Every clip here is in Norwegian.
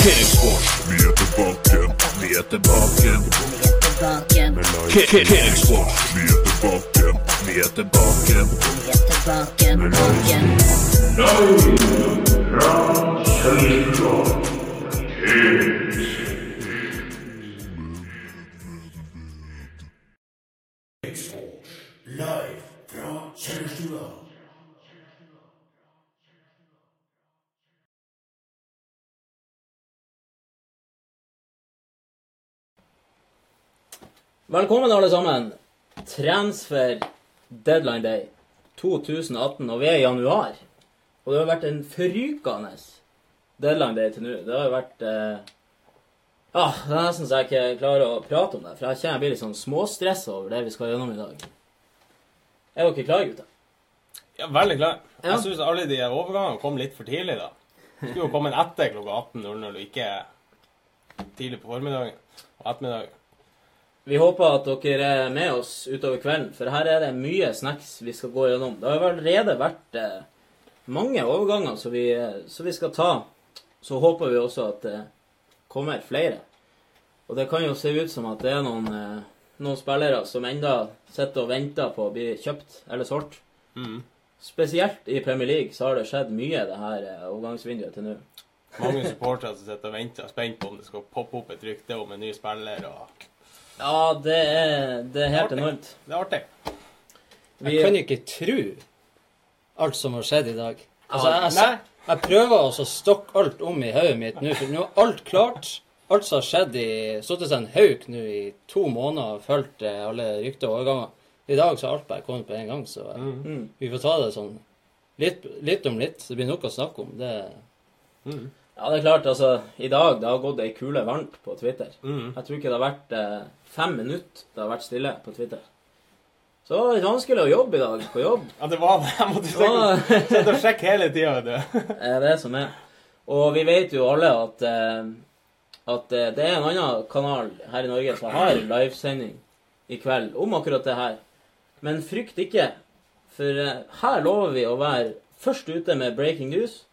Cakesports. Vi er tilbake, vi er tilbake. Cakesports. Vi er tilbake, vi er tilbake. vi er tilbake, tilbake. Velkommen, alle sammen. Transfer deadline day 2018, og vi er i januar. Og det har vært en forrykende deadline day til nå. Det har jo vært eh... Ja, det er nesten så jeg ikke klarer å prate om det, for jeg kjenner jeg blir litt sånn småstressa over det vi skal gjennom i dag. Er dere klare, gutter? Ja, veldig klar. Ja. Jeg syns alle de overgangene kom litt for tidlig, da. Skulle jo kommet etter klokka 18.00 og ikke tidlig på formiddagen og ettermiddagen. Vi håper at dere er med oss utover kvelden, for her er det mye snacks vi skal gå gjennom. Det har allerede vært eh, mange overganger som vi, eh, som vi skal ta. Så håper vi også at det kommer flere. Og det kan jo se ut som at det er noen, eh, noen spillere som enda sitter og venter på å bli kjøpt eller solgt. Mm. Spesielt i Premier League så har det skjedd mye det her eh, overgangsvinduet til nå. Mange supportere som sitter og venter spent på om det skal poppe opp et rykte om en ny spiller. og Ja, det er, det er helt Artig. enormt. Det er artig. Vi, Jeg kan ikke tro alt som har skjedd i dag. Altså, jeg, jeg, jeg prøver å stokke alt om i hodet mitt nå, for nå er alt klart. Alt som har skjedd i Sittet seg en hauk nå i to måneder og fulgt eh, alle rykter og overganger. I dag så har alt bare kommet på en gang, så eh, mm. vi får ta det sånn litt, litt om litt. Det blir nok å snakke om. Det Ja, det er klart, altså, i dag det har gått ei kule varmt på Twitter. Mm. Jeg tror ikke det har vært eh, fem minutter det har vært stille på Twitter. Så det var litt vanskelig å jobbe i dag, på jobb. Ja, det var det. Jeg måtte Det sitte og sjekke hele tida. er det som er. Og vi vet jo alle at, eh, at eh, det er en annen kanal her i Norge som har livesending i kveld om akkurat det her. Men frykt ikke, for eh, her lover vi å være først ute med breaking news.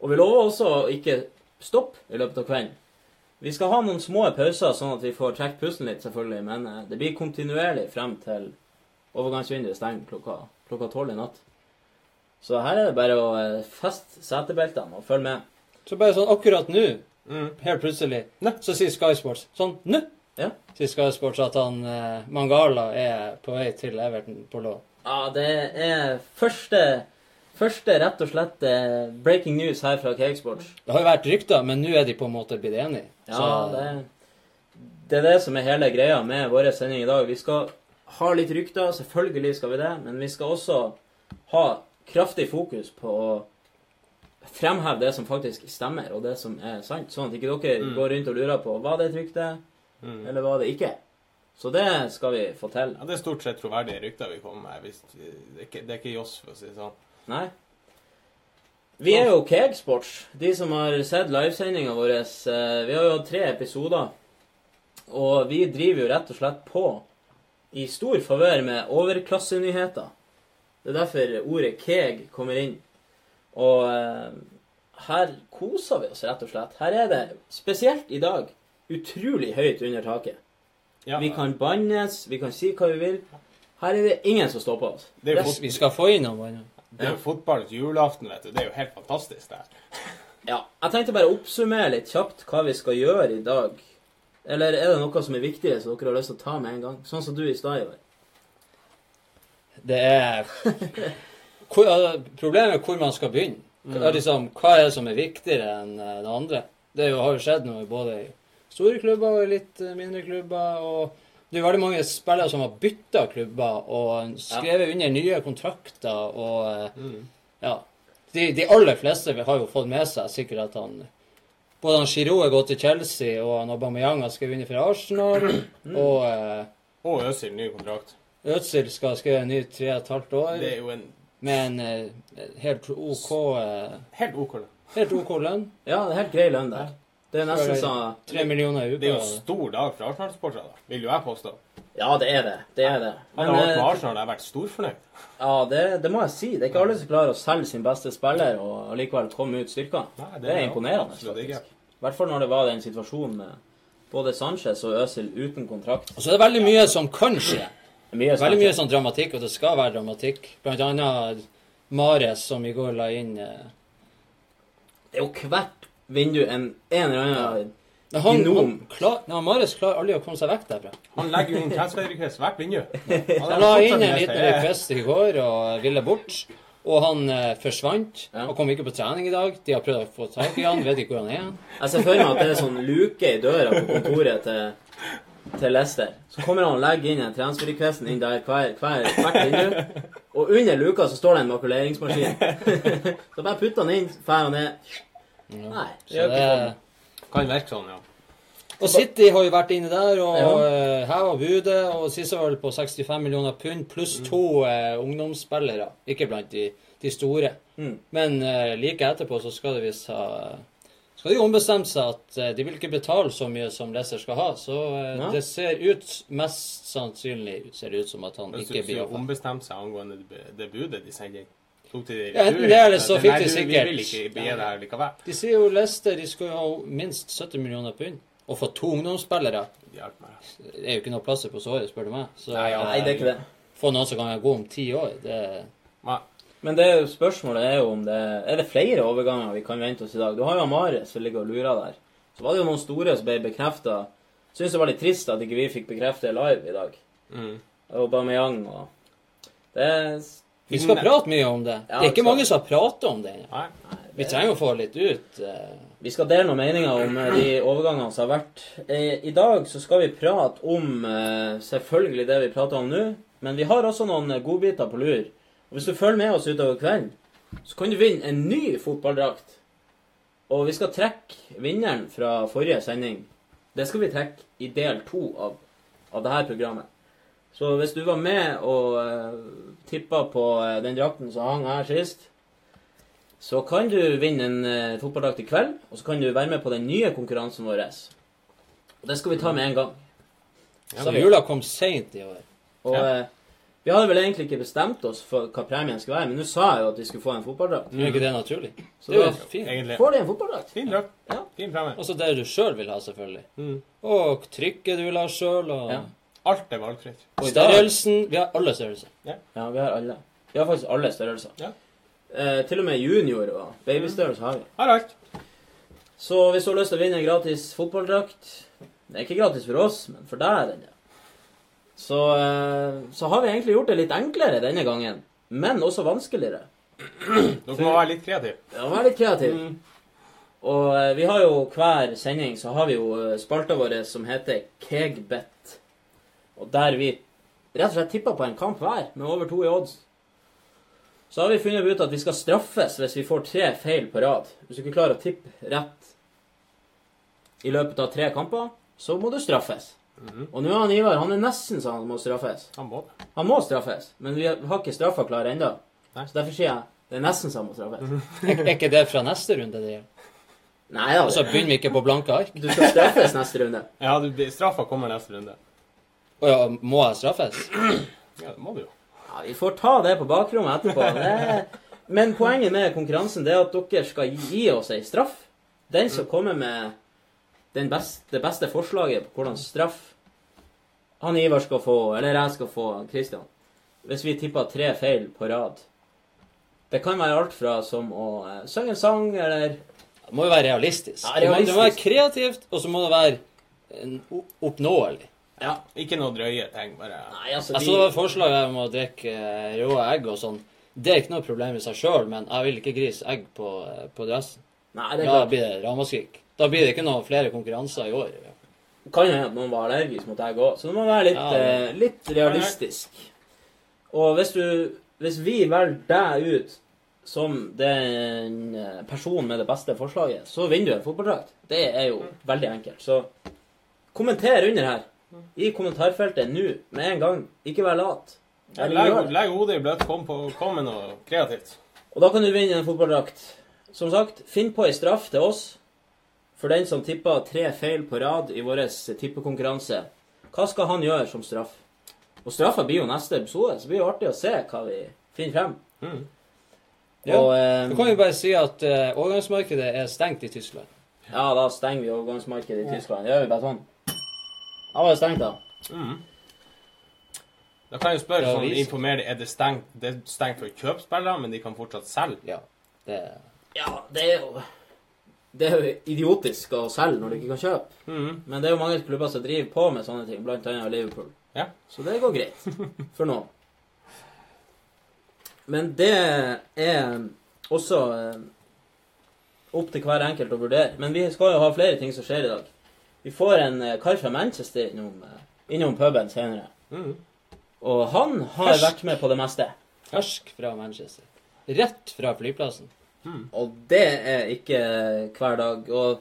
Og vi lover også å ikke stoppe i løpet av kvelden. Vi skal ha noen små pauser, sånn at vi får trukket pusten litt, selvfølgelig. Men eh, det blir kontinuerlig frem til overgangsvinduet stenger klokka klokka tolv i natt. Så her er det bare å eh, feste setebeltene og følge med. Så bare sånn akkurat nå, Mm. helt plutselig, ne. så sier Sky Sports sånn nå Ja. sier Sky Sports at han eh, Mangala er på vei til Everton på lån. Ja, det er første, første rett og slett eh, breaking news her fra Cakesports. Det har jo vært rykter, men nå er de på en måte blitt enige. Ja, det, det er det som er hele greia med vår sending i dag. Vi skal ha litt rykter, selvfølgelig skal vi det, men vi skal også ha kraftig fokus på å fremheve det som faktisk stemmer, og det som er sant. Sånn at ikke dere Mm. går rundt og lurer på var det et rykte, Mm. eller var det ikke. Så det skal vi få til. Ja, det er stort sett troverdige rykter vi kommer med. Det, er ikke, det er ikke Joss, for å si det sånn. Nei. Vi er jo Kegsports, de som har sett livesendinga vår. eh, Vi har jo hatt tre episoder. Og vi driver jo rett og slett på i stor favør med overklassenyheter. Det er derfor ordet keg kommer inn. Og eh, her koser vi oss rett og slett. Her er det, spesielt i dag, utrolig høyt under taket. Ja, Vi kan bannes, vi kan si hva vi vil. Her er det ingen som stopper oss. det, er vi skal få inn noen. Det er jo fotballens julaften, vet du. Det er jo helt fantastisk, det her. Ja, jeg tenkte bare å oppsummere litt kjapt hva vi skal gjøre i dag. Eller er det noe som er viktig, som dere har lyst til å ta med en gang? Sånn som du i stad, Ivar. Det er hvor, altså, Problemet er hvor man skal begynne. Hva, er liksom, hva er det som er viktigere enn eh, det andre? Det er jo, har jo skjedd noe både i store klubber og litt eh, mindre klubber. og Det er veldig mange spillere som har bytta klubber og skrevet under nye kontrakter. og mm. ja, de, de aller fleste har jo fått med seg sikkert at han både han Giroud har gått til Chelsea, og han Aubameyang har skrevet under for Arsenal. Og eh, Og Øzil, ny kontrakt. Øzil skal skrive en ny tre og et halvt år. Det er jo en Med en eh, helt OK eh, helt OK. Helt OK lønn. Ja, det er helt grei lønn der. Det er nesten sånn Tre millioner i Det er jo en stor dag for Arsenal-supportere, da. Vil jo jeg påstå. Ja, det er det. Det er det. Men, jeg vært eh, med Arsenal, vært storfornøyd. ja, det, det må jeg si. Det er ikke alle som klarer å selge sin beste spiller og likevel komme ut styrka. Nei, Det er imponerende, faktisk. I hvert fall når det var den situasjonen med både Sanchez og Øzil uten kontrakt. Og så er det veldig mye som kan skje. Mye Veldig mye sånn dramatikk, og det skal være dramatikk. Blant annet Mares, som i går la inn eh, Det er jo hvert vindu en, en eller annen Men han, Gnom. han, klar, ja, Mares klarer aldri å komme seg vekk derfra. Han legger jo inn transferrequest hvert vindu. Han la inn en liten request i går og ville bort. Og han eh, forsvant. Ja. Han kom ikke på trening i dag. De har prøvd å få tak i han, vet ikke hvor han er. Jeg ser for meg at det er sånn luke i døra på kontoret til, til Lester. Så kommer han og legger inn en transfer-requesten inn der hver, hver, hvert vindu. Og under luka så står det en makuleringsmaskin. så bare putter han inn, drar han ned. Nei, det Så det. Kan virke sånn, ja. og City har jo vært inne der og Ja. ja. heva budet. Og siste var på 65 millioner pund pluss to eh, ungdomsspillere. Ikke blant de, de store. Mm. Men eh, like etterpå så skal de visst ha skal de ombestemme seg at eh, de vil ikke betale så mye som Leicester skal ha. Så eh, Ja. det ser ut, mest sannsynlig ser det ut som at han ikke blir ombestemt seg angående det, det budet de sender inn. Tok de det Ja, enten det eller så fikk de sikkert- Vi vil ikke be det her likevel. De sier jo Leicester de skal ha minst 70 millioner pund. Og få to ungdomsspillere Hjelp meg. det er jo ikke noe plass på såret, spør du meg. Så Nei, ja. Nei, det er ikke det. få noen som kan gå om ti år, det Nei. Men det er jo spørsmålet er jo om det Er det flere overganger vi kan vente oss i dag? Du har jo Amare som ligger og lurer der. Så var det jo noen store som ble bekrefta. Syns det var litt trist at ikke vi fikk bekrefte live i dag. Mm. Aubameyang og Det Vi skal prate mye om det. Ja, Det er ikke mange som har pratet om det. Nei. Vi trenger å få litt ut. eh, Vi skal dele noen meninger om eh, de overgangene som har vært. Eh, I dag så skal vi prate om selvfølgelig det vi prater om nå, men vi har også noen godbiter på lur. Og Hvis du følger med oss utover kvelden, så kan du vinne en ny fotballdrakt. Og vi skal trekke vinneren fra forrige sending. Det skal vi trekke i del to av, av dette programmet. Så hvis du var med og uh, tippa på eh, den drakten som hang her sist, så kan du vinne en uh, fotballdrakt i kveld, og så kan du være med på den nye konkurransen vår. Og det skal vi ta med en gang. Så jula kom seint i år. Og Ja. eh, vi hadde vel egentlig ikke bestemt oss for hva premien skulle være, men nå sa jeg jo at vi skulle få en fotballdrakt. Er ikke det naturlig? Så Det er jo fint. Egentlig. får de en fotballdrakt. Fin drakt. Ja. Fin premie. Og så det du sjøl vil ha, selvfølgelig. Mm. Og trykket du vil ha sjøl, og Ja. Alt er valgfritt. Og i størrelsen Vi har alle størrelser. Ja, vi har alle. Vi har faktisk alle størrelser. Ja. Eh, til og med junior og babystørrelse har vi. Har alt. Så hvis du har lyst til å vinne en gratis fotballdrakt Det er ikke gratis for oss, men for deg er den det. Så, eh, så har vi egentlig gjort det litt enklere denne gangen, men også vanskeligere. Dere må være litt kreative. Ja, vær litt kreativ. Mm. Og eh, vi har jo hver sending så har vi jo eh, spalta vår som heter Kegbet. Og der vi rett og slett tippa på en kamp hver, med over to i odds. Så har vi funnet ut at vi skal straffes hvis vi får tre feil på rad. Hvis du ikke klarer å tippe rett i løpet av tre kamper, så må du straffes. Mhm. Og nå er han Ivar han er nesten så han må straffes. Han må. Han må straffes, men vi har ikke straffa klar ennå. Så derfor sier jeg det er nesten så han må straffes. Er er ikke det fra neste runde? det gjelder? Nei da. Og så begynner vi ikke på blanke ark? Du skal straffes neste runde. Ja, du straffa kommer neste runde. Å ja, må jeg straffes? Ja, det må du jo. Ja, Vi får ta det på bakrommet etterpå. Det... Men poenget med konkurransen det er at dere skal gi oss ei straff. Den som kommer med den beste, det beste forslaget på hvordan straff han Ivar skal få, eller jeg skal få, Kristian Hvis vi tipper tre feil på rad. Det kan være alt fra som å eh, synge en sang, eller Det må jo være realistisk. Ja, Det, må, det må være kreativt, og så må det være oppnåelig. Ja. Ikke noe drøye ting. Bare Nei, altså, Altså, det forslaget om å drikke eh, rå egg og sånn. Det er ikke noe problem i seg sjøl, men jeg vil ikke grise egg på, eh, på dressen. Nei, det er Da klart. blir det ramaskrik. Da blir det ikke noe flere konkurranser i år. kan jo hende at noen var allergisk mot egg òg, så det må være litt, Ja. eh, litt realistisk. Og hvis, du, hvis vi velger deg ut som den eh, personen med det beste forslaget, så vinner du en fotballdrakt. Det er jo veldig enkelt. Så kommenter under her. I kommentarfeltet nå, med en gang. Ikke vær lat. Legg legg hodet i bløt. Kom, på- kom med noe kreativt. Og da kan du vinne en fotballdrakt. Som sagt, finn på ei straff til oss for den som tipper tre feil på rad i vår tippekonkurranse. Hva skal han gjøre som straff? Og straffa blir jo neste episode, så det blir jo artig å se hva vi finner frem. Mm. Ja, Og eh, Så kan vi bare si at uh, overgangsmarkedet er stengt i Tyskland. ja, da stenger vi overgangsmarkedet i Tyskland. Gjør vi bare sånn. Da var jo stengt, da. Mm. Da kan jeg spørre Ja, sånn, informere er det stengt, det er stengt for kjøpspillere, men de kan fortsatt selge? Ja. Det, Ja, det er jo Det er jo idiotisk å selge når du ikke kan kjøpe. Mm. Men det er jo mange klubber som driver på med sånne ting, blant annet Liverpool. Ja. Så det går greit for noen. Men det er også eh, opp til hver enkelt å vurdere. Men vi skal jo ha flere ting som skjer i dag. Vi får en eh, kar fra Manchester innom, eh, innom puben senere. Mm. Og han har Hersk. vært med på det meste. Hersk fra Manchester. Rett fra flyplassen. Og det er ikke hver dag. Og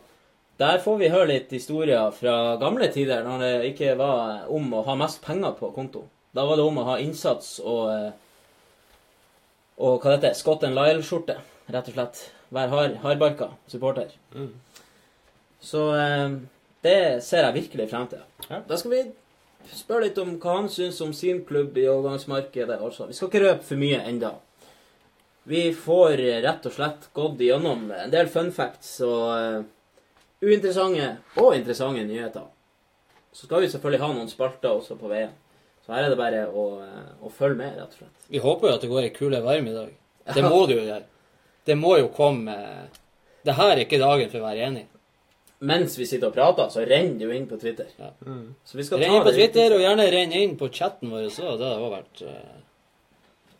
der får vi høre litt historier fra gamle tider, når det ikke var om å ha mest penger på konto. Da var det om å ha innsats og eh, og hva det heter Scott and Lyle-skjorte, rett og slett. Være hard, hardbarka supporter. Mm. Så eh, det ser jeg virkelig frem til. Ja. Da skal vi spørre litt om hva han syns om sin klubb i overgangsmarkedet. Altså. Vi skal ikke røpe for mye enda. Vi får rett og slett gått igjennom en del fun facts og eh, uinteressante og interessante nyheter. Så skal vi selvfølgelig ha noen spalter også på veien. Så her er det bare å, eh, å følge med, rett og slett. Vi håper jo at det går ei kule varm i dag. Det må det jo gjøre. Det må jo komme Det her er ikke dagen for å være enig. Mens vi sitter og prater, så renner det jo inn på Twitter. Ja. Mm. Så vi skal Renn ta inn på det Twitter, og gjerne renn inn på chatten vår også. Det hadde også vært eh,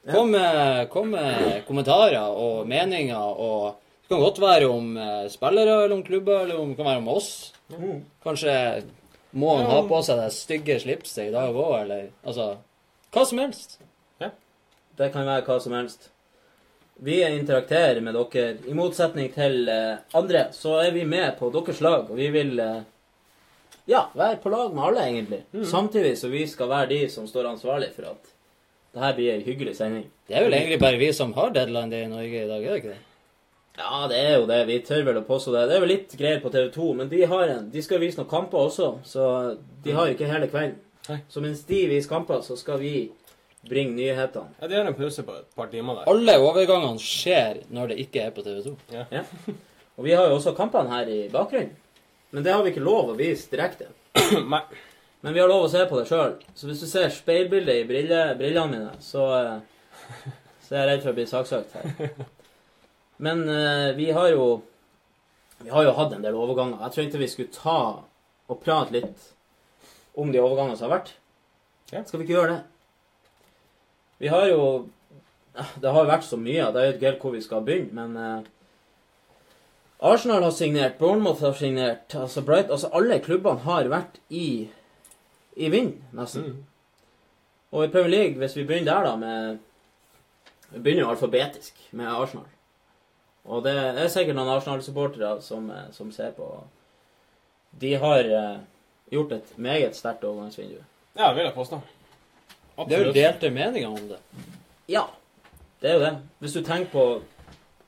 Kom med, kom med kommentarer og meninger, og det kan godt være om eh, spillere eller om klubber, eller om det kan være om oss. Mm. Kanskje må han ha på seg det stygge slipset i dag òg, eller altså Hva som helst. Ja. Det kan være hva som helst. Vi interakterer med dere. I motsetning til eh, andre, så er vi med på deres lag, og vi vil eh, ja, være på lag med alle, egentlig. Samtidig så vi skal være de som står ansvarlig for at det her blir ei hyggelig sending. Det er vel egentlig bare vi som har deadline day i Norge i dag, er det ikke det? Ja, det er jo det. Vi tør vel å påstå det. Det er vel litt greier på TV2, men de, har en, de skal vise noen kamper også, så de har ikke hele kvelden. Så mens de viser kamper, så skal vi bringe nyhetene. Ja, de har en pause på et par timer der. Alle overgangene skjer når det ikke er på TV2. Ja. Og vi har jo også kampene her i bakgrunnen. Men det har vi ikke lov å vise direkte. Nei. Men vi har lov å se på det sjøl. Så hvis du ser speilbildet i brille, brillene mine, så, eh, så er jeg redd for å bli saksøkt her. Men uh, vi har jo Vi har jo hatt en del overganger. Jeg tenkte vi skulle ta og prate litt om de overgangene som har vært. Ja. Skal vi ikke gjøre det? Vi har jo Det har jo vært så mye det er jo ikke helt hvor vi skal begynne, men eh, Arsenal har signert, Bournemouth har signert, altså Bright, altså alle klubbene har vært i, i vind, nesten. Mm. Og i Premier League, hvis vi begynner der da med Vi begynner jo alfabetisk med Arsenal. Og det er sikkert noen Arsenal-supportere som, eh, som ser på. De har eh, gjort et meget sterkt overgangsvindu. Ja, det vil jeg påstå. Det er jo delte meninger om det. Ja, det er jo det. Hvis du tenker på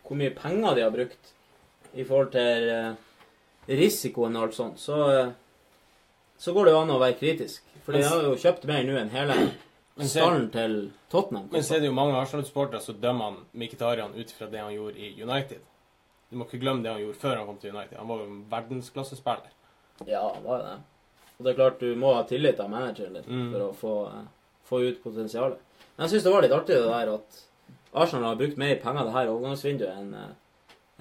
hvor mye penger de har brukt i forhold til eh, risikoen og alt sånt, så, eh, så går det jo an å være kritisk. For de har jo kjøpt mer nå enn hele stallen til Tottenham. Men så er det jo mange Arsenal-sportere som dømmer han Mkhitaryan ut fra det han gjorde i United. Du må ikke glemme det han gjorde før han kom til United. Han var jo en verdensklassespiller. Ja, han var jo det. Og det er klart du må ha tillit av manageren din Mm. for å få, eh, få ut potensialet. Men jeg syns det var litt artig det der at Arsenal har brukt mer penger det her overgangsvinduet enn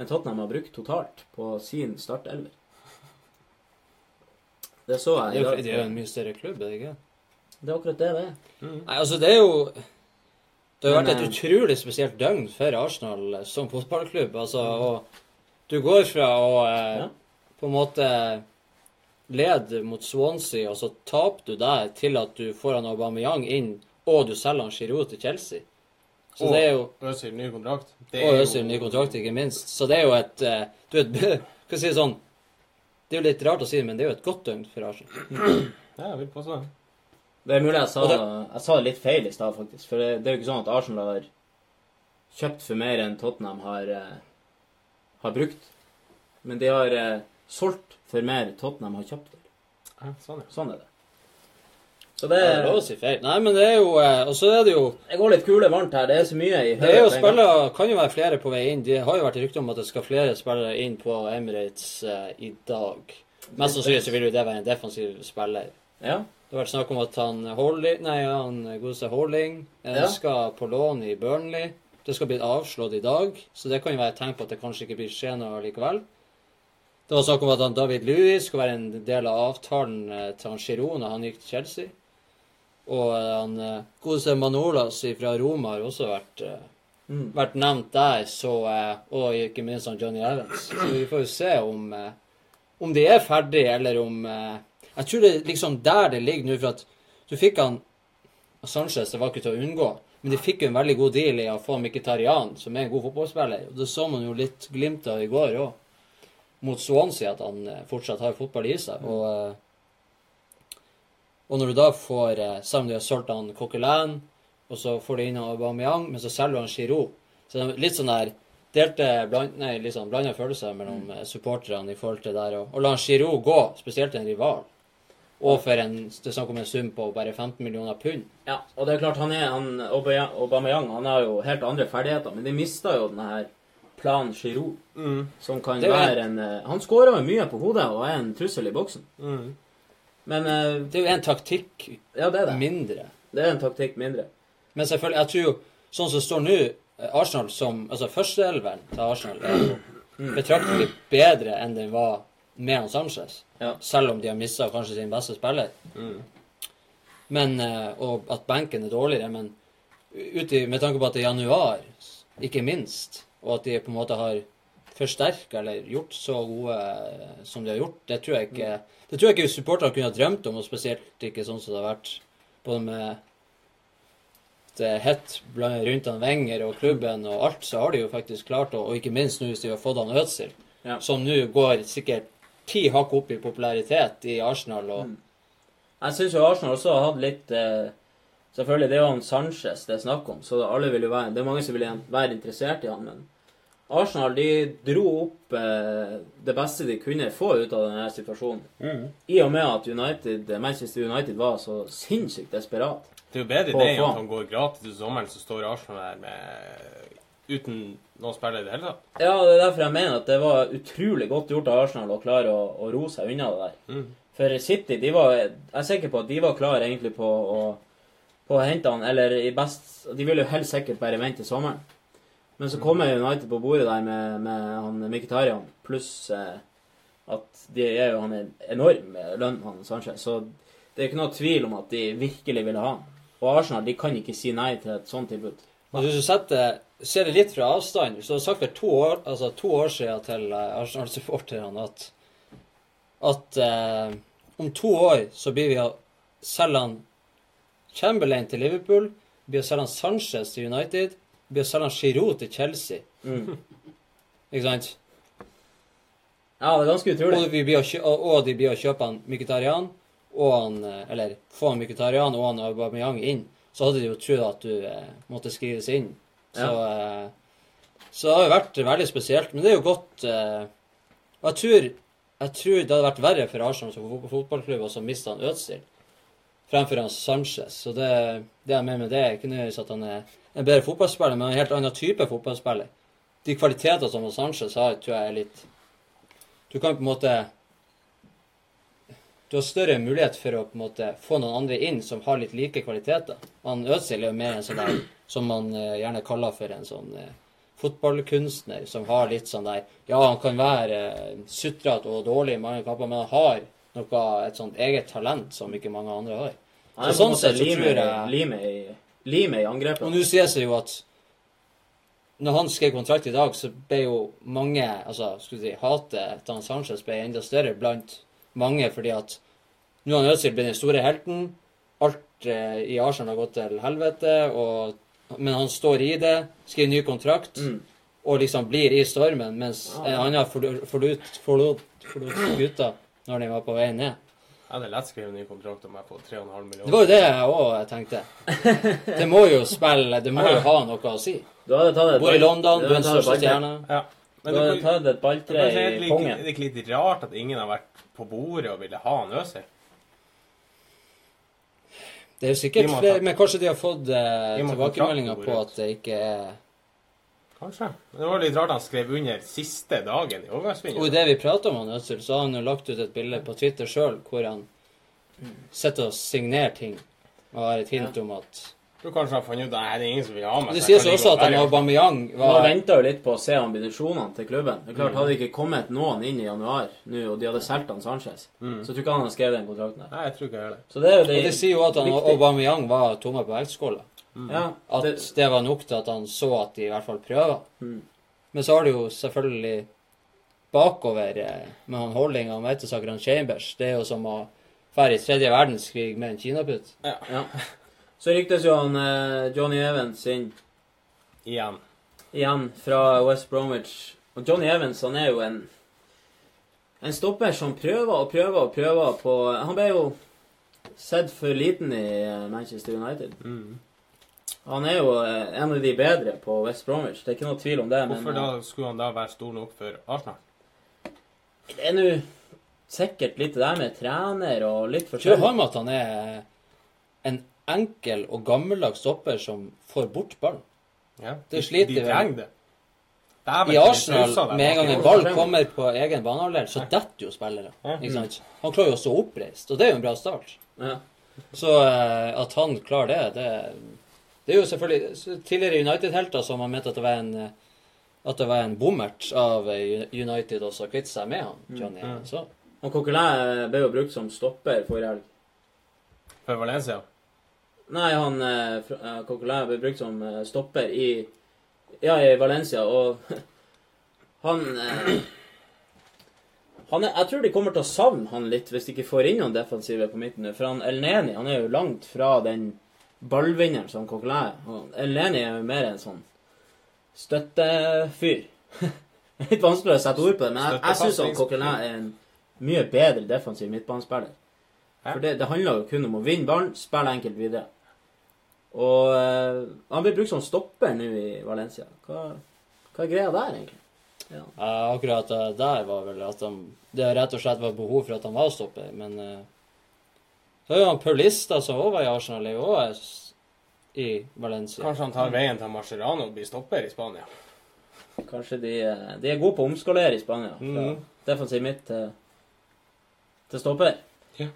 en Tottenham har brukt totalt på sin startelver. Det så jeg i dag. det er jo en mye større klubb, er det ikke? Det er akkurat det det er. Nei, altså, det er jo Det har Men, vært et eh, utrolig spesielt døgn for Arsenal eh, som fotballklubb. Altså, og du går fra å eh, Ja. på en måte lede mot Swansea, og så taper du der, til at du får han Aubameyang inn, og du selger han Giroud til Chelsea. Så Og det er jo Øzil ny kontrakt. Det Og Øzil ny kontrakt, ikke minst. Så det er jo et eh, Du vet, skal jeg si det sånn Det er jo litt rart å si det, men det er jo et godt døgn for Arsenal. Ja, jeg vil påstå det. Det er mulig jeg sa, jeg sa det litt feil i stad, faktisk. For det, det er jo ikke sånn at Arsenal har kjøpt for mer enn Tottenham har, eh, har brukt. Men de har eh, solgt for mer Tottenham har kjøpt det. Ja, sånn, ja. Sånn er det. Så det, er lov å si feil. Nei, men det er jo eh, Og så er det jo det går litt kule varmt her. Det er så mye i Det er jo høyre spillere, kan jo være flere på vei inn. Det har jo vært rykte om at det skal flere spillere inn på Emirates eh, i dag. Mest sannsynlig så vil jo det være en defensiv spiller. Ja. Det har vært snakk om at han Holding, nei, han godeste Holding Ja. skal på lån i Burnley. Det skal bli avslått i dag, så det kan jo være et tegn på at det kanskje ikke blir skje noe likevel. Det var snakk om at han David Louis skulle være en del av avtalen eh, til han Giroud når han gikk til Chelsea. Og eh, han eh, Manolas fra Roma har også vært, Mm. vært nevnt der, så, og ikke minst han Johnny Evans. Så vi får jo se om, om de er ferdige, eller om Jeg tror det er liksom der det ligger nå, for at du fikk han Sanchez, det var ikke til å unngå. Men de fikk jo en veldig god deal i å få Mkhitaryan, som er en god fotballspiller. Og det så man jo litt glimt av i går òg, mot Swansea, at han eh, fortsatt har fotball i seg. Og, eh, og når du da får eh, Selv om de har solgt han Coquelin, og så får de inn Aubameyang, men så selger du han Giroud. Så det er litt sånn der delte bland, nei, litt sånn blanda følelser mellom mm. supporterne i forhold til der. Og, og la Giroud gå, spesielt en rival. Og for en, det er snakk om en sum på bare 15 millioner pund. Ja, og det er klart, han er han, Aubameyang- han har jo helt andre ferdigheter, men de mista jo denne her Plan Giroud, Mm. som kan Det være en eh, Han skårer jo mye på hodet og er en trussel i boksen. Mm. Men uh, Det er jo en taktikk ja, det er det. mindre. Det er en taktikk mindre. Men selvfølgelig, jeg tror jo, sånn som det står nå, eh, Arsenal som Altså førsteelveren til Arsenal er jo betraktelig bedre enn den var med han Sanchez. Ja. Selv om de har mista kanskje sin beste spiller. Mm. Men, og at benken er dårligere. Men ut i, med tanke på at det er januar, ikke minst, og at de på en måte har forsterka eller gjort så gode eh, som de har gjort, det tror jeg ikke det tror jeg ikke supporterne kunne ha drømt om, og spesielt ikke sånn som det har vært både med det hett rundt han Wenger og klubben og alt, så har de jo faktisk klart å Og ikke minst nå hvis de har fått han Ødsel, Ja. som nå går sikkert ti hakk opp i popularitet i Arsenal. og Mm. Jeg syns jo Arsenal også har hatt litt eh, Selvfølgelig, det er jo han Sanchez det er snakk om, så alle vil jo være Det er mange som vil være interessert i han, men Arsenal de dro opp eh, det beste de kunne få ut av denne situasjonen. I og med at United, Manchester United var så sinnssykt desperat. Det er jo bedre det enn at han går gratis til sommeren, så står Arsenal der med uten noen spiller i det hele tatt. Ja, det er derfor jeg mener at det var utrolig godt gjort av Arsenal å klare å, å ro seg unna det der. Mm. For City, de var, jeg er sikker på at de var klare egentlig på å, på å hente han, eller i best De ville jo helt sikkert bare vente til sommeren. Men så kommer United på bordet der med, med han Mkhitaryan, pluss eh, at de er jo han en enorm lønn, han Sanchez. Så det er ikke noe tvil om at de virkelig ville ha han. Og Arsenal de kan ikke si nei til et sånt tilbud. Og Hvis du setter, ser det litt fra avstand, så har hadde sagt for to år, altså to år siden til eh, Arsenal-supporterne at, at eh, om to år så blir vi å selge han Chamberlain til Liverpool, vi blir å selge han Sanchez til United, blir å selge han Giroud til Chelsea. Mm. Ikke sant? Ja, det er ganske utrolig. Og, vi blir å kjø og, og de blir å kjøpe han Mkhitaryan, og han, eh, eller få han Mkhitaryan og han Aubameyang inn. Så hadde de jo trodd at du eh, måtte skrives inn. Så, eh, så det har jo vært veldig spesielt. Men det er jo godt eh, Og jeg tror, jeg tror det hadde vært verre for Arsenal som fot- fotballklubb å miste han Ødstil fremfor han Sanchez. Så det, det jeg mener med det, er ikke nødvendigvis at han er en bedre fotballspiller, men en helt annen type fotballspiller. De kvaliteter som Sanchez har, tror jeg er litt Du kan på en måte du har større mulighet for å på en måte få noen andre inn som har litt like kvaliteter. Han Øzil er jo mer en sånn der som man eh, gjerne kaller for en sånn eh, fotballkunstner, som har litt sånn der Ja, han kan være eh, sutrete og dårlig i mange kamper, men han har noe, et sånt eget talent som ikke mange andre har. Er Så sånn sett så tror jeg- limet i, lime i angrepet. Og nå sies det jo at når han skrev kontrakt i dag, så ble jo mange altså, skulle vi si, Hatet til Sanchez ble enda større blant mange, fordi at nå har Øzil blitt den store helten. Alt eh, i Arsenal har gått til helvete, og, men han står i det, skriver ny kontrakt, Mm. og liksom blir i stormen, mens en annen forlot, forlot, forlot gutta når de var på vei ned. Jeg hadde lett skrevet ny kontrakt om jeg får 3,5 Det var jo det jeg òg tenkte. Det må jo spille, det må jo ha noe å si. Du hadde tatt et Bor i London, du du er en største stjerne. Ja. Men det, hadde tatt et balltre i kongen. det er ikke litt rart at ingen har vært på bordet og ville ha en Øzil. Det er jo sikkert flere, men kanskje de har fått eh, tilbakemeldinger på at det ikke er Kanskje. Men det var litt rart han skrev under siste dagen i Og i det vi prater om, han Ødsel, så har han jo lagt ut et bilde på Twitter sjøl hvor han sitter og signerer ting og har et hint om at du kanskje har funnet ut at det er ingen som vil ha meg. Det så sies også at han. Aubameyang Man var venta jo litt på å se ambisjonene til klubben. Det er Mm. klart, Hadde det ikke kommet noen inn i januar nå, og de hadde solgt han Sanchez, Mm. så tror ikke han hadde skrevet den kontrakten der. Nei, jeg tror ikke jeg det. Så det er jo det, Og det sier jo at han. Aubameyang var tomme på vektskåla. Ja, At det, det var nok til at han så at de i hvert fall prøver. Mm. Men så har du jo selvfølgelig bakover eh, med han Holding og Meitesaker og Chambers. Det er jo som å dra i tredje verdenskrig med en kinaputt. ja. Så ryktes jo han eh, Johnny Evans inn Igjen. igjen fra West Bromwich. Og Johnny Evans han er jo en en stopper som prøver og prøver og prøver på Han ble jo sett for liten i eh, Manchester United. Mm. Han er jo eh, en av de bedre på West Bromwich, det er ikke noe tvil om det. Men Hvorfor da eh, skulle han da være stor nok for Arsenal? det er nå sikkert litt det der med trener og litt Jeg tror det har med at han er en enkel og gammeldags stopper som får bort ballen. Ja. Det sliter de, de trenger det. I Arsenal, med en gang en ball kommer på egen banehalvdel, så detter jo spillere. Ikke sant? Han klarer jo å stå oppreist, og det er jo en bra start. Så eh, at han klarer det, det, det er jo selvfølgelig Tidligere United-helter som har ment at det var en eh, at det var en bommert av eh, United også å kvitte seg med han, Johnny. Mm. Så Og Coquelin ble jo brukt som stopper forrige helg. For Valencia. Nei, han eh, eh, Coquelin ble brukt som eh, stopper i Ja, i Valencia, og han eh, han er, Jeg tror de kommer til å savne han litt hvis de ikke får inn noen defensive på midten. For han Elneni han er jo langt fra den ballvinneren som Coquelin er. Eleni er jo mer en sånn støttefyr. litt vanskelig å sette ord på det, men jeg, jeg syns. Coquelin er en mye bedre defensiv midtbanespiller. For det, det handler jo kun om å vinne ballen, spille enkelt videre. Og eh, han blir brukt som stopper nå i Valencia. Hva, hva er greia der, egentlig? Ja. eh, akkurat det der var vel at de, det rett og slett var behov for at han var stopper, men eh, så er jo han Paulista, som òg var i Arsenal, er jo i Valencia. Kanskje han tar veien til Marcerano og blir stopper i Spania. Kanskje de, eh, de er gode på å omskalere i Spania. Fra Mhm. defensiv midt til, til stopper. Ja.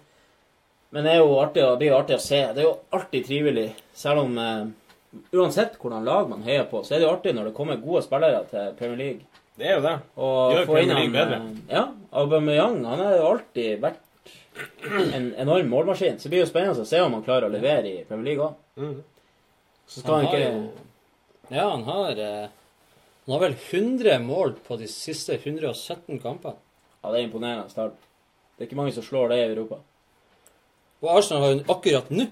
Men det er jo artig, det blir artig å se. Det er jo alltid trivelig, selv om uh, Uansett hvordan lag man heier på, så er det jo artig når det kommer gode spillere til Premier League. Det er jo det. Og Gjør Premier League bedre. eh, Ja. Aubameyang han har jo alltid vært en enorm målmaskin. Så det blir jo spennende å se om han klarer å levere i Premier League òg. Mm. Så skal han, han ikke jo Ja, han har eh, Han har vel 100 mål på de siste 117 kampene. Ja, det er imponerende start. Det er ikke mange som slår det i Europa. Og Arsenal har jo akkurat nå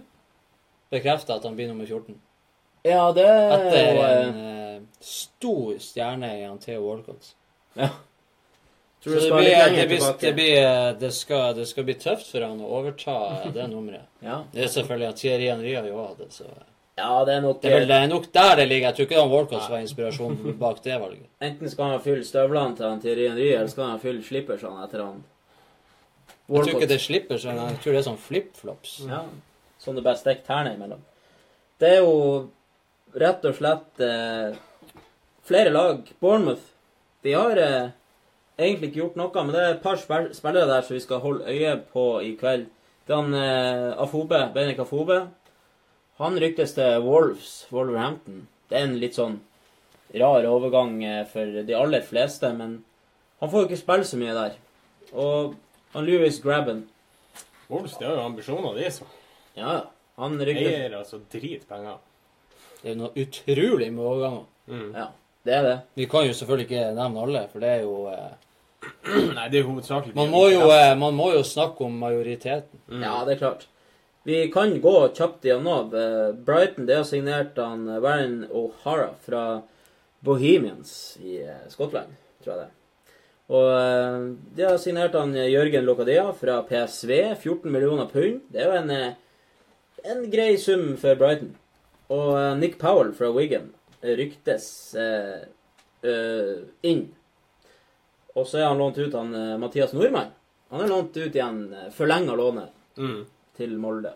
bekrefta at han blir nummer 14. Ja, det er Etter jo eh, en eh, stor stjerne i Theo Walcott. Ja. Så Tror det det blir, det, blir, det, blir, det, skal, det skal bli tøft for han å overta det nummeret. Ja. Det er selvfølgelig at Thierry Henry har jo hatt det, så ja, det er nok Det er vel det er nok der det ligger. Jeg tror ikke han Walcott var inspirasjonen bak det valget. Enten skal han fylle støvlene til han Thierry Henry, eller skal han fylle slippersene etter han Jeg tror ikke det er slippers, men Jeg tror det er sånn flipflops. Ja, sånn det bare stikker tærne imellom. Det er jo rett og slett eh, flere lag. Bournemouth, de har eh, egentlig ikke gjort noe, men det er et par spillere der som vi skal holde øye på i kveld. Det er han eh, Afobe, Benik Afobe, han ryktes til Wolves, Wolverhampton. Det er en litt sånn rar overgang eh, for de aller fleste, men han får jo ikke spille så mye der. Og han Louis Grabben, Wolves, det har jo ambisjoner, de som ja, ja, han ryktes eier altså dritpenger. Det er jo noe utrolig med overganger. Mm. Ja, det er det. Vi kan jo selvfølgelig ikke nevne alle, for det er jo eh, Nei, det er hovedsakelig man, må jo, eh, man må jo snakke om majoriteten. Mm. Ja, det er klart. Vi kan gå kjapt igjennom. Eh, Brighton det har signert han eh, Warren O'Hara fra Bohemians i Skottland, tror jeg det. Og de har signert han Jørgen Lokadia fra PSV, 14 millioner pund. Det er jo en, en grei sum for Brighton. Og Nick Powell fra Wigan ryktes eh, eh, inn. Og så er han lånt ut han eh, Mathias Nordmann. Han er lånt ut igjen, uh, forlenga lånet Mm. til Molde.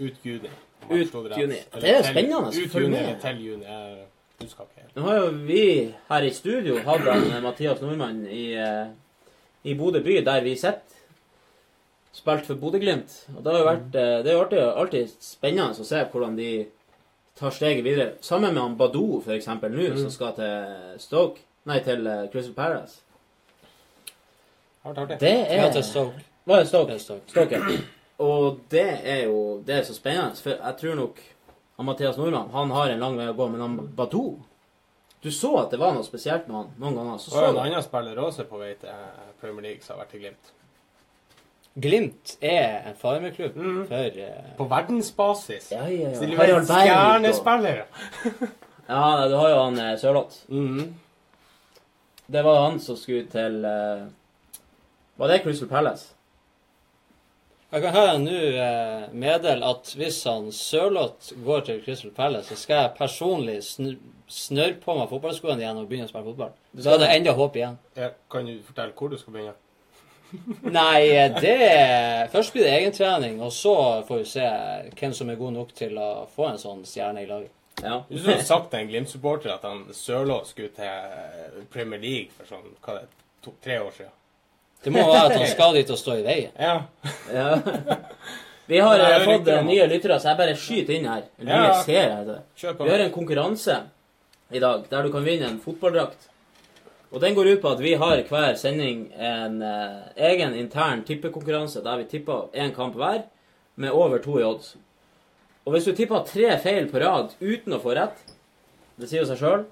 Ut juni. Ut juni. Det er spennende Ut juni til juni. Jeg husker ikke helt. Nå har jo vi her i studio hatt han eh, Mathias Nordmann i, eh, i Bodø by, der vi sitter. Spilt for Bodø-Glimt. Og det har jo vært eh, Det er jo alltid, alltid spennende å se hvordan de tar steget videre. Sammen med han Badou, eksempel, nå, som skal til Stoke. Nei, til eh, Crystal Palace. Det er vært. Det Ja, er til Stoke. Hva er Stoke? Det Stoke. Stoke. ja. Og det er jo det er så spennende, for jeg tror nok Mathias Nordmann han har en lang vei å gå, men han Badou Du så at det var noe spesielt med han noen ganger. Så Så så det en annen spiller også på vei til Premier League som har vært i Glimt. Glimt er en farmeklubb mm. for uh... På verdensbasis. Ja, ja, ja. Så de er var og- stjernespillere. Ja, du har jo han eh, Sørloth. Mm. Det var han som skulle til eh, Var det Crystal Palace? Jeg kan her nå eh, meddele at hvis han Sørloth går til Crystal Palace, så skal jeg personlig sn snørre på meg fotballskoene igjen og begynne å spille fotball. Så er det enda håp igjen. Ja, kan du fortelle hvor du skal begynne? Nei, eh, det Først blir det egentrening, og så får vi se hvem som er god nok til å få en sånn stjerne i laget. Ja. Du skulle sagt til en Glimt-supporter at han Sørloth skulle til Premier League for sånn, hva det er, to, tre år siden. Det må være at han skal dit og stå i veien. Ja. ja. Vi har Nei, fått nye lyttere, så jeg bare skyter inn her. Nye Ja. seere, heter det. Kjør på. Vi har en konkurranse i dag der du kan vinne en fotballdrakt. Og den går ut på at vi har hver sending en eh, egen intern tippekonkurranse der vi tipper én kamp hver med over to i odds. Og hvis du tipper tre feil på rad uten å få rett, det sier jo seg sjøl,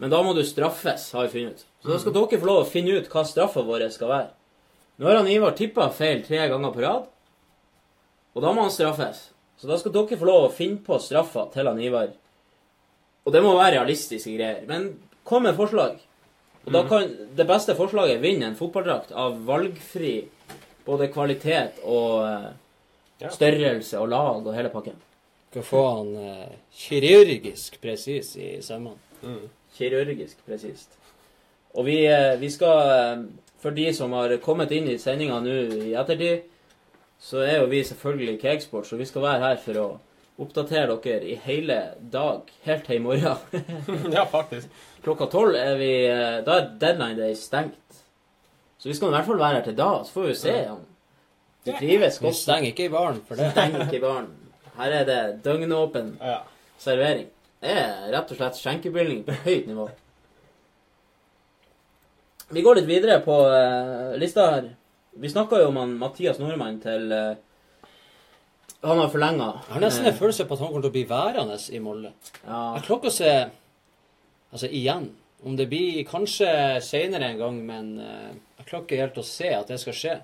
men da må du straffes, har vi funnet ut. Så da skal dere få lov å finne ut hva straffa vår skal være. Nå har han Ivar tippa feil tre ganger på rad, og da må han straffes. Så da skal dere få lov å finne på straffa til han Ivar. Og det må være realistiske greier. Men kom med forslag. Og da kan det beste forslaget vinne en fotballdrakt av valgfri både kvalitet og eh, Ja. størrelse og lag og hele pakken. Skal få han eh, kirurgisk presis i sømmene. Mm. Kirurgisk presist. Og vi, eh, vi skal, eh, for de som har kommet inn i sendinga nå i ettertid, så er jo vi selvfølgelig Cakesports, og vi skal være her for å oppdatere dere i hele dag, helt til i morgen. ja, faktisk. Klokka tolv er vi eh, Da er deadline day stengt. Så vi skal i hvert fall være her til da, så får vi jo se om vi trives Vi stenger ikke i baren for det. Stenger ikke baren. Her er det døgnåpen Ja. servering. Det er rett og slett skjenkebevilgning på høyt nivå. Vi går litt videre på uh, lista her. Vi snakka jo om han Mathias Nordmann til uh, Han har forlenga. Jeg har nesten en følelse på at han kommer til å bli værende i Molde. Ja. Jeg ikke å se Altså igjen. Om det blir kanskje seinere en gang, men uh, jeg klarer ikke helt å se at det skal skje.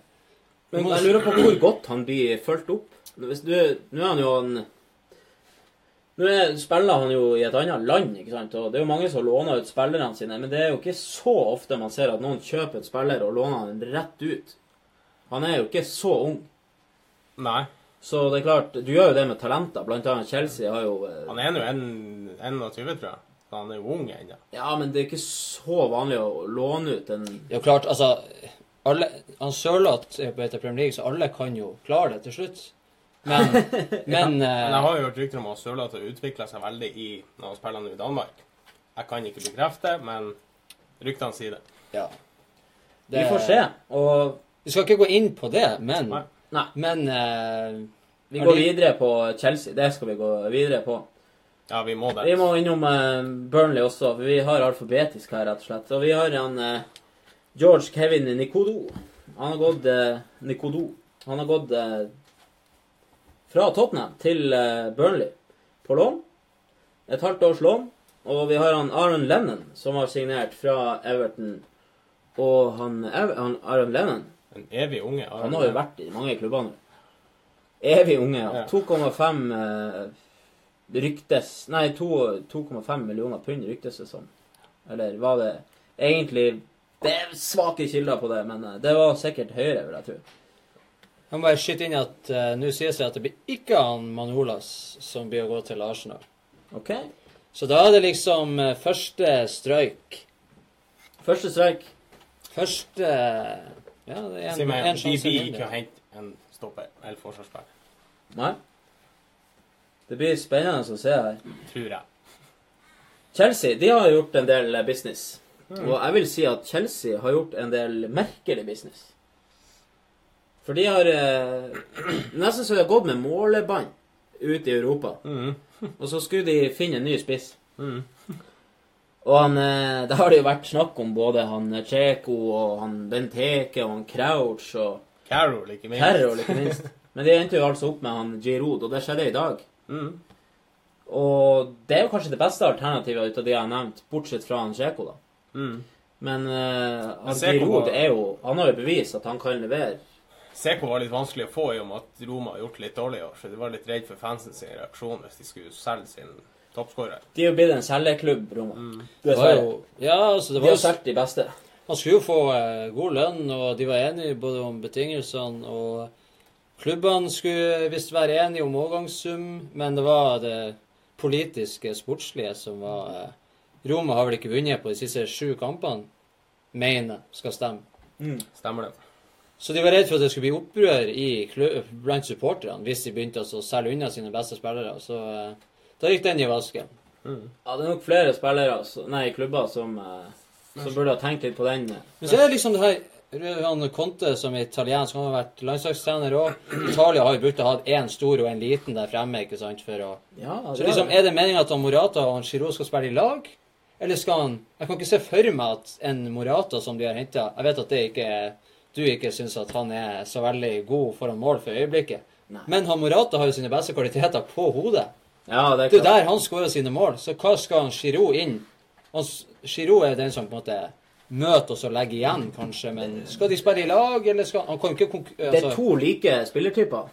Men jeg lurer på hvor godt han blir fulgt opp. Nå er han jo en Nå er, spiller han jo i et annet land, ikke sant? og det er jo mange som låner ut spillerne sine, men det er jo ikke så ofte man ser at noen kjøper en spiller og låner han rett ut. Han er jo ikke så ung. Nei. Så det er klart, du gjør jo det med talenter. Blant annet Chelsea har jo eh, Han er nå en- 21, tror jeg. Så han er jo ung ennå. Ja, men det er ikke så vanlig å låne ut en Det er jo klart, altså alle, Han Sørloth er på etter Premier League, så alle kan jo klare det til slutt. Men, men Men eh, jeg har jo hørt rykter om at Sørlandet har utvikla seg veldig i når av spiller nå i Danmark. Jeg kan ikke bekrefte, men ryktene sier det. ja. Vi får se. Og Vi skal ikke gå inn på det, men, Nei. Nei. men uh, vi går de- videre på Chelsea. Det skal vi gå videre på. Ja, vi må det. Vi må innom uh, Burnley også, for vi har alfabetisk her, rett og slett. Og vi har en uh, George Kevin Nikodo. Han har gått Nikodo. Han har gått fra Tottenham til eh, Burnley på lån. Et halvt års lån. Og vi har han Aron Lennon, som har signert fra Everton. Og han, han Aron Lennon En evig unge. han har jo vært i mange klubber nå. Evig unge, ja. Ja. 2,5 eh, ryktes Nei, 2,5 millioner pund ryktes det som. Eller var det egentlig Det er svake kilder på det, men eh, det var sikkert høyere, vil jeg tro. Jeg må bare skyte inn at uh, nå sies det at det blir ikke han Manolas som blir å gå til Arsenal. OK. Så da er det liksom uh, første strøyk. Første streik. Første Ja, det er Si en, meg, en de sjanse blir mindre. ikke å hente en stopper eller forsvarsspiller. Nei. Det blir spennende å se her. Tror jeg. Chelsea de har gjort en del business. Og jeg vil si at Chelsea har gjort en del merkelig business. For de har eh, Nesten så de har gått med målebånd ut i Europa. Mhm. Og så skulle de finne en ny spiss. Mhm. Og han, eh, det har det jo vært snakk om både han Cheko og han Benteke og han Crouch og Carol, ikke minst. Carol, ikke minst. Men de endte jo altså opp med han Giroud, og det skjedde i dag. Mm. Og det er jo kanskje det beste alternativet ut av de jeg har nevnt, bortsett fra han Cheko, da. Mhm. Men uh, han Giroud er jo Han har jo bevist at han kan levere. Seko var litt vanskelig å få i og med at Roma har gjort det litt dårlig i år, så de var litt redd for fansen sin reaksjon hvis de skulle selge sin toppskårer. De er jo blitt en selgeklubb, Roma. Mm. Det var jo Ja, altså, det var De har solgt de beste. Han skulle jo få eh, god lønn, og de var enige både om betingelsene og Klubbene skulle visst være enige om overgangssum, men det var det politiske, sportslige som var eh, Roma har vel ikke vunnet på de siste sju kampene, mener skal stemme. Stemmer det? Så de var redd for at det skulle bli opprør i blant supporterne hvis de begynte å selge unna sine beste spillere. Så eh, da gikk den i vasken. Ja, det er nok flere spillere, nei, klubber som, eh, som burde ha tenkt litt på den. eh. Men så er det liksom det her han Conte som er italiensk, han har vært landslagstrener òg. Italia har jo brukt å ha én stor og en liten der fremme, ikke sant, for å Ja, Så liksom, er er det meninga at han Morata og han Giroud skal spille i lag? Eller skal han Jeg kan ikke se for meg at en Morata som de har henta Jeg vet at det ikke er du ikke syns at han er så veldig god foran mål for øyeblikket. Nei. Men han Morata har jo sine beste kvaliteter på hodet. ja, det er Det er der han skårer sine mål. Så hva skal han Giroud inn? Han, Giroud er den som på en måte møter oss og legger igjen, kanskje. Men skal de spille i lag, eller skal Han kan ikke konkurrere altså. Det altså, er to like spillertyper.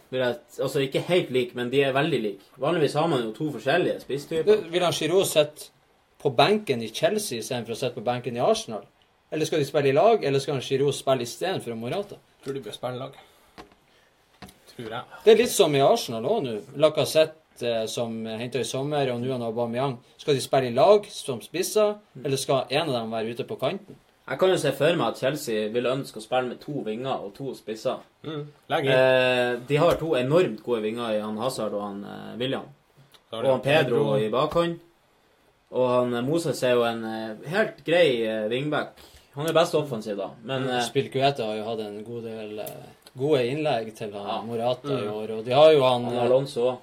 Altså ikke helt like, men de er veldig like. Vanligvis har man jo to forskjellige spisstyper. Vil han Giroud sitte på benken i Chelsea istedenfor å sitte på benken i Arsenal? Eller skal de spille i lag, eller skal Giroud spille istedenfor Morata? Tror de bør spille i lag. Tror jeg. Det er litt som i Arsenal òg nå. Lacassette eh, som henta i sommer, og nå han Aubameyang. Skal de spille i lag som spisser, eller skal en av dem være ute på kanten? Jeg kan jo se for meg at Chelsea vil ønske å spille med to vinger og to spisser. Mm. Eh, de har to enormt gode vinger i han Hazard og han eh, William. Og han Pedro i bakhånd. Og han eh, Moses er jo en eh, helt grei eh, wingback. Han er best offensiv, da. Men eh, Spilkueta har jo hatt en god del eh, gode innlegg til han Ja. Morata i år, og de har jo han han eh, Alonso òg.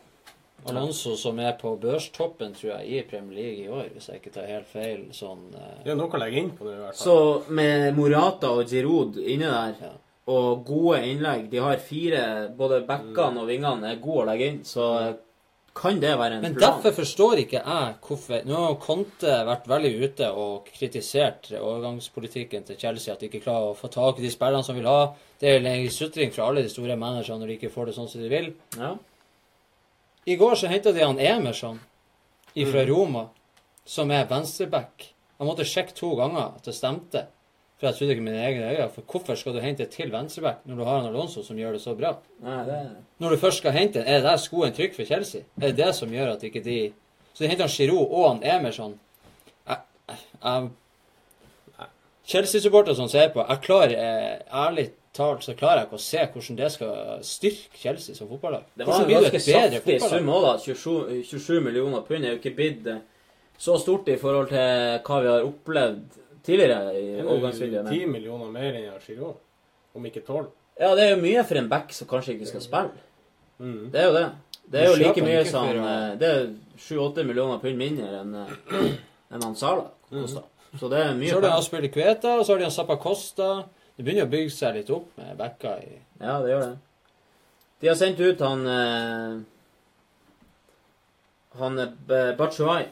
Alonso som er på børstoppen, tror jeg, i Premier League i år, hvis jeg ikke tar helt feil. Sånn Det er noe å legge inn på det, i hvert fall. Så med Morata og Giroud inne der, Ja. og gode innlegg De har fire Både backene og vingene er gode å legge inn, så kan det være en Men plan. derfor forstår ikke jeg hvorfor Nå har Conte vært veldig ute og kritisert overgangspolitikken til Chelsea, at de ikke klarer å få tak i de spillerne som vil ha. Det er en sutring fra alle de store managerne når de ikke får det sånn som de vil. Ja. I går så henta de han Emerson fra Roma, som er venstreback. Jeg måtte sjekke to ganger at det stemte, for jeg trodde ikke mine egne øyne. For hvorfor skal du hente til venstreback når du har en Alonso som gjør det så bra? Nei, det Når du først skal hente er det der skoen trykk for Chelsea? Er det det som gjør at ikke de Så de henter han Giroud og han Emerson. Jeg, jeg, Chelsea-supportere som ser på, jeg klarer ærlig talt så klarer jeg ikke å se hvordan det skal styrke Chelsea som fotballag. Det var Hvordan en ganske saftig sum òg, da. 27, 27 millioner pund er jo ikke blitt eh, så stort i forhold til hva vi har opplevd tidligere i Det er overgangsvinduet. Ti men- millioner mer enn Giroud. Om ikke tolv. Ja, det er jo mye for en back som kanskje ikke skal spille. Mm. Det er jo det. Det er jo like mye som å- eh, Det er 7-8 millioner pund mindre enn eh, enn han Sala kosta. Så det er mye Så har de penger. Kveta, og så har de Zappa Costa. Det begynner å bygge seg litt opp med backer i Ja, det gjør det. De har sendt ut han eh, Han eh, Batshuay.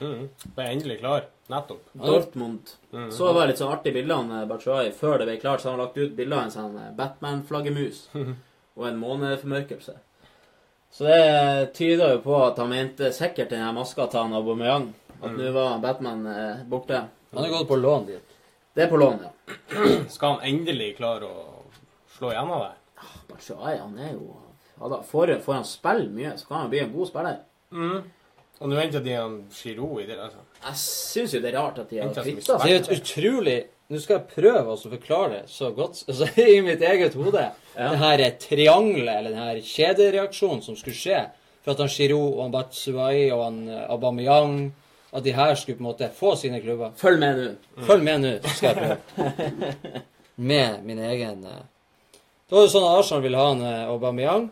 Mm. Ble endelig klar. Nettopp. Dortmund. Mm. Så det var litt sånn artig bilde av eh, Før det ble klart, så har han lagt ut bilde av en sånn eh, Batman-flaggermus og en måneformørkelse. Så det tyder jo på at han mente sikkert den her maska til han Aubameyang. At nå var Batman eh, borte. Han har gått på lån dit. Det er på lån, ja. Skal han endelig klare å slå igjennom der? Batshuayi, han er jo ja, da, får, får han spille mye, så kan han bli en god spiller. Mm. Og nå henter de han Giroud i det. altså. Jeg syns jo det er rart at de har kvitta seg. Det er et utrolig Nå skal jeg prøve å forklare det så godt altså, i mitt eget hode. Ja. Det her triangelet, eller den her kjedereaksjonen som skulle skje for at han Giroud og han Batsuai og han eh, Aubameyang At de her skulle på en måte få sine klubber. Følg med nå. Følg med nå, så skal jeg prøve. Med min egen eh. Det var jo sånn at Arsenal ville ha en eh, Aubameyang,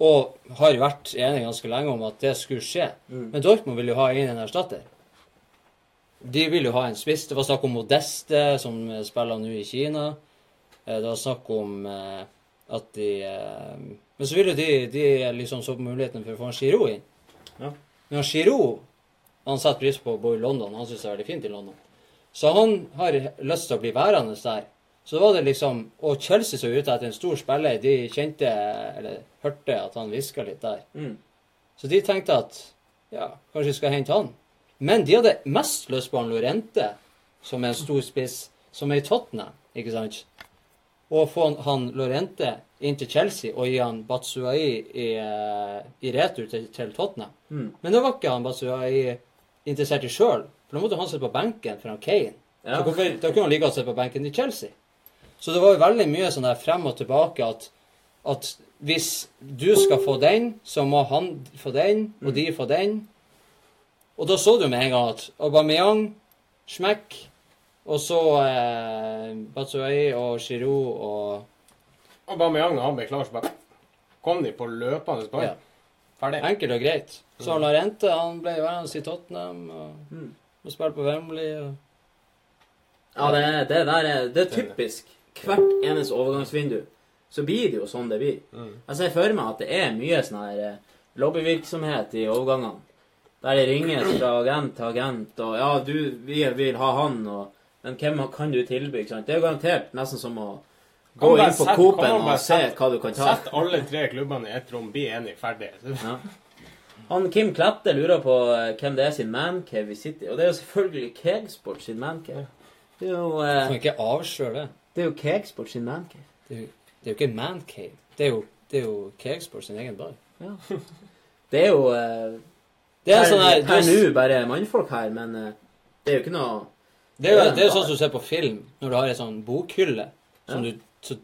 og har vært enige ganske lenge om at det skulle skje. Men Dortmund vil jo ha inn en erstatter. De vil jo ha en spiss. Det var snakk om Modeste, som spiller nå i Kina. Eh, Det var snakk om eh, at de eh, Men så ville de, de liksom så på muligheten for å få en Giroud inn. Ja. Men Giroud han setter pris på å bo i London. Han syns det er veldig fint i London. Så han har lyst til å bli værende der. Så var det liksom Og Chelsea så ute etter en stor spiller. De kjente, eller hørte, at han hviska litt der. Mm. Så de tenkte at ja, kanskje vi skal hente han. Men de hadde mest lyst på han Lorente, som er en stor spiss, som er i Tottenham, ikke sant? Og få han- Lorente inn til Chelsea og gi han Batsuai i, eh, i retur til, til Tottenham. Mm. Men da var ikke han Batsuai interessert i sjøl, for da måtte han sitte på benken for han Kane. Ja. Så hvorfor, da kunne han like godt sitte på benken i Chelsea. Så det var jo veldig mye sånn der frem og tilbake at, at hvis du skal få den, så må han få den, og de få den. Og da så du med en gang at Aubameyang, smekk, og så eh, Batsuai og Giroud og Aubameyang, og han ble klar, så bare kom de på løpende bånd. Ja. Ferdig. Enkelt og greit. Så han Larente, han ble værende i Tottenham og, Mm. og spilte på Wembley. Og... Ja, det, det der er, det er typisk. Hvert eneste overgangsvindu så blir det jo sånn det blir. Mm. Jeg ser for meg at det er mye sånn her eh, lobbyvirksomhet i overgangene. Der det ringes fra agent til agent, og ja, du, vi vil ha han, og Men hvem kan du tilby? ikke sant? Det er jo garantert nesten som å gå inn på Coop-en og se hva du kan ta. Sett alle tre klubbene i ett rom, bli enig, ferdig. Ja. Han Kim Klette lurer på eh, hvem det er sin mancave i City. Og det er jo selvfølgelig Kegsport sin mancave. Det er jo, eh, Kan ikke avsløre det. Det er jo Kegsport sin mancave. Det er jo, det er jo ikke Mancave. Det er jo, det er jo Kegsport sin egen bar. Det er jo eh, Det er sånn her per nå bare mannfolk her, men eh, det er jo ikke noe Det er jo det er jo sånn som du ser på film, når du har en sånn bokhylle. Som Ja. du, så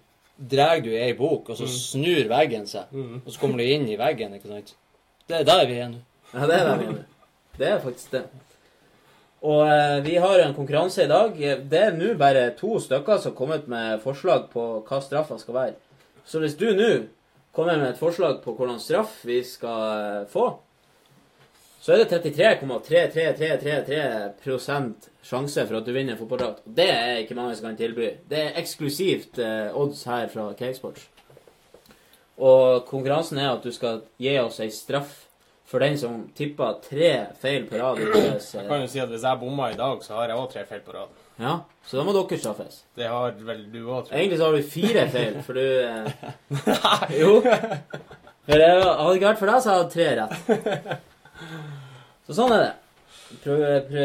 drar du i ei bok, og så snur veggen seg. Mm. Og så kommer du inn i veggen, ikke sant. Det er der vi er nå. Ja, det er det jeg mener. Det er faktisk det. Og eh, vi har en konkurranse i dag. Det er nå bare to stykker som har kommet med forslag på hva straffa skal være. Så hvis du nå kommer med et forslag på hvordan straff vi skal eh, få, så er det 33,33333% sjanse for at du vinner en fotballdrakt. Det er ikke mange som kan tilby. Det er eksklusivt eh, odds her fra Cakesports. Og konkurransen er at du skal gi oss ei straff for den som tippa tre feil på rad. deres, Jeg eh, kan jo si at hvis jeg bomma i dag, så har jeg òg tre feil på rad. Ja, så da må dere straffes. Det har vel du òg, tror jeg. Egentlig så har du fire feil, for du eh, Jo. For det hadde ikke vært for deg, så hadde jeg hatt tre rett. Så sånn er det. Pro, pro,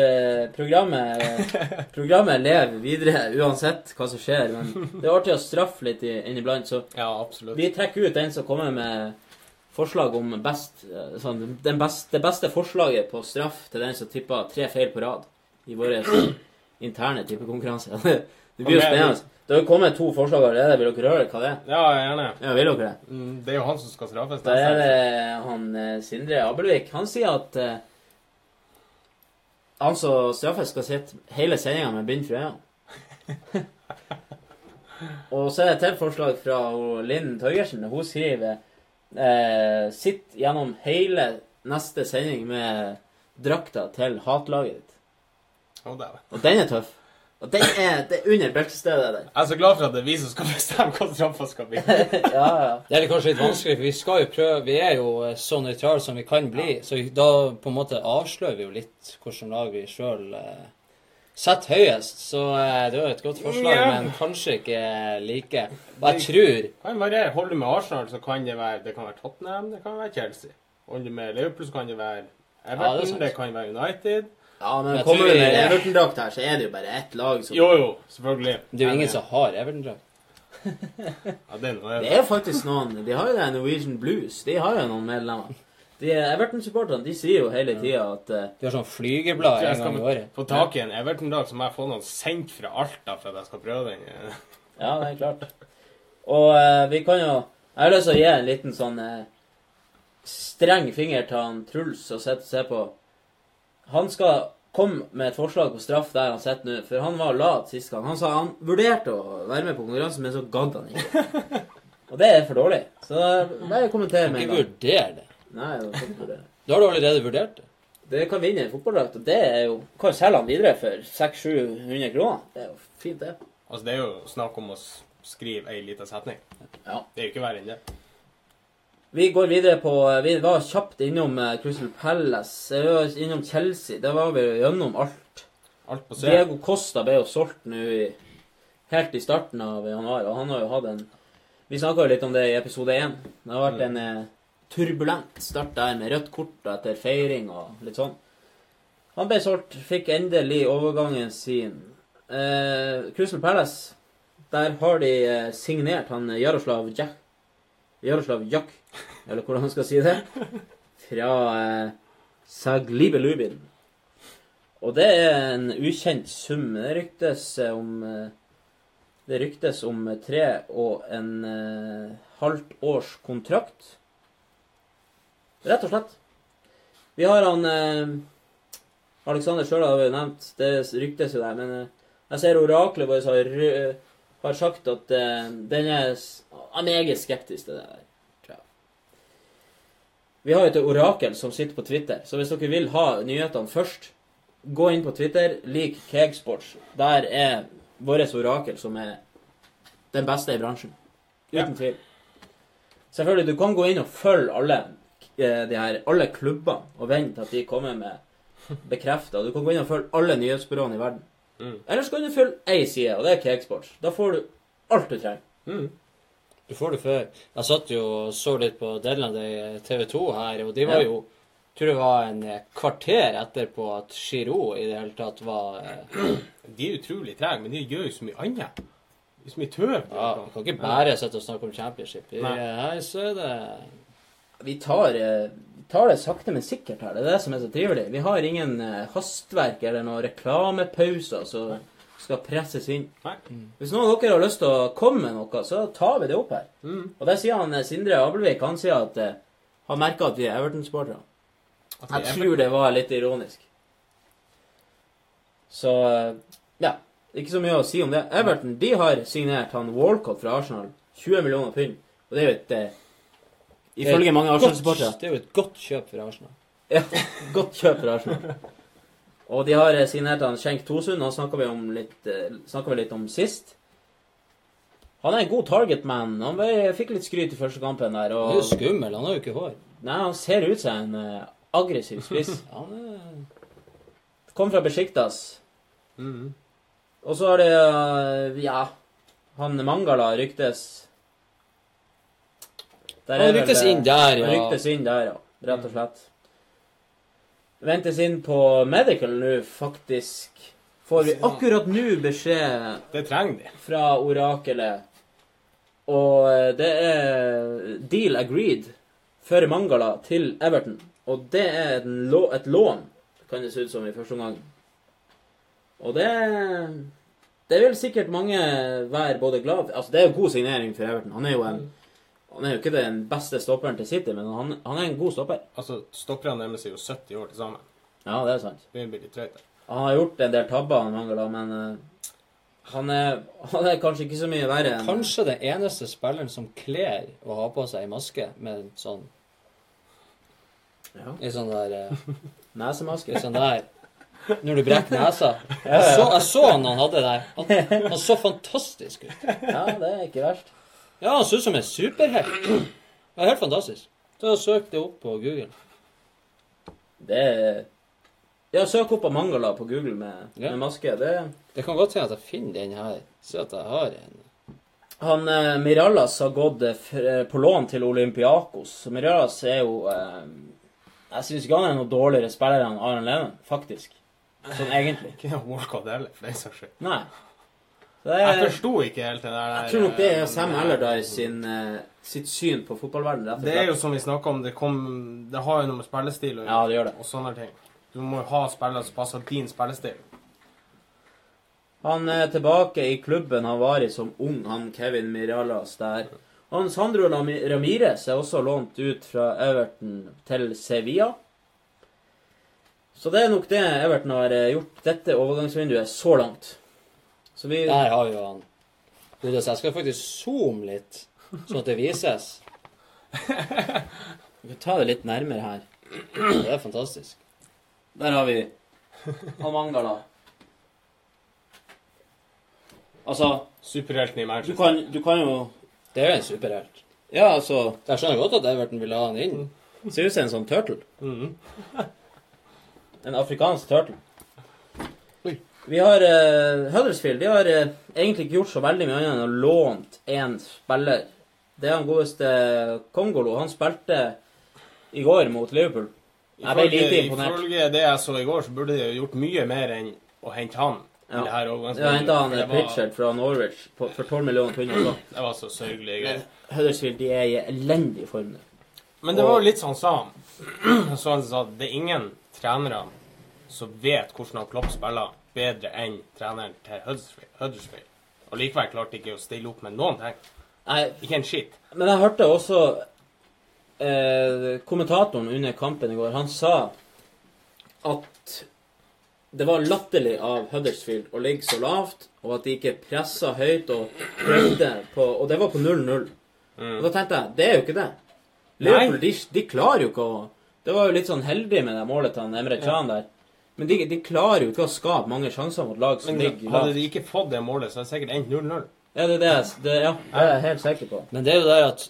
programmet, programmet lever videre uansett hva som skjer, men det er artig å straffe litt inniblant. Så Ja, absolutt. vi trekker ut den som kommer med forslag om best, eh, sånn, den best, det beste forslaget på straff til den som tippa tre feil på rad i vår interne tippekonkurranse. Det blir jo spennende. Det har jo kommet to forslag allerede. Vil dere høre hva det er? Ja, gjerne. Ja, vil dere det? Mm, Det er jo han som skal straffes. Da er det han eh, Sindre Abelvik. Han sier at uh, han som straffes, skal sitte hele sendinga med bind for øynene. Og så er det et til forslag fra Linn Torgersen. Hun skriver eh, Sitt gjennom hele neste sending med drakta til hatlaget ditt. Å, dæven. Og den er tøff. Og den er, det er under beltestedet der. Jeg er så glad for at det er vi som skal bestemme hva straffa skal bli. Ja, ja. Det er kanskje litt vanskelig, for vi skal jo prøve Vi er jo så nøytrale som vi kan bli, så da på en måte avslører vi jo litt hvordan lag vi sjøl eh, setter høyest. Så eh, det er jo et godt forslag, Ja. men kanskje ikke like. Og jeg tror Kan variere. Holder du med Arsenal, så kan det være det kan være Tottenham, det kan være Chelsea. Holder du med Liverpool, så kan det være Ja, det Everton, det kan være United. ja men Jeg kommer du med Everton-drakt her, så er det jo bare ett lag som Jo, jo, selvfølgelig. det er jo ingen som har Everton-drakt. Ja. Det er faktisk noen De har jo det Norwegian Blues. De har jo noen medlemmer. De Everton-supporterne de sier jo hele tida at uh, De har sånn flygerblad en gang i året. få tak i en Everton-dag, så må jeg få noen sendt fra Alta for at jeg skal prøve den. Ja, det er klart. Og uh, vi kan jo Jeg har lyst til å gi en liten sånn uh, streng finger til han Truls og sitte og se på. Han skal komme med et forslag på straff der han sitter nå, for han var lat sist gang. Han sa han vurderte å være med på konkurransen, men så gadd han ikke. Og det er for dårlig. Så bare kommenter med Ikke en gang. vurder det. Nei, det var ikke det. Da har du allerede vurdert det. Det kan vinne en fotballdrakt, og det er jo Kan selge han videre for 600-700 kroner. Det er jo fint, det. Altså, det er jo snakk om å skrive ei lita setning. Ja. Det er jo ikke verre enn det. Vi går videre på Vi var kjapt innom eh, Crystal Palace. Vi var innom Chelsea. Der var vi gjennom alt. Alt på C. Diego Costa ble jo solgt nå i, helt i starten av januar, og han har jo hatt en Vi snakka jo litt om det i episode én. Det har vært en eh, turbulent start der med rødt kort etter feiring og litt sånn. Han ble solgt, fikk endelig overgangen sin. Eh, Crystal Palace, der har de eh, signert han Jaroslav Jack Jaroslav Jack, eller hvordan han skal si det, fra eh, Zaglibe Lubin. Og det er en ukjent sum. Det ryktes eh, om eh, Det ryktes om tre og en eh, halvt års kontrakt. Rett og slett. Vi har han eh, Alexander sjøl har jo nevnt. Det ryktes jo der. Men eh, jeg ser oraklet vårt har, har sagt at eh, den er Han er meget skeptisk til det der. tror jeg. Vi har jo et orakel som sitter på Twitter, så hvis dere vil ha nyhetene først, gå inn på Twitter, lik Kegsports. Der er vårt orakel, som er den beste i bransjen. Uten tvil. Selvfølgelig, du kan gå inn og følge alle eh, de her, alle klubbene og vente til at de kommer med bekrefta. Du kan gå inn og følge alle nyhetsbyråene i verden. Mm. Eller så kan du følge én side, og det er Cakesports. Da får du alt du trenger. Mm. Du får det før. Jeg satt jo og så litt på Deadland i TV 2 her, og de var Ja. jo tror det var en eh, kvarter etterpå at Giroud i det hele tatt var eh, De er utrolig trege, men de gjør jo så mye annet. Så mye tøv. Ja, kan ikke bare sitte og snakke om championship. Nei. Her så er det Vi tar, eh, vi tar det sakte, men sikkert her. Det er det som er så trivelig. Vi har ingen eh, hastverk eller noen reklamepauser som skal presses inn. Hvis noen av dere har lyst til å komme med noe, så tar vi det opp her. Mm. Og der sier han eh, Sindre Abelvik han sier at han merker at vi er Everton-sportere. At Jeg tror det var litt ironisk. Så ja. Ikke så mye å si om det. Everton de har signert han Walcott fra Arsenal. 20 millioner pund. Og det er jo et Ifølge mange Arsenal-supportere. Det er jo et godt kjøp for Arsenal. Ja, godt kjøp for Arsenal. Og de har eh, signert han Schenk Tosund. Han snakka vi, eh, vi litt om sist. Han er en god targetman. Han ble, fikk litt skryt i første kampen der. Han er jo skummel, han har jo ikke hår. nei, han ser ut som en uh, aggressiv spiss. Han er Kom fra Besjiktas. Mm. Og så har det uh, Ja, han Mangala ryktes Der Han ryktes inn der, Han ja. ryktes inn der, ja. Rett og slett. Ventes inn på medical nå, faktisk. Får vi akkurat nå beskjed Det trenger de. fra orakelet. Og eh, det er deal agreed for Mangala til Everton. Og det er et, et lån, kan det se ut som i første omgang. Og det Det vil sikkert mange være både glad for. Altså, det er jo god signering for Everton. Han er jo en han er jo ikke den beste stopperen til City, men han, han er en god stopper. Altså, Stopperne nærmer seg jo 70 år til sammen. Ja, det er sant. Det blir litt drøyt. Han har gjort en del tabber, han mangler, men uh, han, er, han er kanskje ikke så mye verre enn kanskje den eneste spilleren som kler å ha på seg ei maske med en sånn ja. I sånn der uh, nesemaske. I sånn der Når du brekker nesa. Jeg så, jeg så han han hadde der. Han, han så fantastisk ut. Ja, det er ikke verst. Ja, han ser ut som en superhelt. Det er helt fantastisk. Så søk det opp på Google. Det er Ja, søk opp av Mangala på Google med, Ja. med maske. Det Det kan godt hende at jeg finner den her. Se at jeg har en. Han eh, Mirallas har gått eh, eh, på lån til Olympiakos. Mirallas er jo eh, Jeg syns ikke han er noe dårligere spiller enn Aron Lennon, faktisk. Sånn egentlig. Ikke Walcott heller, for den saks skyld. Nei. Det Jeg forsto ikke helt det der. jeg tror nok det er Sam Allardyce sin, eh, sitt syn på fotballverdenen, Det er jo som vi snakka om, det, kom, det har jo noe med spillestil å Ja, det gjør det. og sånne ting. Du må jo ha spillere som passer din spillestil. Han er tilbake i klubben han var i som ung, han Kevin Miralas der. Han Sandro Rami- Ramires er også lånt ut fra Everton til Sevilla. Så det er nok det Everton har eh, gjort dette overgangsvinduet så langt. Så vi Der har vi jo han. Godeste, jeg skal faktisk zoome litt, sånn at det vises. vi kan ta det litt nærmere her. Det er fantastisk. Der har vi han Mangala. Altså, Superhelten i du kan, du kan jo Det er jo en superhelt. Ja, altså Jeg skjønner godt at Everton vil ha han inn. Ser ut som en sånn turtle. Mhm. En afrikansk turtle. Vi har uh, Huddersfield de har uh, egentlig ikke gjort så veldig mye annet enn å lånt én spiller. Det er han godeste Kongolo. Han spilte i går mot Liverpool. Jeg ble lite imponert. ifølge det jeg så i går, så burde de gjort mye mer enn å hente han. Ja. her De henta han eh, Pritchard fra Norwich på, for 12 millioner pund. også. Det var så sørgelig greier. Huddersfield de er i elendig form nå. Men det var jo litt sånn sa han. Så han sa at det er ingen trenere som vet hvordan han Klopp spiller bedre enn treneren til Huddersfield. Huddersfield. Og likevel klarte ikke å stille opp med noen ting. Nei, Ikke en skitt. Men jeg hørte også eh, kommentatoren under kampen i går. Han sa at det var latterlig av Huddersfield å ligge så lavt, og at de ikke pressa høyt og prøvde på Og det var på 0-0. Og da tenkte jeg det er jo ikke det. Liverpool de, de klarer jo ikke å Det var jo litt sånn heldig med det målet til Emre Emre ja. der. Men de, de klarer jo ikke å skape mange sjanser mot lag som Men lavt. hadde de ikke fått det målet, så hadde det sikkert endt 0-0. Ja, det er det, det, ja, det er jeg helt sikker på. Men det er jo det at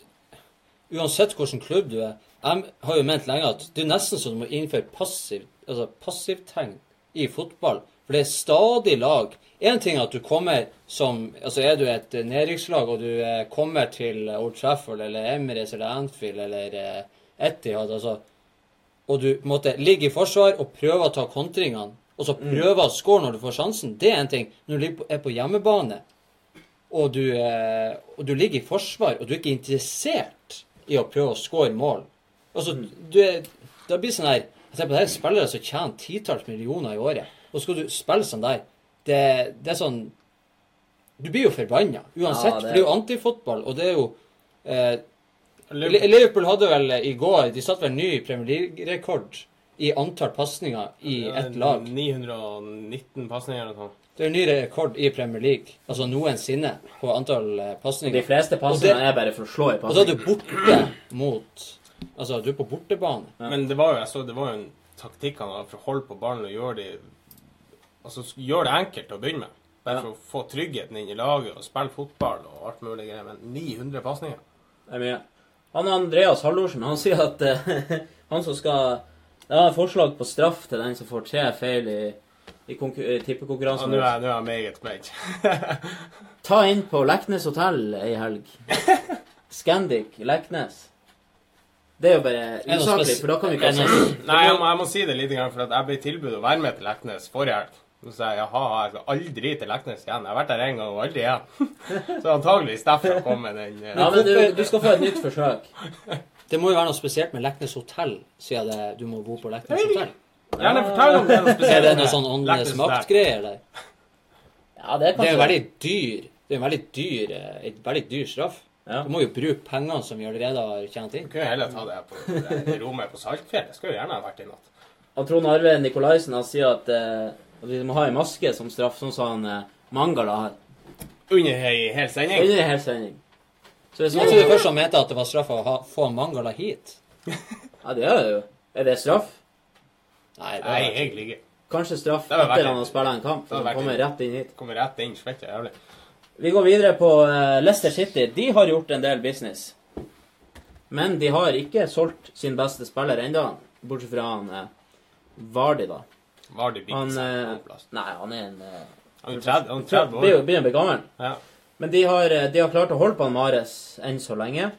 uansett hvilken klubb du er Jeg har jo ment lenge at det er nesten så du må innføre passiv, altså passivtegn i fotball. For det er stadig lag. Én ting er at du kommer som Altså er du et nedrykkslag, og du eh, kommer til Old Trafford eller Emirates eller Anfield eller eh, Etihad, altså, og du måte ligger i forsvar og prøver å ta kontringene, og så prøver å score når du får sjansen, det er en ting. Når du er på hjemmebane, og du, eh, og du ligger i forsvar, og du er ikke interessert i å prøve å score mål Altså, du er, Det blir sånn her Jeg ser på det her spillere som tjener titalls millioner i året, og skal du spille sånn der. Det, det er sånn Du blir jo forbanna uansett, Ja, det- for det er jo antifotball, og det er jo eh, Liverpool hadde vel i går De satte vel ny Premier League-rekord i antall pasninger i ett lag. 919 pasninger eller noe sånt. Det er en ny rekord i Premier League, altså noensinne, på antall pasninger. De fleste pasningene er bare for å slå i Og så er du borte mot Altså, du er på bortebane. Ja. Men det var jo, jeg så, det var jo en taktikk han hadde for å holde på ballen og gjøre det Altså gjøre det enkelt å begynne med. Bare Ja. for å få tryggheten inn i laget og spille fotball og alt mulig greier. Men 900 pasninger Det er mye. Han Andreas Hallorsen han sier at uh, han som skal Det er forslag på straff til den som får tre feil i, i, konkur- i ja, tippekonkurransen. Nå er, nå er jeg meget spent. Ta inn på Leknes hotell ei helg. Scandic Leknes. Det er jo bare usaklig, for da kan vi ikke ha. Nei, jeg må, jeg må si det litt, grann, for at jeg ble tilbudt å være med til Leknes forrige helg. Så sa jeg jaha, jeg skal aldri til Leknes igjen. Jeg har vært der en gang og aldri igjen. Så antageligvis derfor kom med den eh, Ja, men du, du skal få et nytt forsøk. Det må jo være noe spesielt med Leknes hotell, siden det, du må bo på Leknes hotell. Gjerne fortell om det er noe spesielt. Er det noe sånn åndenes makt-greie, eller? Ja, det er kanskje Det er jo veldig dyr. Det er en veldig dyr, eh, et veldig dyr straff. Ja. Du må jo bruke pengene som vi allerede har tjent inn. Du kunne heller ta det på det rommet på Saltfjell. Det skulle jo gjerne ha vært i natt. Og Trond Arve Nikolaisen han sier at, eh, at vi må ha en maske som straff, sånn som han eh, Mangala har. Under ei hel sending. Under hel sending. Så hvis man, trodde først han mente at det var straff å ha, få Mangala hit. ja, det er det jo. Er det straff? Nei, det Nei, egentlig ikke. Kanskje straff etter han har spilt en kamp. Han kommer rett inn hit. Kommer rett inn, svett og jævlig. Vi går videre på eh, Leicester City. De har gjort en del business. Men de har ikke solgt sin beste spiller ennå, bortsett fra han eh, Vardi, da. Var det Han, bitt seg eh, plass. Nei, han er en eh, Han er 30 han er 30 Blir jo år. begynner å bli gammel. Ja. Men de har, eh, de har klart å holde på han Mares enn så lenge.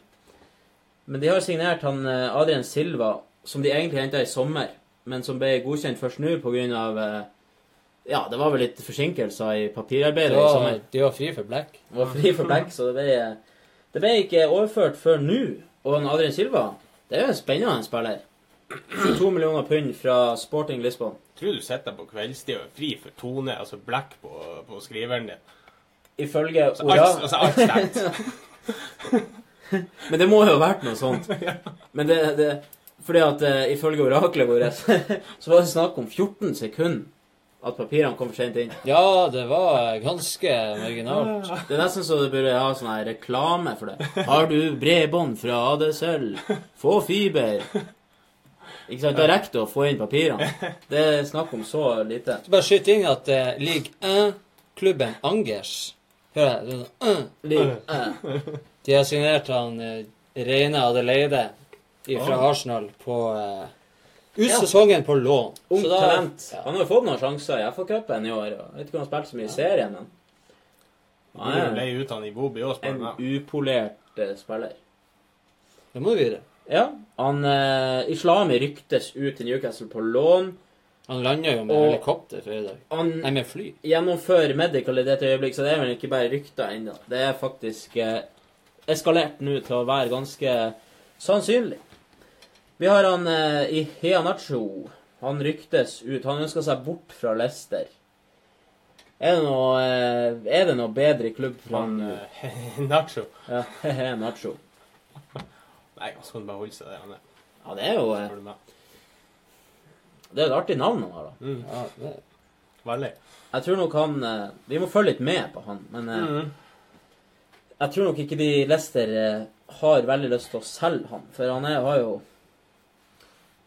Men de har signert han Adrian Silva, som de egentlig henta i sommer, men som ble godkjent først nå pga. Ja, det var vel litt forsinkelser i papirarbeidet Det i sommer. de var fri for blekk. De var fri for blekk, så det ble, det ble ikke overført før nå. Og han Adrian Silva, det er jo en spennende spiller. 2 millioner pund fra Sporting Lisbon. Tror du sitter på kveldstid og er fri for tone, altså blekk på, på skriveren din. Ifølge Altså Ora... alt, altså alt stengt. Men det må jo ha vært noe sånt. Men det, det Fordi at uh, ifølge oraklet vårt så var det snakk om 14 sekunder at papirene kom for sent inn. Ja, det var ganske marginalt. Det er nesten så du burde ha sånn her reklame for det. Har du bredbånd fra ADSL? Få fiber. Ikke sant? Da rekker du å få inn papirene. Det er snakk om så lite. Så bare skyt inn at uh, Ligue 1-klubben Angers Hør jeg? sånn, «Øh». Lik- eh. De har signert han uh, Reine Adeleide fra Arsenal på uh, ut Ja. sesongen på lån. Ung talent. Ja. Han har jo fått noen sjanser i FA-cupen i år. Jeg vet ikke om han har spilt så mye i serien, men er leie ut han i Bobi òg, spør en meg. upolert eh, spiller. Det må vi videre. Ja, han eh, Islami ryktes ut til Newcastle på lån. Han landa jo med Og- helikopter før i dag. Han Nei, med fly. gjennomfører medical i dette øyeblikk, så det er vel ikke bare rykter ennå. Det er faktisk eh, eskalert nå til å være ganske sannsynlig. Vi har han eh, i Heanacho. Han ryktes ut. Han ønsker seg bort fra Leicester. Er det noe, eh, er det noe bedre klubb for han? Han eh, Nacho. Ja, Heanacho. Nei, han skal bare holde seg der han er. Ja, det er jo eh, Spør du meg. Det er jo et artig navn han har, da. Mm, Ja, det, veldig. Jeg tror nok han eh, Vi må følge litt med på han, men eh, Mm. Jeg tror nok ikke de Leicester eh, har veldig lyst til å selge han, for han er, har jo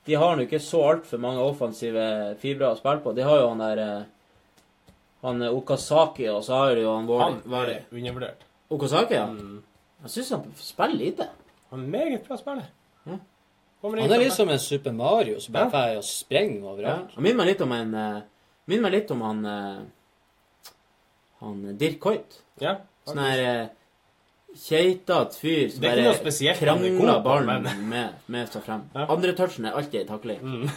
De har nå ikke så altfor mange offensive fibre å spille på. De har jo han der eh, Han eh, Okazaki, og så har de jo han vår Han var er undervurdert. Okazaki, ja. Mm. Jeg syns han spiller lite. Han er meget bra spiller. Ja. Han er litt som en Super Mario som bare Ja. får og sprenger Ja. overalt. Han minner meg litt om en uh, Minner meg litt om han uh, Han Dirk Hoit. Ja, Sånn her uh, keitete fyr som bare er er krangler ballen men- med, med seg frem. Ja. Andre touchen er alltid en takling. Mm.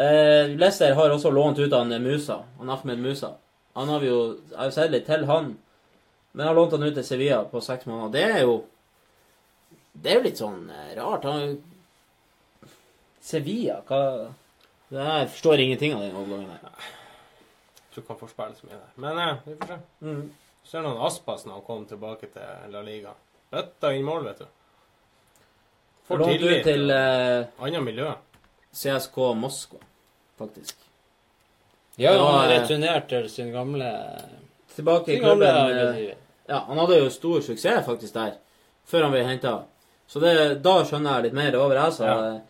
uh, Lester har også lånt ut han Musa. Han Ahmed Musa. Han har vi jo Jeg har jo sett litt til han. Men jeg har lånt han ut til Sevilla på seks måneder. Det er jo Det er jo litt sånn eh, rart. Han Sevilla, hva det Jeg forstår ingenting av den overgangen her. Jeg tror ikke han får spille så mye der. Men eh, vi får se. Mm. Ser noen Aspas når han kom tilbake til La Liga. Bøtta inn mål, vet du. Får Lånt ut til eh, annet miljø. CSK Moskva, faktisk. Ja, Ja, han har eh, returnert til sin gamle Tilbake i klubben. eh. Ja, han hadde jo stor suksess faktisk der, før han ble henta. Så det, da skjønner jeg litt mer. Det var bare jeg Ja. eh,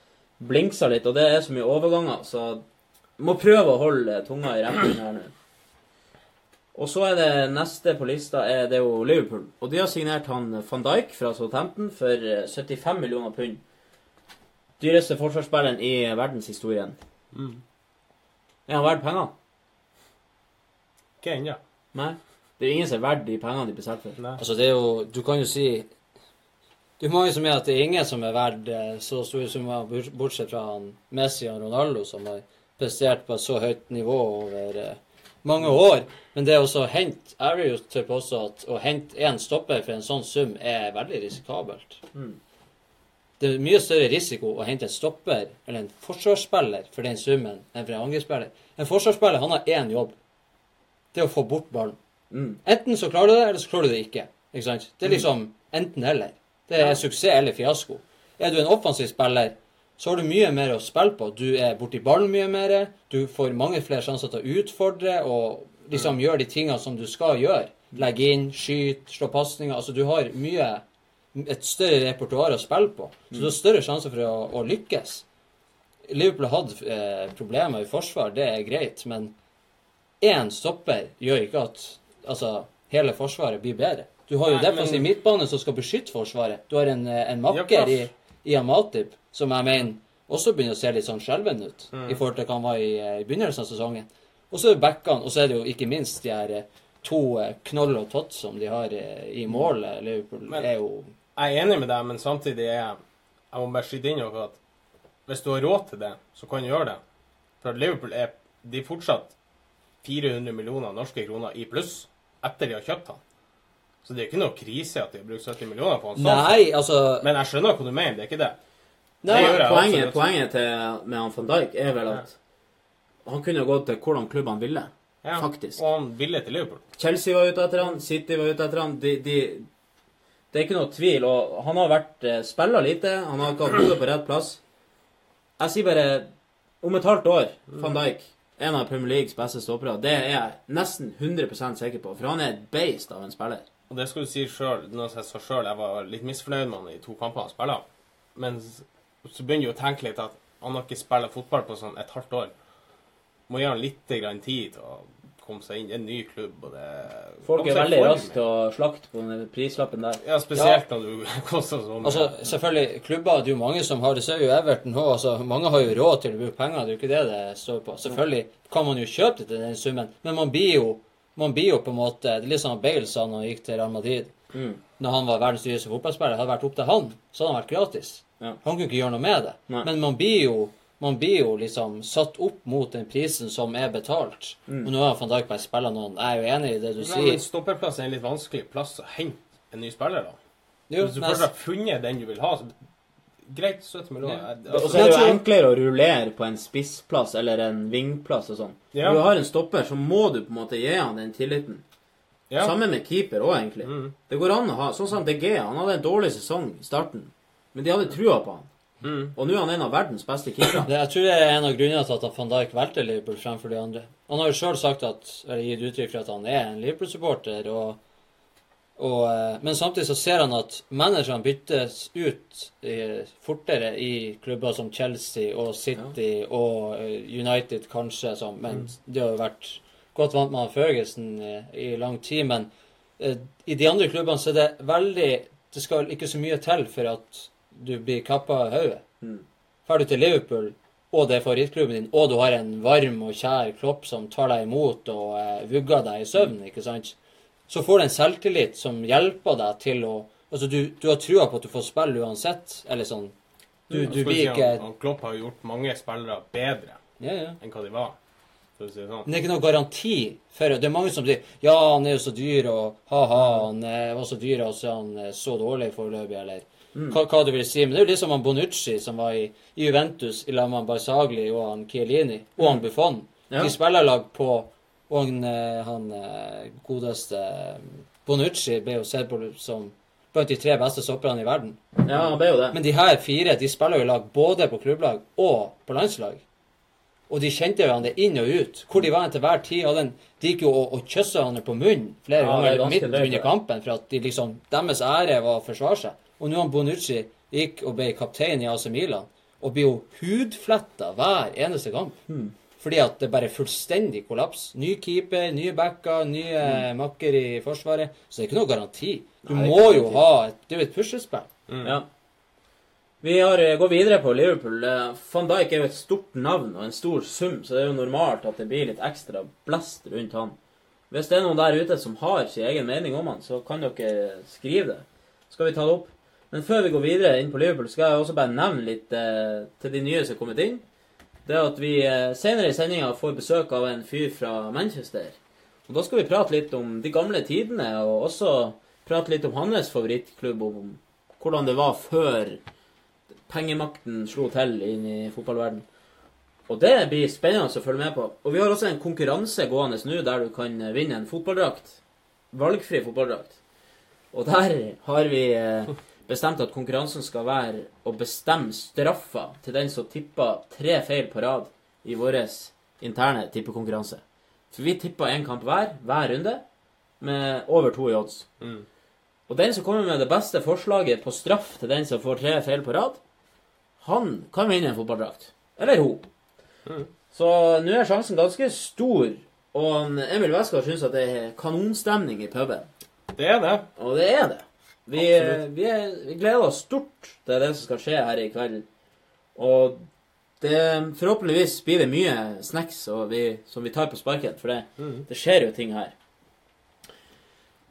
blingsa litt, og det er så mye overganger, så må prøve å holde tunga i retten her nå. Og så er det neste på lista er det jo Liverpool. Og de har signert han van Dijk fra Southampton for eh, 75 millioner pund. Dyreste forsvarsspilleren i verdenshistorien. Mm. Er han verdt penger? Ikke ennå. Nei. Det er jo ingen som er verdt de pengene de blir solgt for. Nei. Altså, det er jo Du kan jo si Det er mange som mener at det er ingen som er verdt eh, så store summer, bortsett fra han Messi og Ronaldo, som har prestert på et så høyt nivå over eh, mange år. Men det er også å hente Jeg vil jo tørre påstå at å hente én stopper for en sånn sum er veldig risikabelt. Mm. Det er mye større risiko å hente en stopper eller en forsvarsspiller for den summen enn for en angrepsspiller. En forsvarsspiller han har én jobb. Det å få bort ballen. Mm. Enten så klarer du det, eller så klarer du det ikke. Ikke? Det er liksom enten-eller. Det er suksess eller fiasko. Er du en offensiv spiller, så har du mye mer å spille på. Du er borti ballen mye mer. Du får mange flere sjanser til å utfordre og liksom gjøre de tingene som du skal gjøre. Legge inn, skyte, slå pasninger. Altså, du har mye et større repertoar å spille på. Så du har større sjanse for å, å lykkes. Liverpool har hatt eh, problemer i forsvar, det er greit, men én stopper gjør ikke at altså, hele forsvaret blir bedre. Du har jo defensiv men- midtbane som skal beskytte forsvaret. Du har en, en makker Ja, i, i Amatib som jeg mener også begynner å se litt sånn skjelven ut Mm. i forhold til hva han var i, eh, i begynnelsen av sesongen. Og så er det backene, og så er det jo ikke minst de her eh, to eh, knoll og tott som de har eh, i målet. Liverpool Men- er jo Jeg er enig med deg, men samtidig er jeg Jeg må bare skyte inn noe at hvis du har råd til det, så kan du gjøre det. For at Liverpool er de fortsatt 400 millioner norske kroner i pluss etter de har kjøpt han. Så det er ikke noe krise at de har brukt 70 millioner på han. Nei, altså Men jeg skjønner hva du mener, det er ikke det. Nei, Det jeg poenget, også, poenget til, med han van Dijk er vel at han kunne gått til hvordan klubb han ville. Ja. Faktisk. Og han ville til Liverpool. Chelsea var ute etter han, City var ute etter han. De, de, Det er ikke noe tvil. Og han har vært eh, spilla lite. Han har ikke hatt hodet på rett plass. Jeg sier bare om et halvt år, van Dijk, en av Premier Leagues beste stoppere, det er jeg nesten 100% sikker på. For han er et beist av en spiller. Og det skal du si sjøl. Når jeg sa sjøl, jeg var litt misfornøyd med han i to kamper han spiller. Men så begynner du å tenke litt at han har ikke spilt fotball på sånn et halvt år. Må gi han litt tid til å komme seg inn. Det er en ny klubb, og det Folk er veldig raske til å slakte på den prislappen der. Ja, spesielt når du koster sånn. Altså, selvfølgelig, klubber, det er jo mange som har det. Så er jo Everton òg. Altså, mange har jo råd til å bruke penger. Det er jo ikke det det står på. Selvfølgelig kan man jo kjøpe det til den summen, men man blir jo, man blir jo på en måte Det er litt sånn Bale sa når han gikk til Real Madrid. Mm. Når han var verdens dyreste fotballspiller. Hadde det vært opp til han, så hadde han vært gratis. Ja. Han kunne ikke gjøre noe med det. Nei. Men man blir jo man blir jo liksom satt opp mot den prisen som er betalt. Mm. Og nå har van Dijk bare spilla noen. Jeg er jo enig i det du sier. men stopperplass er en litt vanskelig plass å hente en ny spiller, da. Jo, Hvis du først har funnet den du vil ha, så greit, 70 millioner. Ja. Og Altså, så er det jo enklere å rullere på en spissplass eller en vingplass og sånn. Ja. Når du har en stopper, så må du på en måte gi han den tilliten. ja. Sammen med keeper òg, egentlig. Mm. Det går an å ha Sånn som DG. Han hadde en dårlig sesong i starten, men de hadde trua på han. Mm. Og nå er han en av verdens beste keepere. Jeg tror det er en av grunnene til at van Dijk valgte Liverpool fremfor de andre. Han har jo sjøl sagt at, eller gitt uttrykk for at han er en Liverpool-supporter. Og, og, eh, men samtidig så ser han at managerne byttes ut eh, fortere i klubber som Chelsea og City og eh, United kanskje, som, men det har jo vært godt vant med Ferguson eh, i lang tid. Men i de andre klubbene så er det veldig Det skal ikke så mye til for at du blir kappa i hodet. Mm. Drar du til Liverpool, og det er favorittklubben din, og du har en varm og kjær klopp som tar deg imot og eh, vugger deg i søvn, ikke sant, så får du en selvtillit som hjelper deg til å Altså, du, du har trua på at du får spille uansett, eller sånn. Du, Jeg du blir si ikke han- han Klopp har gjort mange spillere bedre Ja, ja. enn hva de var, si det sånn. Men det er ikke noe garanti for Det er mange som sier ja, han er jo så dyr, og ha-ha, han eh, var så dyr, og så er han eh, så dårlig foreløpig, eller hva, hva du vil si. Men det er jo liksom han Bonucci som var i, i Juventus i lag med Barzagli og han Chiellini og han Buffon. Ja. De spiller lag på Og han, eh, han eh, godeste eh, Bonucci ble jo sett på som blant de tre beste stopperne i verden. Ja, han ble jo det. Men de her fire de spiller jo lag både på klubblag og på landslag. Og de kjente jo hverandre inn og ut. Hvor de var til hver tid. Og den, de gikk jo og, og kyssa hverandre på munnen flere Ja, er ganger midt under kampen for at de liksom, deres ære var å forsvare seg. Og nå har Bonucci gikk og ble kaptein i AC Milan og blir jo hudfletta hver eneste kamp. Mm. Fordi at det bare er fullstendig kollaps. Ny keeper, nye backer, nye makker i forsvaret. Så det er ikke noe garanti. Du. Nei, må jo ha et, Det er jo et puslespill. Ja. Vi har går videre på Liverpool. Eh, Van Dijk er jo et stort navn og en stor sum, så det er jo normalt at det blir litt ekstra blest rundt han. Hvis det er noen der ute som har sin egen mening om han, så kan dere skrive det. Skal vi ta det opp? Men før vi går videre inn på Liverpool, skal jeg også bare nevne litt eh, til de nye som er kommet inn. Det er at vi eh, senere i sendinga får besøk av en fyr fra Manchester. Og da skal vi prate litt om de gamle tidene, og også prate litt om hans favorittklubb, om hvordan det var før pengemakten slo til inn i fotballverden. Og det blir spennende å følge med på. Og vi har også en konkurranse gående nå der du kan vinne en fotballdrakt. Valgfri fotballdrakt. Og der har vi eh, bestemt at konkurransen skal være å bestemme straffa til den som tipper tre feil på rad i vår interne tippekonkurranse. For vi tipper én kamp hver, hver runde, med over to i odds. Mm. Og den som kommer med det beste forslaget på straff til den som får tre feil på rad, han kan vinne en fotballdrakt. Eller hun. Mm. Så nå er sjansen ganske stor. Og Emil Westgård syns at det er kanonstemning i puben. Det er det. Og det er det. Vi, vi, er, vi gleder oss stort til det som skal skje her i kveld. Og det, forhåpentligvis blir det mye snacks og vi, som vi tar på sparken, for det, Mm. det skjer jo ting her.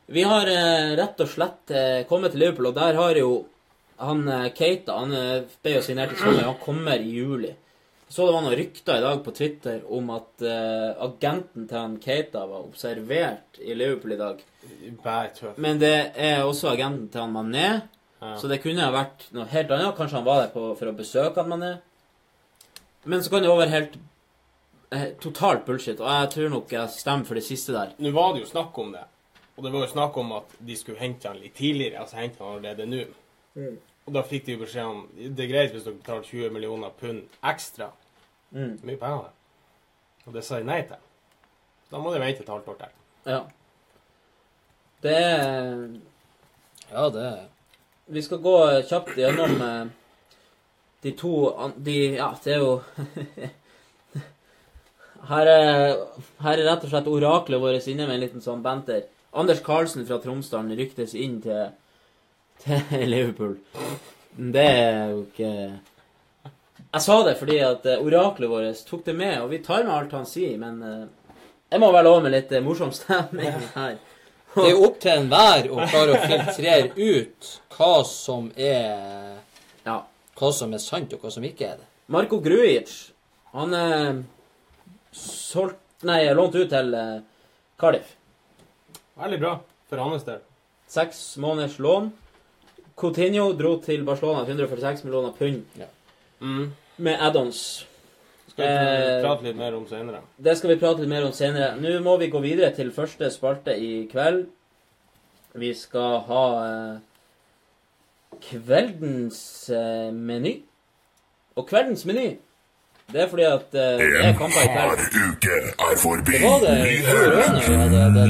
Vi har eh, rett og slett eh, kommet til Liverpool, og der har jo han eh, Keita Han ble jo signert i sommer, han kommer i juli. Så det var noen rykter i dag på Twitter om at uh, agenten til han Keita var observert i Liverpool i dag. Bare. Men det er også agenten til han Mané, Ja. så det kunne ha vært noe helt annet. Kanskje han var der på, for å besøke han Mané. Men så kan det være helt eh, totalt bullshit, og jeg tror nok jeg stemmer for det siste der. Nå var det jo snakk om det. Og det var jo snakk om at de skulle hente han litt tidligere, altså hente han allerede nå. Og da fikk de jo beskjed om det er greit hvis dere betaler 20 millioner pund ekstra. Mm. Mye penger, det. Og det sa de nei til. Da må de vente et halvt år til. Ja. Det Ja, det Vi skal gå kjapt gjennom eh, de to de, Ja, det er jo her, er, her er rett og slett oraklet vårt inne med en liten sånn banter. Anders Karlsen fra Tromsdalen ryktes inn til, til Liverpool. Det er jo ikke Jeg sa det fordi at eh, oraklet vårt tok det med, og vi tar med alt han sier, men eh, jeg må være lov med litt eh, morsom stemning her. Det er jo opp til enhver å klare å filtrere ut hva som er Ja. hva som er sant, og hva som ikke er det. Marko Grujic, han er solgt Nei, lånt ut til Cardiff. Veldig bra for hans del. Seks måneders lån. Coutinho dro til Barcelona 146 millioner pund Mm. med add-ons. Skal vi Eh, prate litt mer om senere. Det skal vi prate litt mer om senere. Nå må vi gå videre til første spalte i kveld. Vi skal ha eh, kveldens eh, meny. Og kveldens meny, det er fordi at eh, det er kamper i kveld. Hard uke er forbi. Det var det vi hadde Det, det, det,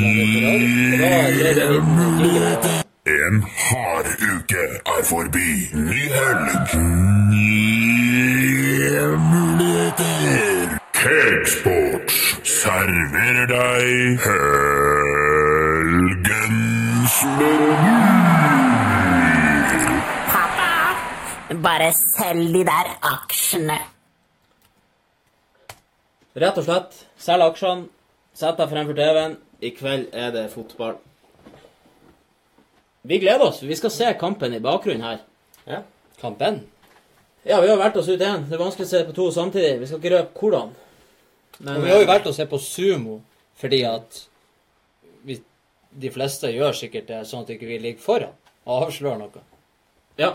da er det litt jingle her. En hard uke er forbi. Ny helg. Nye muligheter. Cakesports serverer deg helgens meny. Bare selg de der aksjene. Rett og slett, selg aksjene, sett deg fremfor TV-en. I kveld er det fotball. Vi gleder oss. Vi skal se kampen i bakgrunnen her. Ja. Kampen. Ja, vi har vært oss ut igjen. Det er vanskelig å se på to samtidig. Vi skal ikke røpe hvordan. Men, Og vi har jo vært å se på sumo fordi at vi, de fleste gjør sikkert det sånn at vi ikke ligger foran og avslører noe. Ja.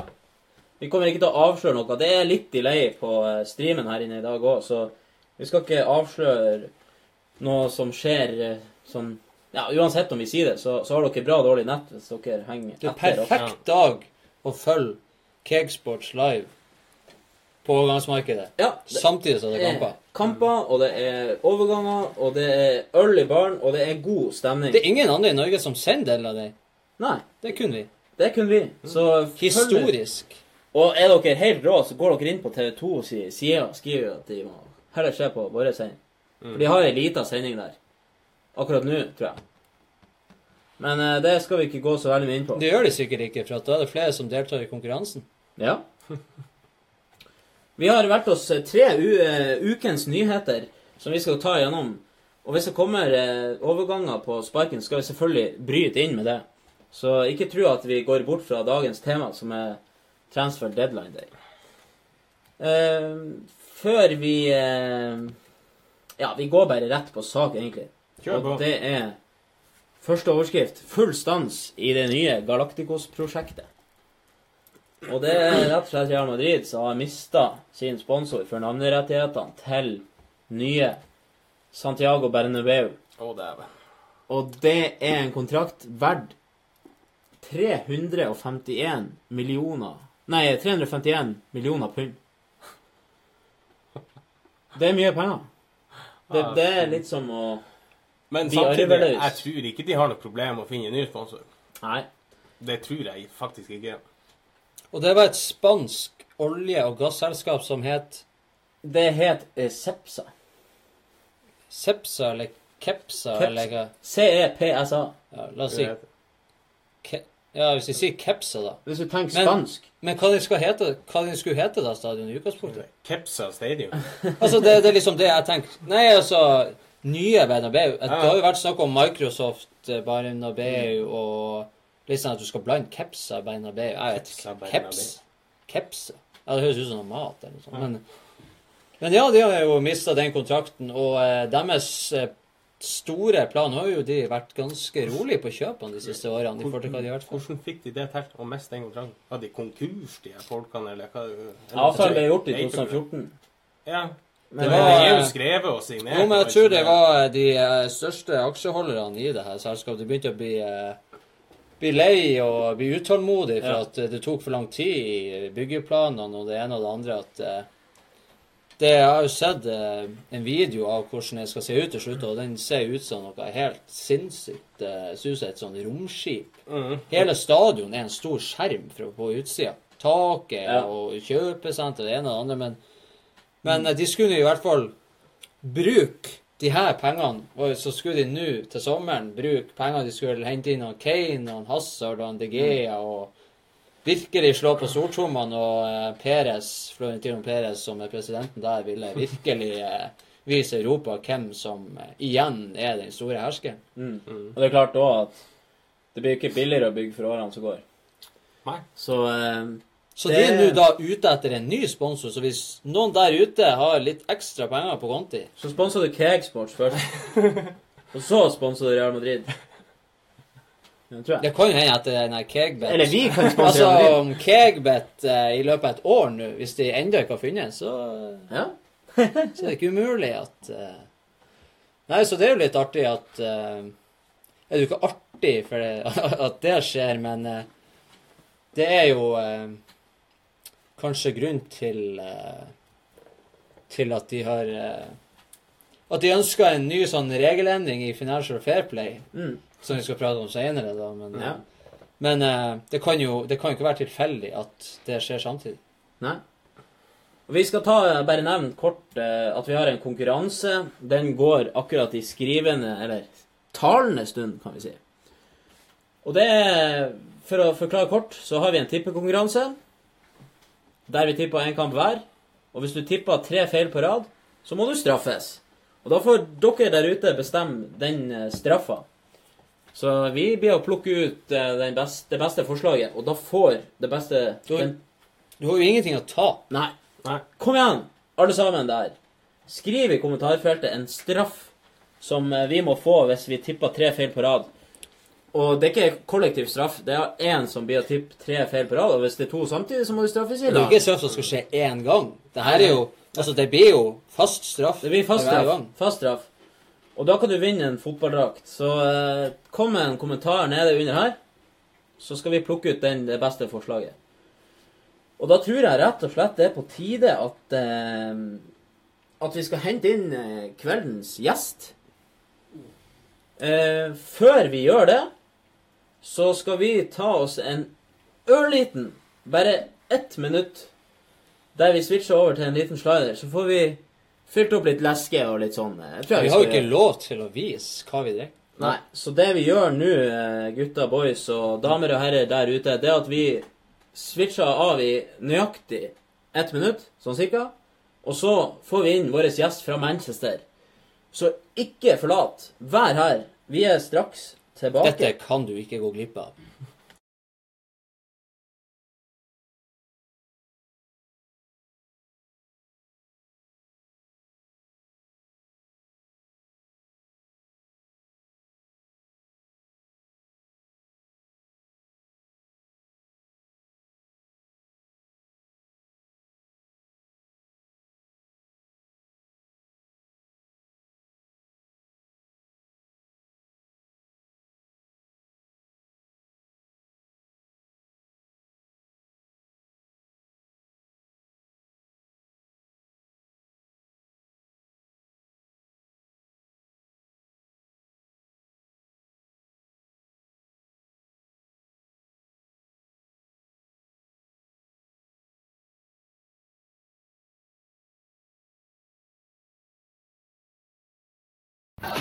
Vi kommer ikke til å avsløre noe. Det er litt delay på eh, streamen her inne i dag òg, så vi skal ikke avsløre noe som skjer sånn Ja, uansett om vi sier det, så, så har dere bra dårlig nett hvis dere henger Det er etter oss. perfekt dag å følge Cakesports live på overgangsmarkedet. Ja, det Samtidig som det er er kamper. kamper, og det er overganger, og det er øl i baren, og det er god stemning. Det er ingen andre i Norge som sender del av det. Nei, Det er kun vi. det er kun vi. Så følg- Historisk. Og er dere helt rå, så går dere inn på TV2 si side og skriver at de må heller se på vår sending. For de har ei lita sending der. Akkurat nå, tror jeg. Men eh, det skal vi ikke gå så veldig mye inn på. Det gjør de sikkert ikke, for at da er det flere som deltar i konkurransen. Ja. Vi har vært oss eh, tre eh, ukens nyheter som vi skal ta igjennom. Og hvis det kommer eh, overganger på sparken, skal vi selvfølgelig bryte inn med det. Så ikke tro at vi går bort fra dagens tema, som er transfer deadline day. Før vi Ja, vi går bare rett på sak, egentlig. Kjør på. Og det er første overskrift. Full stans i det nye Galacticos-prosjektet. Og det er rett og slett Real Madrid som har mista sin sponsor for navnerettighetene til nye Santiago Bernabeu. Oh. Og det er en kontrakt verdt 351 millioner Nei, 351 millioner pund. Det er mye penger. Det, det er litt som å Men De samtidig, jeg tror ikke de har noe problem med å finne en ny sponsor. Nei. Det tror jeg faktisk ikke. Og det var et spansk olje- og gasselskap som het Det het eh, Sepsa. Sepsa eller Kepsa Keps. eller hva? CEPSA. Ja, la oss si Ke Ja, hvis vi sier Kepsa, da. Hvis du tenker Men- spansk. Men hva de, skal hete, hva de skulle hete da, stadionet i utgangspunktet? Kepsa Stadium. Altså, det, det er liksom det jeg tenker. Nei, altså Nye Bernabeu. Det har jo vært snakk om Microsoft, eh, Bernabeu og litt sånn at du skal blande Kepsa og Bernabeu. Jeg vet ikke. Bernabeu. Keps? Ja, det høres ut som noe mat eller noe sånt. Men, men ja, de har jo mista den kontrakten, og eh, deres eh, store plan har jo de vært ganske rolig på kjøpene de siste årene. i forhold til hva de har vært for. Hvordan fikk de det til å miste den kontrakten? Hadde de konkurs, de her folkene, eller hva? Avtalen ble gjort i 2014. Ja. Men, var- det er jo skrevet og signert. Jo, men jeg tror det var de eh, største aksjeholderne i det her selskapet. De begynte å bli, eh, bli lei og bli utålmodige for Ja. at eh, det tok for lang tid i byggeplanene og det ene og det andre. at eh, det, Jeg har jo sett eh, en video av hvordan det skal se ut til slutt, og den ser ut som noe helt sinnssykt. Det ser ut som et sånn romskip. Mhm. Hele stadion er en stor skjerm fra på utsida. Taket Ja. og kjøpesenter, det ene og det andre. Men, men eh, de skulle i hvert fall bruke de her pengene. Og så skulle de nå til sommeren bruke penger de skulle hente inn av Kane og Hazard og De Gea og virkelig slå på stortrommene. Og Peres, Florentino Perez, som er presidenten der, ville virkelig eh, vise Europa hvem som eh, igjen er den store herskeren. mm. Og det er klart òg at det blir ikke billigere å bygge for årene som går. Nei. Så eh, Så Det- de er nå da ute etter en ny sponsor, så hvis noen der ute har litt ekstra penger på konti så sponser du Cakesports først. Og så sponser du Real Madrid. Det kan jo hende at den er Kegbet Eller vi kan sponse Altså, Real Madrid. om Kegbet eh, i løpet av et år nå, hvis de ennå ikke har funnet, så, Ja. så er det ikke umulig at eh, Nei, så det er jo litt artig at eh, Er det jo ikke artig for det, at det skjer, men eh, det er jo eh, kanskje grunn til eh, til at de har eh, At de ønsker en ny sånn regelendring i Financial Fair Play, Mm. som vi skal prate om senere, da. Men, ja. men eh, det, kan jo, det kan jo ikke være tilfeldig at det skjer samtidig. Nei. Vi skal ta, bare nevne kort at vi har en konkurranse. Den går akkurat i skrivende, eller talende stund, kan vi si. Og det er, for å forklare kort, så har vi en tippekonkurranse. Der vi tipper én kamp hver. Og hvis du tipper tre feil på rad, så må du straffes. Og da får dere der ute bestemme den eh, straffa. Så vi blir å plukke ut eh, den beste, det beste forslaget, og da får det beste Du- den, Du har jo ingenting å tape. Nei. Nei. Kom igjen, alle sammen der. Skriv i kommentarfeltet en straff som eh, vi må få hvis vi tipper tre feil på rad. Og det er ikke kollektiv straff. Det er én som blir å tippe tre feil på rad. Og hvis det er to samtidig, så må du straffes i Det er ikke straff som skal skje én gang. Det her er jo Altså, det blir jo fast straff Det blir fast straff. Fast straff. Og da kan du vinne en fotballdrakt. Så eh, kom med en kommentar nede under her, så skal vi plukke ut den, det beste forslaget. Og da tror jeg rett og slett det er på tide at eh, at vi skal hente inn eh, kveldens gjest. Eh, før vi gjør det, så skal vi ta oss en ørliten, bare ett minutt, der vi switcher over til en liten slider. Så får vi fylt opp litt leske og litt sånn. eh, jeg Vi har jo ikke lov til å vise hva vi drikker. Nei, så det vi gjør nå, gutter, gutta, boys og damer og herrer der ute, det er at vi switcher av i nøyaktig ett minutt, sånn cirka. Og så får vi inn vår gjest fra Manchester. Så ikke forlat. Vær her. Vi er straks tilbake. Dette kan du ikke gå glipp av.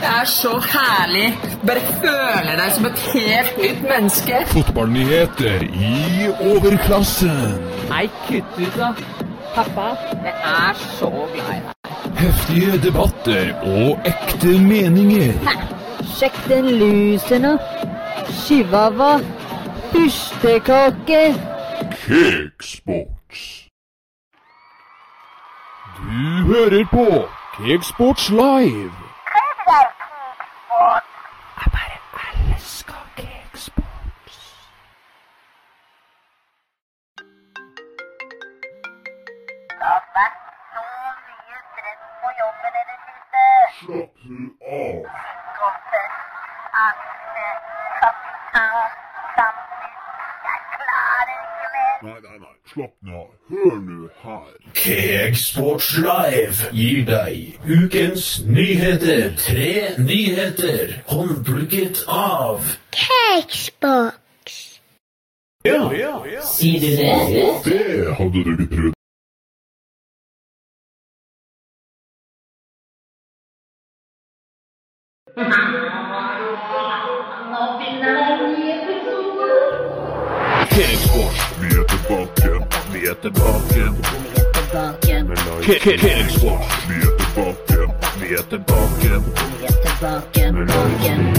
Det er så herlig. Bare føle deg som et helt nytt menneske. Fotballnyheter i overklassen. Nei, kutt ut, da. Pappa, jeg er så glad i deg. Heftige debatter og ekte meninger. Sjekk den lusen nå. Chihuahua. Pustekake. Cakesports. Du hører på Cakesports Live. Kickbox. Aber alles Kickbox. Lovback, Nei, nei, nei. Slapp nå av. Hør nå her. Cakesports Live gir deg ukens nyheter. Tre nyheter håndplukket av Cakesbox. Ja, Sier du det? det hadde du ikke trodd. Cakesports. Vi er tilbake. Vi er tilbake. Tilbake, Vi er tilbake. Vi er tilbake. vi er tilbake, tilbake.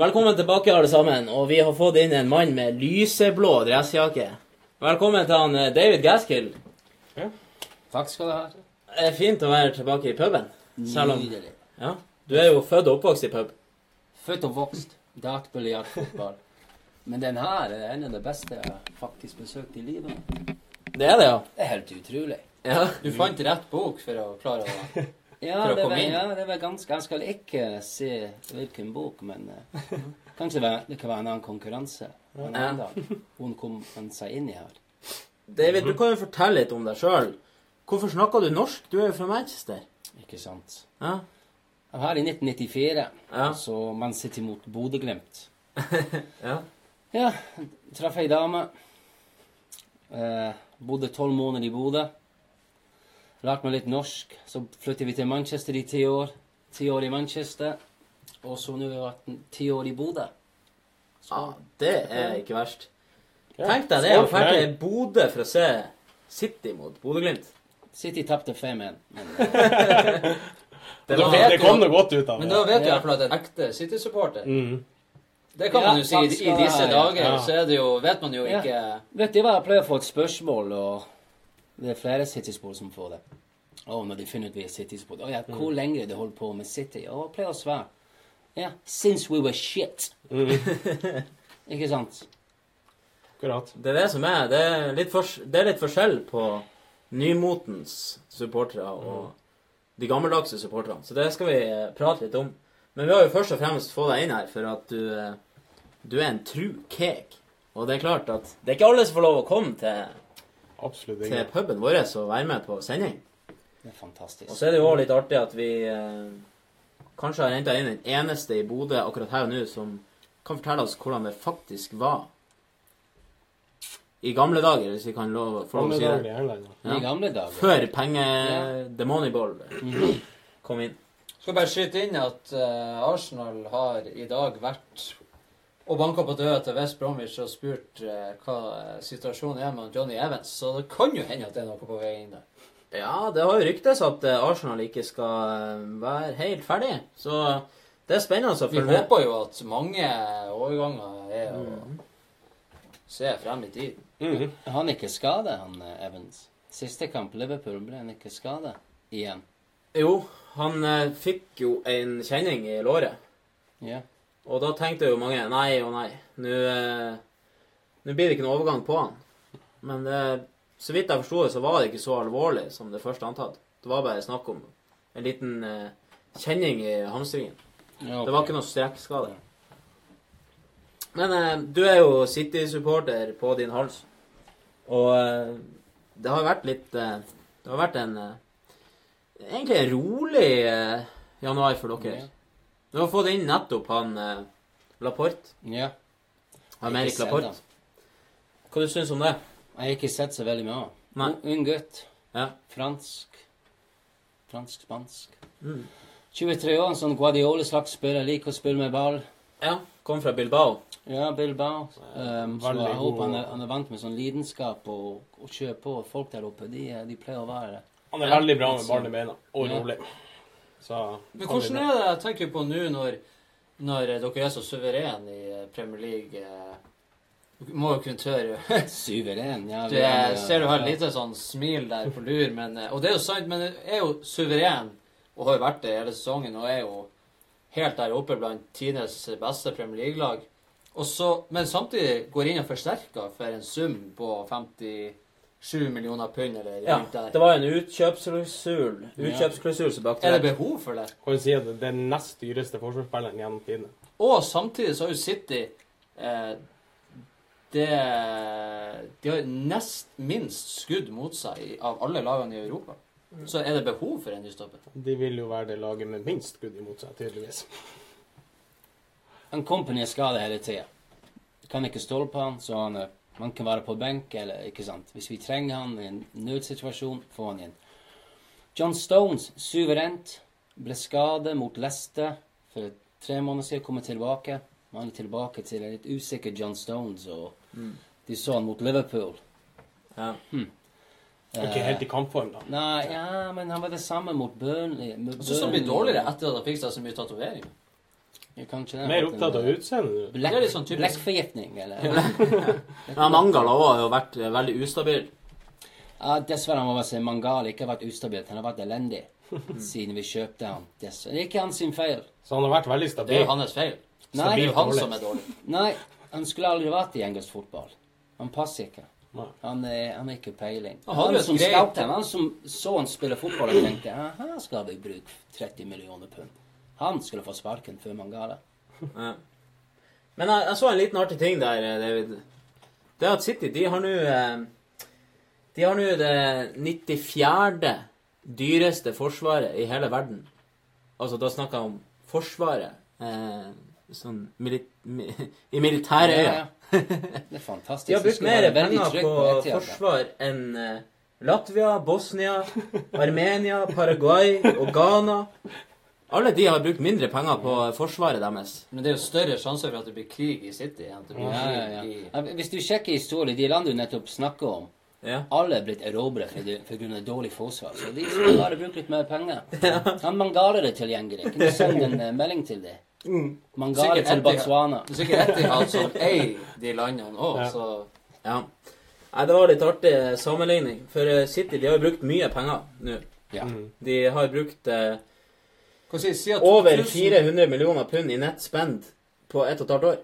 Velkommen tilbake, alle sammen. Og vi har fått inn en mann med lyseblå dressjakke. Velkommen til han eh, David Gaskill. Ja. Takk skal du ha. Det er fint å være tilbake i puben. Selv om Nydelig. ja, Du er jo født og oppvokst i pub. Født og vokst. Dartbiljardfotball. Men den her er en av de beste jeg har faktisk besøkt i livet. Det er det, ja. Det er helt utrolig. ja. Du fant rett bok for å klare å Ja, For å det komme var, inn. ja, det var ganske Jeg skal ikke si hvilken bok, men eh, kanskje det, var, det kan være en annen konkurranse. En Ja. annen dag. Hun kom han seg inn i her. David, du kan jo fortelle litt om deg sjøl. Hvorfor snakker du norsk? Du er jo fra Manchester. Ikke sant? Ja. Jeg var her i 1994, Ja. så Man sitter imot Bodø-Glimt. ja. Ja, traff ei dame. Eh, bodde tolv måneder i Bodø. Lærte meg litt norsk. Så flyttet vi til Manchester i ti år. Ti år i Manchester. Og så nå har vi vært ti år i Bodø. ja. Det er ikke verst. Tenk deg det å dra til Bodø for å se City mot Bodø-Glimt. City tapte 5-1. men, eh, Det Det, det kom det godt ut av. Men da vet du i hvert fall at en ekte City-supporter. Mm. Det kan Ja, man jo si i, disse dager. Ja. Så er det jo, vet man jo Ja. ikke Vet du hva, jeg pleier å få et spørsmål, og det er flere City-spor som får det. Og når de finner ut vi er City-spor. Å ja, hvor lenge de holder på med City? Og pleier å svare. Ja, since we were shit. Ikke sant? Akkurat. Det er det som er. Det er litt, for, det er litt forskjell på nymotens supportere og de gammeldagse supporterne. Så det skal vi eh, prate litt om. Men vi har jo først og fremst fått deg inn her for at du, eh, du er en tru cake. Og det er klart at det er ikke alle som får lov å komme til, Absolutt til ikke. puben vår og være med på sending. Det er fantastisk. Og så er det jo også litt artig at vi eh, kanskje har henta inn den eneste i Bodø akkurat her og nå som kan fortelle oss hvordan det faktisk var i gamle dager, hvis vi kan lov, få lov å si det. i England. ja. Ja. I gamle dager. Før penge... The Moneyball kom inn. Skal bare skyte inn at uh, Arsenal har i dag vært og banka på døra til West Bromwich og spurt eh, hva eh, situasjonen er med Johnny Evans. Så det kan jo hende at det er noe på vei inn der. Ja, det har jo ryktes at eh, Arsenal ikke skal eh, være helt ferdig. Så det er spennende å Vi følge med. håper jo at mange overganger er å se frem i tid. Mm. Han ikke skader, han Evans? Siste kamp Liverpool ble han ikke skadet igjen. Jo, han fikk jo en kjenning i låret. Ja. Og da tenkte jo mange nei og nei. Nå eh, nå blir det ikke noen overgang på han. Men det, så vidt jeg forsto det, så var det ikke så alvorlig som det første antatt. Det var bare snakk om en liten eh, kjenning i hamstringen. Ja, Det var ikke noe strekkskade. Men eh, du er jo City-supporter på din hals. Og eh, det har vært litt eh, Det har vært en eh, Egentlig en rolig eh, januar for dere. Du har fått inn nettopp han eh, Laporte. ja. Amerik sett Laporte. Hva du syns om det? Jeg har ikke sett så veldig mye av Nei. Un- Ung gutt. Ja. Fransk. Fransk-spansk. Mm. 23 år, en sånn Guadiole-slags spiller. Liker å spille med ball. ja. Kom fra Bilbao. Ja, Bilbao. Um, så veldig jeg håper han er, han er vant med sånn lidenskap og, og kjøre på. Folk der oppe, de, de pleier å være. Han er veldig bra med ballen i beina. Og Ja. rolig. Så Men hvordan er det jeg tenker på nå når, når dere er så suverene i Premier League? eh, Du må jo kunne tørre Suveren. Ja, Du er- ser du har et lite sånn smil der på lur, men eh, Og det er jo sant, men det er jo suveren, og har vært det hele sesongen, og er jo helt der oppe blant tidenes beste Premier League-lag. Men samtidig går inn og forsterker for en sum på 57 millioner pund, eller Ja, rundt der. det var en utkjøpsklausul Utkjøpsklausul som bak Er det behov for det? Kan du si at det er den nest dyreste forsvarsspilleren gjennom tidene. Og samtidig så har jo City eh, det, De har nest minst skudd mot seg i- av alle lagene i Europa. Så er det behov for en ny stopper? De vil jo være det laget med minst skudd imot seg, tydeligvis. En company er skadet hele tida. Kan ikke stole på han, så han, er- han kan være på benk, eller ikke sant. Hvis vi trenger han i en nødsituasjon, få han inn. John Stones, suverent, ble skadet mot Leicester for tre måneder siden, kommer tilbake. Han er tilbake til en litt usikker John Stones, og Mm. de så han mot Liverpool. Ja. Hmm. Ikke helt i kampform, da. Nei, ja, men han var det samme mot Burnley. mot Jeg så blir dårligere etter at han fikk seg så mye tatoveringer. Ja, kanskje det. Mer opptatt av utseendet Det er litt sånn typisk. Blekkforgiftning, eller? Men Mangala òg har jo vært eh, veldig ustabil. Ja, dessverre må man si Mangal ikke har vært ustabil. Han har vært elendig siden vi kjøpte han. Dessverre. Det er ikke hans feil. Så han har vært veldig stabil? Det er hans feil. Nei, Det er han som er dårlig. Nei, han skulle aldri vært i engelsk fotball. Han passer ikke. Han har ikke peiling. Han Han som scoutet han, som så han spille fotball og tenkte «Ja, her skal vi bruke 30 millioner pund. Han skulle få sparken før man ga det. Ja. Men jeg, jeg så en liten artig ting der, eh, David. Det er at City de har nå eh, De har nå det 94. dyreste forsvaret i hele verden. Altså, da snakker jeg om Forsvaret. Eh, sånn mili mi, I militære øyne. Ja, ja. Det er fantastisk. De har brukt mer penger på, på forsvar enn eh, Latvia, Bosnia, Armenia, Paraguay og Ghana. Alle de har brukt mindre penger på forsvaret deres. Men det er jo større sjanse for at det blir krig i City enn at det blir Ja, ja, ja. krig i Hvis du sjekker historien, de landene du nettopp snakker om, Ja. alle er blitt erobret av dårlig forsvar. Så de skal bare bruke litt mer penger. Han Mangala er tilgjengelig. Kan du sende en eh, melding til dem. Mangala til Etihad. Botswana. Det er sikkert Etihad som eier de landene òg, Ja. så Ja. Nei, det var litt artig eh, sammenligning. For eh, City de har jo brukt mye penger nå. Ja. De har brukt eh, Jeg si? Over 2000 400 millioner pund i nett spend på ett og et halvt år.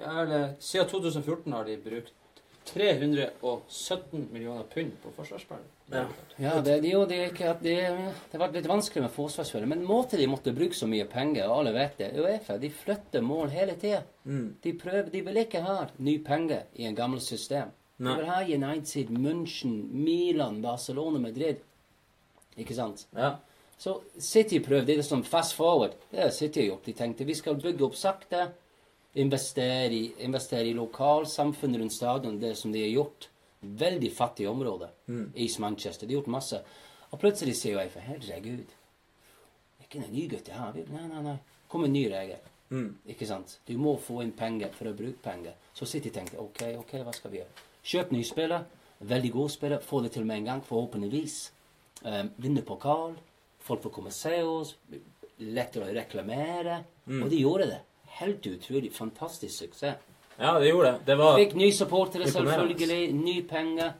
Ja, eller Siden 2014 har de brukt 317 millioner pund på forsvarsspillet. Ja. Ja, det, jo, det, er ikke at det, det har vært litt vanskelig med forsvarsspillet. Men måten de måtte bruke så mye penger, og alle vet det Uefa de flytter mål hele tida. Mm. De prøver, de vil ikke ha ny penger i en gammel system. De vil ha United, München, Milan, Barcelona, Madrid. Ikke sant? Ja. Så City prøvde det som fast forward. Det har City gjort. De tenkte vi skal bygge opp sakte. Investere i, investere i lokalsamfunnet rundt stadion, det som de har gjort. Veldig fattig område Mm. East Manchester. De har gjort masse. Og plutselig sier jeg for herregud Ikke en ny gutt her. har. Nei, nei, nei. Kom en ny regel. Mm. Ikke sant? Du må få inn penger for å bruke penger. Så City tenkte OK, ok, hva skal vi gjøre? Kjøp nye spillere. Veldig gode spillere. Få det til med en gang, forhåpentligvis. Um, vinne pokal. Folk får komme og se oss. Lettere å reklamere. Og de gjorde det. Helt utrolig. Fantastisk suksess. ja, det gjorde det. Det var Fikk nye supportere, selvfølgelig. Ny penger.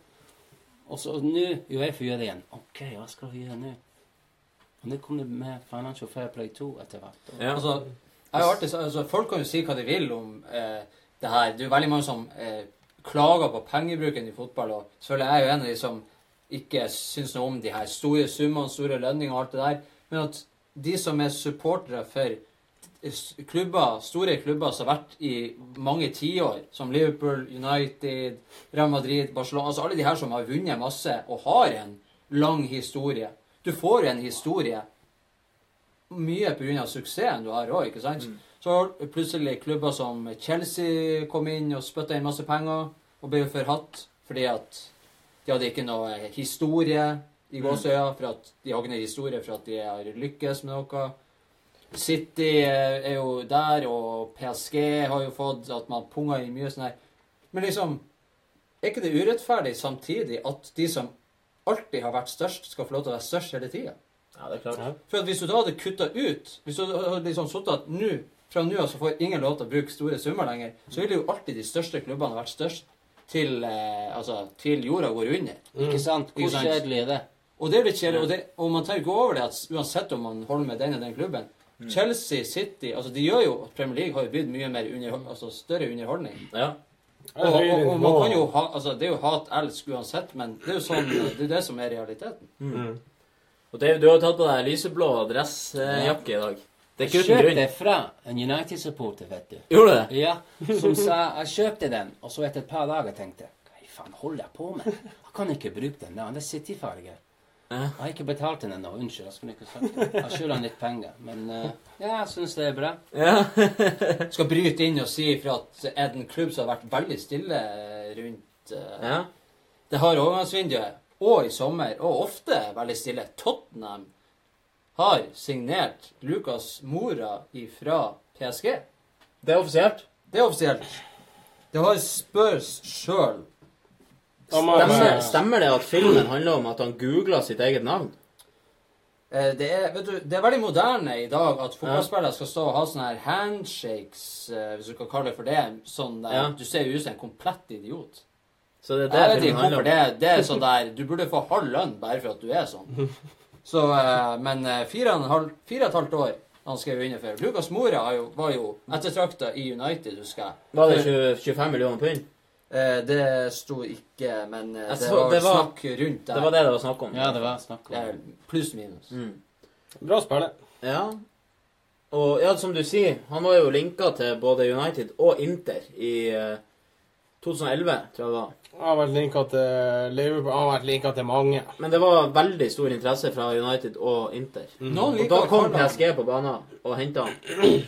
Og så nå Uefa gjør det igjen. OK, hva skal vi gjøre nå? Og nå kom det med Financial Fair Play 2 etter hvert. ja. Altså, jeg har alltid, altså, folk kan jo si hva de vil om eh, det her. Det er jo veldig mange som eh, klager på pengebruken i fotball, og selvfølgelig er jeg jo en av de som ikke syns noe om de her store summene, store lønninger og alt det der. Men at de som er supportere for klubber, store klubber som har vært i mange tiår, som Liverpool, United, Real Madrid, Barcelona Altså alle de her som har vunnet masse og har en lang historie. Du får en historie mye pga. suksessen du har òg, ikke sant? Så plutselig klubber som Chelsea kom inn og spytta inn masse penger og ble forhatt fordi at de hadde ikke noe historie i gåsøya, for at de har ikke noe historie for at de har lykkes med noe. City eh, er jo der, og PSG har jo fått at man punger i mye sånn her. Men liksom Er ikke det urettferdig samtidig at de som alltid har vært størst, skal få lov til å være størst hele tida? ja, det er klart. For at hvis du da hadde kutta ut Hvis du hadde liksom sittet at nå fra nå av så får ingen lov til å bruke store summer lenger, så ville jo alltid de største klubbene vært størst til, eh, altså, til jorda går under. Ikke sant? Hvor Ikke sant? kjedelig er det? Og det er litt kjedelig. Og, det, og man tenker ikke over det at uansett om man holder med den og den klubben Chelsea, City altså De gjør jo at Premier League har jo blitt mye mer underhold, altså større underholdning. Ja. Og, og, og man kan jo ha altså Det er jo hat-elsk uansett, men det er jo sånn Det er det som er realiteten. Mm. Og Dave, du har jo tatt på deg lyseblå dressjakke i dag. Uten Kjøpte grunn. fra en United-supporter, vet du. Gjorde det? Ja, som sa jeg kjøpte den, og så etter et par dager tenkte jeg hva i faen holder jeg på med? Jeg kan ikke bruke den. Det er City-farge. Jeg har ikke betalt den ennå. Unnskyld. Jeg skulle ikke sagt det. Jeg skylder han litt penger. Men uh, ja, jeg syns det er bra. Skal bryte inn og si fra at er det en klubb som har vært veldig stille rundt uh, Ja. Det har overgangsvinduet, og i sommer, og ofte veldig stille. Tottenham har signert Lucas Mora ifra PSG. Det er offisielt? Det er offisielt. Det har Spurs sjøl. Stemmer, stemmer det at filmen handler om at han googla sitt eget navn? Eh, Det er, vet du, det er veldig moderne i dag at fotballspillere skal stå og ha sånne her handshakes, eh, hvis du kan kalle det for det. Sånn der, Ja. Du ser jo ut som en komplett idiot. Så det er det jeg vet filmen ikke hvorfor om. det, det er sånn der Du burde få halv lønn bare for at du er sånn. Så, eh, men eh, fire og, et halvt år han skrev under for. Lucas Mora jo, var jo ettertrakta i United, husker jeg. Var det 20, 25 millioner pund? Eh, det sto ikke, men eh, det så- var, det var- snakk rundt der. Det var det det var snakk om. Ja, det var snakk om. Det er Pluss minus. Mm. Bra spiller. Ja. Og ja, som du sier, han var jo linka til både United og Inter i eh, 2011, tror jeg det var. Han har vært linka til Liverpool, jeg har vært linka til mange. Men det var veldig stor interesse fra United og Inter. Mm. Og da kom PSG på banen og henta han.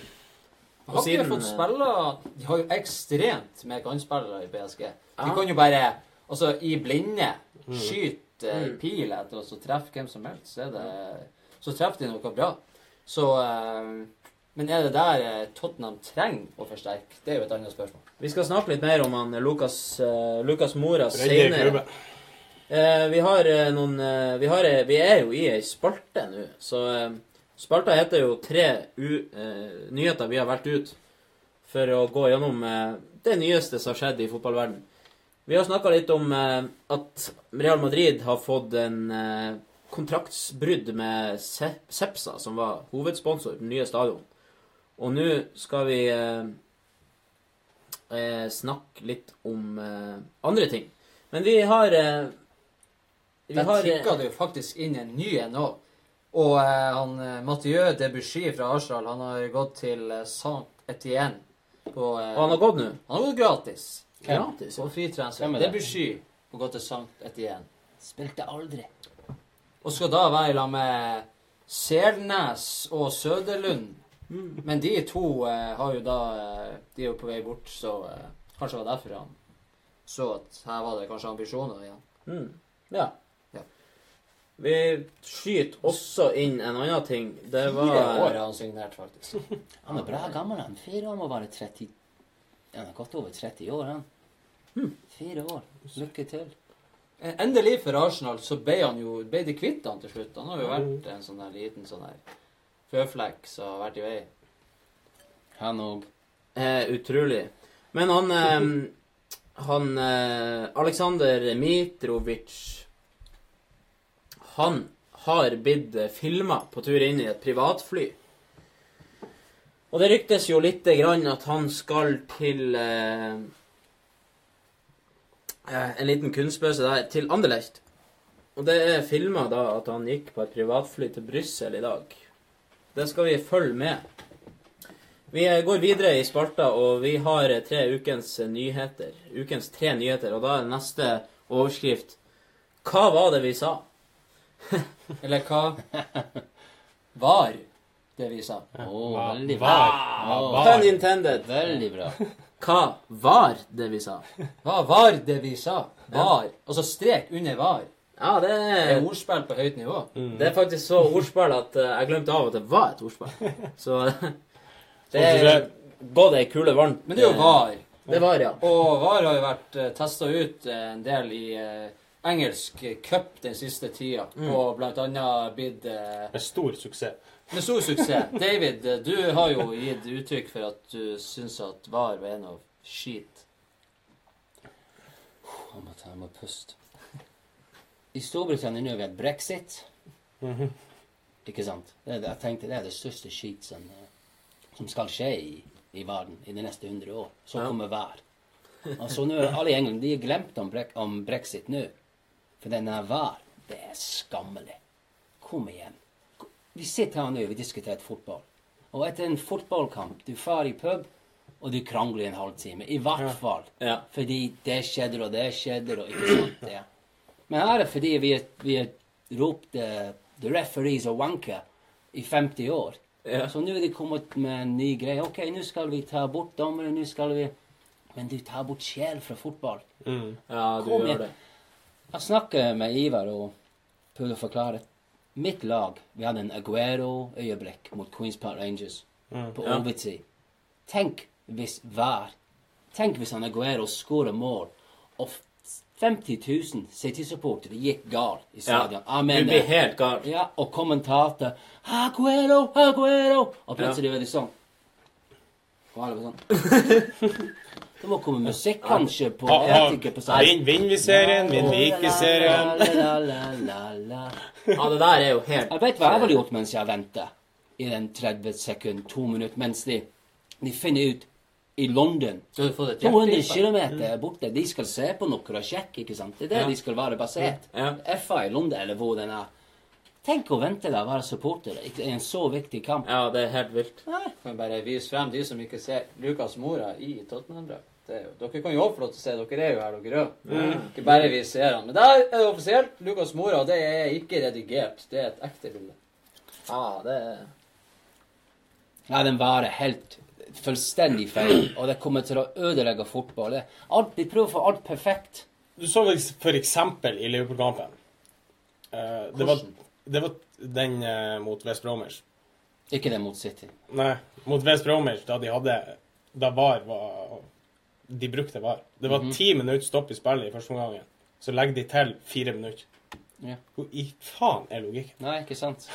Har ikke fått spille De har jo ekstremt med kantspillere i PSG. De kan jo bare altså, i blinde Mm. skyte eh, Mm. pil etter oss og treffe hvem som helst. Så, er det, så treffer de noe bra. Så eh, Men er det der eh, Tottenham trenger å forsterke? Det er jo et annet spørsmål. Vi skal snakke litt mer om han Lucas, uh, Lukas Mora senere. Eh, vi har uh, noen vi, har, vi er jo i ei spalte nå, så spalta heter jo tre u, nyheter vi har valgt ut for å gå gjennom det nyeste som har skjedd i fotballverden. Vi har snakka litt om at Real Madrid har fått en kontraktsbrudd med Se Sepsa, som var hovedsponsor på den nye stadion. Og nå skal vi eh, eh, snakke litt om eh, andre ting. Men vi har eh, vi Der tikka det jo faktisk inn en ny en òg. Og eh, han eh, Mathieu Debussy fra Arsenal han har gått til eh, Saint Etienne. På, eh, Og han har gått nå? Han har gått gratis. Gratis, På fritransfer. Er? Debussy har gått til Saint Etienne. Spilte aldri. Og skal da være sammen med Selnes og Søderlund. Men de to eh, har jo da eh, De er jo på vei bort, så eh, kanskje det var derfor han så at her var det kanskje ambisjoner igjen. Mm. Ja. Ja. Vi skyter også inn en annen ting. Det var Fire år har han signert, faktisk. Han er bra gammel, han. Fire år må være 30 Han har gått over 30 år, han. Mm. Fire år. Lykke til. Eh, Endelig for Arsenal så ble han jo ble de kvitt han til slutt. Han har jo vært en sånn her liten sånn her føflekk som har vært i vei. Han òg. eh, utrolig. Men han eh, Han eh, Aleksandr Mitrovic Han har blitt filma på tur inn i et privatfly. Og det ryktes jo lite grann at han skal til eh, eh, En liten kunstpause der. Til Anderlecht. Og det er filma da at han gikk på et privatfly til Brussel i dag. Det skal vi følge med. Vi går videre i spalta, og vi har tre ukens nyheter. Ukens tre nyheter, og da er neste overskrift Hva var det vi sa? Eller hva var det vi sa? Hva- veldig var- bra. Å, Pun intended. Veldig bra. Hva var det vi sa? Hva var det vi sa? Var. Altså strek under var. Ja, det Det er, er ordspill på høyt nivå. det er faktisk så ordspill at uh, jeg glemte av at det var et ordspill. Så det er gått ei kule varmt. Men det er jo var. Det var, ja. Og VAR har jo vært uh, testa ut eh, en del i uh, engelsk cup den siste tida, Mm. og blant annet blitt uh, Med stor suksess. med stor suksess. David, eh, du har jo gitt uttrykk for at du syns at VAR var en av skit. Jeg må ta jeg må puste. I Storbritannia nå har vi hatt brexit. -hmm. Ikke sant? Det det- jeg tenkte det er det største skit som, som skal skje i, i verden i de neste 100 år. Så Ja. kommer vær. Altså nå alle i England de har glemt om, brek, om brexit nå. For den er vær. Det er skammelig. Kom igjen. Vi sitter her nå vi diskuterer fotball. Og etter en fotballkamp, du drar i pub, og du krangler i en halvtime. I hvert fall. Ja. Fordi det skjedde, og det skjedde, og ikke sant det. Men her er det fordi vi, vi har ropt eh, 'the referees are wanker' i 50 år. Ja. Så nå er de kommet med en ny greie. OK, nå skal vi ta bort dommere, nå skal vi Men du tar bort sjel fra fotball. Mm. Ja, du Kom gjør jeg. det. Jeg snakker med Ivar og prøvde å forklare. Mitt lag Vi hadde en Aguero-øyeblikk mot Queens Park Rangers Mm. på Ja. overtid. Tenk hvis hver Tenk hvis han Aguero skårer mål, og 50 000 City-supportere gikk gal i Ja. stadion. Ja, Du mener- blir helt gal. ja, og kommentater Aguero, Aguero! Og plutselig var det sånn. Og alle var sånn. Det må komme musikk kanskje på Ha- Jeg ha- på seg. Vin- Vinner vi serien? Vinner vi ikke serien? Ja, det der er jo helt Jeg vet hva jeg ville gjort mens jeg venter i den 30 sekund, to minutter, mens de, de finner ut i London Du har fått 200 hjerteinfarkt. km borte. De skal se på noe og sjekke, ikke sant? Det er det Ja. de skal være basert. Ja. FA i London, eller hvor den er. Tenk å vente deg å være supporter i en så viktig kamp. Ja, det er helt vilt. Kan bare vise frem de som ikke ser Lukas Mora i Tottenham-drakt. Er Dere kan jo også få lov til å se. Dere er jo her, dere òg. Mm. Ikke bare vi ser han. Men der er det offisielt. Lukas Mora. Det er ikke redigert. Det er et ekte bilde. Ja, det er Ja, den varer helt fullstendig feil, og det kommer til å ødelegge fotball. Alt, de prøver å få alt perfekt. Du så for eksempel i Liverpool-kampen. Uh, det, var, det var den uh, mot West Bromers. Ikke den mot City. Nei, mot West Bromers, da de hadde Da VAR var De brukte VAR. Det var Mhm. ti minutter stopp i spillet i første omgang. Så legger de til fire minutter. Ja. Hvor i faen er logikken? Nei, ikke sant?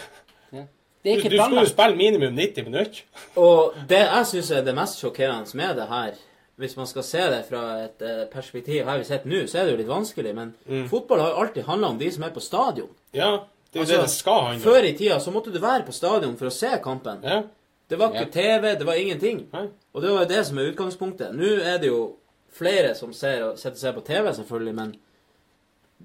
Ja. Det Du, du skulle jo spille minimum 90 minutter. Og det jeg syns er det mest sjokkerende med det her, hvis man skal se det fra et eh, perspektiv her vi sitter nå, så er det jo litt vanskelig, men Mm. fotball har jo alltid handla om de som er på stadion. Ja, det er jo Altså, det det skal handle. Før i tida så måtte du være på stadion for å se kampen. Ja. Det var ikke TV, det var ingenting. Nei. Og det var jo det som er utgangspunktet. Nå er det jo flere som ser setter seg på TV, selvfølgelig, men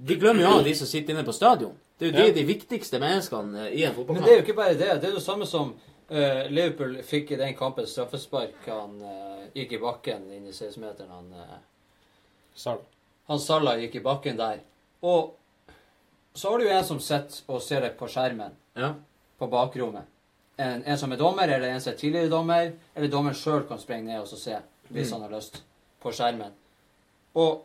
de glemmer jo av de som sitter inne på stadion. Det er jo de, Ja. de viktigste menneskene eh, i en fotballkamp. Men det er jo ikke bare det. Det er det samme som uh, Liverpool fikk i den kampen straffespark. Han uh, gikk i bakken inn i 16-meteren. Han, uh, Sal. han Salah gikk i bakken der. Og så har du jo en som sitter og ser det på skjermen Ja. på bakrommet. En, en som er dommer, eller en som er tidligere dommer, eller dommeren sjøl kan sprenge ned og så se, hvis han har lyst, på skjermen. Og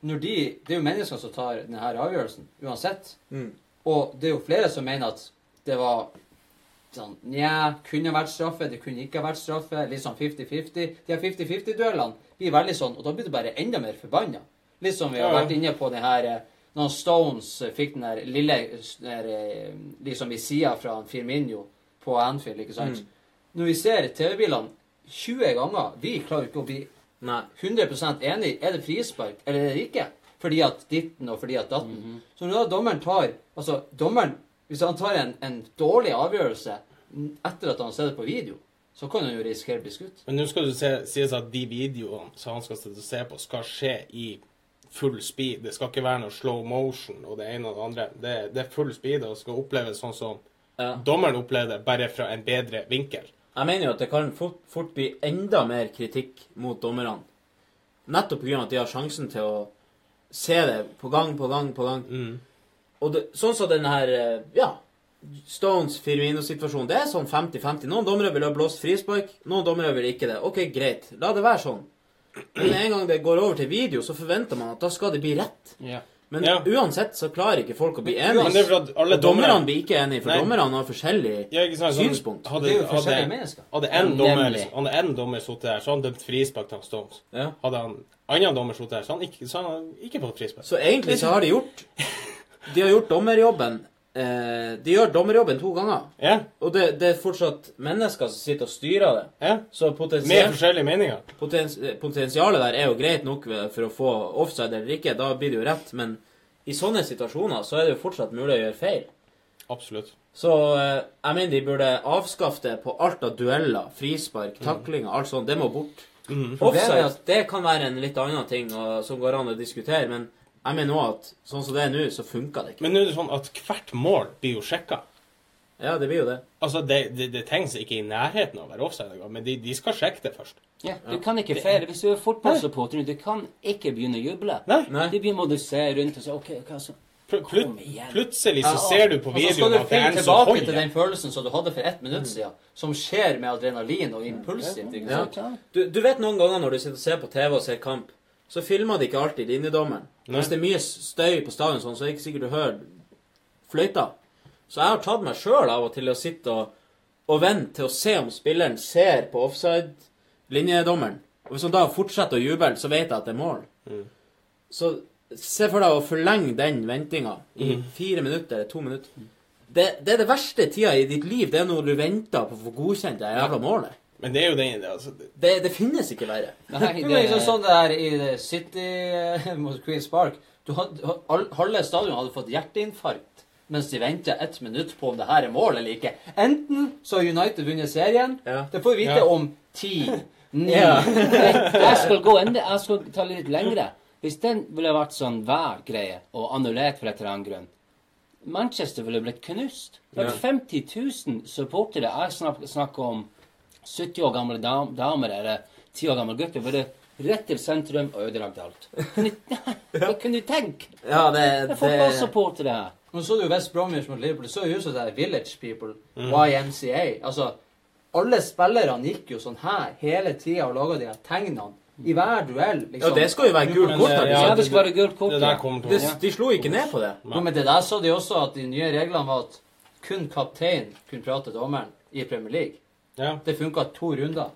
når de Det er jo mennesker som tar denne avgjørelsen, uansett. Mm. Og det er jo flere som mener at det var sånn Nja, kunne vært straffe, det kunne ikke vært straffe. Litt sånn 50-50. De her 50-50-duellene blir veldig sånn, og da blir du bare enda mer forbanna. Litt som vi har vært inne på den her eh, Når Stones eh, fikk den der lille der, eh, liksom i sida fra Firminio på Anfield, ikke sant. Når vi ser TV-bilene 20 ganger, vi klarer ikke å bli Nei. 100 enig. Er det frispark, eller er det ikke? Fordi at ditten og fordi at datten. Så når da dommeren tar Altså, dommeren Hvis han tar en, en dårlig avgjørelse etter at han har sett det på video, så kan han jo risikere å bli skutt. Men nå skal det se, sies at de videoene som han skal se på, skal skje i full speed. Det skal ikke være noe slow motion og det ene og det andre. Det, det er full speed og skal oppleves sånn som Ja. dommeren opplevde bare fra en bedre vinkel. Jeg mener jo at det kan fort, fort bli enda mer kritikk mot dommerne. Nettopp pga. at de har sjansen til å se det på gang på gang på gang. Mm. Og det, sånn som den her eh, Ja, Stones Firmino-situasjonen. Det er sånn 50-50. Noen dommere vil ha blåst frispark, noen dommere vil ikke det. OK, greit. La det være sånn. Men en gang det går over til video, så forventer man at da skal det bli rett. Ja. Men Ja. uansett så klarer ikke folk å bli Men enige. det er for at alle og dommerne dommer. blir ikke enige, for Nei. dommerne har forskjellig Ja, sånn, synspunkt. Hadde, Det er jo forskjellige hadde, mennesker. hadde en dommer, hadde en dommer sittet der, så hadde han dømt frispark til Stones. Ja. Hadde han annen dommer sittet der, så hadde han ikke, så hadde han ikke fått frispark. Så egentlig så har de gjort De har gjort dommerjobben eh, De gjør dommerjobben to ganger. Ja, Og det, det er fortsatt mennesker som sitter og styrer det. ja. Så Med forskjellige meninger. potens, potensialet der er jo greit nok for å få offside eller ikke. Da blir det jo rett. Men i sånne situasjoner så er det jo fortsatt mulig å gjøre feil. Absolutt. Så eh, jeg mener de burde avskaffe det på alt av dueller, frispark, taklinger, alt sånt. Det må bort. Mm. Offside er det kan være en litt annen ting og, som går an å diskutere, men jeg mener òg at sånn som det er nå, så funker det ikke. Men nå er det sånn at hvert mål blir jo sjekka. Ja, det blir jo det. Altså, det, det, det trengs ikke i nærheten av å være offside engang, men de, de skal sjekke det først. Ja, du kan ikke feire. Hvis du er fotballsupporter, du kan ikke begynne å juble. Nei. Nei. De begynner å se rundt og si OK, hva så? Plut, plutselig så ser du på så skal videoen du at det er finne en som tilbake til den følelsen som du hadde for ett minutt siden, som skjer med adrenalin og impulsivt. Ja. sant? Du, du vet noen ganger når du sitter og ser på TV og ser kamp, så filmer de ikke alltid linjedommeren. Hvis det er mye støy på stadion, sånn, så er det ikke sikkert du hører fløyta. Så jeg har tatt meg sjøl av og til å sitte og, og vente til å se om spilleren ser på offside-linjedommeren. Og hvis han da fortsetter å juble, så vet jeg at det er mål. Mm. Så se for deg å forlenge den ventinga i Mm. fire minutter eller to minutter. Det, det er det verste tida i ditt liv. Det er når du venter på å få godkjent det jævla målet. Men det er jo den altså, det- Det, det finnes ikke verre. Nei, Det er liksom sånn det er i City eh, mot Queens Park. Du hadde, halve stadion hadde fått hjerteinfarkt mens de venta ett minutt på om det her er mål eller ikke. Enten så har United vunnet serien. Ja. Det får vi vite Ja. om ti, ni Ja. Jeg skal gå enda, jeg skal ta litt lengre. Hvis den ville vært sånn vær-greie og annullert for et eller annet grunn Manchester ville blitt knust. Det er 50 000 supportere. Jeg snakker, snakker om 70 år gamle dam, damer eller 10 år gamle gutter. bare rett til sentrum og ødelagt alt. Kan du, hva kunne du tenke? Ja, det, Det er det her. Nå så du West Bromwich mot Liverpool. Det så jo ut som det er Village People. Mm. YMCA. Altså, alle spillerne gikk jo sånn her hele tida og laga de her tegnene. I hver duell, Ja, liksom. det skal jo være gult kort. eh, ja, Ja, det skal være gult kort. det ja. Det, å de slo ikke ned på det. Ja, men det der så de også at de nye reglene var at kun kaptein kunne prate dommeren i Premier League. Ja. Det funka to runder.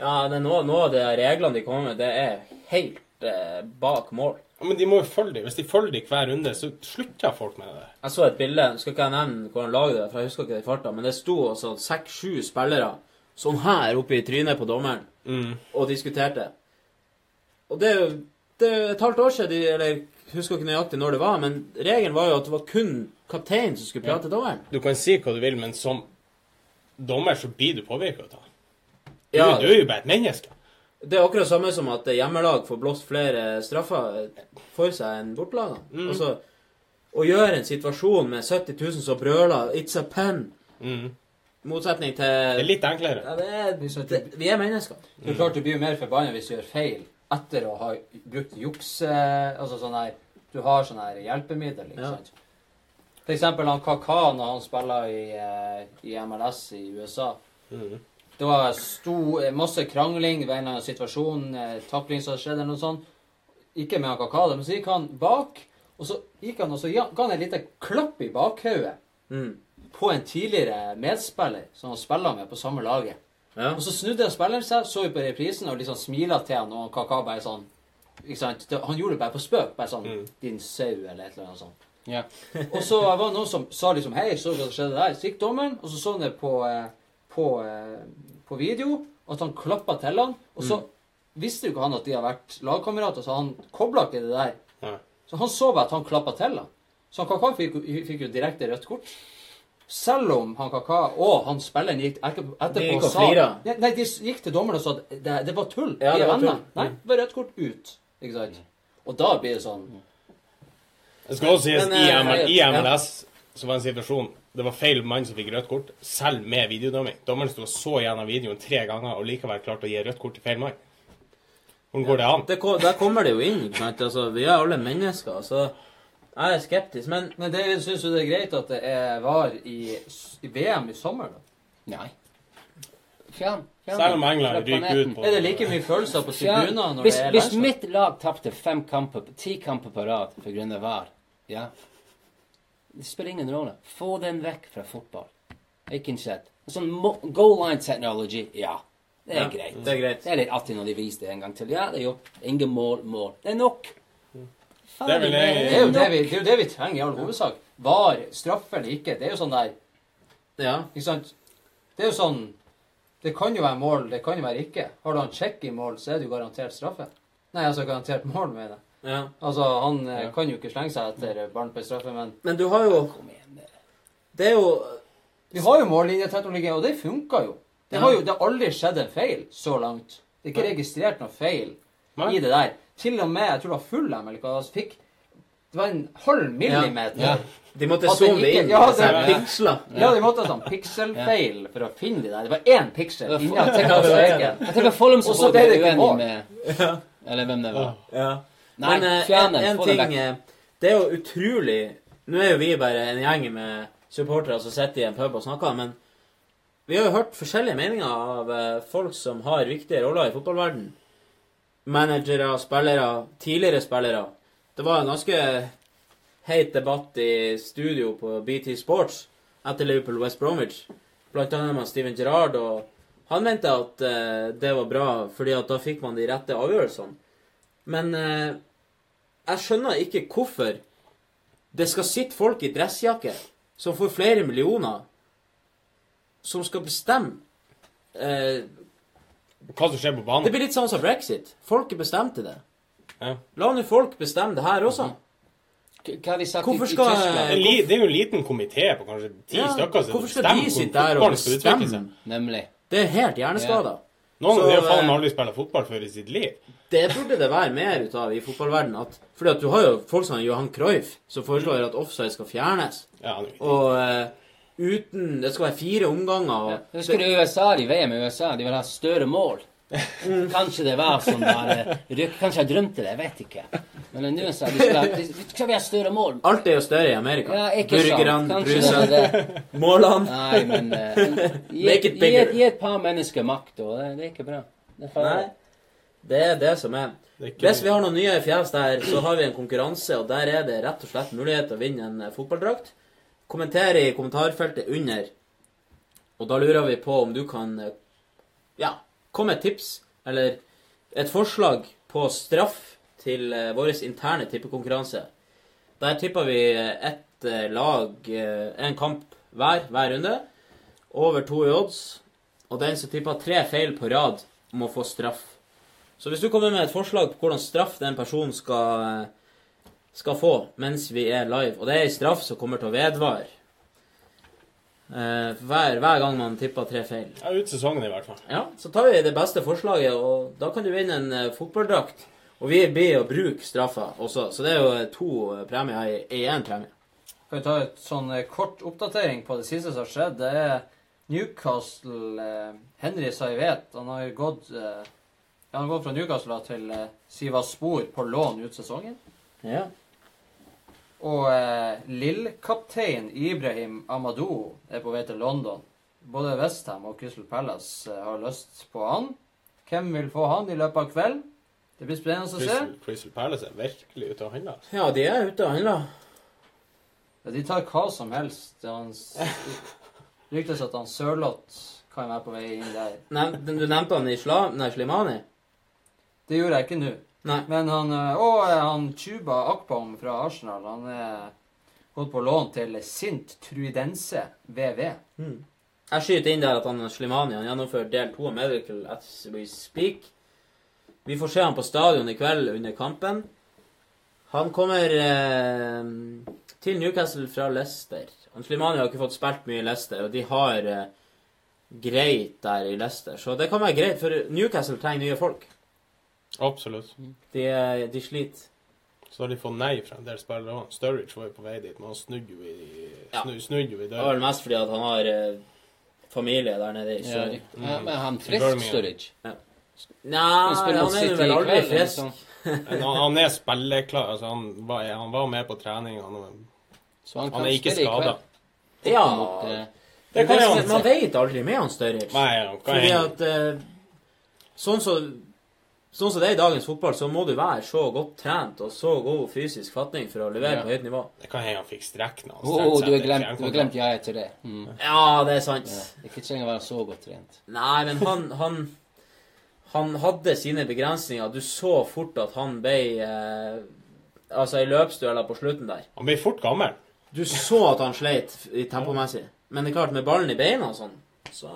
Ja, det er noe, noe av de reglene de kommer med, det er helt eh, bak mål. Ja, Men de må jo følge dem. Hvis de følger dem hver runde, så slutter folk med det. Jeg så et bilde, skal ikke jeg nevne hvordan laget det for jeg husker ikke det i farta, men det sto altså seks-sju spillere sånn her oppe i trynet på dommeren Mm. og diskuterte. Og det er jo et halvt år siden, de, eller jeg husker ikke nøyaktig når det var, men regelen var jo at det var kun kapteinen som skulle prate dommeren. Du kan si hva du vil, men som dommer så blir du påvirka av det. Du, Ja. du er jo bare et menneske. Det er akkurat samme som at hjemmelag får blåst flere straffer for seg enn bortelagene. Mm. Altså, å gjøre en situasjon med 70 000 som brøler 'It's a pen', Mm. motsetning til Det er litt enklere. ja, det er, det, Vi er mennesker. Det er klart du blir mer forbanna hvis du gjør feil etter å ha brukt juks... eh, Altså sånn her Du har sånn her hjelpemiddel, ikke liksom. sant. For eksempel han Kaka når han spiller i, eh, i MLS i USA. Mm. Det var sto, eh, masse krangling ved en eller annen situasjon, eh, takling som skjedde, eller noe sånt. Ikke med han Kaka, men så gikk han bak, og så gikk han og så ga han en liten klapp i bakhodet Mm. på en tidligere medspiller som han spiller med på samme laget. Ja. Og så snudde han spilleren seg, så på reprisen og liksom smila til han, og Kaka bare sånn ikke sant? Han gjorde det bare på spøk. Bare sånn Mm. 'Din sau', eller et eller annet sånt. Ja. Og så var det noen som sa liksom 'Hei, så hva som skjedde der?' Så gikk dommeren, og så så han det på, eh, på, eh, på video, at han klappa til han. Og så visste jo ikke han at de har vært lagkamerater, så han kobla ikke det der. Ja. Så han så bare at han klappa til han. Så han Kaka fikk, fikk jo direkte rødt kort. Selv om han Kaka og han spilleren gikk etterpå, etterpå De gikk og og sa. Nei, nei, de gikk til dommeren og sa at det, det var tull. Ja, de er venner. Nei, det var rødt kort ut. Ikke sant? Og da blir det sånn Det skal også sies, i, eh, ML, i. MLS så var det en situasjon Det var feil mann som fikk rødt kort, selv med videodomming. Dommeren sto og så gjennom videoen tre ganger og likevel klarte å gi rødt kort til feil mann. Hvordan går det an? Det, der kommer det jo inn. ikke sant? Altså, vi er alle mennesker, så jeg er skeptisk. Men Men David, syns du det er greit at det er var i, i VM i sommer, da? Nei. Fjern, Selv om England ryker ut på Er det like mye følelser på tribuner når hvis, det er hvis mitt lag tapte fem kamper, ti kamper på rad pga. VAR, ja Det spiller ingen rolle. Få den vekk fra fotball. Ikke sett. Sånn goal line technology, ja. Det er Ja, greit. det er greit. Det er litt artig når de viser det en gang til. Ja, det er jo ingen mål, mål. Det er nok. Det vil Det er jo det vi, det er jo det vi trenger i all hovedsak. Var, straffe eller ikke. Det er jo sånn der Ja. Ikke sant? Det er jo sånn Det kan jo være mål, det kan jo være ikke. Har du han check i mål, så er det jo garantert straffe. Nei, altså garantert mål, mener jeg. Ja. Altså, han ja. kan jo ikke slenge seg etter barn på straffe, men Men du har jo Det er jo Vi har jo mållinjeteknologi, og det funka jo. Det har jo det har aldri skjedd en feil så langt. Det er ikke registrert noe feil i det der. Til og med jeg tror det var full M, eller hva det fikk Det var en halv millimeter. Ja. De måtte zoome ikke- inn. ja, det, her det- piksler. Ja, de måtte ha sånn pikselfeil for å finne de der. Det var én piksel Ja, inni Follum Og så som ble det ikke uenig mål. med Eller hvem det var. Ja. Nei, Men eh, fjern en, den. en Få den ting vekk. eh, Det er jo utrolig Nå er jo vi bare en gjeng med supportere som sitter i en pub og snakker, men vi har jo hørt forskjellige meninger av eh, folk som har viktige roller i fotballverden. Managere, spillere, tidligere spillere. Det var en ganske heit debatt i studio på BT Sports etter Liverpool West Bromwich. Blant annet med Steven Gerrard, og han mente at eh, det var bra, fordi at da fikk man de rette avgjørelsene. Men eh, jeg skjønner ikke hvorfor det skal sitte folk i dressjakke som får flere millioner, som skal bestemme eh, Hva som skjer på banen? Det blir litt sånn som brexit. Folket bestemte det. Ja. La nå folk bestemme det her også. Hva har de sagt Hvorfor i, i Tyskland? Det er, det er jo en liten komité på kanskje ti Ja, stykker som hvorfor skal bestemmer de hvor sitte der og fotballen skal utvikle bestemme? seg. Nemlig. Det er helt hjerneskada. Noen av de har faen meg aldri spilt fotball før i sitt liv. Det burde det være mer ut av i fotballverdenen. At, fordi at du har jo folk som Johan Cruyff, som foreslår at offside skal fjernes. Ja, Og uh, uten Det skal være fire omganger. Og, Husker du USA, de VM med USA? De vil ha større mål. Kanskje det var sånn bare rykk- Kanskje jeg drømte det, jeg vet ikke. Men nå så skal, vi ha større mål. Alt er jo større i Amerika. Ja, ikke sant. Burgerne, brusene, målene. Nei, men uh, gi, Make it bigger. gi et par mennesker makt, og det, det er ikke bra. Det er. Nei, det er det som er. Det er Hvis vi har noen nye fjes der, så har vi en konkurranse, og der er det rett og slett mulighet til å vinne en eh, fotballdrakt. Kommenter i kommentarfeltet under. Og da lurer vi på om du kan eh, ja, komme med et tips, eller et forslag på straff til eh, vår interne tippekonkurranse. Der tipper vi eh, ett eh, lag, én kamp hver, hver runde. Over to i odds. Og den som tipper tre feil på rad, må få straff. Så hvis du kommer med et forslag på hvordan straff den personen skal, skal få mens vi er live, og det er en straff som kommer til å vedvare hver, hver gang man tipper tre feil, Ja, ut sesongen i hvert fall. ja, så tar vi det beste forslaget, og da kan du vinne en eh, fotballdrakt. Og vi blir å bruke straffa også, så det er jo eh, to eh, premier i- én premie. Kan vi ta et sånn eh, kort oppdatering på det siste som har skjedd? Det er Newcastle eh, Henry Saivet. Han har gått eh, Han har gått fra Newcastle til eh, Sivaspor på lån ut sesongen. Ja. Og eh, Lill-kaptein Ibrahim Amadou er på vei til London. Både Westham og Crystal Palace eh, har lyst på han. Hvem vil få han i løpet av kvelden? Det blir spennende å se. Crystal, Crystal Palace er virkelig ute og handler. ja, de er ute og handler. Ja, de tar hva som helst. Det ryktes at han Sørloth kan være på vei inn der. Nev- Du nevnte han i Sla, nei, Slimani? Det gjorde jeg ikke nå. Nei. Men han eh, Og eh, han Chuba Akpom fra Arsenal, han er gått på lån til Sint Truidense VV. Jeg skyter inn der at han Slimani han gjennomfører del to av Medical as we speak. Vi får se han på stadion i kveld under kampen. Han kommer eh, til Newcastle fra Leicester. Han Slimani har ikke fått spilt mye i Leicester, og de har eh, greit der i Leicester. Så det kan være greit, for Newcastle trenger nye folk. Absolutt. De, de sliter. Så har de fått nei fra en del spillere òg. Sturridge var jo på vei dit, men han snudde jo i, Ja. snudde jo i Det var vel mest fordi at han har eh, familie der nede i Ja, sør. ja, men han frisk Sturridge? Sturridge. Nei, Han han er vel aldri kveld, frisk. Liksom. Han, han er spilleklar. Altså, han, var, han var med på trening. Han, Så han, han er ikke skada. Ja, Mot, eh, Det kan jeg man, vet aldri med han Sturridge. Nei, han kan Fordi at eh, sånn som Sånn som det er i dagens fotball, så må du være så godt trent og så god fysisk fatning for å levere Ja. på høyt nivå. Det kan hende han fikk strekk han oh, seg du har glemt, glemt jeg til det. Mm. Ja, det er sant. Ja. Ikke trenger å være så godt trent. Nei, men han, han Han hadde sine begrensninger. Du så fort at han ble eh, Altså, i løpsdueller på slutten der. Han ble fort gammel. Du så at han sleit i tempomessig. Men det er klart, med ballen i beina og sånn, så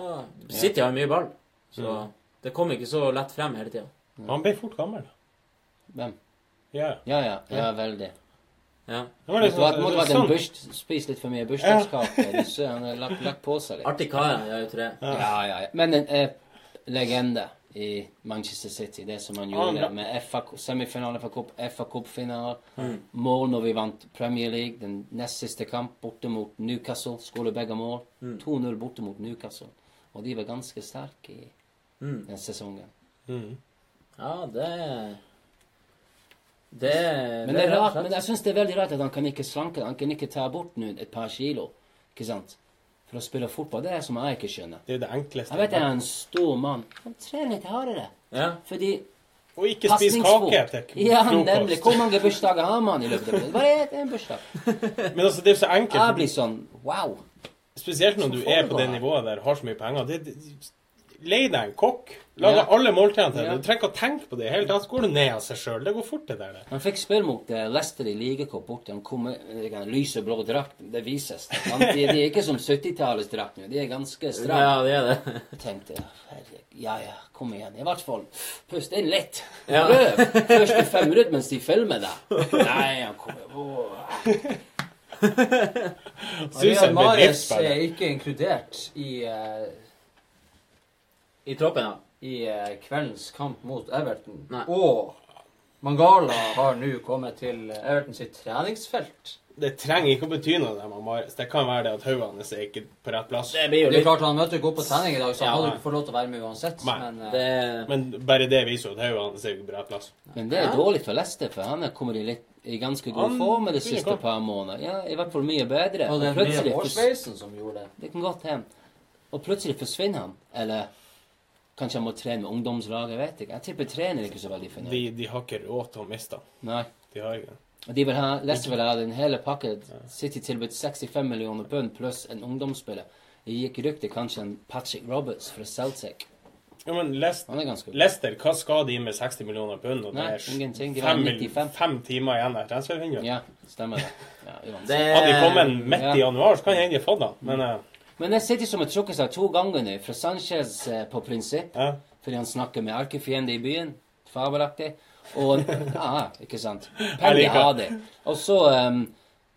sitter har mye ball. Så Mm. det kom ikke så lett frem hele tida. Han ble fort gammel. Hvem? Ja. Ja, ja. Ja, veldig. Ja. Det var liksom, vært- måtte vært en sånn. burst, spist litt for mye bursdagskake. Ja. Han har lagt, lagt på seg litt. Artig kar, jeg tror jeg. Ja, ja, ja. Men en eh, legende i Manchester City, det som han gjorde Ja, med FA, semifinale for cup, FA Cup-finale, Mm. mål når vi vant Premier League, den nest siste kamp borte mot Newcastle, skåret begge mål. Mm. 2-0 borte mot Newcastle. Og de var ganske sterke i Mm. den sesongen. Mm. Ja, det Det Men det er rart, men jeg syns det er veldig rart at han kan ikke slanke Han kan ikke ta bort nå et par kilo, ikke sant? For å spille fotball. Det er det som jeg ikke skjønner. Det er det enkleste. Jeg vet jeg er en stor mann. Han trener litt hardere. Ja. Fordi Og ikke spis pasningsfot- kake til Ja, nemlig. Hvor mange bursdager har man i løpet av det? Bare en bursdag. Men altså, det er så enkelt. Jeg blir sånn wow. Spesielt når Så du er på det nivået der, har så mye penger. Det, det, Lei deg en kokk. Lag Ja. alle måltidene til. Ja. Du trenger ikke å tenke på det i hele tatt. Så går du ned av seg sjøl. Det går fort, det der. det. Han fikk spørre mot Lester i ligacup borte. Han kom med eh, lyseblå drakt. Det vises. Han, de, de er ikke som 70-tallets drakt nå. De er ganske stramme. Ja, det er det. Tenkte herregud, ja ja, kom igjen. I hvert fall pust inn litt. Ja. Prøv første fem minutter mens de filmer deg. Nei, han kommer Åh. Drittspiller. er ikke inkludert i, eh, I troppen, ja. i eh, kveldens kamp mot Everton. Nei. Og Mangala har nå kommet til Everton sitt treningsfelt. Det trenger ikke å bety noe, det man bare, Det kan være det at hodet hans er ikke på rett plass. Det blir jo Det er litt klart Han møtte jo ikke opp på trening i dag, så han Ja, hadde nei. ikke fått lov til å være med uansett. Nei. Men, eh, det, Men bare det viser jo at hodet hans er ikke på rett plass. men det er Ja. dårlig for Leicester, for han er kommet i, litt, i ganske god Han form de begynner siste godt. par månedene. Ja, I hvert fall mye bedre. Og den nye plutselig fors- hårsveisen som gjorde det. Det kan godt hende. Og plutselig forsvinner han. Eller kanskje han må trene med ungdomslaget. Jeg vet ikke. Jeg tipper trener ikke så veldig fornøyd. De, de har ikke råd til å miste han. Nei. De har ikke. Og de vil ha, Leicester vil ha den hele pakken. City tilbudt 65 millioner pund pluss en ungdomsspiller. Det gikk rykte kanskje en Patrick Roberts fra Celtic. Ja, men Leicester, er hva skal de med 60 millioner pund? Og Nei, det er. De fem, mil- 95. fem timer igjen av transfervinduet. Ja, stemmer det. Ja, det Hadde de kommet midt Ja. i januar, så kan jeg egentlig fått det. Men eh, Men det sitter som et trukket seg to ganger nå. Fra Sanchez eh, på prinsipp, ja. fordi han snakker med arkefiende i byen. Fabelaktig. Og Ja, ikke sant. Penger har de. Og så um,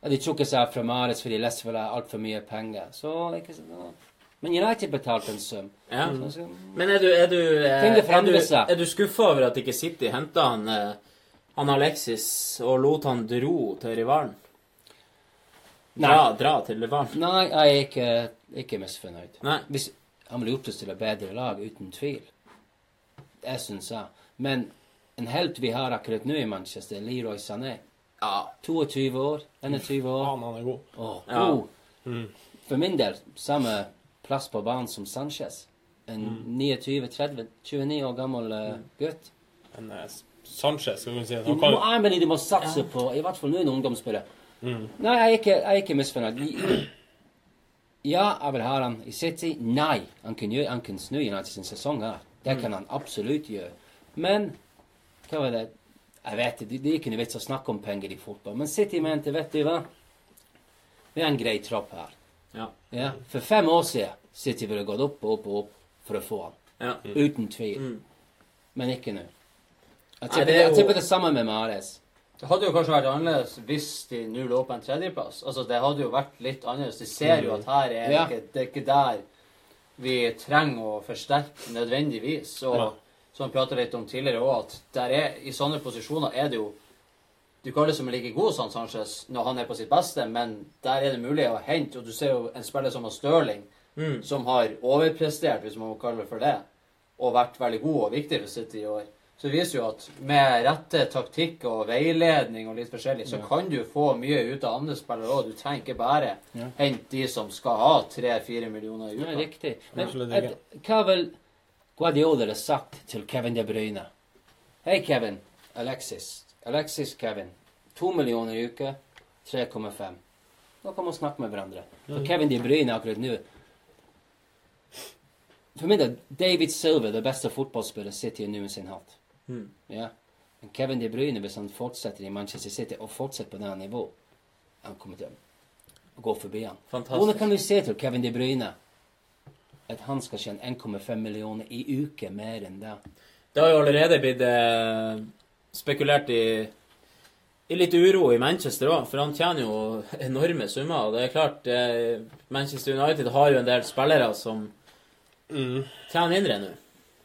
er de trukket seg fra Mares fordi de vil ha altfor mye penger. Så ikke sant. Men United betalte en sum. Ja. Men er du, er du, er, er du, er du skuffa over at ikke City henta han, eh, han Alexis og lot han dro til rivalen? Dra, dra til rivalen? Nei, jeg er ikke, ikke misfornøyd. Nei. Hvis, han blir gjort oss til et bedre lag, uten tvil. Det syns jeg. Men en helt vi har akkurat nå i Manchester, Leroy Sané. Ja. 22 år, 21 år. Han, han er god. Åh, Ja. god. Mm. For min del, samme plass på banen som Sanchez. En Mm. 29-30, 29 år gammel uh, gutt. Men uh, Sanchez, skal vi si han De han må, kan jeg mener de må satse på, i hvert fall nå en ungdomsspiller. Mm. Nei, jeg er ikke, jeg er ikke misfornøyd. Ja, jeg vil ha han i City. Nei, han kan, gjøre, han kan snu United sin sesong her. Det Mm. kan han absolutt gjøre. Men hva var det Jeg vet det, det er ikke noe vits å snakke om penger i fotball. Men City mente, vet du hva Vi har en grei tropp her. Ja. Ja, For fem år siden City ville gått opp og opp og opp for å få han. Ja. Uten tvil. Mm. Men ikke nå. Jeg tipper det det samme med Mares. Det hadde jo kanskje vært annerledes hvis de nå lå på en tredjeplass. Altså, Det hadde jo vært litt annerledes. De ser jo at her er Ja. ikke, det er ikke der vi trenger å forsterke nødvendigvis. Og Ja. som vi pratet litt om tidligere òg, at der er, i sånne posisjoner er det jo Du kan liksom som like god som Sanchez når han er på sitt beste, men der er det mulig å hente. Og du ser jo en spiller som har mm. som har overprestert, hvis man må kalle det for det, og vært veldig god og viktig for City i år. Så viser jo at med rette taktikk og veiledning og litt forskjellig, så kan du få mye ut av andre spillere òg. Du trenger ikke bare Ja. hente de som skal ha tre-fire millioner i Ja, uka. riktig. Men et, hva vil Guardiola ha sagt til Kevin De Bruyne? Hei, Kevin. Alexis. Alexis, Kevin. To millioner i uke. 3,5. Da kan man snakke med hverandre. For Kevin De Bruyne akkurat nå For min del, David Silver, det beste fotballspillet City har noensinne hatt. Mm. Ja. Men Kevin De Bruyne, hvis han fortsetter i Manchester City og fortsetter på det nivået, han kommer til å gå forbi han. Hvordan kan du se til Kevin De Bruyne at han skal tjene 1,5 millioner i uke mer enn det? Det har jo allerede blitt eh, spekulert i, i litt uro i Manchester òg, for han tjener jo enorme summer. Og det er klart, eh, Manchester United har jo en del spillere som Mm. tjener mindre nå.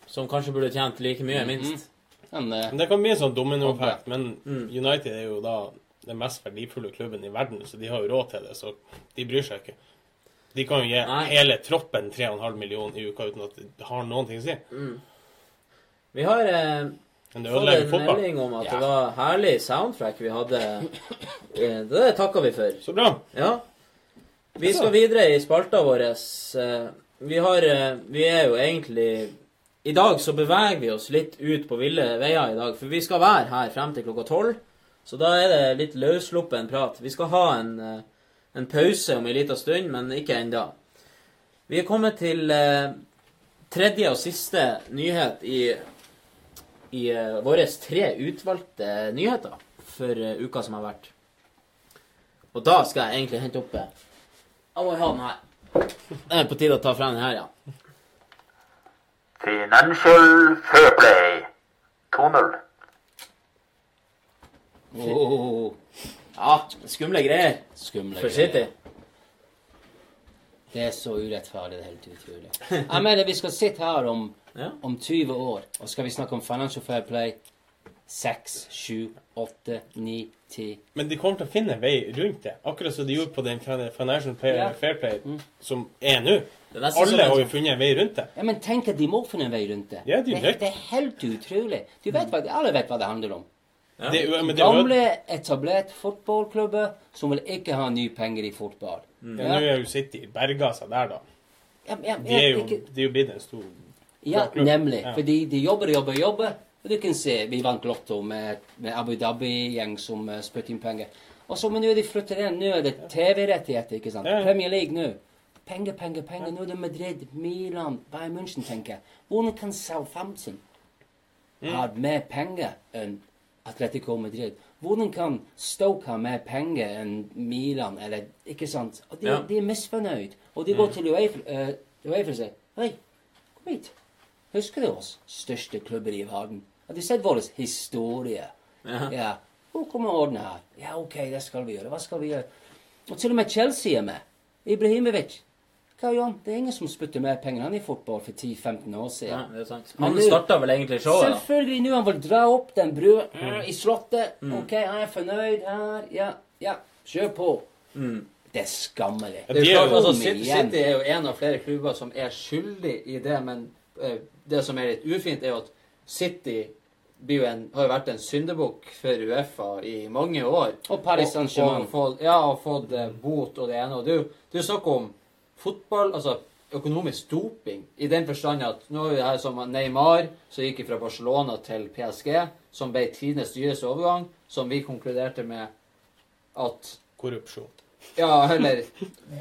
Som kanskje burde tjent like mye, minst. Mm eh, Men Det kan bli en sånn dominoeffekt, men Mm. United er jo da den mest verdifulle klubben i verden, så de har jo råd til det, så de bryr seg ikke. De kan jo gi Nei. hele troppen 3,5 millioner i uka uten at det har noen ting å si. Vi har eh, fått en fotball. melding om at Ja. det var herlig soundtrack vi hadde. Eh, det takker vi for. Så bra. Ja. Vi skal videre i spalta vår. Eh, Vi har eh, Vi er jo egentlig I dag så beveger vi oss litt ut på ville veier i dag, for vi skal være her frem til klokka tolv. Så da er det litt løssluppen prat. Vi skal ha en, eh, en pause om en liten stund, men ikke enda. Vi er kommet til eh, tredje og siste nyhet i, i eh, våre tre utvalgte nyheter for uka som har vært. Og da skal jeg egentlig hente opp Jeg må ha den her. Det er på tide å ta frem den her, ja. Financial Fair Play 2-0. oh, Ja, skumle greier skumle for greier. City. Det er så urettferdig. Det er helt utrolig. Jeg mener vi skal sitte her om, Ja. om 20 år, og skal vi snakke om financial fair play 6, 7, 8, 9, 10 Men de kommer til å finne en vei rundt det, akkurat som de gjorde på den Financial Fair, Ja. Fair Play som er nå. Alle har jo sånn- funnet en vei rundt det. Ja, men tenk at de må finne en vei rundt det. Ja, de det, det er helt utrolig. Du vet hva, Alle vet hva det handler om. Ja. det det Gamle, etablert fotballklubber som vil ikke ha nye penger i fotball. Ja, Nå er jo City berga seg der, da. Ja, ja, De er jo, ikke, de er jo blitt en stor ja klubb. nemlig. Fordi de jobber, jobber, jobber. Og du kan se, vi vant Lotto med, med Abu Dhabi-gjeng som uh, spytter inn penger. Og så, men nå er de flyttet inn. Nå er det TV-rettigheter, ikke sant? Premier League nå. Penger, penger, penger. Nå er det Madrid, Milan, Bayern München, tenker jeg. Hvordan kan Southampton Mm. ha mer penger enn Atletico Madrid? Hvordan kan Stoke ha mer penger enn Milan, eller Ikke sant? Og de, Ja. de er misfornøyd. Og de går til UEFA eh, og sier Hei, kom hit. Husker du oss? Største klubber i verden. Har du sett vår historie? Ja. Ja. Hun kommer ordene her? Ja, OK, det skal vi gjøre. Hva skal vi gjøre? Og til og med Chelsea er med. Ibrahimovic. Hva gjør han? Det er ingen som spytter mer penger enn i fotball for 10-15 år siden. siden. det er sant. Han starta vel egentlig showet, da. Selvfølgelig nå han vil dra opp den brua mm. i slottet. OK, han er fornøyd her. Ja, ja. Kjør på. Mm. Det er skammelig. Det er jo klart, altså, City, er jo en av flere klubber som er skyldig i det, men uh, det som er litt ufint, er jo at City blir jo en, har jo vært en syndebukk for Uefa i mange år. Og Paris Saint-Germain. Ja, og fått uh, bot og det ene. Og du, du jo det er jo snakk om fotball, altså økonomisk doping, i den forstand at nå er vi her som Neymar, som gikk fra Barcelona til PSG, som ble tidenes dyreste overgang, som vi konkluderte med at korrupsjon. ja, eller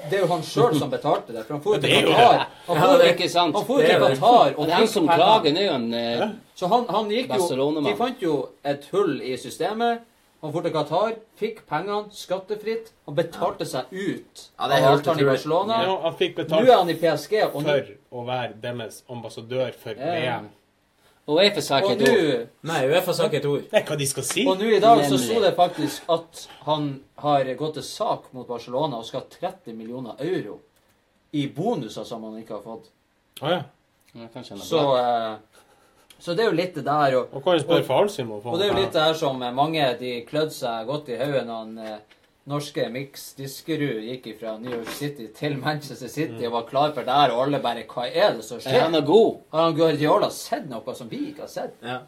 Det er jo han sjøl som betalte det. For han for Ja, til det er jo Qatar. Han Ja, for, det er ikke sant. han for til er. Qatar Og er han fikk som klager nå, han eh, Så han, han gikk jo De fant jo et hull i systemet. Han for til Qatar, fikk pengene skattefritt. Han betalte seg ut Ja, det er av helt avtalen i. Barcelona. Ja, han fikk Nå er han i PSG, og nå, for å være deres ambassadør for Ja. Og UEFA sa ikke et ord. Nei, Uefa sa ikke et ord. Det er hva de skal si. og nå i dag så sto det faktisk at han har gått til sak mot Barcelona og skal ha 30 millioner euro i bonuser som han ikke har fått. Å ja. Så, eh, så det er jo litt det der. Og, Og kan jo spørre faren sin om Og det er jo litt det her som eh, mange de klødde seg godt i hodet når han eh, norske Mix Diskerud gikk fra New York City til Manchester City og var klar for det her, og alle bare Hva er det som Er han er god? Har han Guardiola sett noe som vi ikke har sett? Ja.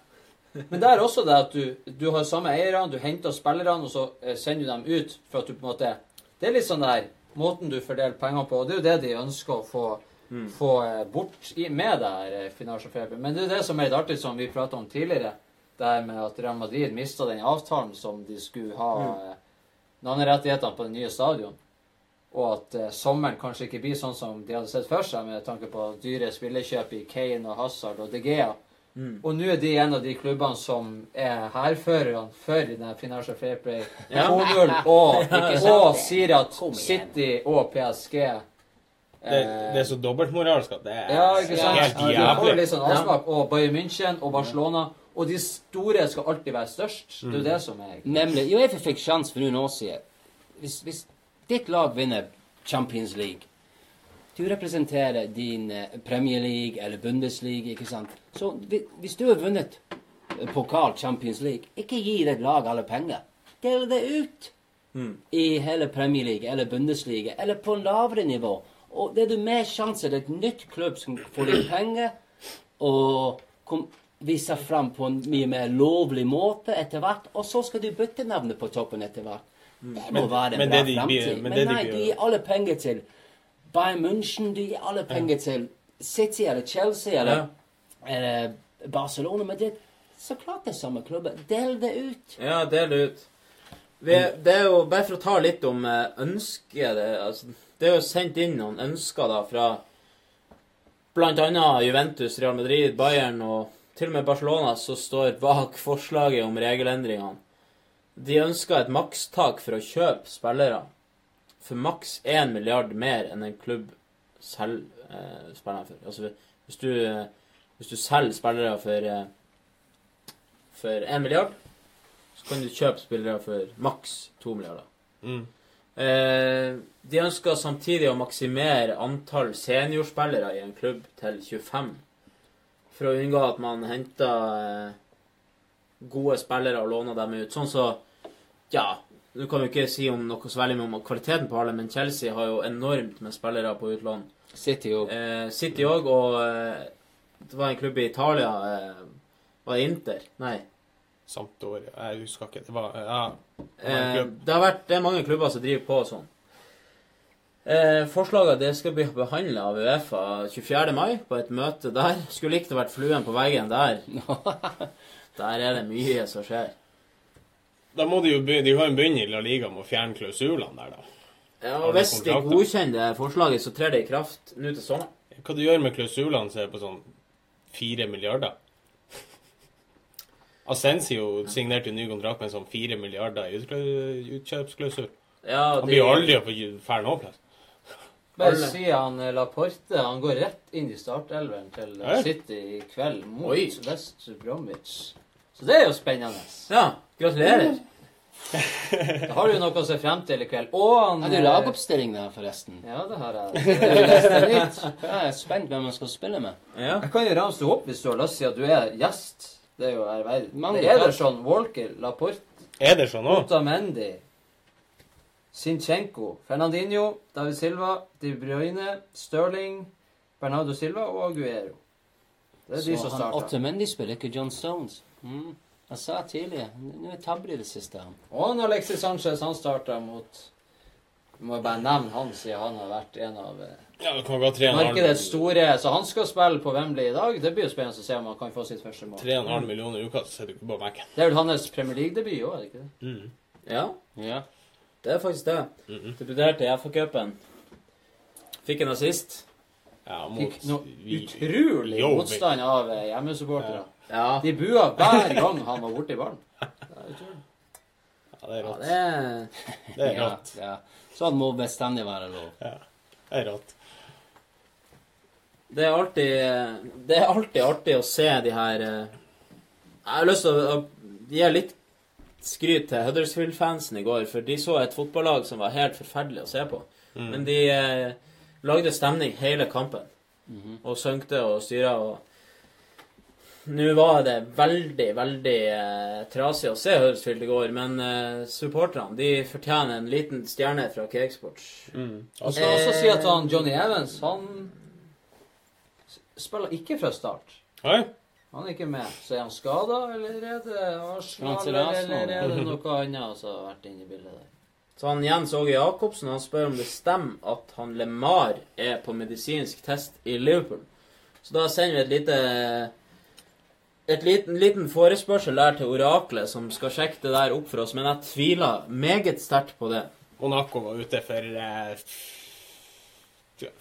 Men det er også det at du, du har samme eierne, du henter spillerne, og så eh, sender du dem ut for at du på en måte Det er litt sånn der måten du fordeler penger på, og det er jo det de ønsker å få, få eh, bort i, med det her eh, Fair Men det er det som er litt artig, som vi prata om tidligere, det her med at Real Madrid mista den avtalen som de skulle ha eh, navnerettighetene på det nye stadion. Og at eh, sommeren kanskje ikke blir sånn som de hadde sett for seg, med tanke på dyre spillekjøp i Kane og Hazard og De Gea. Og nå er de en av de klubbene som er hærførerne for den Financial Fair Play Ja. 2-0, og, og sier at City og PSG Det, det er så dobbeltmoralsk at det er Ja, ikke sant? helt Ja, du får litt sånn avsmak. Og Bayern München og Barcelona. Og de store skal alltid være størst. Det er jo det som er Nemlig. Jo, jeg fikk sjanse for noen år siden. Hvis, hvis ditt lag vinner Champions League Du representerer din eh, Premier League eller Bundesliga, ikke sant. Så hvis du har vunnet eh, pokal Champions League, ikke gi ditt lag alle penger. Del det ut i hele Premier League eller Bundesliga eller på lavere nivå. Og det er du mer sjanse til et nytt klubb som får litt penger og kom, viser fram på en mye mer lovlig måte etter hvert. Og så skal du bytte navnet på toppen etter hvert. Det må Men- være en men bra det de fremtid. men Men, de nei, du gir alle penger til Bayern München, du gir alle penger til City eller Chelsea eller, eller Barcelona. Men det så klart det er samme klubben. Del det ut. Ja, del det ut. Vi, det er jo, Bare for å ta litt om ønsket det, altså, det er jo sendt inn noen ønsker da fra bl.a. Juventus, Real Madrid, Bayern og til og med Barcelona som står bak forslaget om regelendringene. De ønsker et makstak for å kjøpe spillere for maks 1 milliard mer enn en klubb selger eh, spillere for. Altså, hvis du, eh, hvis du selger spillere for, eh, for 1 milliard, så kan du kjøpe spillere for maks 2 milliarder. Mm. Eh, de ønsker samtidig å maksimere antall seniorspillere i en klubb til 25. For å unngå at man henter eh, gode spillere og låner dem ut. Sånn så Ja, du kan jo ikke si om noe så veldig om kvaliteten på alle, men Chelsea har jo enormt med spillere på utlån. City òg. Eh, City òg, og eh, det var en klubb i Italia eh, Var det Inter? Nei. Sampdoria. Jeg husker ikke. Det var Ja. Eh, det har vært det er mange klubber som driver på sånn. Eh, forslaget det skal bli behandla av Uefa 24. mai på et møte der. Skulle likt å vært fluen på veggen der. Der er det mye som skjer. Da må de jo begynne, de har jo begynt i La Liga med å fjerne klausulene der, da. Ja, og Hvis de godkjenner det forslaget, så trer det i kraft nå til sommeren. Hva du gjør med klausulene som er på sånn fire milliarder? Ascensio signerte jo ny kontrakt med sånn fire milliarder i utkjøpsklausul. Ja, Han blir jo aldri å få noe plass. Bare si han eh, Laporte han går rett inn i startelveren til eh, Ja. City i kveld mot Oi. West Bromwich. Så det er jo spennende. Ja, gratulerer. Da har du noe å se frem til i kveld. Og han Har du eh, lagoppstilling der, forresten? Ja, det har jeg. Er? Jeg er spent hvem man skal spille med. Ja. Jeg kan jo ramse opp hvis du har lyst, siden du er gjest. Det er jo. Mange er takk. Ederson, Walker, Laporte, Ederson sånn òg? Otamendi, Sinchenko, Fernandinho, David Silva, De Bruyne, Sterling, Bernardo Silva og Aguero. Det er de som han starter. Otamendi spiller ikke John Stones. Mm. Jeg sa tidligere. Nå er tabber i det siste. han. Og han Alexis Sanchez, han starta mot Vi må bare nevne han, siden han har vært en av eh, Ja, det kan gå tre en store. Så han skal spille på Wembley i dag. Det blir jo spennende å se om han kan få sitt første mål. tre og en halv millioner i uka, så ser du ikke på benken. Det er vel hans Premier League-debut òg, er det ikke det? Mm. ja, Ja. det er faktisk det. Debuterte i FA-cupen. Fikk en assist. Ja, mot Fikk noe vi- utrolig Jo, vi- motstand av eh, hjemmesupportere. Ja, De bua hver gang han var borti ballen. Er. Ja, det er ja rått. det er Det er rått. ja. Sånn må bestandig være lov. Det er rått. Det er alltid Det er alltid artig å se de her eh, Jeg har lyst til å, gi litt skryt til Huddersfield-fansen i går, for de så et fotballag som var helt forferdelig å se på. Men de eh, lagde stemning hele kampen. Og sønkte og styra og Nå var det veldig, veldig eh, trasig å se Huddersfield i går, men eh, supporterne de fortjener en liten stjerne fra Cakesports. Jeg skal også si at han Johnny Evans, han spiller ikke fra start. Hei. Han er ikke med. Så er han skada, eller er det Arsenal, er eller, er det noe annet som har vært inne i bildet der? Så han Jens Åge Jacobsen han spør om det stemmer at han LeMar er på medisinsk test i Liverpool. Så da sender vi et lite et liten, liten forespørsel der til oraklet, som skal sjekke det der opp for oss. Men jeg tviler meget sterkt på det. Monaco var ute for eh,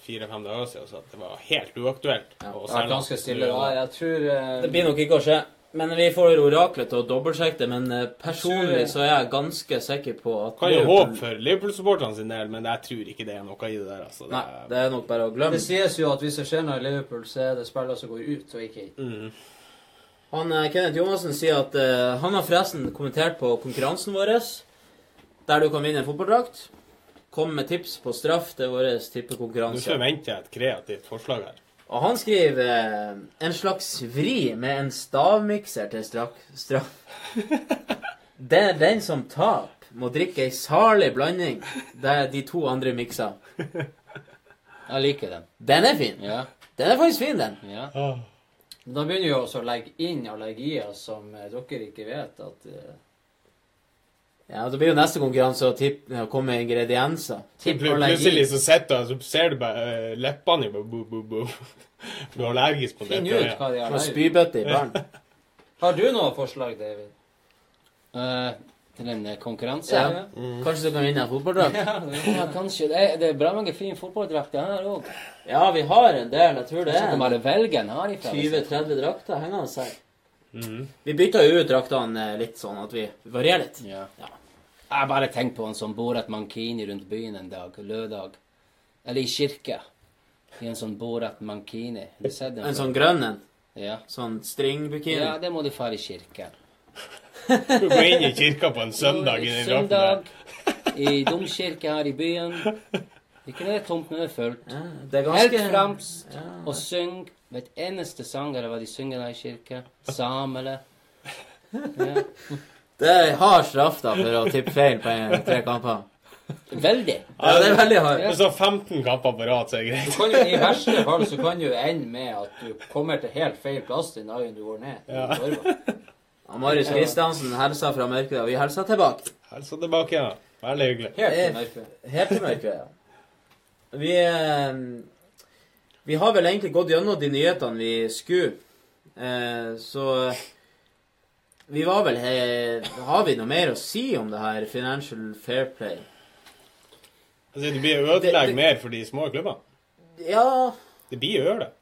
fire-fem dager siden så at det var helt uaktuelt. Ja, Det har ganske stille Ja, Jeg tror uh, Det blir nok ikke å skje. Men vi får oraklet til å dobbeltsjekke det. Men eh, personlig så er jeg ganske sikker på at Kan jo håpe for Liverpool-supporterne sin del, men jeg tror ikke det er noe i det der. altså. Det Nei, er- det er nok bare å glemme. Det sies jo at hvis det skjer noe i Liverpool, så er det spillere som går ut, og ikke inn. Mm. Han, eh, Kenneth Johansen sier at uh, han har forresten kommentert på konkurransen vår, der du kan vinne en fotballdrakt. Kom med tips på straff til vår Nå tippekonkurranse. forventer jeg et kreativt forslag her. Og han skriver eh, en slags vri med en stavmikser til strak, straff. Det er den som taper, må drikke ei salig blanding der de to andre mikser. Jeg liker den. Den er fin. Ja. Den er faktisk fin, den. ja. Da begynner vi også å legge inn allergier som eh, dere ikke vet at eh, Ja, Det blir jo neste konkurranse å å komme med ingredienser. Tipp. Plutselig så sitter du og så ser du bare eh, leppene dine bo, bo, bo. Du er allergisk på Finn dette. ut hva de Fra allergiske spybøtte i barn. Har du noe forslag, David? Uh, til en eh, konkurranse? Ja. Kanskje du kan vinne en fotballdrakt? Ja, Ja, kanskje. Det er, det er bra mange fine fotballdrakter her òg. Ja, vi har en del. Jeg tror det Så kan er bare velge en herifra. liksom. 20-30 drakter hengende her. Mm. Vi bytter jo ut draktene litt sånn at vi varierer litt. Ja. Ja. Jeg bare tenker på en sånn Borat Mankini rundt byen en dag, lørdag. Eller i kirka. I en sånn Borat Mankini. Har du sett den? En sånn grønn en. Ja. Sånn stringbikini. ja, det må du fare i kirka. Du går inn i kirka på en søndag i den drakten der. Søndag i domkirka her i byen. Ikke når det er tomt, men det er fullt. Ja, det er Helt framst Ja. og syng. Vet eneste sang eller hva de synger der i kirka. Samele. Ja. Det er hard straff da for å tippe feil på en, tre kamper. Veldig. Ja, det er veldig hard. Hvis du har 15 kamper på rad, så er det Du greit. kan jo, I verste fall så kan du ende med at du kommer til helt feil plass den dagen du går ned. Ja. Marius Kristiansen hilser fra mørket, og vi hilser tilbake. Hilser tilbake ja. Veldig hyggelig. Helt Eh, til mørket. Helt til mørket, ja. Vi, eh, vi har vel egentlig gått gjennom de nyhetene vi skulle. Eh, så vi var vel he Har vi noe mer å si om det her Financial Fair Play? Altså, det blir ødelegge mer for de små klubbene. Ja Det blir å gjøre det.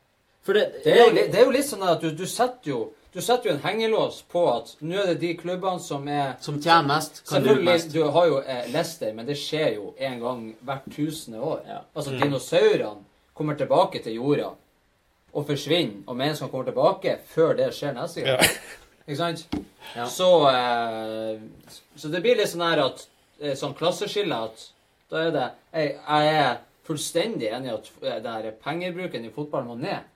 For det, Det er, jo, det er jo litt sånn at du, du setter jo du setter jo en hengelås på at nå er det de klubbene som er Som tjener mest, kan du mest. du har jo eh, Leicester, men det skjer jo en gang hvert tusende år. Ja. Altså, dinosaurene kommer tilbake til jorda og forsvinner, og menneskene kommer tilbake før det skjer neste gang. Ja. Ikke sant? Ja. Så, eh, så det blir litt sånn her at eh, Sånn klasseskille at da er det Jeg, jeg er fullstendig enig i at eh, det her pengebruken i fotball må ned.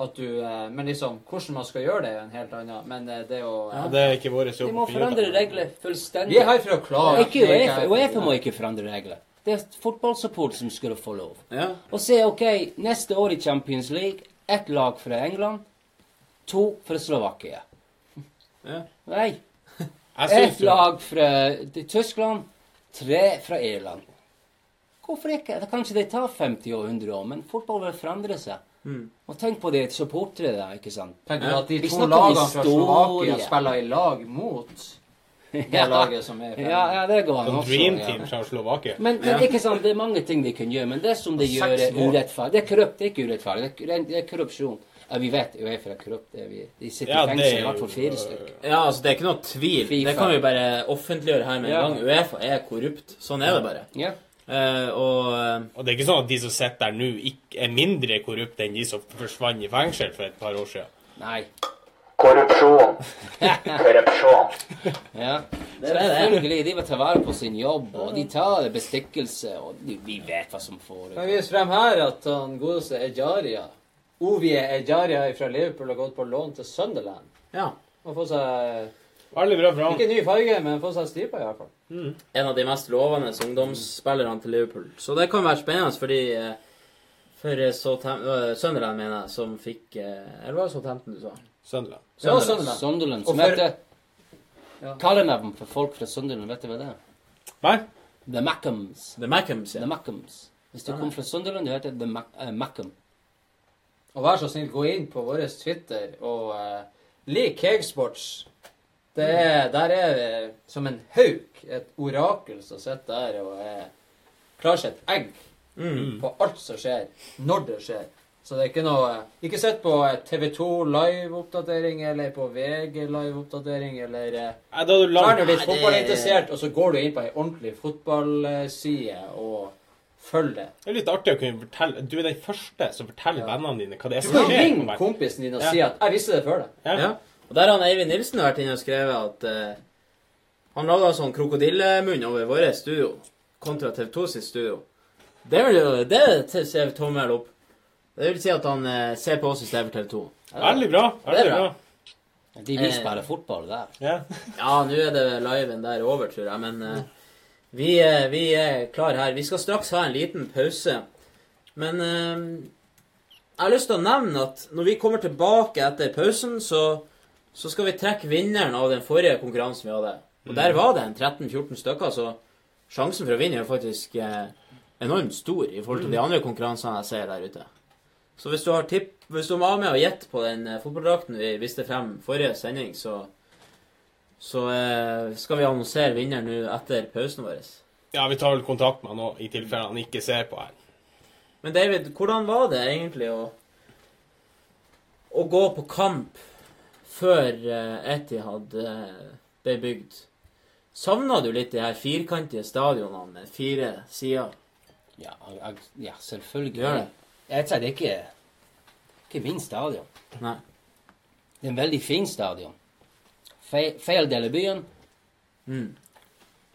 At du, eh, men liksom, hvordan man skal gjøre det, er en helt annen. Men eh, det er jo Ja, Det er ikke vår jobb. jobb må forandre regler fullstendig. Vi er her for å klare Ikke UEFA. UEFA må ikke forandre regler. Det er fotballsupport som skulle få lov. Ja. Og se, OK, neste år i Champions League ett lag fra England, to fra Slovakia. Ja. Nei. Ett lag fra Tyskland, tre fra Irland. Hvorfor ikke? Kanskje det tar 50 og 100 år, men fotball vil forandre seg. Og tenk på de supportere der, ikke sant? Tenk ja. at de to lagene fra. Slovakia spiller i lag mot det laget som er Ja, ja, det går an også. Dream ja. Team fra Slovakia. Men, men ikke sant, det er mange ting de kan gjøre, men det som de gjør, er urettferdig. Det er korrupt, det er ikke urettferdig. Det er, det er- det er korrupsjon. Ja, vi vet Uefa er korrupt. Det er vi. De sitter Ja, i fengsel, i hvert fall fire stykker. ja, altså det er ikke noe tvil. FIFA. Det kan vi bare offentliggjøre her med en Ja. gang. Uefa er korrupt. Sånn er det bare. Ja. Uh, og eh, Og det er ikke sånn at de som sitter der nå, ikke er mindre korrupte enn de som forsvant i fengsel for et par år siden. Nei. Korrupsjon. Korrupsjon. Ja. det er det. Selvfølgelig. De vil ta vare på sin jobb, og de tar bestikkelse, og de, vi vet hva som Kan foregår. vi vise frem her at han godeste Ejaria Ovie Ejaria fra Liverpool har gått på lån til Sunderland. Ja. Og fått seg Veldig bra fra. Ikke ny farge, men fått seg stripa i hvert fall. En av de mest lovende ungdomsspillerne til Liverpool. Så det kan være spennende fordi eh, For eh, øh, Sunderland, mener jeg, som fikk eh, Eller var det Southampton du sa? Sunderland. Ja, Sunderland. Sunderland. Som for- heter Ja. Kallenavn for folk fra Sunderland, vet du hva det er? Nei? The Mackhams. The Mackhams, The ja. Mackhams. Hvis du kommer fra Sunderland, du heter The Mac eh, Mackham. Og vær så snill, gå inn på vår Twitter og uh, lik Cakesports. Det er, der er det som en hauk, et orakel som sitter der og er klar som et egg Mm. på alt som skjer, når det skjer. Så det er ikke noe Ikke sett på eh, TV2 live-oppdatering eller på VG live-oppdatering eller eh, Nei, da er du langt Er du litt fotballinteressert, og så går du inn på ei ordentlig fotballside og følger det. Det er litt artig å kunne fortelle Du er den første som forteller Ja. vennene dine hva det er som skjer. skjer. på ringe kompisen din og Ja. si at 'jeg visste det før deg'. Ja. Ja. Og der har han Eivind Nilsen vært inne og skrevet at uh, han laga sånn krokodillemunn over vårt studio kontra TV2 sitt studio. Det vil jo det ser tommel opp. Det vil si at han eh, ser på oss i stedet for TV2. Veldig bra. Veldig bra. bra. De vil Eh. spille fotball der. Ja. Ja, nå er det liven der over, tror jeg, men eh, vi, eh, vi er klar her. Vi skal straks ha en liten pause. Men eh, jeg har lyst til å nevne at når vi kommer tilbake etter pausen, så, så skal vi trekke vinneren av den forrige konkurransen vi hadde. Og der var det en 13-14 stykker, så sjansen for å vinne er faktisk eh, enormt stor i forhold til de andre konkurransene jeg ser der ute. Så hvis du har tipp, hvis du var med og gjett på den eh, fotballdrakten vi viste frem forrige sending, så så eh, skal vi annonsere vinneren nå etter pausen vår. ja, vi tar vel kontakt med han nå, i tilfelle han ikke ser på her. Men David, hvordan var det egentlig å, å gå på kamp før eh, Etihad eh, ble bygd? Savna du litt de her firkantige stadionene med fire sider? Ja, jeg, ja selvfølgelig. Gjør det. Jeg sier det er ikke, ikke min stadion. Nei. Det er en veldig fin stadion. Feil, del av byen. Mm.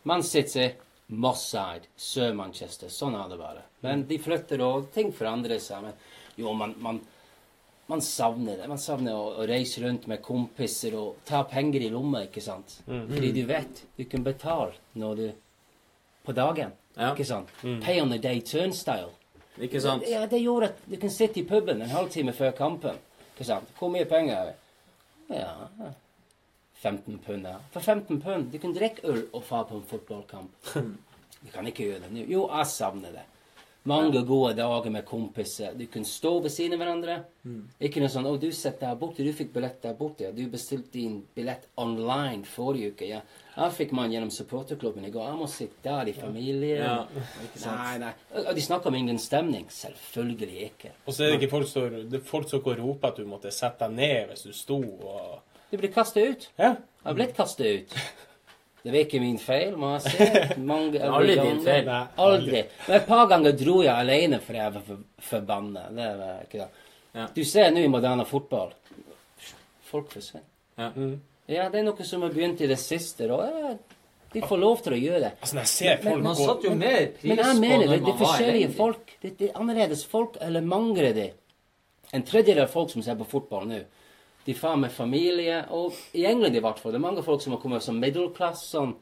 Man sitter Mosside, Sør-Manchester. Sånn er det bare. Men de flytter, og ting forandrer seg. Men jo, man, man, man savner det. Man savner å, å reise rundt med kompiser og ta penger i lomma, ikke sant. Fordi du vet du kan betale når du På dagen. Ja. Ikke sant? Pay on the day turnstile. Ikke sant? Ja, det gjorde at du kan sitte i puben en halvtime før kampen. Ikke sant? Hvor mye penger er det? Ja 15 pund. For 15 pund du kan drikke øl og dra på en fotballkamp. Du kan ikke gjøre det nå. Jo, jeg savner det. Mange gode dager med kompiser. Du kan stå ved siden av hverandre. Ikke noe sånn 'Å, du sitter der borte. Du fikk billett der borte.' Ja. Du bestilte din billett online forrige uke. Ja. Jeg fikk man gjennom supporterklubben i går. Jeg må sitte der i familie. Ja. Nei, nei. Og de snakker om ingen stemning. Selvfølgelig ikke. Og så er det ikke folk som folk som går og roper at du måtte sette deg ned hvis du sto og Du blir kastet ut. Ja. Jeg har blitt kastet ut. Det var ikke min feil, må jeg si. Mange, Aldri din feil. Nei, Aldri. Men et par ganger dro jeg alene fordi jeg var for, forbanna. Det var ikke det. Ja. Du ser nå i moderne fotball Folk forsvinner. Ja. Ja, det er noe som har begynt i det siste. Og ja, de får lov til å gjøre det. Altså, når jeg ser folk Man satt satte jo mer pris Men jeg mener når det, det er forskjellige folk. Det, det er annerledes folk, eller mangler de? En tredjedel av folk som ser på fotball nå, de drar med familie. Og i England i hvert fall, det er mange folk som har kommet som middelklasse. Sånn.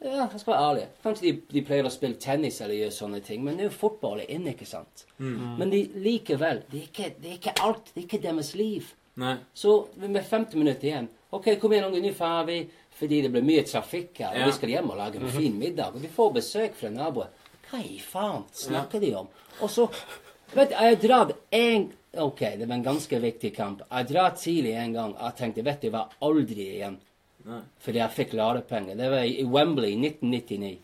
Ja, jeg skal være ærlig. Kanskje de, de pleier å spille tennis eller gjøre sånne ting, men nå er fotball inne, ikke sant? Men de, likevel, det er, ikke, det er ikke alt. Det er ikke deres liv. Nei. Så med 50 minutter igjen OK, kom igjen, unge, nå drar vi. Fordi det blir mye trafikk her, og Ja. vi skal hjem og lage en fin middag. Og vi får besøk fra naboer. Hva i faen snakker de om? Og så Vet du, jeg har dratt en OK, det var en ganske viktig kamp. Jeg drar tidlig en gang. Jeg tenkte, vet du hva, aldri igjen. Nei. Fordi jeg fikk ladepenger. Det var i Wembley i 1999.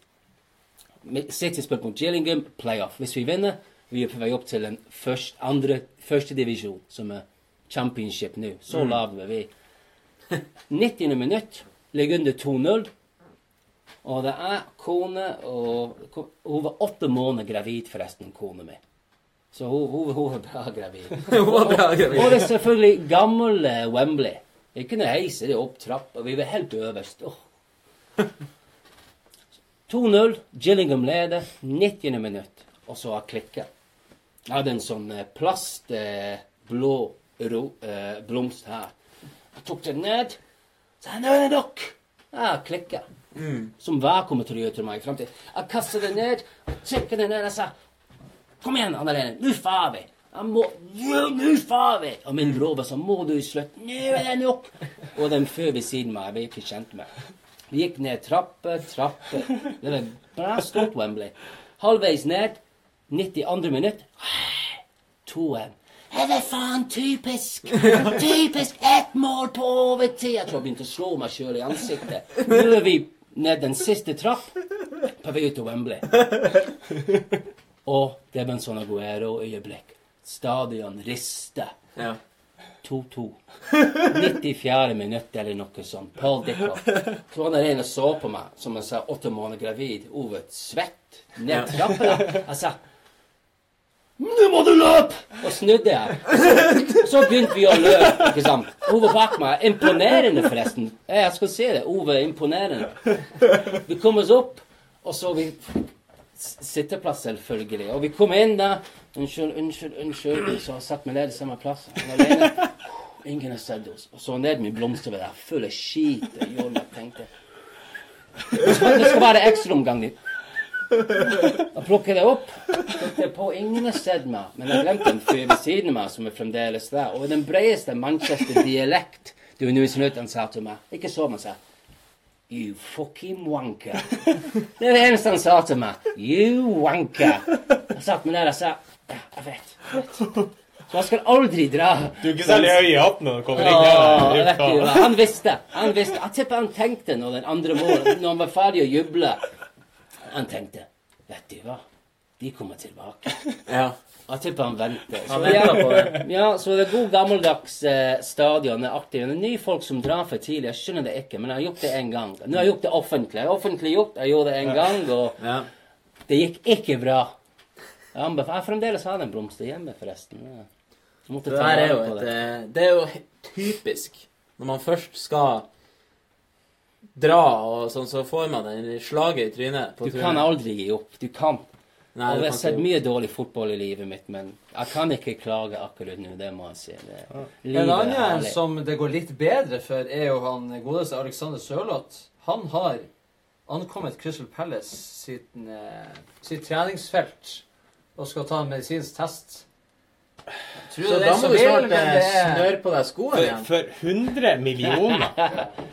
City spilte mot Gillingham, playoff. Hvis vi vinner, vi er på vei opp til en først, andre, første divisjon, som er championship nå. Så lave er vi. 90. minutt, ligger under 2-0. Og det er kone og Hun var åtte måneder gravid, forresten, kona mi. Så hun, hun, hun var bra gravid. Hun var bra gravid. Og det er selvfølgelig gammel eh, Wembley. Ikke noe heis, det opp trappa. Vi var helt øverst. Oh. 2-0. Gillingham leder. 90. minutt. Og så har klikka. Jeg hadde en sånn plastblå eh, blå ro, eh, blomst her. Jeg tok den ned. Så jeg, nå er det nok. Jeg har Mm. Som hva kommer til å gjøre til meg i fremtiden. Jeg kastet den ned, trykket den ned og sa Kom igjen, Anna Lene. Nå drar vi. Han må nå far vi! Og min sånn Må du slutte? Nå er det nok! Og den før ved siden av meg, jeg ble ikke kjent med. Vi gikk ned trappe, trappe. Det var bra stort Wembley. Halvveis ned, 92. minutt, 2-1. Er det faen typisk? Typisk! Ett mål på overtid! Jeg tror jeg begynte å slå meg sjøl i ansiktet. Nå er vi ned den siste trapp på vei ut til Wembley. Og det var en sånn Aguero-øyeblikk. Stadion rister. Ja. 2-2. 94. minutt eller noe sånt. Paul Dickoff. Så var det en og så på meg som jeg sa åtte måneder gravid. Ove, svett. Ned trappene. Jeg sa nå må du løpe! Og snudde jeg. Så, så begynte vi å løpe. ikke sant? Ove bak meg. Imponerende, forresten. Jeg skal si det. Ove er imponerende. Vi kom oss opp, og så vi Sitteplass, selvfølgelig. Og vi kom inn da. Unnskyld, unnskyld, unnskyld. Så satt vi ned i samme plass. Ingen har sett oss. Og så ned med blomster der, full av skit og joll. Jeg tenkte det skal, det skal være ekstraomgang. Jeg plukker det opp. Det på. Ingen har sett meg. Men jeg glemte en fyr ved siden av meg som er fremdeles der. Og den bredeste Manchester-dialekt Du, nå i snuten, sa til meg Ikke så, men sa You fucking wanker. Det er det eneste han sa til meg. You wanker. Jeg satt meg der og sa jeg vet. Jeg vet. Så jeg skal aldri dra. Du er ikke særlig høy i hatten når du kommer inn her. Han visste. Han visste. Jeg tipper han tenkte når den andre målen, Når han var ferdig å juble Han tenkte Vet du hva? De kommer tilbake. Ja. Jeg tipper han venter. Han venter på det. Ja, så det er god gammeldags eh, stadion er aktiv. Det er nye folk som drar for tidlig. Jeg skjønner det ikke, men jeg har gjort det en gang. Nå har jeg gjort det offentlig. Jeg har offentliggjort. Jeg gjorde det en gang, og Ja. det gikk ikke bra. Jeg jeg fremdeles har den blomster hjemme, forresten. Ja. Måtte Det er jo et det. eh, Det er jo typisk. Når man først skal dra, og sånn, så får man den slaget i trynet. Du kan aldri gi opp. Du kan. Nei, og jeg har sett mye dårlig fotball i livet mitt, men jeg kan ikke klage akkurat nå. Det må jeg si. Det, ja. En annen som det går litt bedre for, er jo han godeste Alexander Sørloth. Han har ankommet Crystal Palace sitt, eh, sitt treningsfelt og skal ta en medisinsk test. Tror Så da må så du snart eh, det snøre på deg skoene igjen. for 100 millioner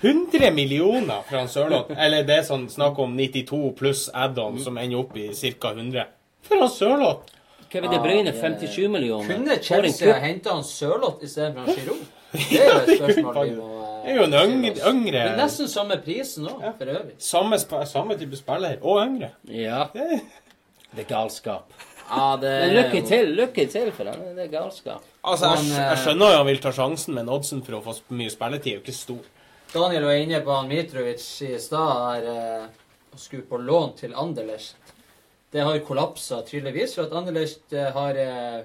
100 millioner fra Sørloth. Eller det er sånn snakk om 92 pluss add-on, som ender opp i ca. 100. For han Sørloth! Kevin De Bruyne 57 millioner. Kunne Chelsea ha henta han Sørloth istedenfor han Giroud? Det er jo et spørsmål vi må eh, Det er jo en yngre, yngre Men nesten samme prisen òg, for øvrig. samme, samme type spiller. Og yngre. Ja. Det- Det er galskap. Ja, det Men lykke til, lykke til for han. Det er galskap. Altså, jeg, Han, eh, jeg skjønner jo han vil ta sjansen, men oddsen for å få mye spilletid er jo ikke stor. Daniel var inne på han Mitrovic i stad her eh, og skulle på lån til Anderlecht. Det har kollapsa tydeligvis, for at Anderlecht eh, har eh,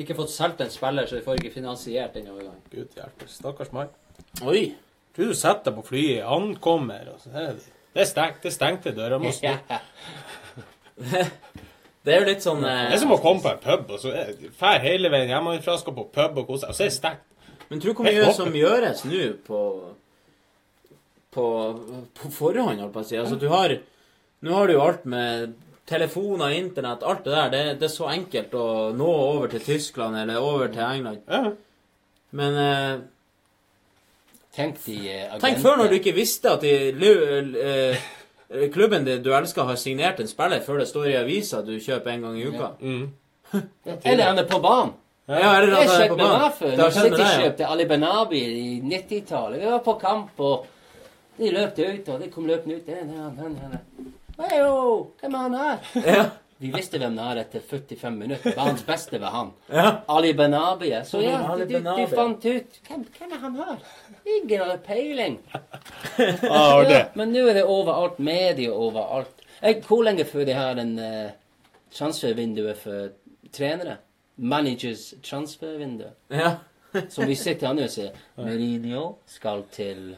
ikke fått solgt en spiller, så de får ikke finansiert den overgangen. Gud hjelpe. Stakkars meg. Oi. Tror du setter deg på flyet, han kommer, og så er det Det er stengt. Det stengte dører. Må snu. Det er jo litt sånn eh, Det er som å komme på en pub, og så drar hele veien hjemmefra, skal på pub og kose seg, og så er det stengt. Men tro hvor Helt mye som gjøres nå på, på på forhånd, holdt på å si. Altså, du har Nå har du jo alt med telefoner, internett, alt det der. Det, det er så enkelt å nå over til Tyskland eller over til England. Ja. Men eh, Tenk de agentene tenk før når du ikke visste at de, eh, klubben din du elsker, har signert en spiller før det står i avisa du kjøper en gang i uka. Mm. Eller han er på banen. Ja, eller Det han er skjedde på med banen. meg før. Når med City ja. kjøpte Ali Benabi i 90-tallet. Vi var på kamp, og de løp ut, og de kom løpende ut. Den, den, den, den. Hei, jo, hvem er han her? Ja. Vi visste hvem det er etter 45 minutter. Banens beste var han. Ja. Ali Benabi. Så ja, du, de, du fant ut hvem, hvem er han her? Ingen har peiling. Ah. Ja, men nå er det overalt. Medier overalt. Jeg, Hvor lenge før de har en uh, transfervinduet for trenere? Managers transfervindu. Ja. Som vi sitter her nå og sier Mourinho skal til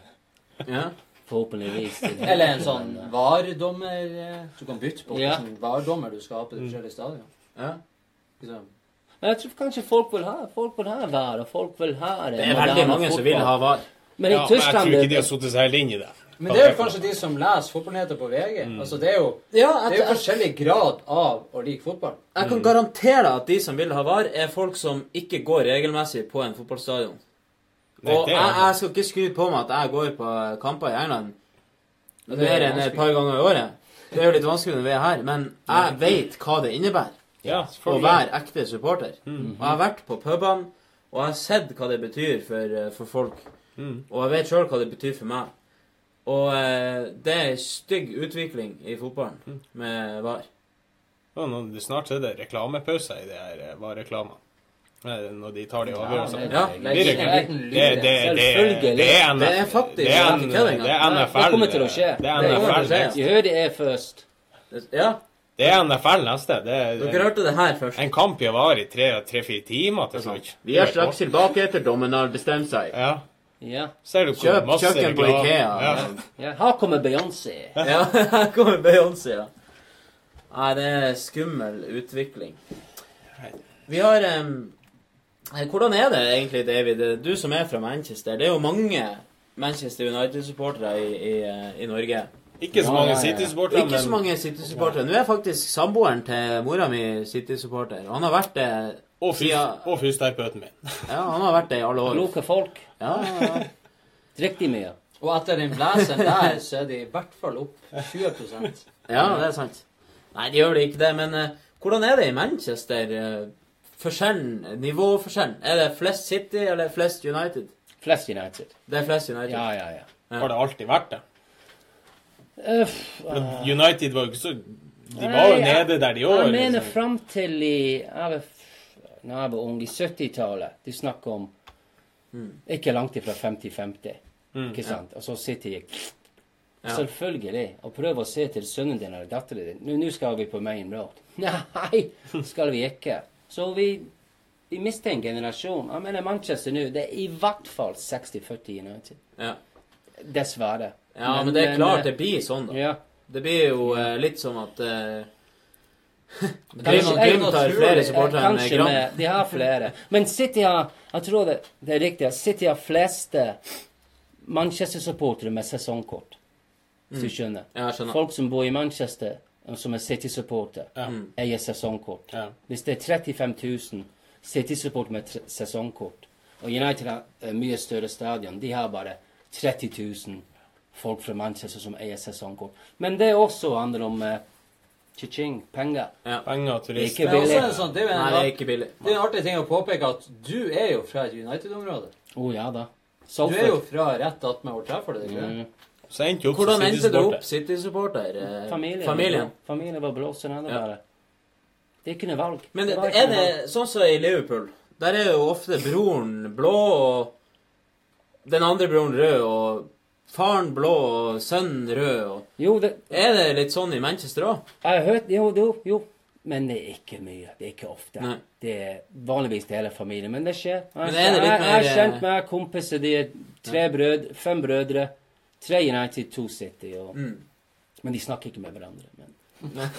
ja. Forhåpentligvis Eller en sånn VAR-dommer eh, Du kan bytte på Ja. hvilken VAR-dommer du skal ha på de forskjellige stadion. ja. Liksom. Men jeg tror kanskje folk vil ha Folk vil ha VAR, og folk vil ha Det er veldig mange som vil ha VAR. Men i Ja, men jeg tror ikke de har satt seg helt inn i det. Men det er jo kanskje de som leser fotballnyheter på VG. Mm. Altså, det er jo, Ja, det er jo forskjellig grad av å like fotball. Jeg kan garantere deg at de som vil ha VAR, er folk som ikke går regelmessig på en fotballstadion. Og jeg, jeg skal ikke skryte på meg at jeg går på kamper i England er mer enn et par ganger i året. Det er jo litt vanskelig når vi er her, men jeg vet hva det innebærer Ja, å være ekte supporter. Mm. Og jeg har vært på pubene, og jeg har sett hva det betyr for, eh, for folk. Mm. Og jeg vet sjøl hva det betyr for meg. Og eh, det er stygg utvikling i fotballen Mm. med VAR. Ja, nå, snart er det reklamepause i det her eh, varereklamene. Eh, Når de tar de avgjørelsene. Ja, Det er Det faktisk det er, NFL. Det kommer til å skje. Det er NFL. You heard it first. Ja, det er NFL neste. Det er, dere hørte det her først. en kamp i var i tre-fire timer til slutt. Vi er straks tilbake etter dommen har bestemt seg. Ja. Ja. Ser du hvor Kjøp masse kjøkken på Ikea. Ja. ja. Her kommer Beyoncé. Ja, her kommer Beyoncé, ja. Nei, det er skummel utvikling. Vi har eh, Hvordan er det egentlig, David? Du som er fra Manchester. Det er jo mange Manchester United-supportere i, i, eh, i Norge. Ikke så mange. City-supportere, Ikke så mange City-supportere. Nå er faktisk samboeren til mora mi City-supporter. Han har vært det Og og fysioterapeuten min. Ja, han har vært det i alle år. Kloke folk. Ja, ja. Drikk mye. Og etter den blæseren der, så er de i hvert fall opp 20% Ja, det er sant. Nei, de gjør det ikke det, men uh, hvordan er det i Manchester? eh, forskjellen, nivåforskjellen? Er det flest City eller flest United? Flest United. Det er flest United. Ja, ja, ja. Ja. Har det alltid vært det? Uh. United var jo ikke så De var jo nede der de òg. Jeg mener liksom. fram til i jeg var, Når jeg var ung, i 70-tallet De snakker om Ikke langt ifra 50-50. Mm. Ikke sant? Og så sitter gikk Ja. Selvfølgelig. Og prøv å se til sønnen din eller datteren din. Nå, nå skal vi på main road. Nei, skal vi ikke. Så vi, vi mister en generasjon. Jeg mener Manchester nå, det er i hvert fall 60-40 United. Ja. Dessverre. Ja, men, det er klart eh, det blir sånn, da. Ja. Det blir jo eh, litt som at eh, Glimt Kanskje- Glimt har flere supportere enn Gram. med, de har flere. Men City har Jeg tror det, det er riktig. City har fleste Manchester-supportere med sesongkort. Hvis du skjønner. Mm. Ja, skjønner. Folk som bor i Manchester, som er City-supporter, Ja. Mm. eier sesongkort. Ja. Hvis det er 35 000 City-supporter med tre- sesongkort, og United har eh, mye større stadion, de har bare 30 000 folk fra Manchester som eier sesongkort. Men det også handler om uh, ching penger. Ja. Penger og Det er turist. Men også billig. er det sånn, det er det er ikke billig. det er en artig ting å påpeke at du er jo fra et United-område. Å ja da. Du er jo fra rett attmed Old Trafford, er det ikke det? Mm. Så endte opp Hvordan endte du opp City-supporter. Eh, Familien. Familien. Familien var blåsende, det Ja. bare. Det er ikke noe valg. Men Det er det valg. sånn som i Liverpool? Der er jo ofte broren blå og den andre broren rød, og faren blå og sønnen rød. Og... Jo, det, Er det litt sånn i Manchester òg? jeg har hørt Jo, jo, jo. Men det er ikke mye. Det er ikke ofte. Nei. Det er vanligvis det hele familien. Men det skjer. Jeg, Men er det litt jeg, jeg har eh, kjent meg kompiser. De er tre brødre, fem brødre. Tre United, to City. Og, Mm. Men de snakker ikke med hverandre. Men.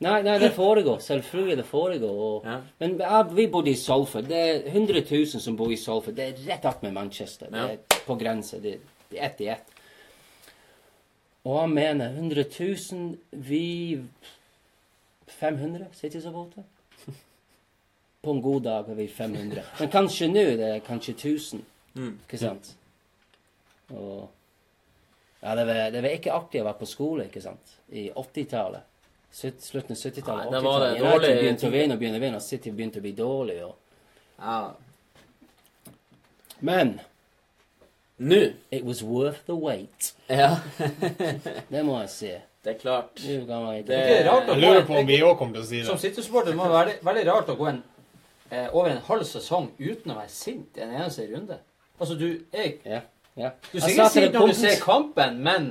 Nei, nei, det foregår. Selvfølgelig det foregår. Og, Ja. Men ja, vi bodde i Salford. Det er 100 000 som bor i Salford. Det er rett attmed Manchester. Det er på grense. Det, er ett i ett. Og jeg mener 100 000 Vi 500 City-supportere. På en god dag er vi 500. Men kanskje nå det er kanskje 1000. Mm. Ikke sant? Og Ja, det var, det var ikke artig å være på skole, ikke sant? I 80-tallet. Slutt- Slutten av 70-tallet. Ja, det var det 80-tallet. United begynte å vinne og begynte å vinne, og City begynte å bli dårlig. Og... Ja. Men Nå it was worth the wait. Ja. Det må jeg si. Det er klart. Det- Det er rart å Jeg lurer på om vi òg kommer til å si det. Som. City-supporter må det være veldig, veldig rart å gå en, eh, over en halv sesong uten å være sint i en eneste runde. Altså, du er Ja. Ja. Du er sikkert sint når du ser kampen, men,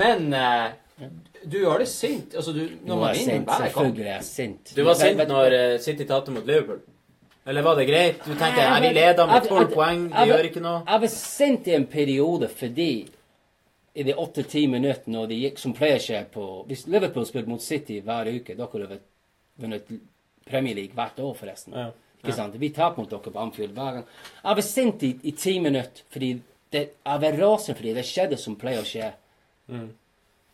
men uh, du er det sint. Altså, du, Nå når man vinner hver kamp er sint. Du var sint når uh, City tapte mot Liverpool? Eller var det greit? Du tenkte ja, vi leder med tolv poeng, de gjør ikke noe? Jeg var sint i en periode fordi i de åtte-ti minuttene og de gikk som pleier skje på Hvis Liverpool spilte mot City hver uke, Dere har vunnet Premier League hvert år, forresten. Ja. Ikke sant? Vi taper mot dere på Anfield hver gang. Jeg var sint i, i ti minutter fordi det, Jeg var rasende fordi det skjedde som pleier å skje. Mm.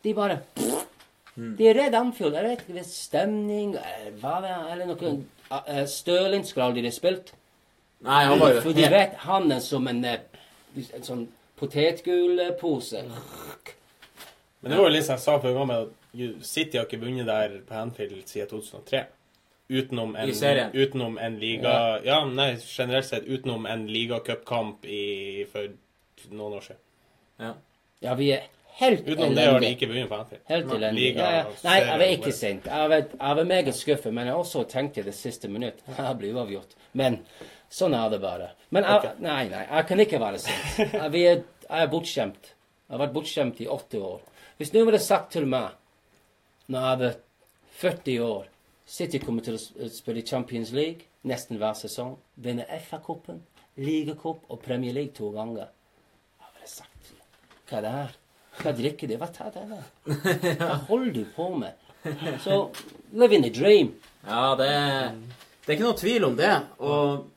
De bare De er redd Anfield. Jeg vet ikke, det er stemning eller hva det er, eller noe uh, Stirling skulle aldri spilt. Nei, han var jo For de vet han er som en, eh, en sånn potetgullpose. Men det var jo litt som jeg sa før gangen, at City har ikke vunnet der på Anfield siden 2003. Utenom en, I serien? utenom en liga ja. nei, generelt sett utenom en ligacupkamp i- for noen år siden. Ja. Ja, vi er helt Utenom det har de ikke begynt på Anfield. Helt Nei. elendig. Liga Ja, ja. Nei, jeg var ikke sint. Jeg var, jeg var meget skuffet, men jeg også tenkte i det siste minutt Jeg blir uavgjort. Men sånn er det bare. Men jeg, okay. nei, nei, jeg kan ikke være sint. Jeg, er, jeg er bortskjemt. Jeg har vært bortskjemt i åtte år. Hvis noen hadde sagt til meg når jeg var 40 år City kommer til å spille i Champions League nesten hver sesong, vinne FA-cupen, ligacup og Premier League to ganger Hva er det her? Hva drikker du? Hva tar det der? Hva holder du på med? Så live in a dream. Ja, det det er ikke noe tvil om det. Og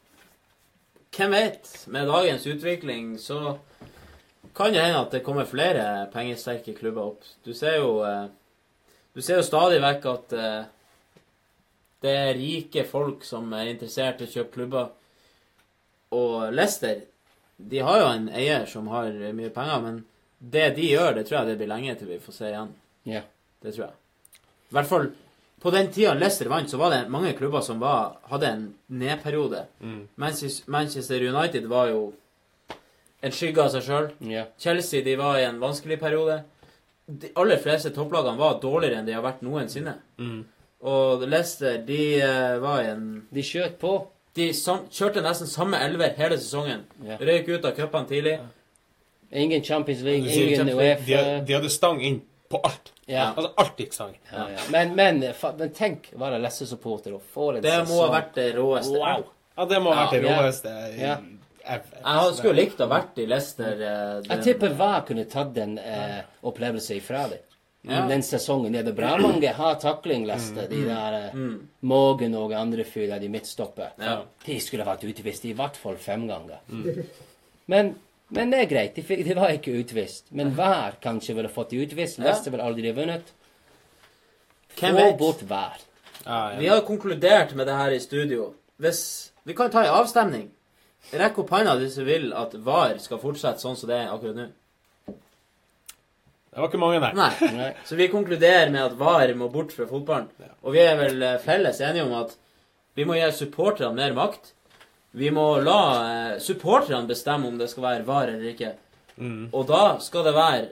hvem vet, med dagens utvikling så kan det hende at det kommer flere pengesterke klubber opp. Du ser jo, eh, du ser jo stadig vekk at eh, det er rike folk som er interessert i å kjøpe klubber. Og Leicester, de har jo en eier som har mye penger, men det de gjør, det tror jeg det blir lenge til vi får se igjen. Ja. Det tror jeg. I hvert fall på den tida Leicester vant, så var det mange klubber som var, hadde en nedperiode. Mm. Manchester, United var jo en skygge av seg sjøl. Yeah. Chelsea de var i en vanskelig periode. De aller fleste topplagene var dårligere enn de har vært noensinne. Mm. Og Leicester, de uh, var i en De skjøt på. De sam kjørte nesten samme elver hele sesongen. Yeah. Røyk ut av cupene tidlig. Ingen Champions League, ingen Champions League, Uefa. De, de hadde stang inn på alt. Ja. Altså, alt gikk stang. Ja, ja. Men, men, fa- men tenk å være Lesse-supporter og få en Det må ha vært det råeste. Wow. Ja, det må ha vært det råeste Ja. Jeg skulle likt å ha vært i Leicester. Den... Jeg tipper hva kunne tatt den eh, opplevelsen ifra deg. Ja. Den sesongen. er Det bra mange har takling, Leicester. De der eh, Mm. Morgan og andre fyrer, de midtstopper. Ja. De skulle vært utvist i hvert fall fem ganger. Mm. Men, men det er greit. De, fikk, de var ikke utvist. Men hver kanskje ville fått de utvist. Ja. Leicester ville aldri vunnet. Få vet? bort hver. Vi har konkludert med det her i studio. Hvis Vi kan ta en avstemning. Rekk opp hånda hvis du vil at VAR skal fortsette sånn som det er akkurat nå. Det var ikke mange, nei. Nei. Så vi konkluderer med at VAR må bort fra fotballen. Og vi er vel felles enige om at vi må gi supporterne mer makt. Vi må la eh, supporterne bestemme om det skal være VAR eller ikke. Mm. Og da skal det være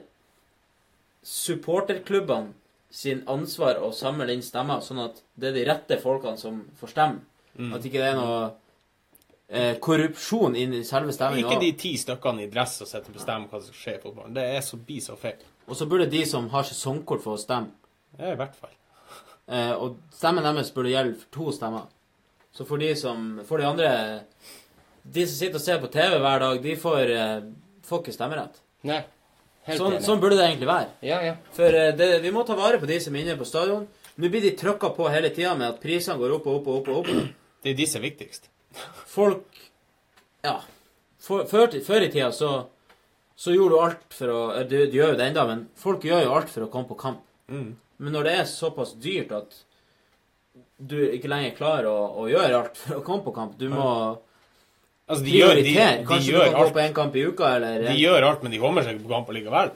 supporterklubbene sin ansvar å samle inn stemmer, sånn at det er de rette folkene som får stemme. Mm. At ikke det er noe eh, korrupsjon inn i selve stemminga. Ikke de ti stykkene i dress som sitter og bestemmer hva som skal skje i fotballen. Det er så blir så feil. Og så burde de som har sesongkort, få stemme. Ja, i hvert fall. Eh, og stemmen deres burde gjelde for to stemmer. Så for de som For de andre De som sitter og ser på TV hver dag, de får, eh, får ikke stemmerett. Nei. Helt Sånn, enig. sånn burde det egentlig være. Ja, ja. For eh, det, vi må ta vare på de som er inne på stadion. Nå blir de trykka på hele tida med at prisene går opp og opp og opp. og opp. Det er de som er viktigst. Folk Ja. For, før, før i tida så, så gjorde du alt for å Du, du gjør jo det ennå, men folk gjør jo alt for å komme på kamp. Mm. Men når det er såpass dyrt at du ikke lenger klarer å, å gjøre alt for å komme på kamp, du må Altså, de gjør- de- prioritere. de Kanskje gjør du kan gå på én kamp i uka, eller De gjør alt, men de kommer seg ikke på kamp likevel.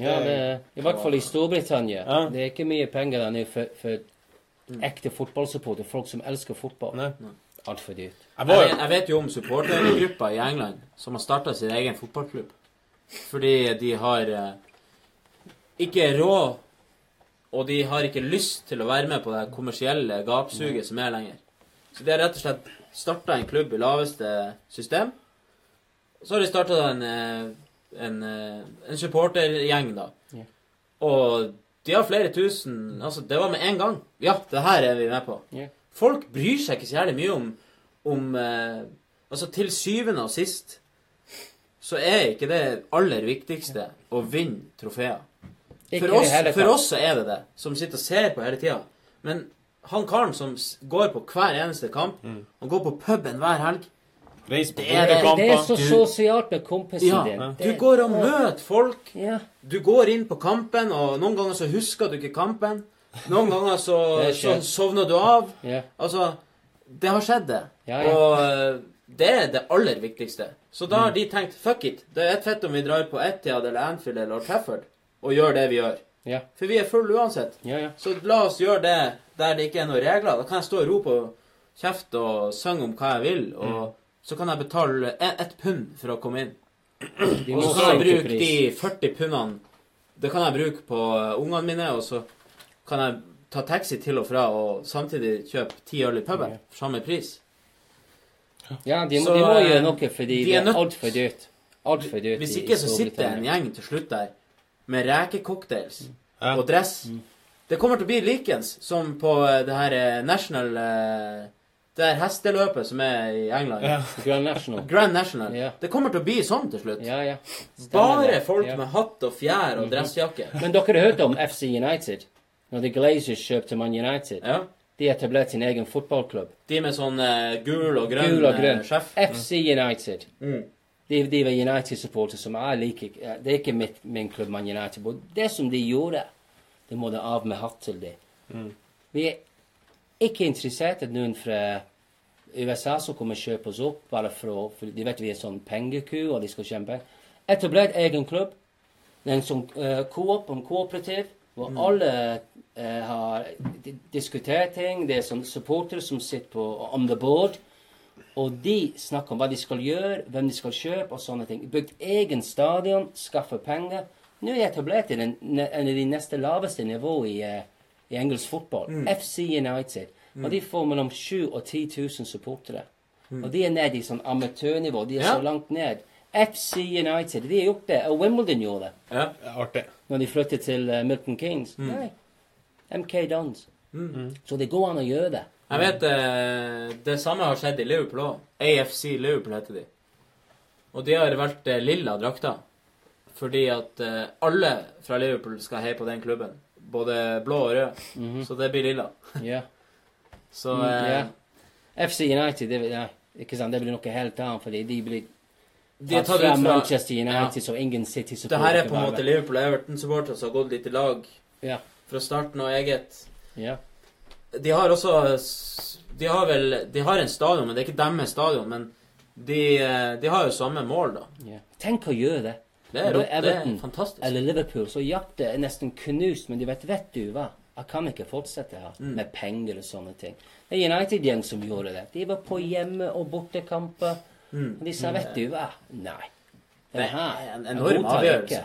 Ja, det, I hvert fall i Storbritannia. Det er ikke mye penger der nede for, for ekte fotballsupporter, folk som elsker fotball. Altfor dyrt. Jeg vet, jeg vet jo om supportergrupper i England som har starta sin egen fotballklubb. Fordi de har eh, ikke råd, og de har ikke lyst til å være med på det kommersielle gapsuget som er lenger. Så de har rett og slett starta en klubb i laveste system. Så har de starta en, eh, en, eh, en supportergjeng, da. Yeah. Og de har flere tusen Altså, det var med en gang. Ja, det her er vi med på. Yeah. Folk bryr seg ikke så jævlig mye om, om eh, Altså, til syvende og sist så er ikke det aller viktigste å vinne trofeer. For oss, for oss så er det det, som sitter og ser på hele tida. Men han karen som går på hver eneste kamp, Mm. han går på puben hver helg Reis på Det er det. Det er så sosialt med kompisen Ja, din. du går og møter folk. Ja. Du går inn på kampen, og noen ganger så husker du ikke kampen. Noen ganger så, så sovner du av. Ja. Altså, det har skjedd, det. Ja, ja. Og eh, det er det aller viktigste. Så da har de tenkt fuck it. Det er et fett om vi drar på Etihad eller Anfield eller Old Trafford og gjør det vi gjør. Ja. For vi er fulle uansett. Ja, ja. Så la oss gjøre det der det ikke er noen regler. Da kan jeg stå og rope og kjefte og synge om hva jeg vil, og så kan jeg betale e- ett pund for å komme inn. Og så kan jeg bruke de 40 pundene Det kan jeg bruke på eh, ungene mine, og så kan jeg ta taxi til og fra og samtidig kjøpe ti øl i puben for samme pris. Ja, de, Så, de må eh, gjøre noe fordi de det er altfor dyrt. Altfor dyrt. Hvis ikke så sitter en gjeng til slutt der med rekecocktails Ja. og dress. Mm. Det kommer til å bli likens som på eh, det her eh, National eh, Det her hesteløpet som er i England. Ja. Grand National. Grand National. Ja. Det kommer til å bli sånn til slutt. Ja, ja. Bare folk. Mhm. med hatt og fjær og dressjakke. Men dere har hørt om FC United? Når The Glazers kjøpte Man United? Ja. De etablerte sin egen fotballklubb. De med sånn uh, gul og grønn, Gul og grønn. Uh, sjef. FC United. Mm. De, de var United-supportere som jeg liker. Det er ikke mitt, min klubb, Man United. Men det som de gjorde, det må de av med hatt til de. Vi er ikke interessert i noen fra USA som kommer og kjøper oss opp, bare for For de vet vi er sånn pengeku, og de skal kjempe. Etablert egen klubb. En sånn eh, coop, en kooperativ, hvor alle uh, har diskutert ting. Det er sånn supportere som sitter på on the board. Og de snakker om hva de skal gjøre, hvem de skal kjøpe og sånne ting. Bygd egen stadion, skaffe penger. Nå er de etablert i den, en av de neste laveste nivå i, eh, i engelsk fotball. FC United. Og de får mellom 7000 og 10 000 supportere. Og de er nede i sånn amatørnivå. De er Ja. så langt ned. FC United, de har gjort det. Og Wimbledon gjorde det Ja. Er artig. når de flyttet til eh, Milton Keynes. Nei. MK Dons. Så det går an å gjøre det. Jeg vet eh, det samme har skjedd i Liverpool òg. AFC Liverpool heter de. Og de har valgt eh, lilla drakter. Fordi at eh, alle fra Liverpool skal heie på den klubben. Både blå og rød. Så det blir lilla. yeah. Så Mm, eh. FC United, det, ja, ikke sant? det blir noe helt annet, fordi de blir de er tatt fra fra Manchester United, så ingen City-supporter her er på en måte. Liverpool og Everton-supportere som har gått litt i lag Ja. fra starten av eget. Ja. De har også De har vel De har en stadion, men det er ikke deres stadion. Men de, eh, de har jo samme mål, da. Yeah. Tenk å gjøre det. Det er Everton. Det er fantastisk. Eller Liverpool, så hjertet er nesten knust, men de vet, vet du hva? Jeg kan ikke fortsette her Mm. med penger og sånne ting. Det er United-gjeng som gjorde det. De var på hjemme- og bortekamper. Mm. Og de sa, vet du hva? Nei. Det her er en enorm avgjørelse.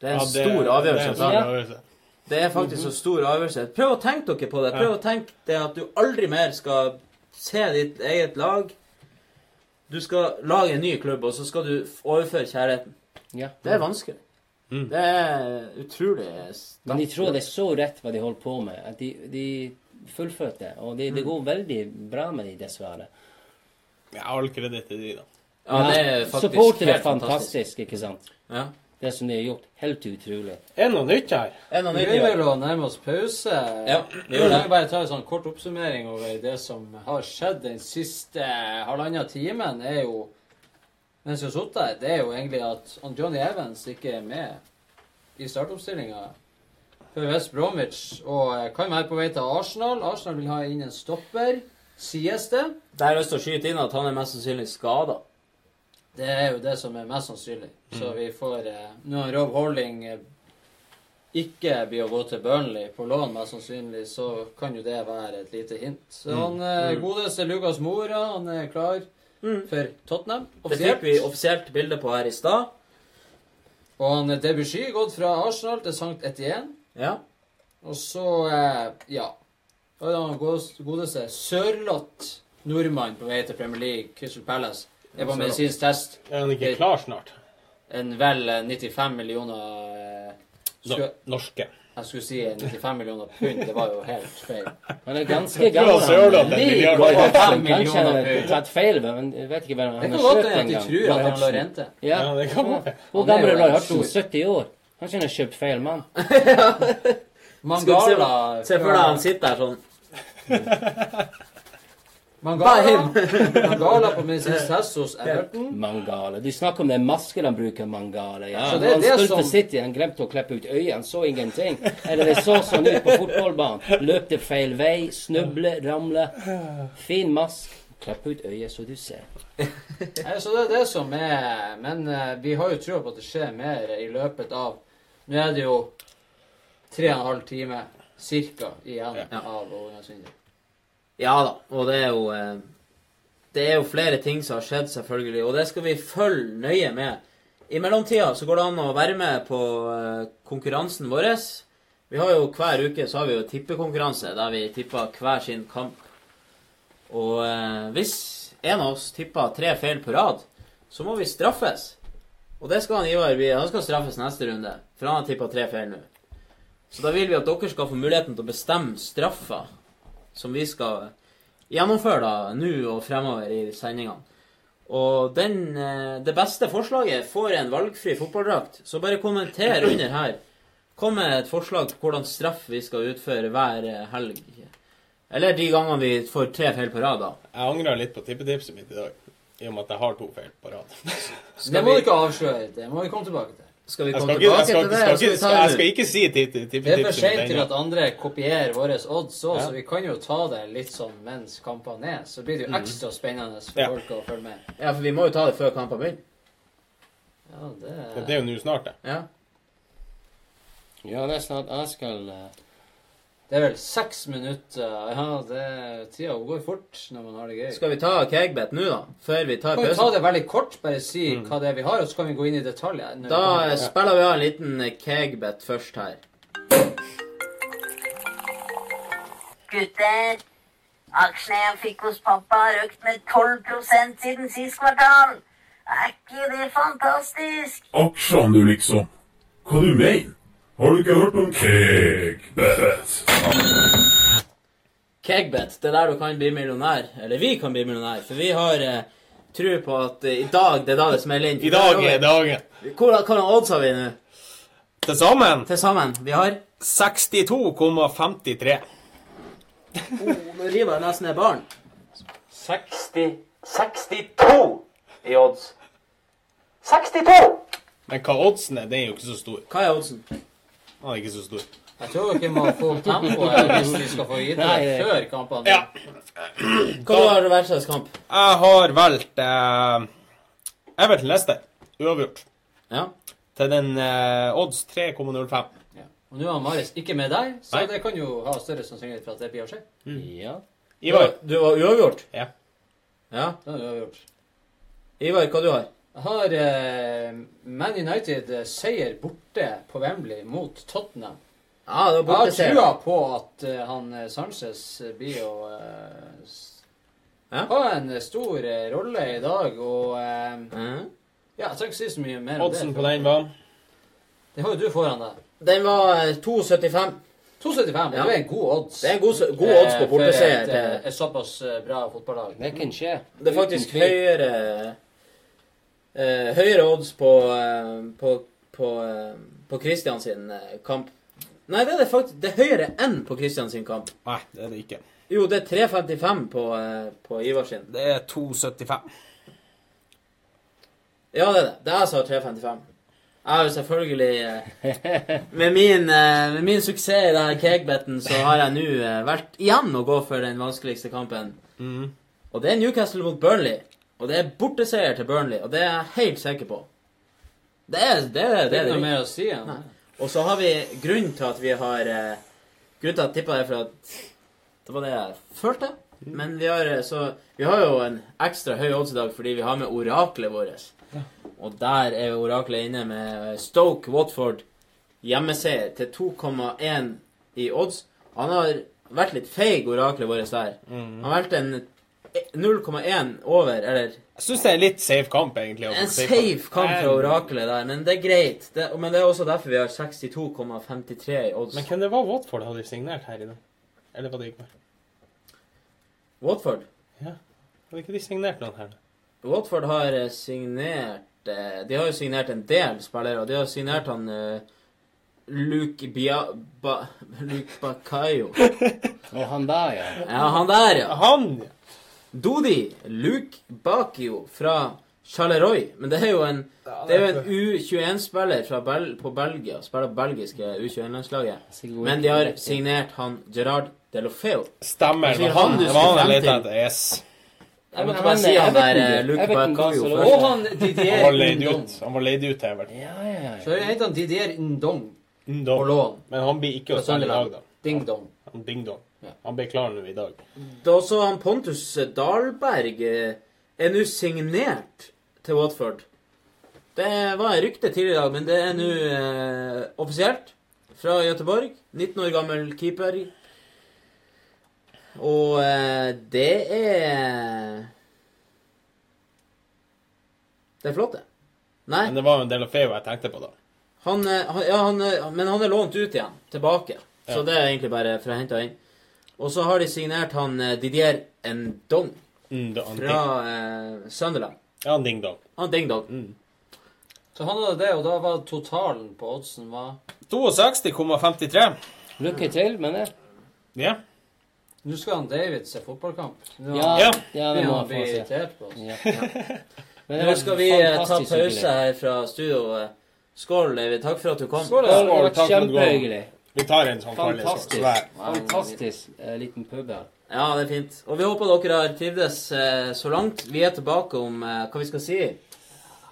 Det er en stor avgjørelse. Det er en avgjørelse. Ja. Det er faktisk så stor avgjørelse. Prøv å tenke dere på det. Prøv å tenke det at du aldri mer skal se ditt eget lag. Du skal lage en ny klubb, og så skal du overføre kjærligheten. Ja. Det er vanskelig. Mm. Det er utrolig sterkt. Men de tror det er så rett hva de holder på med, at de, de fullførte det. Og det, Mm. det går veldig bra med de, dessverre. Ja, all kreditt til de, da. Ja, det er faktisk Supporter er helt fantastisk. fantastisk, ikke sant? Ja. Det som de har gjort. Helt utrolig. Er det noe nytt her? Vi vil begynner å nærme oss pause. Ja, vi Vi gjør det. bare ta en sånn kort oppsummering over det som har skjedd den siste halvannen timen. er jo mens vi har sittet her, det er jo egentlig at Johnny Evans ikke er med i startoppstillinga for West Bromwich, og kan være på vei til Arsenal. Arsenal vil ha inn en stopper, sies det. Der har jeg lyst til å skyte inn at han er mest sannsynlig skada. Det er jo det som er mest sannsynlig. Så vi får eh, Når Rob Holding eh, ikke blir å gå til Burnley på lån, mest sannsynlig, så kan jo det være et lite hint. Så han eh, godeste Lukas Mora, han er klar for Tottenham. Det fikk vi offisielt bilde på her i stad. Og han er Debussy gått fra Arsenal til St. Etienne. Ja. Og så, eh, ja Og han godeste godeste Sørloth nordmann på vei til Premier League, Crystal Palace, er på medisinsk test. Er han ikke klar snart? En vel eh, 95 millioner eh, No, skulle, norske. Jeg skulle si 95 millioner pund. Det var jo helt feil. Han er ganske gammel. Kanskje jeg tatt feil, men jeg vet ikke hva han har Det har kan godt kjøpt hende at en de tror at han har lå rente. Ja. Ja, det kan være. Hvor Han gammel er Roy Hodgson? stor- 70 år? Kanskje han har kjøpt feil mann? Mangala Se for deg han sitter der sånn Mangala. Mangala på medisinsk test hos Everton. Mangala. Du snakker om den masken han bruker, Mangala. Ja. Så det er han det spilte som- City, han glemte å klippe ut øyet, han så ingenting. Eller det så sånn ut på fotballbanen. Løpte feil vei, snuble, ramle. Fin mask. Klipp ut øyet, så du ser. Nei, så det er det som er Men uh, vi har jo trua på at det skjer mer i løpet av Nå er det jo tre og en halv time cirka igjen av overgangsvinduet. Ja da, og det er jo eh, Det er jo flere ting som har skjedd, selvfølgelig, og det skal vi følge nøye med. I mellomtida så går det an å være med på eh, konkurransen vår. Vi har jo Hver uke så har vi jo tippekonkurranse der vi tipper hver sin kamp. Og eh, hvis en av oss tipper tre feil på rad, så må vi straffes. Og det skal han Ivar bli. Han skal straffes neste runde, for han har tippa tre feil nå. Så da vil vi at dere skal få muligheten til å bestemme straffa som vi skal gjennomføre da, nå og fremover i sendingene. Og den, eh, det beste forslaget får en valgfri fotballdrakt. Så bare kommenter under her. Kom med et forslag til hvordan straff vi skal utføre hver eh, helg. Eller de gangene vi får tre feil på rad, da. Jeg angrer litt på tippetipset mitt i dag, i og med at jeg har to feil på rad. Det må du ikke avsløre. Det må vi komme tilbake til. Skal vi komme skal ikke, tilbake skal, til det? skal, eller skal, skal, jeg det skal ikke si tipp- Det er for tippetipset seint til at andre kopierer våre odds òg, Ja. så vi kan jo ta det litt sånn mens kampene er. Så blir det jo Mhm. ekstra spennende for Ja. folk å følge med. Ja, for vi må jo ta det før kampen begynner. Ja, det Det er jo nå snart, det. Ja. Ja, det er snart Jeg skal eh, Det er vel seks minutter Ja, det, tida går fort når man har det gøy. Skal vi ta kegbet nå, da? Før vi tar Kan vi ta det veldig kort? Bare si Mm. hva det er vi har, og så kan vi gå inn i detaljer. Da vi spiller vi av en liten kegbet først her. Gutter, aksjene jeg fikk hos pappa har økt med 12% siden sist kvartal. Er ikke det fantastisk? Aksjene, du, liksom. Hva du mener? Har du ikke hørt om Kegbet? Kegbet, det er der du kan bli millionær. Eller vi kan bli millionær, for vi har eh, tro på at eh, i dag det er da det smeller inn. I dag er dagen. Hvor hva odds har vi nå? Til sammen Til sammen. Vi har 62,53. Nå river jeg nesten ned barn. 60 62 i odds. 62! Men hva oddsen er, den er jo ikke så stor. Hva er oddsen? Han er ikke så stor. Jeg tror dere må få tempoet hvis vi skal få det- før kampene. Ja. Hva har du vært slags kamp? Jeg har valgt eh, Everton Leicester. Uavgjort. Ja. Til den eh, odds 3,05. Ja. Og nå er Maris ikke med deg, så Nei. det kan jo ha større sannsynlighet for at det blir å skje. Ja. Ivar. Du var uavgjort? Ja. Ja. Det var uavgjort. Ivar, hva du har? Jeg har eh, Man United eh, seier borte på Wembley mot Tottenham. Ja, det var Jeg har trua på at eh, han eh, Sanchez eh, blir å eh, s- Ja. ha en stor eh, rolle i dag, og eh, mm. Ja, jeg trenger ikke si så mye mer om det. Oddsen på den var Det har jo du foran deg. Den var eh, 2,75. 2,75. Det Ja. er en god odds. Det er en god, god odds på borteseier. Det et, eh, et såpass bra fotballag. Det kan skje. Det er faktisk høyere eh, Høyere odds på eh, på, på, eh, på Christian sin eh, kamp. Nei, det er det faktisk Det er høyere enn på Christian sin kamp. Nei, det er det ikke. Jo, det er 3,55 på, eh, på Ivar sin. Det er 2,75. Ja, det er det. Det er altså 3,55. Jeg har jo selvfølgelig eh, med, min, eh, med min suksess i denne cakebetten, så har jeg nå eh, vært igjen å gå for den vanskeligste kampen. Mhm. Og det er Newcastle mot Burnley. Og det er borteseier til Burnley, og det er jeg helt sikker på. Det er det. er, det, er er noe mer å si Ja. Og så har vi grunnen til at vi har eh, Grunnen til at jeg tippa det, for at det var det jeg følte. Men vi har, eh, så, vi har jo en ekstra høy odds i dag fordi vi har med oraklet vårt. Og der er oraklet inne med eh, Stoke Watford hjemmeseier til 2,1 i odds. Han har vært litt feig, oraklet vårt der. Han valgte en 0,1 over, eller Jeg syns det er en litt safe kamp, egentlig. en safe kamp fra Men- oraklet der, men det er greit. Det, men det er også derfor vi har 62,53 i odds. Men hvem det var Watford hadde signert her i dag? Eller var det ikke mer? Watford? Hadde ikke de signert noen her? Watford har eh, signert eh, De har jo signert en del spillere, og de har signert han eh, Luke Bia... Ba, Luke Bakayo. Og han der, ja. Ja, han der, ja. Han! Dodi Luke Bakio fra Charleroi. Men det er jo en, det er jo en U21-spiller Bel på Belgia. Spiller på belgiske U21-landslaget. Men de har signert han Gerard Delofeo. Stemmer. Det var han du skulle frem til. Yes. Jeg måtte bare si han der eh, Luke Bakio først. Og han Didier Ndong. Han var leid ut. Var ja, til Everton. Så heter han Didier Ndong. Ndong. På lån. Men han blir ikke å spille i dag, da. Ding dong. Han Ding dong. Han ble klar nå i dag. Da så han Pontus Dahlberg eh, er nå signert til Watford. Det var rykte tidligere i dag, men det er nå eh, offisielt. Fra Göteborg. 19 år gammel keeper. Og eh, det er Det er flott, det. Nei. Men det var jo en del av Feo jeg tenkte på, da. Han, eh, han, ja, han, eh, men han er lånt ut igjen, tilbake. Så Ja. det er egentlig bare for å hente inn. Og så har de signert han eh, Didier Ndong Mm, fra eh, Sunderland. Ja, han Ding dong. Han Ding Dong. Mm. Så han hadde det, og da var totalen på oddsen var 62,53. Lykke til med det. Ja. Nå skal han David se fotballkamp. Nå Ja, ja, ja, det må har han vi få se. irritert på oss. Ja. Nå skal vi eh, ta pause her fra studio. Skål, David. Takk for at du kom. Skål, Skål. Takk kjempehyggelig. Vi tar en sånn Fantastisk. svær. Fantastisk eh, liten pub her. Ja, det er fint. Og vi håper dere har trivdes eh, så langt. Vi er tilbake om eh, hva vi skal si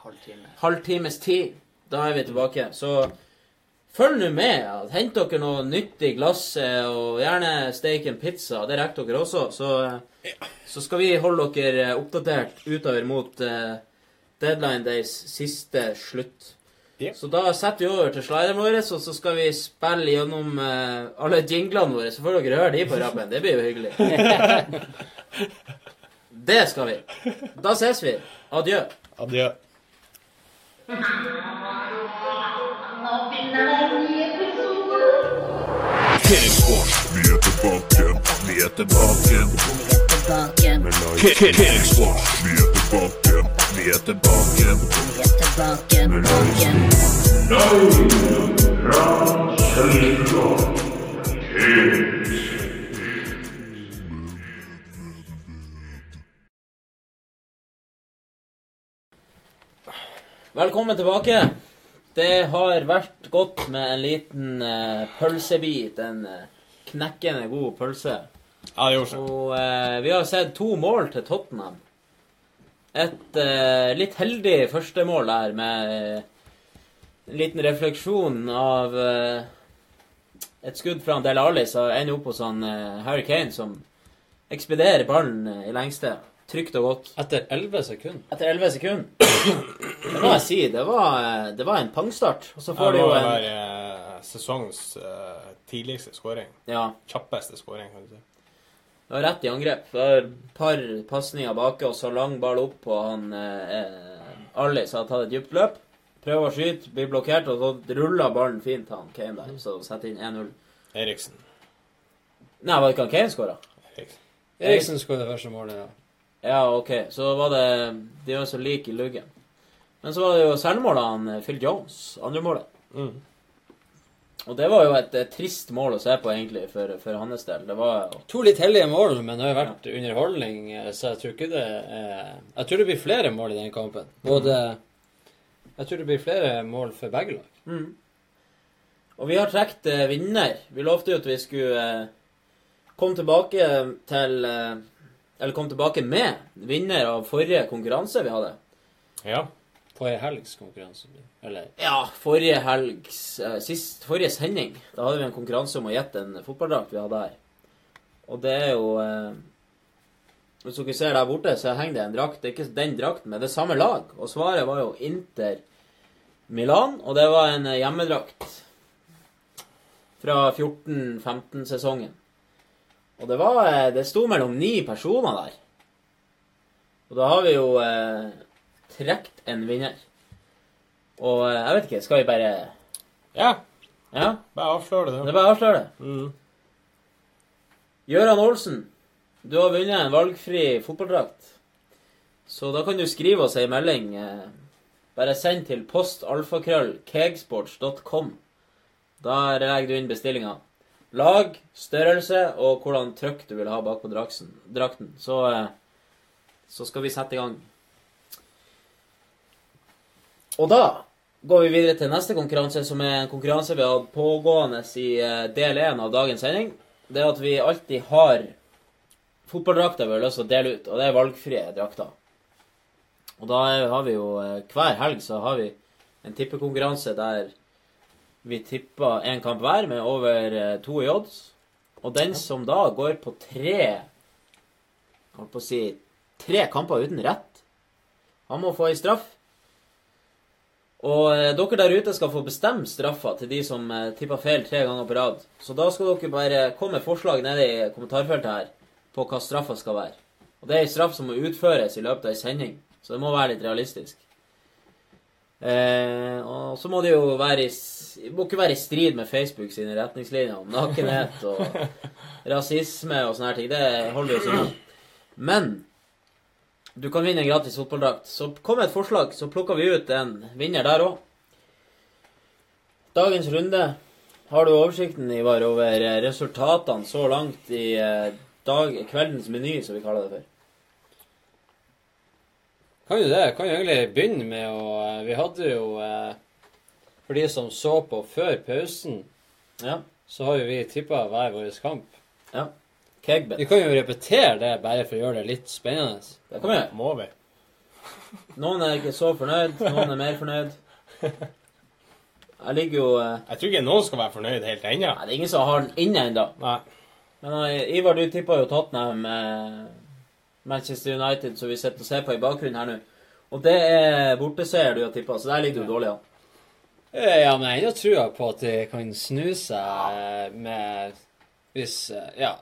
Halvtime. halvtimes tid. Da er vi tilbake. Så følg nå med. Ja. Hent dere noe nyttig glass, eh, og gjerne steik en pizza. Det rekker dere også. Så, eh, så skal vi holde dere eh, oppdatert utover mot eh, deadline days siste slutt. Så da setter vi over til slideren vår, og så skal vi spille gjennom uh, alle jinglene våre. Så får dere høre de på rabben. Det blir jo hyggelig. Det skal vi. Da ses vi. Adjø. Adjø. Kicksport, vi er tilbake. Vi er tilbake. Kicksport, vi er tilbake. Vi er tilbake. Tilbake. Tilbake. Velkommen tilbake. Det har vært godt med en liten eh, pølsebit. En eh, knekkende god pølse. Ja, det gjorde seg. Og eh, vi har sett to mål til Tottenham. Et eh, litt heldig førstemål der med liten refleksjon av eh, et skudd fra en Del Alli som ender opp hos han eh, Harry Kane, som ekspederer ballen eh, i lengste. Trygt og godt. Etter 11 sekunder. Etter 11 sekunder. Det må jeg si. Det var, det var en pangstart. Og så Det får de jo en være sesongens tidligste skåring. Ja. Kjappeste skåring, kan du si. Det var rett i angrep. Det var et par pasninger bak, og så lang ball opp på han eh, Ali, som har tatt et dypt løp. Prøver å skyte, blir blokkert, og så ruller ballen fint til han Kane der. Så setter inn 1-0. Eriksen. Nei, var det ikke han Kane skåra? Eriksen skåret det første målet, ja. Ja, OK. Så var det De var så like i luggen. Men så var det jo selvmålet han eh, Phil Jones. Andre målet. Mm. Og det var jo et, et, trist mål å se på, egentlig, for, for hans del. Det var jo To litt hellige mål, men det har jo vært underholdning, eh, så jeg tror ikke det er Jeg tror det blir flere mål i den kampen. Både Jeg tror det blir flere mål for begge lag. Mm. Og vi har trukket eh, vinner. Vi lovte jo at vi skulle eh, komme tilbake til eh, Eller komme tilbake med vinner av forrige konkurranse vi hadde. Ja. Forrige helgs konkurranse. Eller Ja, forrige helgs eh, sist, Forrige sending. Da hadde vi en konkurranse om å gjette en fotballdrakt vi hadde her. Og det er jo eh, Hvis dere ser der borte, så henger det en drakt. Det er ikke den drakten, men det er samme lag. Og svaret var jo Inter Milan, og det var en eh, hjemmedrakt fra 14-15-sesongen. Og det var eh, Det sto mellom ni personer der. Og da har vi jo eh, trukket en vinner. Og eh, jeg vet ikke, skal vi bare Ja. Ja? Bare avslør det, Det er bare avsløre det. Mm. Gøran Olsen, du har vunnet en valgfri fotballdrakt. Så da kan du skrive oss ei melding. eh, Bare send til postalfakrøllcakesports.com. Da legger du inn bestillinga. Lag, størrelse og hvordan trykk du vil ha bakpå drakten. Så, eh, så skal vi sette i gang. Og da går vi videre til neste konkurranse, som er en konkurranse vi har hatt pågående i eh, del én av dagens sending. Det er at vi alltid har fotballdrakter vi har lyst til å dele ut, og det er valgfrie drakter. Og da har vi jo eh, hver helg så har vi en tippekonkurranse der vi tipper én kamp hver med over eh, to i odds. Og den som da går på tre Holdt på å si tre kamper uten rett, han må få ei straff. Og eh, dere der ute skal få bestemme straffa til de som tipper feil tre ganger på rad. Så da skal dere bare komme med forslag nede i kommentarfeltet her på hva straffa skal være. Og det er ei straff som må utføres i løpet av ei sending, så det må være litt realistisk. Eh, og så må det jo være i, må ikke være i strid med Facebook sine retningslinjer om nakenhet og rasisme og sånne her ting. Det holder oss unna. Men du kan vinne en gratis fotballdrakt. Så kom med et forslag, så plukker vi ut en vinner der òg. Dagens runde. Har du oversikten, Ivar, over resultatene så langt i eh, dag, kveldens meny, som vi kaller det for? Kan jo det. Kan jo egentlig begynne med å eh, Vi hadde jo eh, For de som så på før pausen, Ja. så har jo vi tippa hver vår kamp. ja. Kegbet. Vi kan jo repetere det bare for å gjøre det litt spennende. Det kan vi. Må vi? Noen er ikke så fornøyd, noen er mer fornøyd. Jeg ligger jo eh, Jeg tror ikke noen skal være fornøyd helt ennå. Nei, det er ingen som har den inne ennå. Men Ivar, du tippa jo Tottenham eh, Manchester United, som vi sitter og ser på i bakgrunnen her nå. Og det er borteseier du har tippa, så der ligger du dårlig an. Eh, Ja, men jeg har trua på at de kan snu seg eh, med Hvis eh, Ja.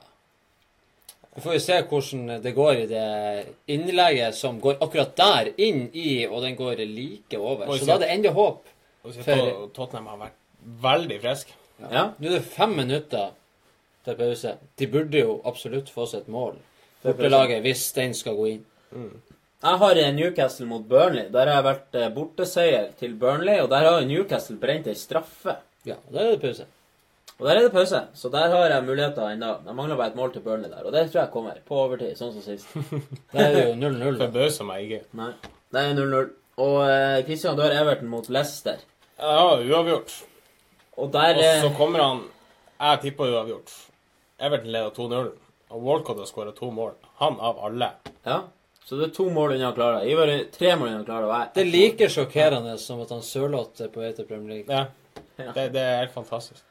Vi får jo se hvordan det går i det innlegget som går akkurat der, inn i, og den går like over. Så da er det enda håp. For- Tottenham har vært veldig frisk. Ja. Nå er det fem minutter til pause. De burde jo absolutt få seg et mål. Bortelaget, hvis den skal gå inn. Jeg har eh, Newcastle mot Burnley. Der har jeg vært eh, borteseier til Burnley, og der har Newcastle brent ei straffe. Ja, og der er det pause. Og der er det pause, så der har jeg muligheter ennå. Jeg mangler bare et mål til Burnley der, og det tror jeg kommer. På overtid, sånn som sist. det er jo 0-0. Forbauser meg ikke. Nei. Det er 0-0. Og eh, Christian, du har Everton mot Leicester. Ja, uavgjort. Og der Og så eh, kommer han Jeg tipper uavgjort. Everton leder 2-0. Og Walcott har skåra to mål. Han av alle. Ja. Så det er to mål unna å klare det. Ivar er tre mål unna å klare det. og jeg- Det er like sjokkerende som at han Sørloth er på vei til Premier League. Ja. Det, det er helt fantastisk.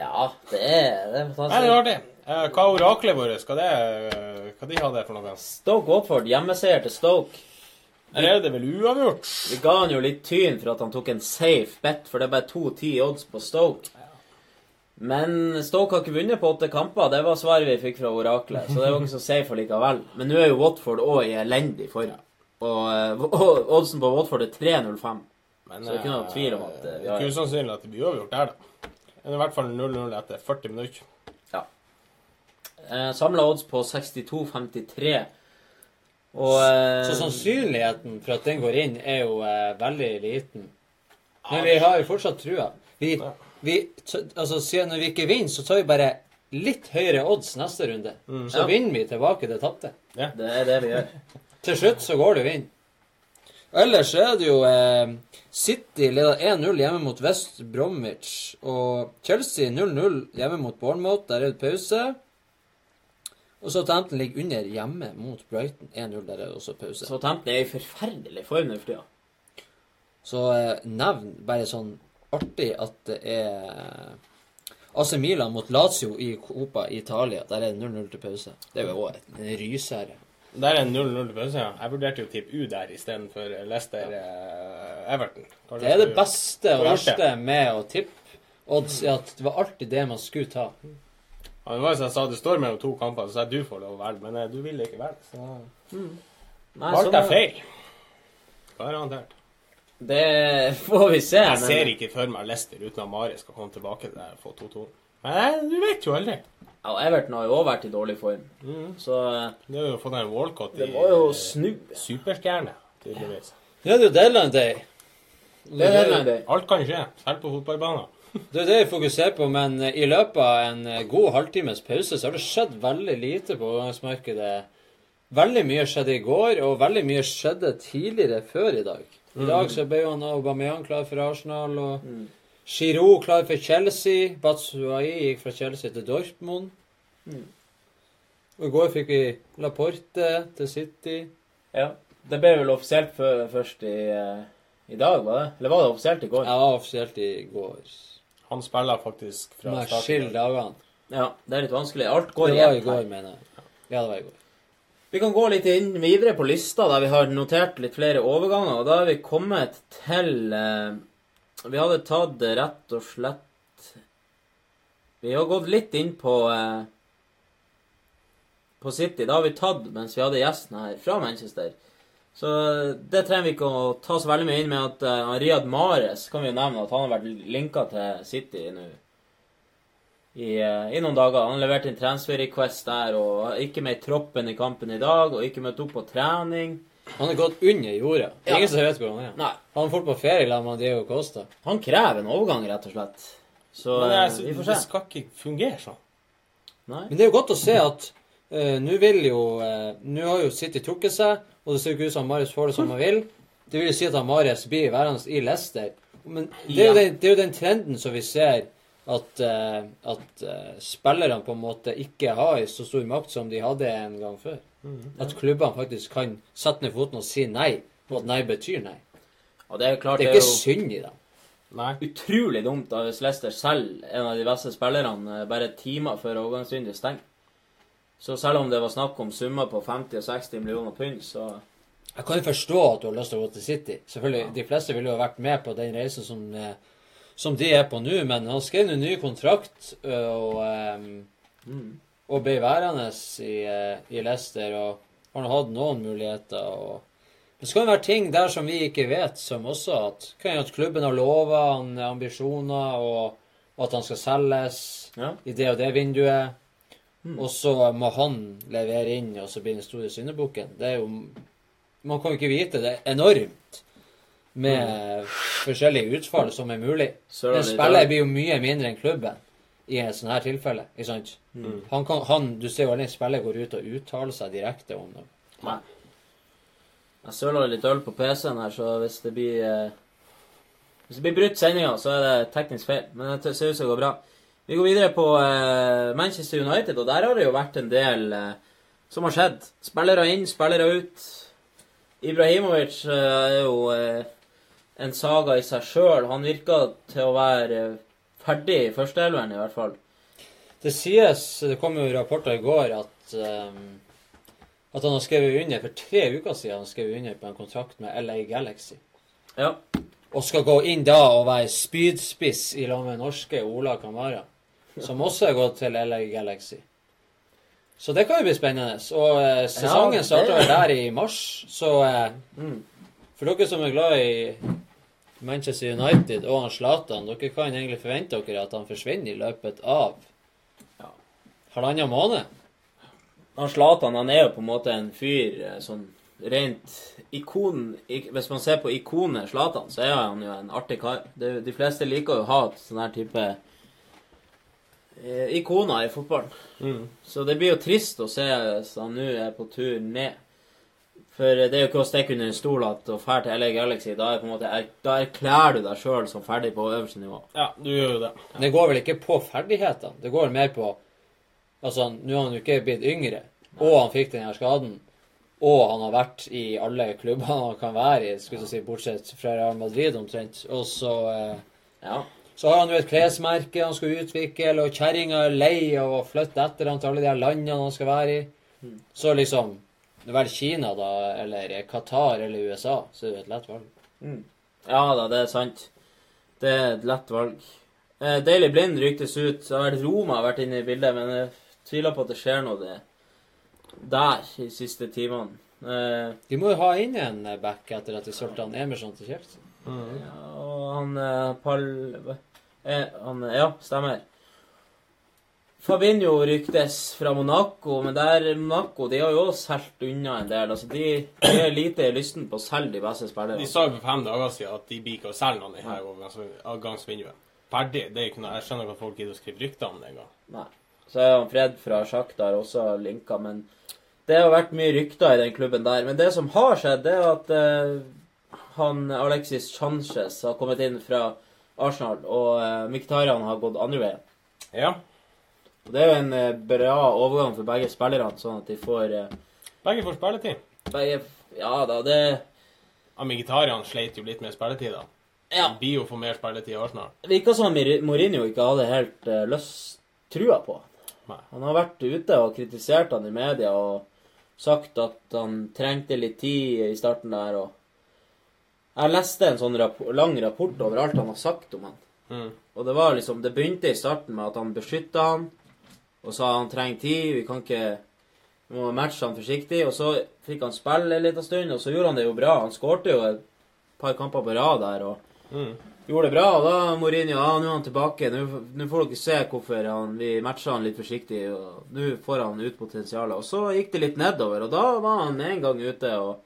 Ja, det er, det er Nei, det er artig. Eh, Hva er oraklet vårt? Skal det eh, Hva de har det for noe? Stoke Watford, hjemmeseier til Stoke. Eller er det vel uavgjort? Vi ga han jo litt tyn for at han tok en safe bet, for det er bare 2-10 odds på Stoke. Men Stoke har ikke vunnet på åtte kamper. Det var svaret vi fikk fra oraklet. Så det var ikke så safe likevel. Men nå er jo Watford òg i elendig form. Og, eh, og oddsen på Watford er 3-0-5. Så det er ikke noe eh, tvil om at, eh, vi Det er ikke usannsynlig at det blir overgjort der, da. Er i hvert fall 0-0 etter 40 minutter. Eh, Samla odds på 62-53. Og eh, Så sannsynligheten for at den går inn, er jo eh, veldig liten. Men vi har jo fortsatt trua. Vi, vi, altså, siden når vi ikke vinner, så tar vi bare litt høyere odds neste runde. Så Ja. vinner vi tilbake det tapte. Det er det vi gjør. Til slutt så går det vinn. inn. Ellers er det jo eh, City leder 1-0 hjemme mot West Bromwich. Og Chelsea 0-0 hjemme mot Bournemouth. Der er det pause. Og Southampton ligger under hjemme mot Brighton 1-0. Der er det også pause. Southampton er i forferdelig form for tida. Så eh, nevn bare sånn artig at det er AC Milan mot Lazio i Copa Italia. Der er det 0-0 til pause. Det er jo òg en rysere. Der er 0-0 til pause, ja. Jeg vurderte jo å tippe U der istedenfor Leicester-Everton. Det er det beste og verste med å tippe odds, er at det var alltid det man skulle ta. Ja, det var jo som jeg sa, det står mellom to kamper, så sa jeg du får lov å velge, men eh, du ville ikke velge. Så Nei, valgte jeg er- feil. Garantert. Det får vi se. Jeg men- ser ikke for meg Leicester uten at Mari skal komme tilbake til det og få 2-2. Men eh, du vet jo aldri. Ja, og Everton har jo òg vært i dårlig form. Så eh, Det har jo fått en Walcott det i snu. superstjerne, tydeligvis. Er det jo deadline day. Det er deadline day. Alt kan skje, selv på fotballbanen. Det er det vi fokuserer på, men eh, i løpet av en eh, god halvtimes pause så har det skjedd veldig lite på overgangsmarkedet. veldig mye skjedde i går, og veldig mye skjedde tidligere før i dag. I Mm. dag så ble jo han Aubameyang klar for Arsenal, og Giroud klar for Chelsea. Batshuayi gikk fra Chelsea til Dortmund. Mm. Og i går fikk vi Laporte til City. Ja. Det ble vel offisielt fø- først i, eh, i dag, var det? Eller var det offisielt i går? Ja, offisielt i går. Han spiller faktisk fra Med starten. skill dagene. Ja, det er litt vanskelig. Alt går Det var i går, mener jeg. Ja, det var i går. Vi kan gå litt inn videre på lista, der vi har notert litt flere overganger. Og da er vi kommet til eh, Vi hadde tatt rett og slett Vi har gått litt inn på eh, på City. Da har vi tatt mens vi hadde gjesten her fra Manchester. Så det trenger vi ikke å ta så veldig mye inn med at uh, Riyad Mahrez kan vi jo nevne at han har vært linka til City nå i, eh, i noen dager. Han leverte en transfer request der og ikke med i troppen i kampen i dag og ikke møtt opp på trening. Han er gått under jorda. Ja. Ingen som vet hvor han er. Nei. Han får på ferie sammen med Diego Costa. Han krever en overgang, rett og slett. Så Men det, er, så, vi får det skal ikke fungere sånn. Nei. Men det er jo godt å se at uh, nå vil jo uh, Nå har jo City trukket seg, og det ser jo ikke ut som Marius får det som han vil. Det vil jo si at han Marius blir værende i Leicester. Men det er, jo den, det er jo den trenden som vi ser, at, eh, at eh, spillerne på en måte ikke har så stor makt som de hadde en gang før. At klubbene faktisk kan sette ned foten og si nei, og at nei betyr nei. Og det er klart Det er det er ikke jo synd i dem. Nei. utrolig dumt hvis Leicester selv, en av de beste spillerne eh, bare timer før overgangsvinduet stenger. Så selv om det var snakk om summer på 50 og 60 millioner pund, så Jeg kan jo forstå at du har lyst til å gå til City. Selvfølgelig, De fleste ville jo vært med på den reisen som, som de er på nå, men han skrev en ny kontrakt ø, og, eh, og ble værende i, eh, i Leicester. Og han har hatt noen muligheter. og Det skal jo være ting der som vi ikke vet, som også at, kan at klubben har lova han ambisjoner, og at han skal selges Ja. i det og det vinduet. Og så må han levere inn, og så blir den store syndebukken. Det er jo Man kan jo ikke vite. Det er enormt med forskjellige utfall som er mulig. Men spillet blir jo mye mindre enn klubben i et sånt her tilfelle. Ikke sant? Han kan, han, du ser jo aldri en spiller går ut og uttaler seg direkte om det. Nei. Jeg søler litt øl på PC-en her, så hvis det blir eh, Hvis det blir brutt sendinga, så er det teknisk feil. Men det ser ut som det går bra. Vi går videre på eh, Manchester United, og der har det jo vært en del eh, som har skjedd. Spillere inn, spillere ut. Ibrahimovic eh, er jo eh, en saga i seg sjøl. Han virka til å være ferdig i førsteelveren, i hvert fall. Det sies, det kom jo rapporter i går, at, um, at han har skrevet under for tre uker siden han skrev under på en kontrakt med LA Galaxy. Ja. Og skal gå inn da og være spydspiss i lag med norske Ola Kamara, som også er gått til LA Galaxy. Så det kan jo bli spennende. Og eh, sesongen Ja, starter vel der i mars, så eh, Mm. for dere som er glad i Manchester United og han Zlatan, dere kan egentlig forvente dere at han forsvinner i løpet av Ja. halvannen måned. Han Zlatan han er jo på en måte en fyr som sånn rent ikon Hvis man ser på ikonet Zlatan, så er han jo en artig kar. De fleste liker jo å ha sånn her type eh, ikoner i fotballen. Så det blir jo trist å se hvis han nå er på tur ned. For det er jo ikke å stikke under en stol at å dra til LA Galaxy, da, er på en måte, er, da erklærer du deg sjøl som ferdig på øverste nivå. Ja, du gjør jo det. Det går vel ikke på ferdighetene. Det går mer på Altså, nå har han jo ikke blitt yngre, og han fikk den her skaden, og han har vært i alle klubbene han kan være i, skulle jeg si, bortsett fra Real Madrid omtrent. Og så eh, Ja. Så har han jo et klesmerke han skal utvikle, og kjerringa er lei av å flytte etter han til alle de her landene han skal være i. Så liksom vel Kina, da, eller Qatar eller USA, så er det et lett valg. Ja da, det er sant. Det er et lett valg. Eh, Daily Blind ryktes ut. Det har vært Roma har vært inne i bildet, men jeg tviler på at det skjer noe det der i siste timene. Eh, De må jo ha inn en back etter at de solgte han Emerson til Chelsea. ja, og han eh, Pall... Eh, han, ja, stemmer. Fabinho ryktes fra Monaco, men der Monaco de har jo også solgt unna en del. altså De, de er lite lysten på å selge de beste spillerne. De sa jo for fem dager siden at de blir ikke å selge noen i her overgangs- avgangsvinduet. Ferdig. Det er ikke noe, jeg skjønner ikke at folk gidder å skrive rykter om det engang. Så er han Fred fra Sjaktar også linka, men Det har vært mye rykter i den klubben der. Men det som har skjedd, det er at uh, han Alexis Sanchez har kommet inn fra Arsenal, og uh, Miktarian har gått andre veien. Ja. Og Det er jo en eh, bra overgang for begge spillerne, sånn at de får eh, Begge får spilletid. begge, Ja da, det Ja, Mkhitaryan sleit jo litt med spilletid, da. Ja. Jo for mer spilletid i Arsenal. Det virka som Mourinho ikke hadde helt uh, løst trua på. Nei. Han har vært ute og kritisert han i media og sagt at han trengte litt tid i starten der. og Jeg leste en sånn rapp lang rapport over alt han har sagt om han. Mm. Og det var liksom, det begynte i starten med at han beskytta han og sa han trenger tid, vi kan ikke vi må matche han forsiktig. Og så fikk han spille en liten stund, og så gjorde han det jo bra. Han skårte jo et par kamper på rad der. og Mm. gjorde det bra. Og da Mourinho ja, nå er han tilbake. Nå får dere se hvorfor han, vi matcha han litt forsiktig. og Nå får han ut potensialet. Og så gikk det litt nedover, og da var han en gang ute. og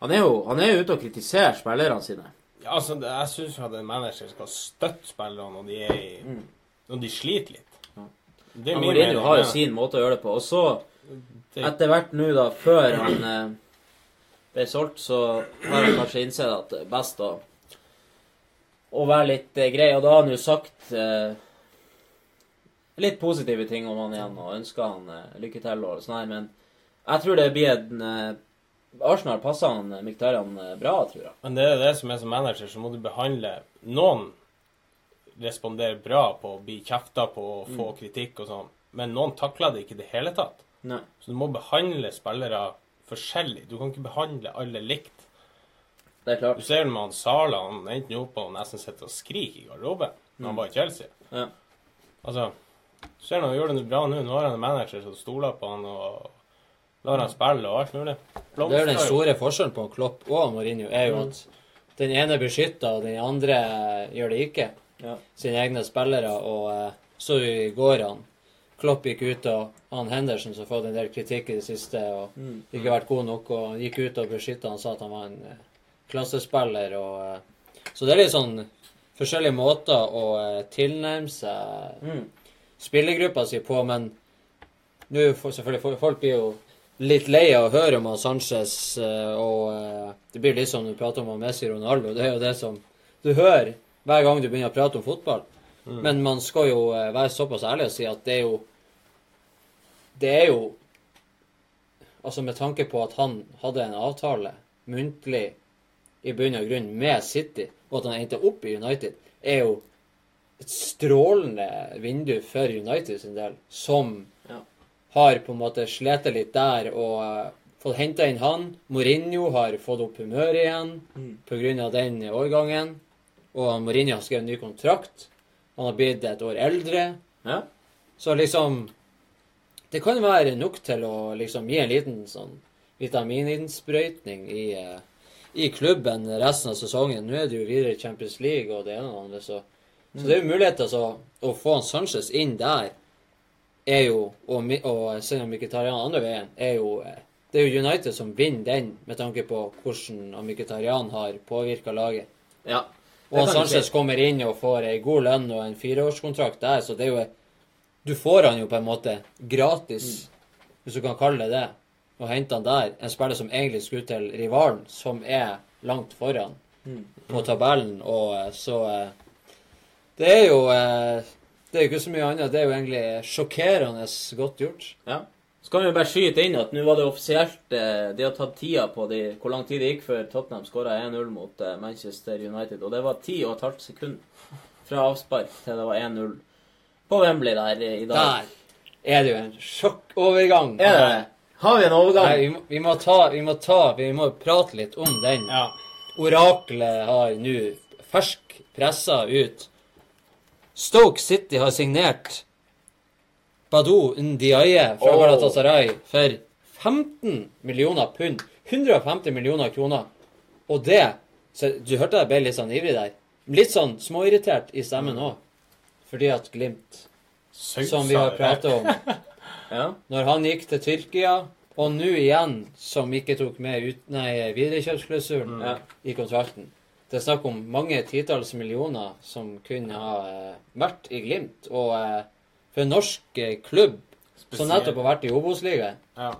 Han er jo han er ute og kritiserer spillerne sine. Ja, altså, det, jeg syns at en manager skal støtte spillerne når de er i Når de sliter litt. Det Ja, min Mourinho har jo sin måte å gjøre det på. Og så, etter hvert nå, da, før han eh, ble solgt, så har han kanskje innsett at det er best å, å være litt eh, grei. Og da har han jo sagt eh, litt positive ting om han igjen, og ønsker han eh, lykke til og sånn her. Men jeg tror det blir en eh, Arsenal passer han Miktarian eh, bra, tror jeg. Men det er det som er som manager, så må du behandle Noen responderer bra på å bli kjefta på og få Mm. kritikk og sånn, men noen takler det ikke i det hele tatt. Nei. Så du må behandle spillere forskjellig. Du kan ikke behandle alle likt. Det er klart. Du ser jo med han Sala, han endte jo opp og nesten sitter og skriker i garderoben når han Mm. var i Chelsea. Ja. Altså, du ser han gjør det bra nå. Nå har han en manager som stoler på han og lar han spille og alt mulig. Det er jo den store forskjellen på Klopp og Mourinho, er jo Mm. at den ene beskytter, og den andre gjør det ikke. Ja. Sine egne spillere. Og eh, så i går han Klopp gikk ut, og han Henderson som har fått en del kritikk i det siste, og Mm. ikke vært god nok, og han gikk ut og beskytta han sa at han var en eh, klassespiller. og... eh, så det er litt sånn forskjellige måter å tilnærme seg Mm. spillergruppa si på, men nå selvfølgelig folk blir jo litt lei av å høre om Sanchez, og det blir litt som du prater om Messi Ronaldo. Det er jo det som du hører hver gang du begynner å prate om fotball. Mm. Men man skal jo eh, være såpass ærlig og si at det er jo Det er jo Altså med tanke på at han hadde en avtale muntlig i bunn og grunn med City, og at han endte opp i United, er jo et strålende vindu for United sin del, som Ja. har på en måte slitt litt der og eh, fått henta inn han. Mourinho har fått opp humøret igjen Mm. av den årgangen. Og Mourinho har skrevet ny kontrakt. Han har blitt et år eldre. Ja. Så liksom Det kan være nok til å liksom gi en liten sånn vitamininnsprøytning i, eh, i klubben resten av sesongen. Nå er det jo videre i Champions League og det ene og det andre, så, så det er jo mulighet til altså, å få han Sanchez inn der er jo, og, og sende Mkhitaryan andre veien, er jo eh, Det er jo United som vinner den, med tanke på hvordan Mkhitaryan har påvirka laget. Ja. Og Sanchez kommer inn og får ei god lønn og en fireårskontrakt der, så det er jo Du får han jo på en måte gratis, hvis du kan kalle det det, og hente han der. En spiller som egentlig skulle til rivalen, som er langt foran Mm. på tabellen, og eh, så eh, Det er jo eh, Det er jo ikke så mye annet. Det er jo egentlig sjokkerende godt gjort. Ja. Så kan vi bare skyte inn at nå var det offisielt eh, De har tatt tida på de, hvor lang tid det gikk før Tottenham skåra 1-0 mot eh, Manchester United. Og det var 10 og et halvt sekund fra avspark til det var 1-0 på Wembley der i dag. Der er det jo en sjokkovergang. Er det? Har vi en overgang? Nei, vi må, vi må ta Vi må ta Vi må prate litt om den. Oraklet har nå fersk pressa ut Stoke City har signert Badou Ndiaye fra oh. Galatasaray for 15 millioner pund. 150 millioner kroner. Og det så Du hørte jeg ble litt sånn ivrig der. Litt sånn småirritert i stemmen òg. Fordi at Glimt, som vi har pratet om Ja. Når han gikk til Tyrkia, og nå igjen, som ikke tok med ut, nei, viderekjøpsklausulen Ja. i kontrakten Det er snakk om mange titalls millioner som kunne ha eh, vært i Glimt. Og eh, for en norsk klubb klubb som nettopp har vært i Obos-ligaen, Ja.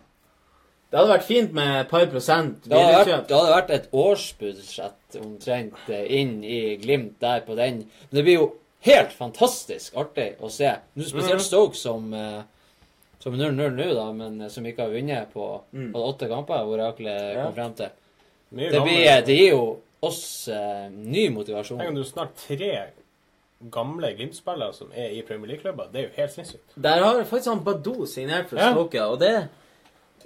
Det hadde vært fint med et par prosent Det viderekjøp. det hadde vært et årsbudsjett omtrent eh, inn i Glimt der på den. Men det blir jo helt fantastisk artig å se. Nå spesielt Mhm. Stoke som eh, som er 0-0 nå, da, men eh, som ikke har vunnet på, Mm. på åtte kamper, hvor Akle Ja. kom frem til. Det, blir, det gir jo oss eh, ny motivasjon. Tenk om du snart tre gamle Glimt-spillere som er i Premier League-klubber. Det er jo helt sinnssykt. Der har faktisk han Badou signert for Ja. Og det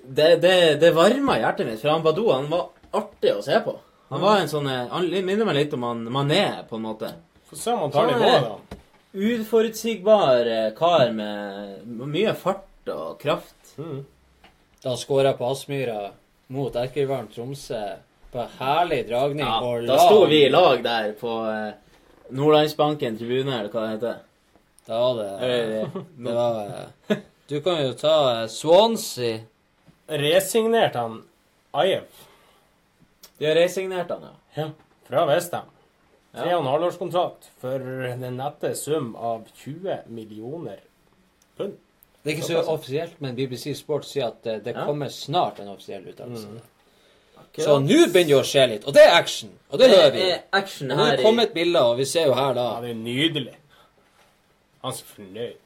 det, det, det varma hjertet mitt. For han Badou han var artig å se på. Han var en sånn eh, Han minner meg litt om han Mané, på en måte. Få se om han tar nivået, da. Uforutsigbar eh, kar med mye fart og kraft. Da han skåra på Aspmyra mot Erkervaren Tromsø på en herlig dragning Ja, og da sto vi i lag der på eh, Nordlandsbanken tribune, eller hva det heter. Da var det Det var eh, Du kan jo ta eh, Swansea. Resignert han Ajev. De har resignert han, ja. Ja. Fra Vestheim. Ja. Tre og en halvårskontrakt for den nette sum av 20 millioner pund. Det er ikke så offisielt, men BBC Sport sier at eh, det kommer snart en offisiell uttalelse. Mm. Så nå begynner det å skje litt, og det er action. Og det, Det hører vi. action Og nå kommer er bilde, kommet bilder, og vi ser jo her da Ja, det er nydelig. Han er så fornøyd.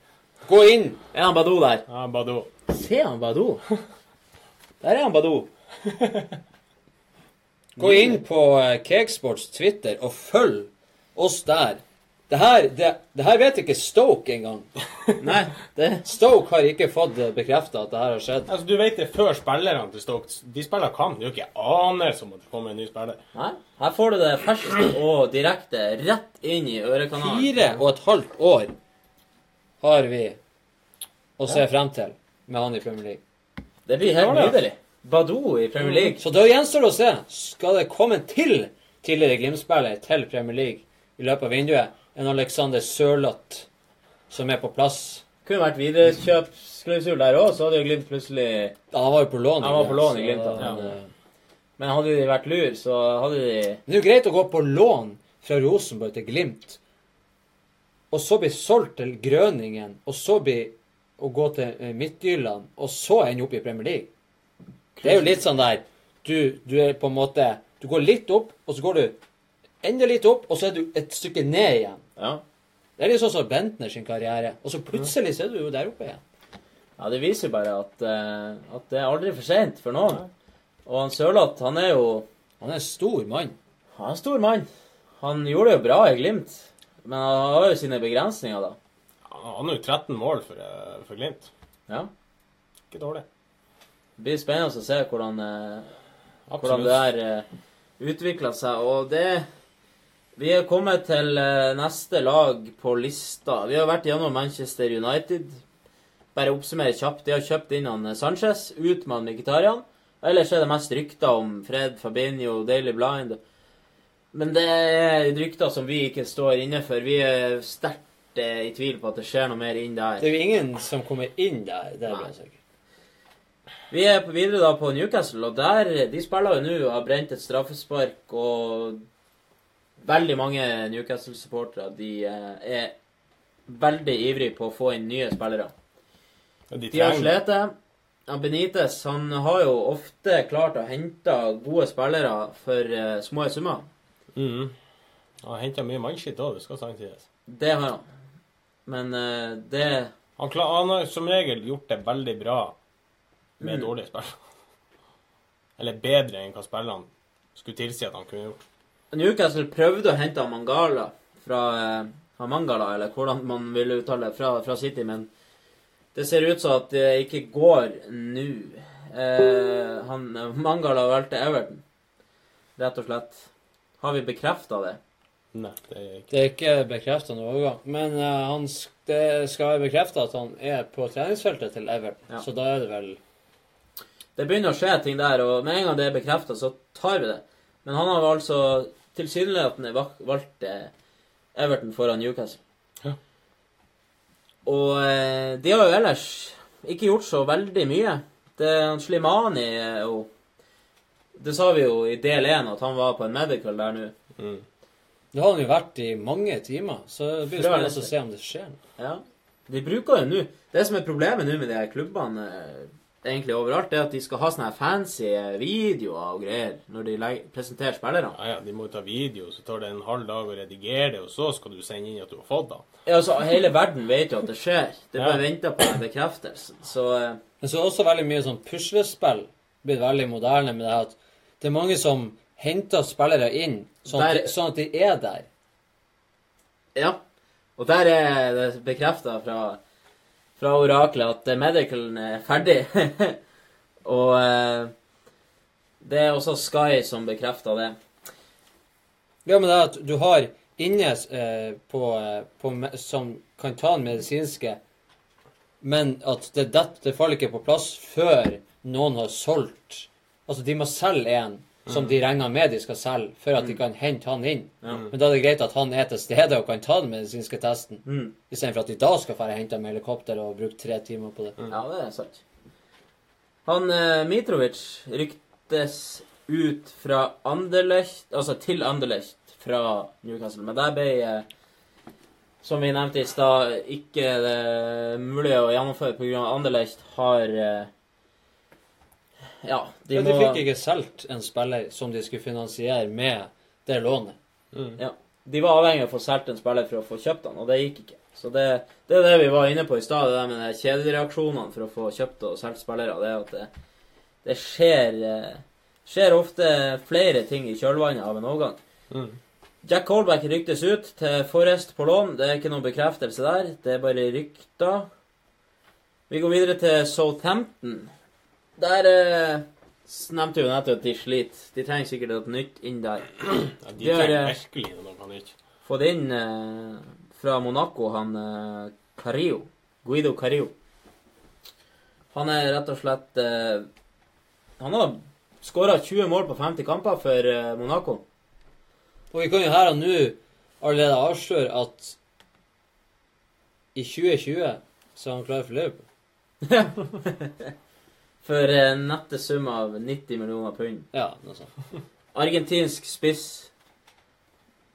Gå inn! Er han Badou der? Ja, Badou. Se han Badou. Der er han Badou. Gå inn på eh, Cakesports Twitter og følg oss der. Det her, det, det her vet ikke Stoke engang. Nei, det Stoke har ikke fått bekrefta at det her har skjedd. Altså, Du vet det før spillerne til Stoke De spiller kamp. Du har ikke anelse om at det kommer en ny spiller. Nei, her får du det ferskt og direkte rett inn i ørekanalen. Fire og et halvt år har vi å se frem til med han i Premier League. Det blir helt nydelig. Badou i Premier League. Så da gjenstår det å se. Skal det komme til tidligere Glimt-spiller til Premier League i løpet av vinduet enn Alexander Sørloth, som er på plass? Kunne vært viderekjøpsklausul der òg, så hadde jo Glimt plutselig Ja, han var jo på lån. Han var på lån i så, Glimt, da. ja. Men, hadde de vært lur, så hadde de Det er jo greit å gå på lån fra Rosenborg til Glimt, og så bli solgt til Grøningen, og så bli å gå til eh, Midtjylland, og så ende opp i Premier League. Det er jo litt sånn der du, du er på en måte Du går litt opp, og så går du enda litt opp, og så er du et stykke ned igjen. Ja. Det er litt sånn som Bentner sin karriere. Og så plutselig så er du jo der oppe igjen. Ja, det viser jo bare at, eh, at det er aldri for seint for noen. Og han Sørloth, han er jo Han er en stor mann. Han er en stor mann. Han gjorde det jo bra i Glimt, men han har jo sine begrensninger, da. Han har jo 13 mål for, eh, for Glimt. Ja. Ikke dårlig. Det blir spennende å se hvordan, eh, hvordan Absolutt. det der eh, utvikler seg. Og det Vi er kommet til eh, neste lag på lista. Vi har vært gjennom Manchester United. Bare oppsummere kjapt. De har kjøpt inn han eh, Sanchez, ut med han. Ellers er det mest rykter om Fred Fabinho, Daily Blind. Men det er rykter som vi ikke står inne for. Vi er sterkt eh, i tvil på at det skjer noe mer inn der. Det er jo ingen som kommer inn der. Det er sagt. Vi er på- videre da på Newcastle, og der De spiller jo nå har brent et straffespark, og veldig mange Newcastle-supportere de eh, er veldig ivrige på å få inn nye spillere. De De har slitt. Benitez han har jo ofte klart å hente gode spillere for uh, små summer. Mhm. Han har henta mye mannskitt òg, det skal sies. Det har han. Men uh, det Han, klar, han har som regel gjort det veldig bra med Mm. dårlige spillere. Eller bedre enn hva spillerne skulle tilsi at han kunne gjort. Newcastle prøvde å hente Mangala fra eh, Mangala, eller hvordan man vil uttale det, fra, fra City, men det ser ut som at det ikke går nå. Eh, han, Mangala valgte Everton, rett og slett. Har vi bekrefta det? Nei, det er ikke Det er ikke bekrefta noen overgang. Men eh, han, sk- det skal være bekrefta at han er på treningsfeltet til Everton. Ja. Så da er det vel Det begynner å skje ting der, og med en gang det er bekrefta, så tar vi det. Men han har altså tilsynelatende valgte valgt eh, Everton foran Newcastle. Ja. Og eh, de har jo ellers ikke gjort så veldig mye. Det, han Slimani er jo Det sa vi jo i del én, at han var på en medical der nå. mm. Det har han jo vært i mange timer, så det blir spennende å se om det skjer noe. Ja. De bruker jo nå Det som er problemet nå med de her klubbene, eh, egentlig overalt, det er at de skal ha sånne her fancy videoer og greier når de presenterer spillerne. Ja, ja, de må jo ta video, så tar det en halv dag å redigere det, og så skal du sende inn at du har fått det. Ja, altså, hele verden vet jo at det skjer. Det er Ja. venta venter på den bekreftelsen. Så eh, Men så er også veldig mye sånn puslespill blitt veldig moderne med det at det er mange som henter spillere inn, sånn at, Der- de, sånn at de er der. ja. Og der er det bekrefta fra, fra oraklet at eh, medicalen er ferdig. og eh, det er også Sky som bekrefter det. Ja, men det er at du har inne eh, på, eh, på, som kan ta den medisinske, men at det, det, det faller ikke på plass før noen har solgt. Altså, de må selge en som de regner med de skal selge, for at de kan hente han inn. Ja. Men da er det greit at han er til stede og kan ta den medisinske testen, Mm. istedenfor at de da skal fære hente ham med helikopter og bruke tre timer på det. Ja, det er sant. Han eh, Mitrovic ryktes ut fra Anderlecht, altså til Anderlecht fra Newcastle. Men der ble, eh, som vi nevnte i stad, ikke det mulig å gjennomføre pga. Anderlecht har eh, Ja, de må de fikk ikke solgt en spiller som de skulle finansiere med det lånet. Ja. De var avhengig av å få solgt en spiller for å få kjøpt han, og det gikk ikke. Så det, det er det vi var inne på i stad, det der med de kjedereaksjonene for å få kjøpt og solgt spillere. Det er at det, det skjer, eh, skjer ofte flere ting i kjølvannet av en overgang. Mm. Jack Colback ryktes ut til Forrest på lån. Det er ikke noen bekreftelse der. Det er bare rykter. Vi går videre til Southampton. Der uh, nevnte jo nettopp at de sliter. De trenger sikkert et nytt inn der. Ja, de trenger eh, virkelig noe nytt. fått inn uh, fra Monaco han uh, Carillo. Guido Carillo. Han er rett og slett Han har skåra 20 mål på 50 kamper for Monaco. Og vi kan jo her og nå allerede avsløre at i 2020 så er han klar for Liverpool. For eh, nette sum av 90 millioner pund. Ja, noe sånt. Argentinsk spiss.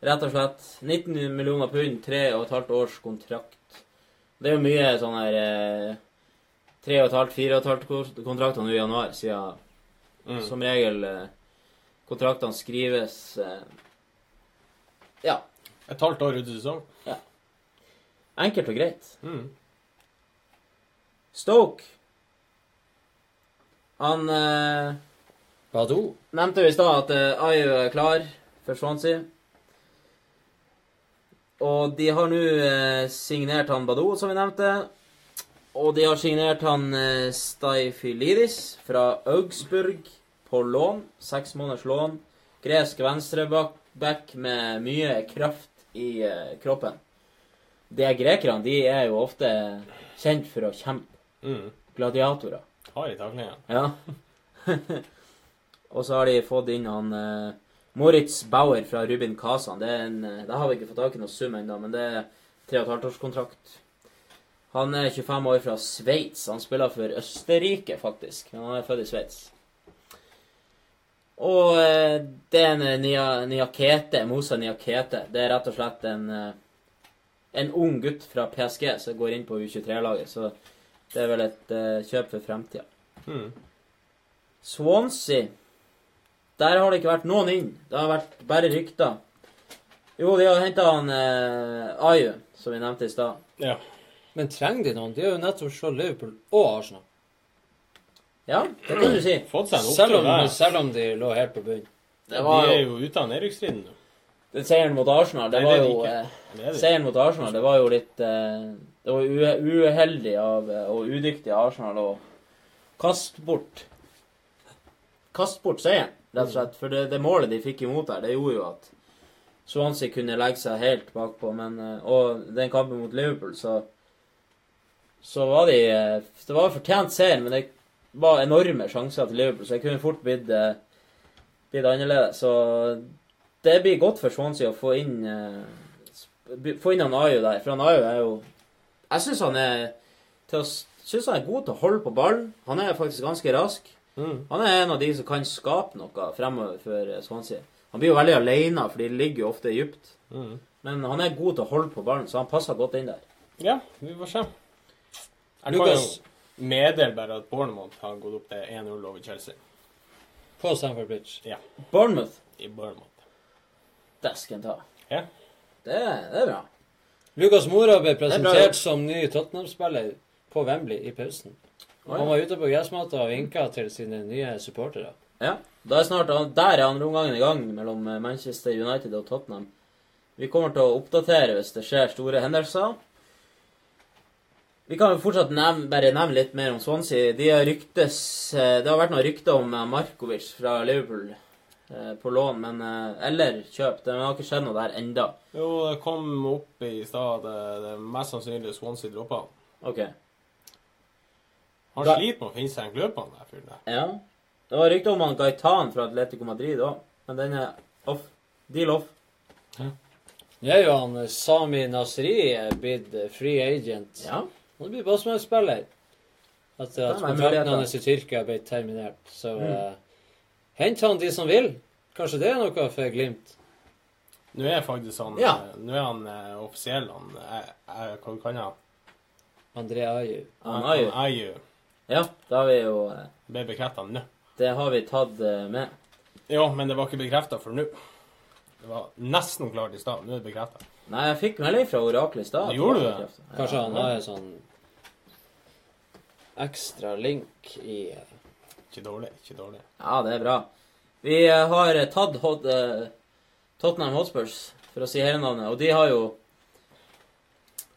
Rett og slett. 19 millioner pund, tre og et halvt års kontrakt. Det er jo mye sånn her eh, Tre og et halvt, fire og et halvt kontrakter nå i januar, siden Mm. som regel eh, kontraktene skrives eh, Ja. Et halvt år ut i sesong. Enkelt og greit. Mm. Stoke Han eh, Badou. nevnte jo i stad at eh, Ayu er klar for Swansea. Og de har nå eh, signert han Badou, som vi nevnte. Og de har signert han eh, Staifilidis fra Augsburg på lån. Seks måneders lån. Gresk venstreback med mye kraft i eh, kroppen. De grekerne de er jo ofte kjent for å kjempe. Mm. Gladiatorer. Har i taklinga. Ja. og så har de fått inn han eh, Moritz Bauer fra Rubin Kazan. Det en, det, har vi ikke fått tak i noe sum ennå, men det er tre og halvt års kontrakt. Han er 25 år fra Sveits. Han spiller for Østerrike, faktisk. Han er født i Sveits. Og eh, det er en eh, Nia- Niakete, Mosa Niakete. Det er rett og slett en, eh, en ung gutt fra PSG som går inn på U23-laget. Så det er vel et uh, kjøp for fremtida. Mm. Swansea Der har det ikke vært noen inn. Det har vært bare rykter. Jo, de har henta han uh, Ayu, som vi nevnte i stad. Ja. Men trenger de noen? De har jo nettopp slått Liverpool og Arsenal. Ja, det kan du si. Fått seg en Selv om, selv om de lå helt på bunnen. Det De er jo jo ute av nedrykksstriden nå. Seieren mot Arsenal, det Nei, det er jo eh, Det er. Seieren mot Arsenal, det var jo litt eh, Det var uheldig av, og udyktig av Arsenal å kaste bort Kaste bort seieren, rett og slett. For det, det målet de fikk imot der, det gjorde jo at Swansea kunne legge seg helt bakpå. Men, eh, og den kampen mot Liverpool, så så var de eh, Det var fortjent seier, men det var enorme sjanser til Liverpool, så det kunne fort blitt eh, blitt annerledes. Så det blir godt for Swansea å få inn få inn han Ayo der. For han Ayo er jo Jeg syns han er til å, synes han er god til å holde på ballen. Han er faktisk ganske rask. Mm. Han er en av de som kan skape noe fremover for Swansea. Han blir jo veldig alene, for de ligger jo ofte dypt. Mm. Men han er god til å holde på ballen, så han passer godt inn der. Ja, vi får se. Jeg kan jo meddele bare at Bournemouth har gått opp til 1-0 over Chelsea. På Stamford Bridge. Ja, Bournemouth. i Bournemouth. Det skal en ta. Ja. Det, det er bra. Lukas Mora ble er presentert som ny Tottenham-spiller på Wembley i pausen. Han var ute på gressmatta og vinka til sine nye supportere. Ja. Da er snart, der er andreomgangen i gang mellom Manchester United og Tottenham. Vi kommer til å oppdatere hvis det skjer store hendelser. Vi kan jo fortsatt nevne, bare nevne litt mer om Swansea. De har ryktes, eh, det har vært noen rykter om Markovic fra Liverpool på lån, men, eh, eller kjøp. Det har ikke skjedd noe der enda. Jo, det kom opp i stad at det, det er mest sannsynlig Swansea dropper han. Ok. Han Da- sliter med å finne seg en klubb, han der fyren der. Ja. Det var rykte om han Gaitan fra Atletico Madrid òg, men den er off. Deal off. Nå er jo han eh, Sami Nasri eh, blitt eh, free agent. Ja. Han blir Bosman-spiller. Etter Ja, at kontrakten hans i Tyrkia ble terminert. Så Mm. Eh, hent han de som vil. Kanskje det er noe for Glimt. Nå er faktisk han Ja. eh, Nå er han uh, offisiell, han er, er, Hva kan han? André Aju. Han jo Aju. Ja, da har vi jo eh, Ble bekrefta nå. Det har vi tatt uh, med. Ja, men det var ikke bekrefta for nå. Det var nesten klart i stad. Nå er det bekrefta. Nei, jeg fikk melding fra oraklet i stad. Gjorde du det? Kanskje Ja. han har en sånn ekstra link i eh, Ikke dårlig. Ikke dårlig. Ja, det er bra. Vi eh, har tatt hot, eh, Tottenham Hotspurs, for å si hele navnet, og de har jo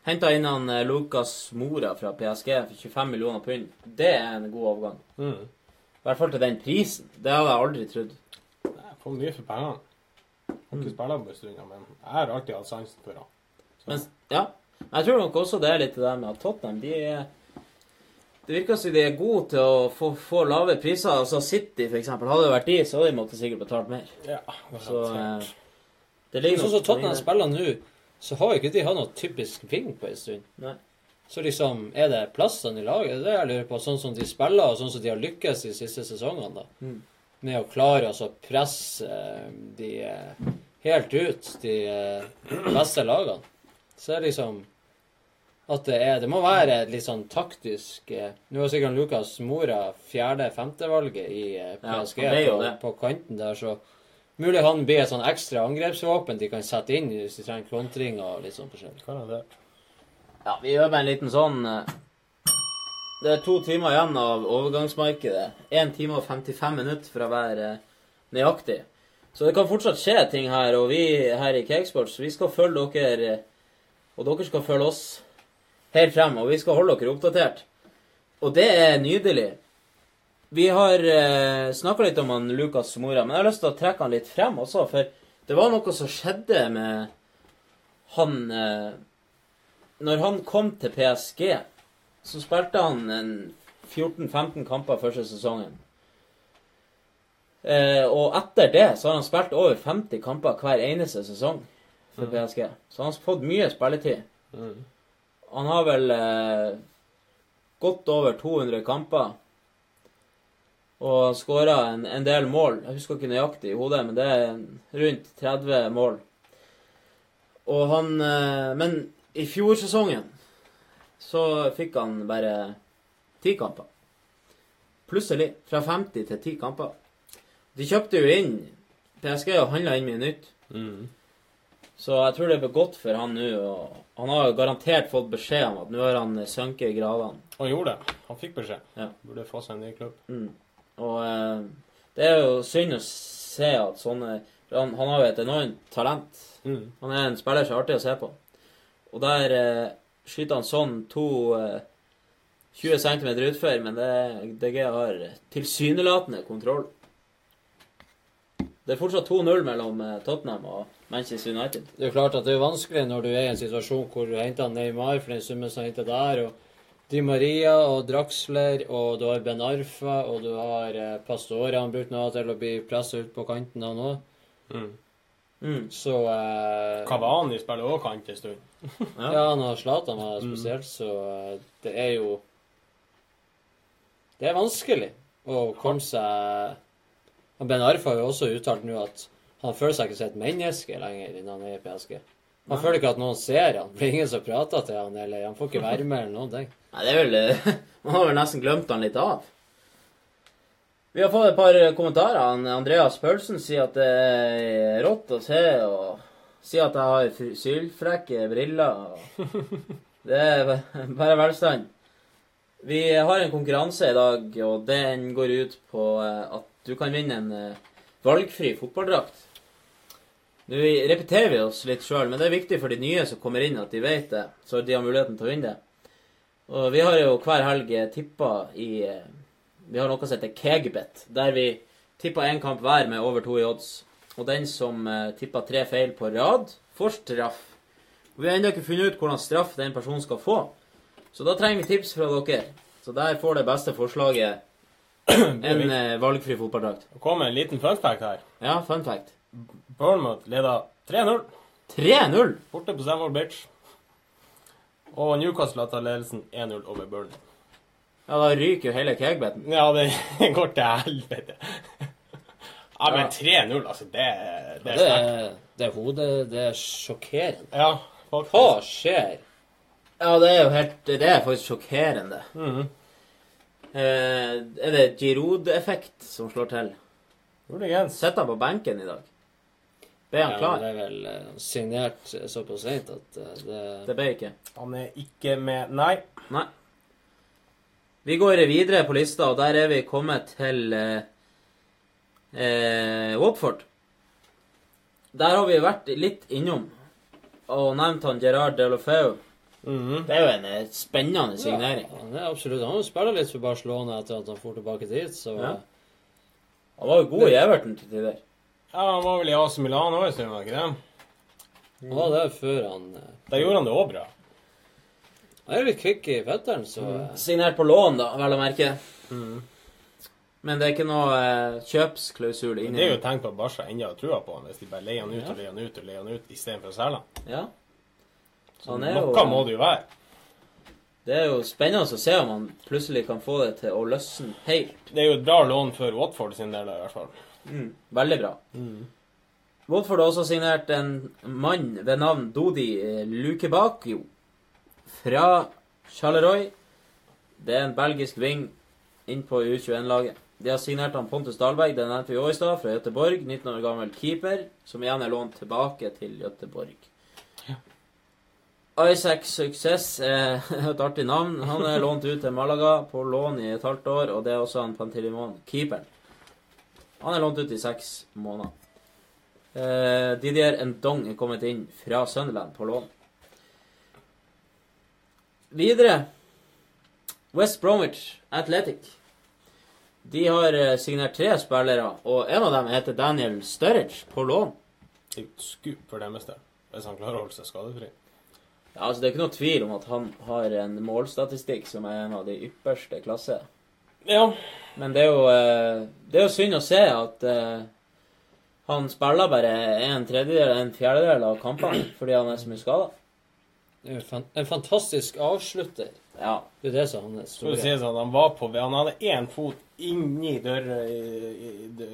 henta inn han eh, Lucas Mora fra PSG for 25 millioner pund. Det er en god overgang. Mm. I hvert fall til den prisen. Det hadde jeg aldri trodd. Jeg får mye for pengene. Har ikke spilt ham på en stund, men jeg har alltid hatt sansen for ham. Men ja, jeg tror nok også det er litt det der med at Tottenham de er Det virker som de er gode til å få, få lave priser. Altså City, eksempel. Hadde det vært de, så hadde de måttet sikkert betalt mer. Ja, Så eh, det ligger Sånn som Tottenham spiller nå, så har jo ikke de hatt noe typisk ving på en stund. Nei. Så liksom, er det plassene i laget? Det er det jeg lurer på. Sånn som de spiller, og sånn som de har lykkes de siste sesongene, da. Mm. Med å klare altså, å presse eh, de eh, helt ut, de eh, beste lagene. Så er det liksom at det er Det må være et litt sånn taktisk eh, Nå er sikkert Lukas Mora fjerde-femtevalget i eh, Ja, PSG på, på kanten der, så mulig han blir et sånn ekstra angrepsvåpen de kan sette inn hvis de trenger klontring og litt sånn forskjellig. Garantert. Ja, vi gjør bare en liten sånn eh, Det er to timer igjen av overgangsmarkedet. 1 time og 55 minutter for å være nøyaktig. Så det kan fortsatt skje ting her, og vi her i Cakesports vi skal følge dere, og dere skal følge oss helt frem, og vi skal holde dere oppdatert. Og det er nydelig. Vi har eh, snakka litt om han Lukas Mora, men jeg har lyst til å trekke han litt frem også, for det var noe som skjedde med han eh, Når han kom til PSG, så spilte han en 14-15 kamper første sesongen. Eh, og etter det så har han spilt over 50 kamper hver eneste sesong for. PSG. Så han har fått mye spilletid. Mm. Han har vel eh, godt over 200 kamper. Og skåra en, en del mål. Jeg husker ikke nøyaktig i hodet, men det er rundt 30 mål. Og han eh, Men i fjorsesongen så fikk han bare 10 kamper. Plutselig. Fra 50 til 10 kamper. De kjøpte jo inn PSG og handla inn mye nytt. Mm. Så jeg tror det blir godt for han nå. Han har jo garantert fått beskjed om at nå har han sunket i gravene. Han gjorde det. Han fikk beskjed. Ja. Burde få seg en ny klubb. Mm. Og eh, det er jo synd å se at sånne han, han har jo et enormt talent. Mm. Han er en spiller som er artig å se på. Og der eh, skyter han sånn to eh, 20 cm utfor, men det, DG har tilsynelatende kontroll. Det er fortsatt 2-0 mellom eh, Tottenham og Manchester United. Det er jo klart at det er vanskelig når du er i en situasjon hvor du henter Neymar for den summen som henter der, og Di Maria og Draxler, og du har Ben Arfa, og du har eh, Pastore han brukte noe til å bli presset ut på kanten av nå. Mm. Mm. Så eh, Cavani spiller også kant en stund. Ja, han har Zlatan med Mm. spesielt, så eh, det er jo Det er vanskelig å komme seg Ben Arfa har jo også uttalt nå at han føler seg ikke som et menneske lenger innen han er i PSG. Han føler ikke at noen ser han. Det er ingen som prater til han, eller han får ikke være med, eller noen ting. Nei, det er vel Man har vel nesten glemt han litt av. Vi har fått et par kommentarer. Andreas Pølsen sier at det er rått å se, og sier at jeg har fr- sylfrekke briller. Det er bare velstand. Vi har en konkurranse i dag, og den går ut på eh, at du kan vinne en eh, valgfri fotballdrakt. Nå repeterer vi oss litt sjøl, men det er viktig for de nye som kommer inn, at de vet det, så de har muligheten til å vinne det. Og vi har jo hver helg tippa i eh, Vi har noe som heter Kegbet, der vi tipper én kamp hver med over to i odds. Og den som tipper tre feil på rad, får straff. Og vi har ennå ikke funnet ut hvordan straff den personen skal få. Så da trenger vi tips fra dere. Så der får det beste forslaget en eh, valgfri fotballdrakt. Det kommer en liten fun fact her. Ja, fun fact. Bournemouth leder 3-0. 3-0? Borte på Stamford Bitch. Og Newcastle har tatt ledelsen 1-0 over Burnley. Ja, da ryker jo hele kegbeten. Ja, det går til helvete. Ja, men 3-0, altså, det, det Det er sterkt. er, det er hodet Det er sjokkerende. Ja, faktisk. Hva skjer? Ja, det er jo helt Det er faktisk sjokkerende. Mhm. eh, er det Giroud-effekt som slår til? Muligens. Sitter han på benken i dag? Ble han klar? Ja, det er vel eh, signert såpass seint at eh, det Det ble ikke. Han er ikke med Nei. Nei. Vi går videre på lista, og der er vi kommet til eh, eh, Watford. Der har vi vært litt innom og nevnt han Gerard Delofeu. Mhm. Det er jo en spennende signering. Ja, han er absolutt Han har jo spilt litt for Barcelona etter at han får tilbake dit, så Ja. Han var jo god i Everton til tider. Ja, Han var vel i AC Milan òg en stund, var han ikke det? Han var der før han eh, Da gjorde han det òg bra. Han er litt kvikk i fetteren, så Mm. eh, Signert på lån, da, vel å merke. Mm. Men det er ikke noe eh, kjøpsklausul inni Det er jo et tegn på at Barca ennå har trua på han, hvis de bare leier han ut og leier han ut og leier han ut istedenfor å selge han. Ja. Så Han er jo- må det jo være. Det er jo spennende å se om han plutselig kan få det til å løsne helt. Det er jo et bra lån for Watford sin del, i hvert fall. Mm. Veldig bra. Mm. Watford har også signert en mann ved navn Dodi eh, Lukebakio fra Charleroi. Det er en belgisk ving inn på U21-laget. De har signert han Pontus Dahlberg, det nevnte vi i stad, fra Göteborg. 19 år gammel keeper, som igjen er lånt tilbake til Göteborg. Isaac Success er et artig navn. Han er lånt ut til Malaga på lån i et halvt år, og det er også han Pantilimon, keeperen. Han er lånt ut i seks måneder. Eh, Didier Ndong er kommet inn fra Sunderland på lån. Videre West Bromwich Athletic. De har eh, signert tre spillere, og en av dem heter Daniel Sturridge på lån. Skup for deres del, hvis han klarer å holde seg skadefri. Ja, altså Det er ikke noe tvil om at han har en målstatistikk som er en av de ypperste klasse. Ja. Men det er jo, eh, det er jo synd å se at eh, han spiller bare en tredjedel, en fjerdedel av kampene fordi han er så mye skada. er en fantastisk avslutter. Ja. Det er det som er hans Skal vi si store. sånn, han var på Han hadde én fot inni døra i, i,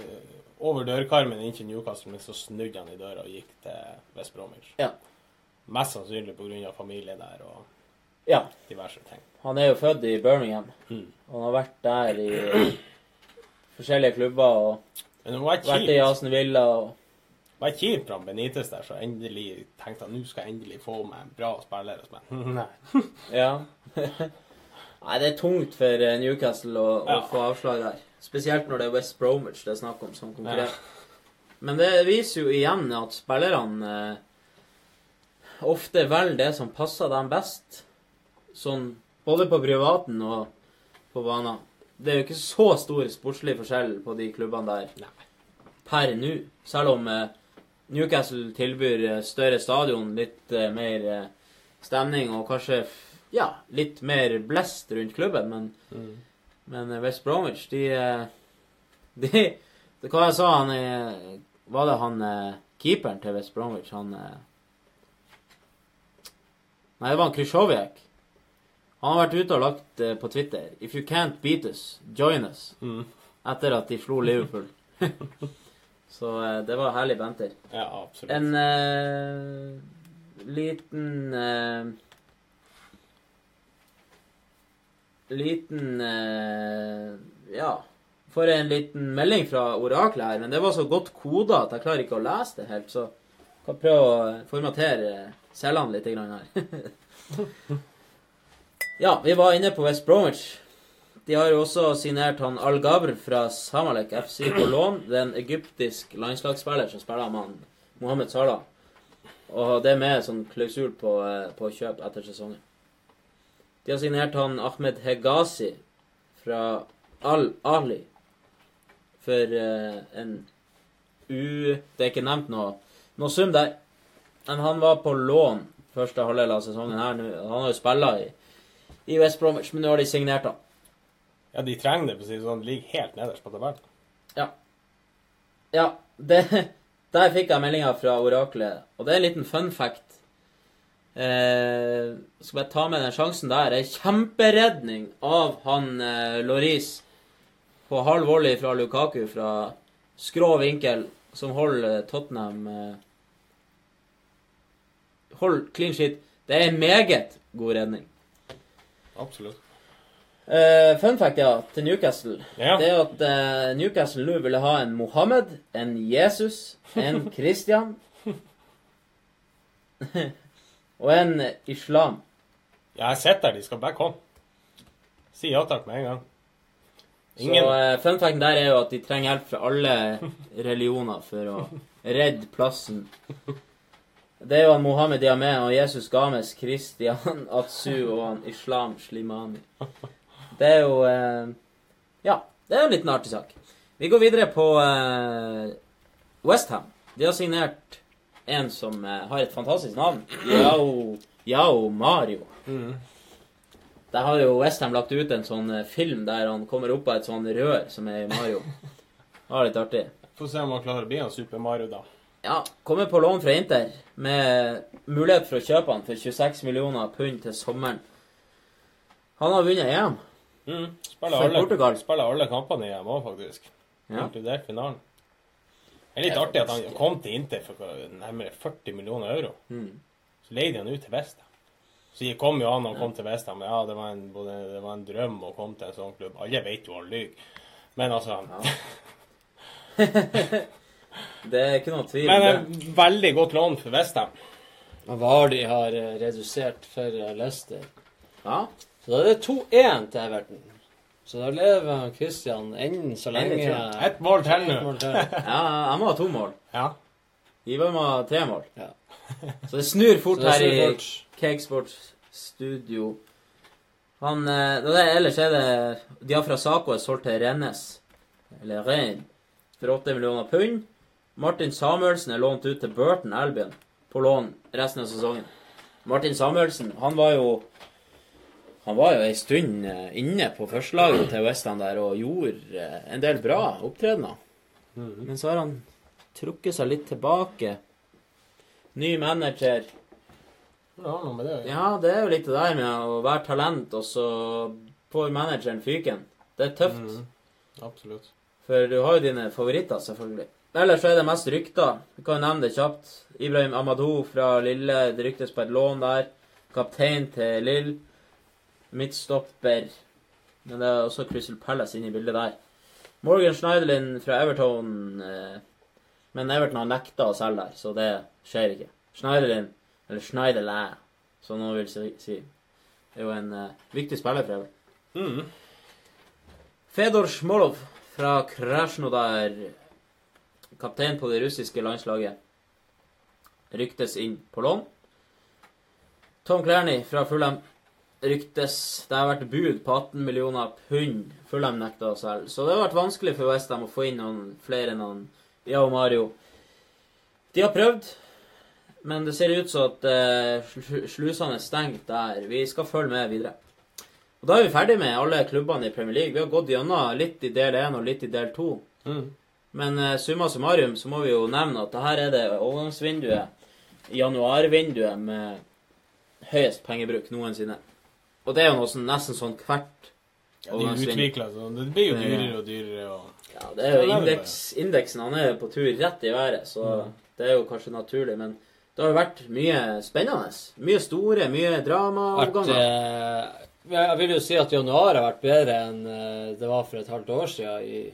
Over dørkarmen inn til Newcastle, men så snudde han i døra og gikk til West Bromwich. Ja. Mest sannsynlig pga. familie der og Ja. diverse ting. Han er jo født i Birmingham. Mm. Han har vært der i forskjellige klubber og vært i Asen Aston Villa og Det var kjipt for han Benitez der, så endelig tenkte han nå skal jeg endelig få meg en bra spiller. Nei. Ja. Nei, det er tungt for eh, Newcastle å, å få avslag der. Spesielt når det er West Bromwich det er snakk om som konkurrent. Men det viser jo igjen at spillerne eh, ofte velger det som passer dem best. Sånn både på privaten og på banen. Det er jo ikke så stor sportslig forskjell på de klubbene der per nå. Selv om eh, Newcastle tilbyr eh, større stadion, litt eh, mer eh, stemning og kanskje ja, litt mer blest rundt klubben, men, Mm. men eh, West Bromwich, de, de det Hva jeg sa han Var det han keeperen til West Bromwich? Han Nei, det var han Krysjovjek. Han har vært ute og lagt eh, på Twitter If you can't beat us, join us. Mm. Etter at de slo Liverpool. Så eh, det var herlig banter. Ja, absolutt. En eh, liten eh, Liten eh, Ja. Får en liten melding fra oraklet her, men det var så godt koda at jeg klarer ikke å lese det helt, så jeg kan prøve å formatere cellene litt her. ja, vi var inne på West Bromwich. De har jo også signert han Al Gabr fra Samalek FC på lån. Det er en egyptisk landslagsspiller som spiller med han Mohammed Salah. Og det er med sånn klausul på, eh, på kjøp etter sesongen. De har signert han Ahmed Hegazi fra Al-Ali for uh, en U... Det er ikke nevnt noe, noe sum der. Men han var på lån første halvdel av sesongen her. nå. Han har jo spilla i, i West Bromwich, men nå har de signert han. Ja, de trenger det, for å si det sånn. Ligger helt nederst på tabellen. Ja. Ja, det, der fikk jeg meldinga fra oraklet, og det er en liten fun fact. Eh, skal bare ta med den sjansen der. En kjemperedning av han eh, Loris på halv volley fra Lukaku fra skrå vinkel, som holder Tottenham eh, Hold clean shit. Det er en meget god redning. Absolutt. Eh, fun fact, ja, til Newcastle. Ja. Det er at uh, Newcastle nå ville ha en Mohammed, en Jesus, en Christian og en Islam. Ja, jeg sitter der. De skal bare komme. Si ja takk med en gang. Ingen Så uh, fun facten der er jo at de trenger hjelp fra alle religioner for å redde plassen. Det er jo han Mohammed Diamé og Jesus Games, Christian Atsu og han Islam Slimani. Det er jo eh, Ja, det er jo en liten artig sak. Vi går videre på eh, Westham. De har signert en som eh, har et fantastisk navn. Yao, Yao Mario. Mm. Der har jo Westham lagt ut en sånn eh, film der han kommer opp av et sånn rør som er Mario. Det var litt artig. Få se om han klarer å bli en Super Mario, da. Ja, kommer på lån fra Inter med mulighet for å kjøpe han for 26 millioner pund til sommeren. Han har vunnet EM. Mm. Spiller, For alle, Portugal. spiller alle kampene i EM òg, faktisk. Ja. Inkludert finalen. Det er litt artig at han kom til Inter for nærmere 40 millioner euro. Mm. Så leide han ut til Vesta. Så kom jo an og kom til Vesta, men ja, det var, en, både, det var en drøm å komme til en sånn klubb. Alle vet jo han lyver. Men altså Det er ikke noe tvil. Men det. eh, veldig godt lån for Westham. Og Vardy har eh, redusert for eh, Leicester. Ja. Så da er det 2-1 til Everton. Så da lever Christian enn så lenge. Ett mål til nå. Ja, jeg må ha to mål. Ja. Ivar må ha tre mål. Ja. Så det snur fort det snur her fort. i. Cakesports studio. Han eh, det er, Ellers er det De har fra Saco er solgt til Rennes, eller Rein, for 8 millioner pund. Martin Samuelsen er lånt ut til Burton Albion på lån resten av sesongen. Martin Samuelsen, han var jo han var jo ei stund eh, inne på førstelaget til Westham der og gjorde eh, en del bra opptredener. Men så har han trukket seg litt tilbake. Ny manager. Ja, noe med det. Ja, det er jo litt det der med å være talent, og så får manageren fyken. Det er tøft. Mm, Absolutt. For du har jo dine favoritter, selvfølgelig. Ellers så er det mest rykter. Vi kan jo nevne det kjapt. Ibrahim Amadou fra Lille. Det ryktes på et lån der. Kaptein til Lill. Midtstopper. Men det er også Crystal Palace inne i bildet der. Morgan Schneiderlin fra Everton. Eh, men Everton har nekta å selge der, så det skjer ikke. Schneiderlin, eller Schneiderlæ, som noen vil si, Det er jo en eh, viktig spiller for Everton. Mm. Fedor Smolov fra Krasjnodar, kaptein på det russiske landslaget, ryktes inn på lån. Tom Clerny fra Fulham ryktes Det har vært bud på 18 millioner pund. Fulham nekta å selge. Så det har vært vanskelig for Westham å få inn noen flere enn han Ja og Mario. De har prøvd, men det ser ut som at uh, slusene er stengt der. Vi skal følge med videre. Og Da er vi ferdig med alle klubbene i Premier League. Vi har gått gjennom litt i del 1 og litt i del 2. Mhm. Men eh, summa summarum så må vi jo nevne at det her er det overgangsvinduet, januarvinduet, med høyest pengebruk noensinne. Og det er jo noe sånn, nesten sånn hvert Ja, de overgangsvindu. utvikler seg. Det blir jo dyrere og dyrere. Og... Ja, det er jo Sånn indeks, indeksen han er på tur rett i været, så Mm. det er jo kanskje naturlig. Men Det har jo vært mye spennende. Mye store, mye Vært, dramaavganger. eh, jeg vil jo si at januar har vært bedre enn eh, det var for et halvt år siden i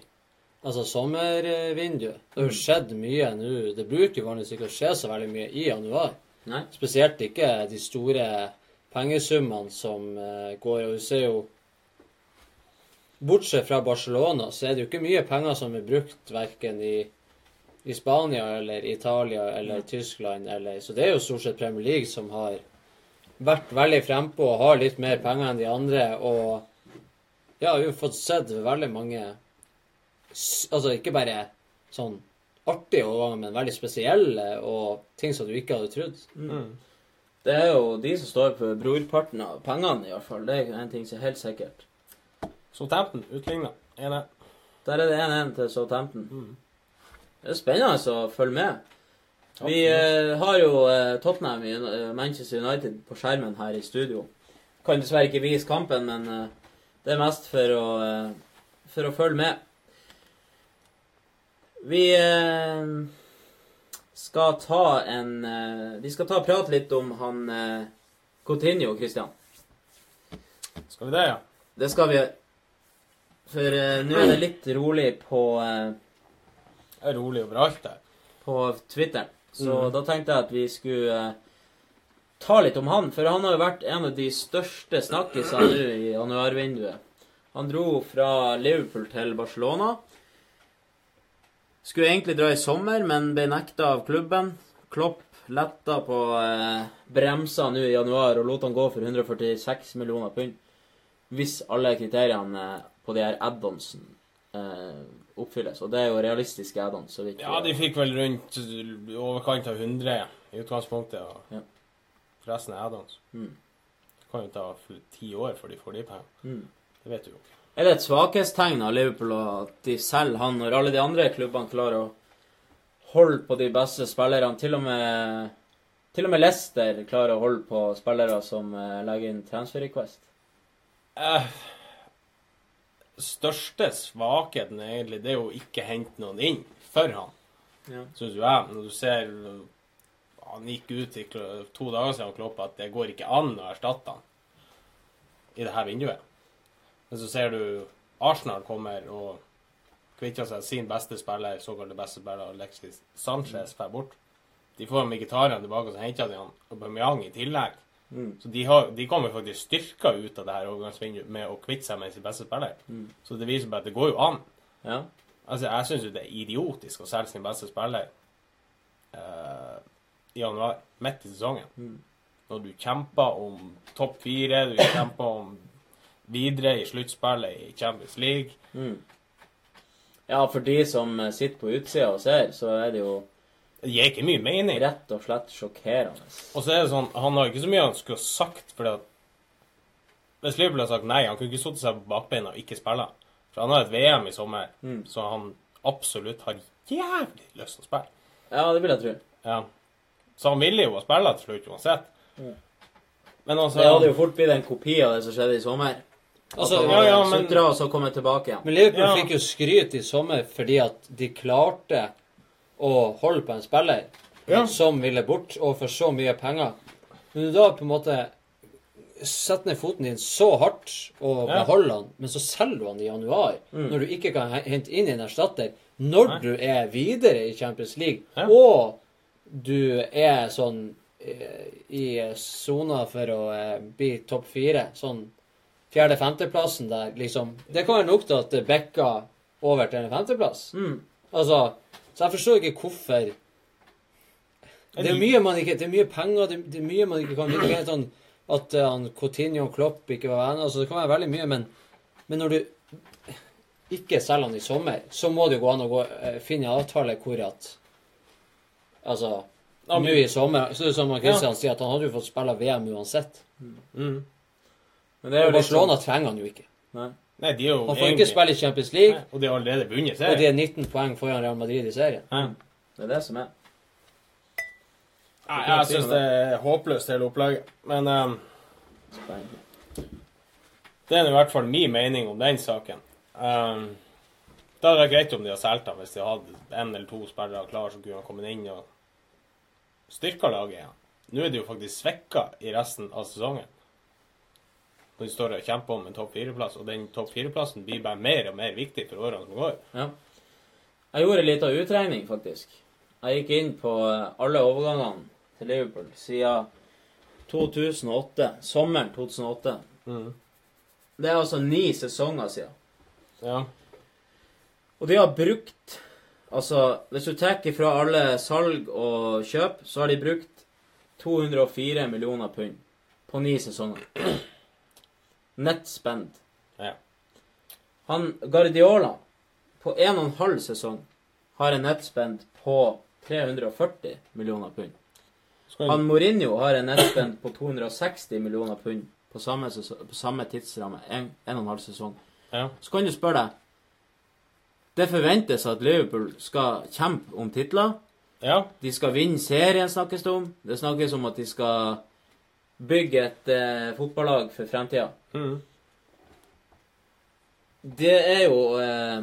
altså sommervinduet. Det har jo skjedd mye nå. Det bruker jo vanligvis ikke å skje så veldig mye i januar. Nei. Spesielt ikke de store pengesummene som eh, går. Og du ser jo Bortsett fra Barcelona, så er det jo ikke mye penger som er brukt verken i, i Spania eller Italia eller Tyskland eller Så det er jo stort sett Premier League som har vært veldig frempå og har litt mer penger enn de andre. Og ja, vi har fått sett veldig mange Altså ikke bare sånn artige overganger, men veldig spesielle og ting som du ikke hadde trodd. Mm. Det er jo de som står for brorparten av pengene, i hvert fall. Det er en ting som er helt sikkert. Southampton utligna 1-1. Der er det 1-1 til Southampton. Mm. Det er spennende å følge med. Vi eh, har jo eh, Tottenham i eh, Manchester United på skjermen her i studio. Kan dessverre ikke vise kampen, men eh, det er mest for å, eh, for å følge med. Vi eh, skal ta en eh, Vi skal ta og prate litt om han eh, Coutinho, Christian. Skal vi det, ja? Det skal vi gjøre. For uh, nå er det litt rolig på uh, Det er rolig overalt der. på Twitter. Så mm. da tenkte jeg at vi skulle uh, ta litt om han. For han har jo vært en av de største snakkisene nå i januarvinduet. Han dro fra Liverpool til Barcelona. Skulle egentlig dra i sommer, men ble nekta av klubben. Klopp letta på eh, bremsa nå i januar og lot han gå for 146 millioner pund. Hvis alle kriteriene eh, på de her add-onsen eh, oppfylles. Og det er jo realistiske add-ons. Ja, de fikk vel rundt overkant av 100 i utgangspunktet. Og Ja. resten er add-ons. Mm. Det kan jo ta ti år før de får de pengene. Mm. Det vet du jo ikke. Er det et svakhetstegn av Liverpool at de selger han når alle de andre klubbene klarer å holde på de beste spillerne? Til og med, til og med Leicester klarer å holde på spillere som eh, legger inn transfer request. Eh, største svakheten egentlig, det er jo å ikke hente noen inn for han, Ja. syns jo jeg. Når du ser Han gikk ut i to dager siden, Klopp, at det går ikke an å erstatte han i det her vinduet. Men så ser du Arsenal kommer og kvitter seg sin beste spiller, såkalte beste spiller, Alexis Sanchez, fer bort. De får Mkhitaryan tilbake, og så henter de han Aubameyang i tillegg. Mm. Så de, har, de kommer faktisk styrka ut av det her overgangsvinduet med å kvitte seg med sin beste spiller. Mm. Så det viser bare at det går jo an. Ja. Altså, jeg syns jo det er idiotisk å selge sin beste spiller uh, i januar, midt i sesongen. Mm. Når du kjemper om topp fire, du kjemper om videre i sluttspillet i Champions League. Mm. Ja, for de som eh, sitter på utsida og ser, så er det jo Det gir ikke mye mening. rett og slett sjokkerende. Og så er det sånn, han har ikke så mye han skulle ha sagt, fordi at Hvis Liverpool har sagt nei, han kunne ikke satt seg på bakbeina og ikke spille. For han har et VM i sommer, Mm. så han absolutt har jævlig lyst til å spille. Ja, det vil jeg tro. Ja. Så han ville jo ha spille til slutt uansett. Mm. Men altså Det hadde jo fort blitt en kopi av det som skjedde i sommer. Altså, ja, ja, men- og så komme tilbake igjen. Men Liverpool Ja. fikk jo skryt i sommer fordi at de klarte å holde på en spiller Ja. som ville bort, og for så mye penger. Men du da på en måte setter ned foten din så hardt og Ja. beholder han, men så selger du han i januar, Mm. når du ikke kan hente inn en erstatter, når Nei. du er videre i Champions League, Ja. og du er sånn eh, i sona for å eh, bli topp fire, sånn fjerde-femteplassen der, liksom. Det kan være nok til at det bikker over til en femteplass. Mm. Altså, så jeg forstår ikke hvorfor Det er mye man ikke Det er mye penger, det, det er mye man ikke kan Det er sånn at han Coutinho og Klopp ikke var venner. Altså, det kan være veldig mye, men, men når du ikke selger han i sommer, så må det jo gå an å gå, uh, finne en avtale hvor at Altså Ja, men- Nå i sommer så er det som Kristian sier, at han hadde jo fått spille VM uansett. mm. Men det er Og jo Barcelona liksom... trenger han jo ikke. Nei. Nei, de er jo Han får ikke spille i Champions League, Nei, Og de har allerede vunnet og de er 19 poeng foran Real Madrid i serien. Ja. Det er det som er. Nei, jeg syns det er håpløst, hele opplegget. Men um, det er i hvert fall min mening om den saken. Um, det hadde vært greit om de hadde solgt ham hvis de hadde en eller to spillere klare som kunne ha kommet inn og styrka laget igjen. Nå er de jo faktisk svekka i resten av sesongen. Når de står og kjemper om en topp fire-plass, og den topp fire-plassen blir bare mer og mer viktig for årene som går. Ja. Jeg gjorde litt av utregning, faktisk. Jeg gikk inn på eh, alle overgangene til Liverpool siden 2008. Sommeren 2008. Mm. Det er altså ni sesonger siden. Ja. Og de har brukt Altså, hvis du tar fra alle salg og kjøp, så har de brukt 204 millioner pund på ni sesonger. Nett spend. Ja. Han Guardiola, på en og en halv sesong, har en nettspend på 340 millioner pund. Han Mourinho har en nettspend på 260 millioner pund på samme, sesong, på samme tidsramme. En, en og en halv sesong. Ja. Så kan du spørre deg Det forventes at Liverpool skal kjempe om titler. Ja. De skal vinne serien, snakkes det om. Det snakkes om at de skal bygge et eh, fotballag for fremtida. Mm. Det er jo eh,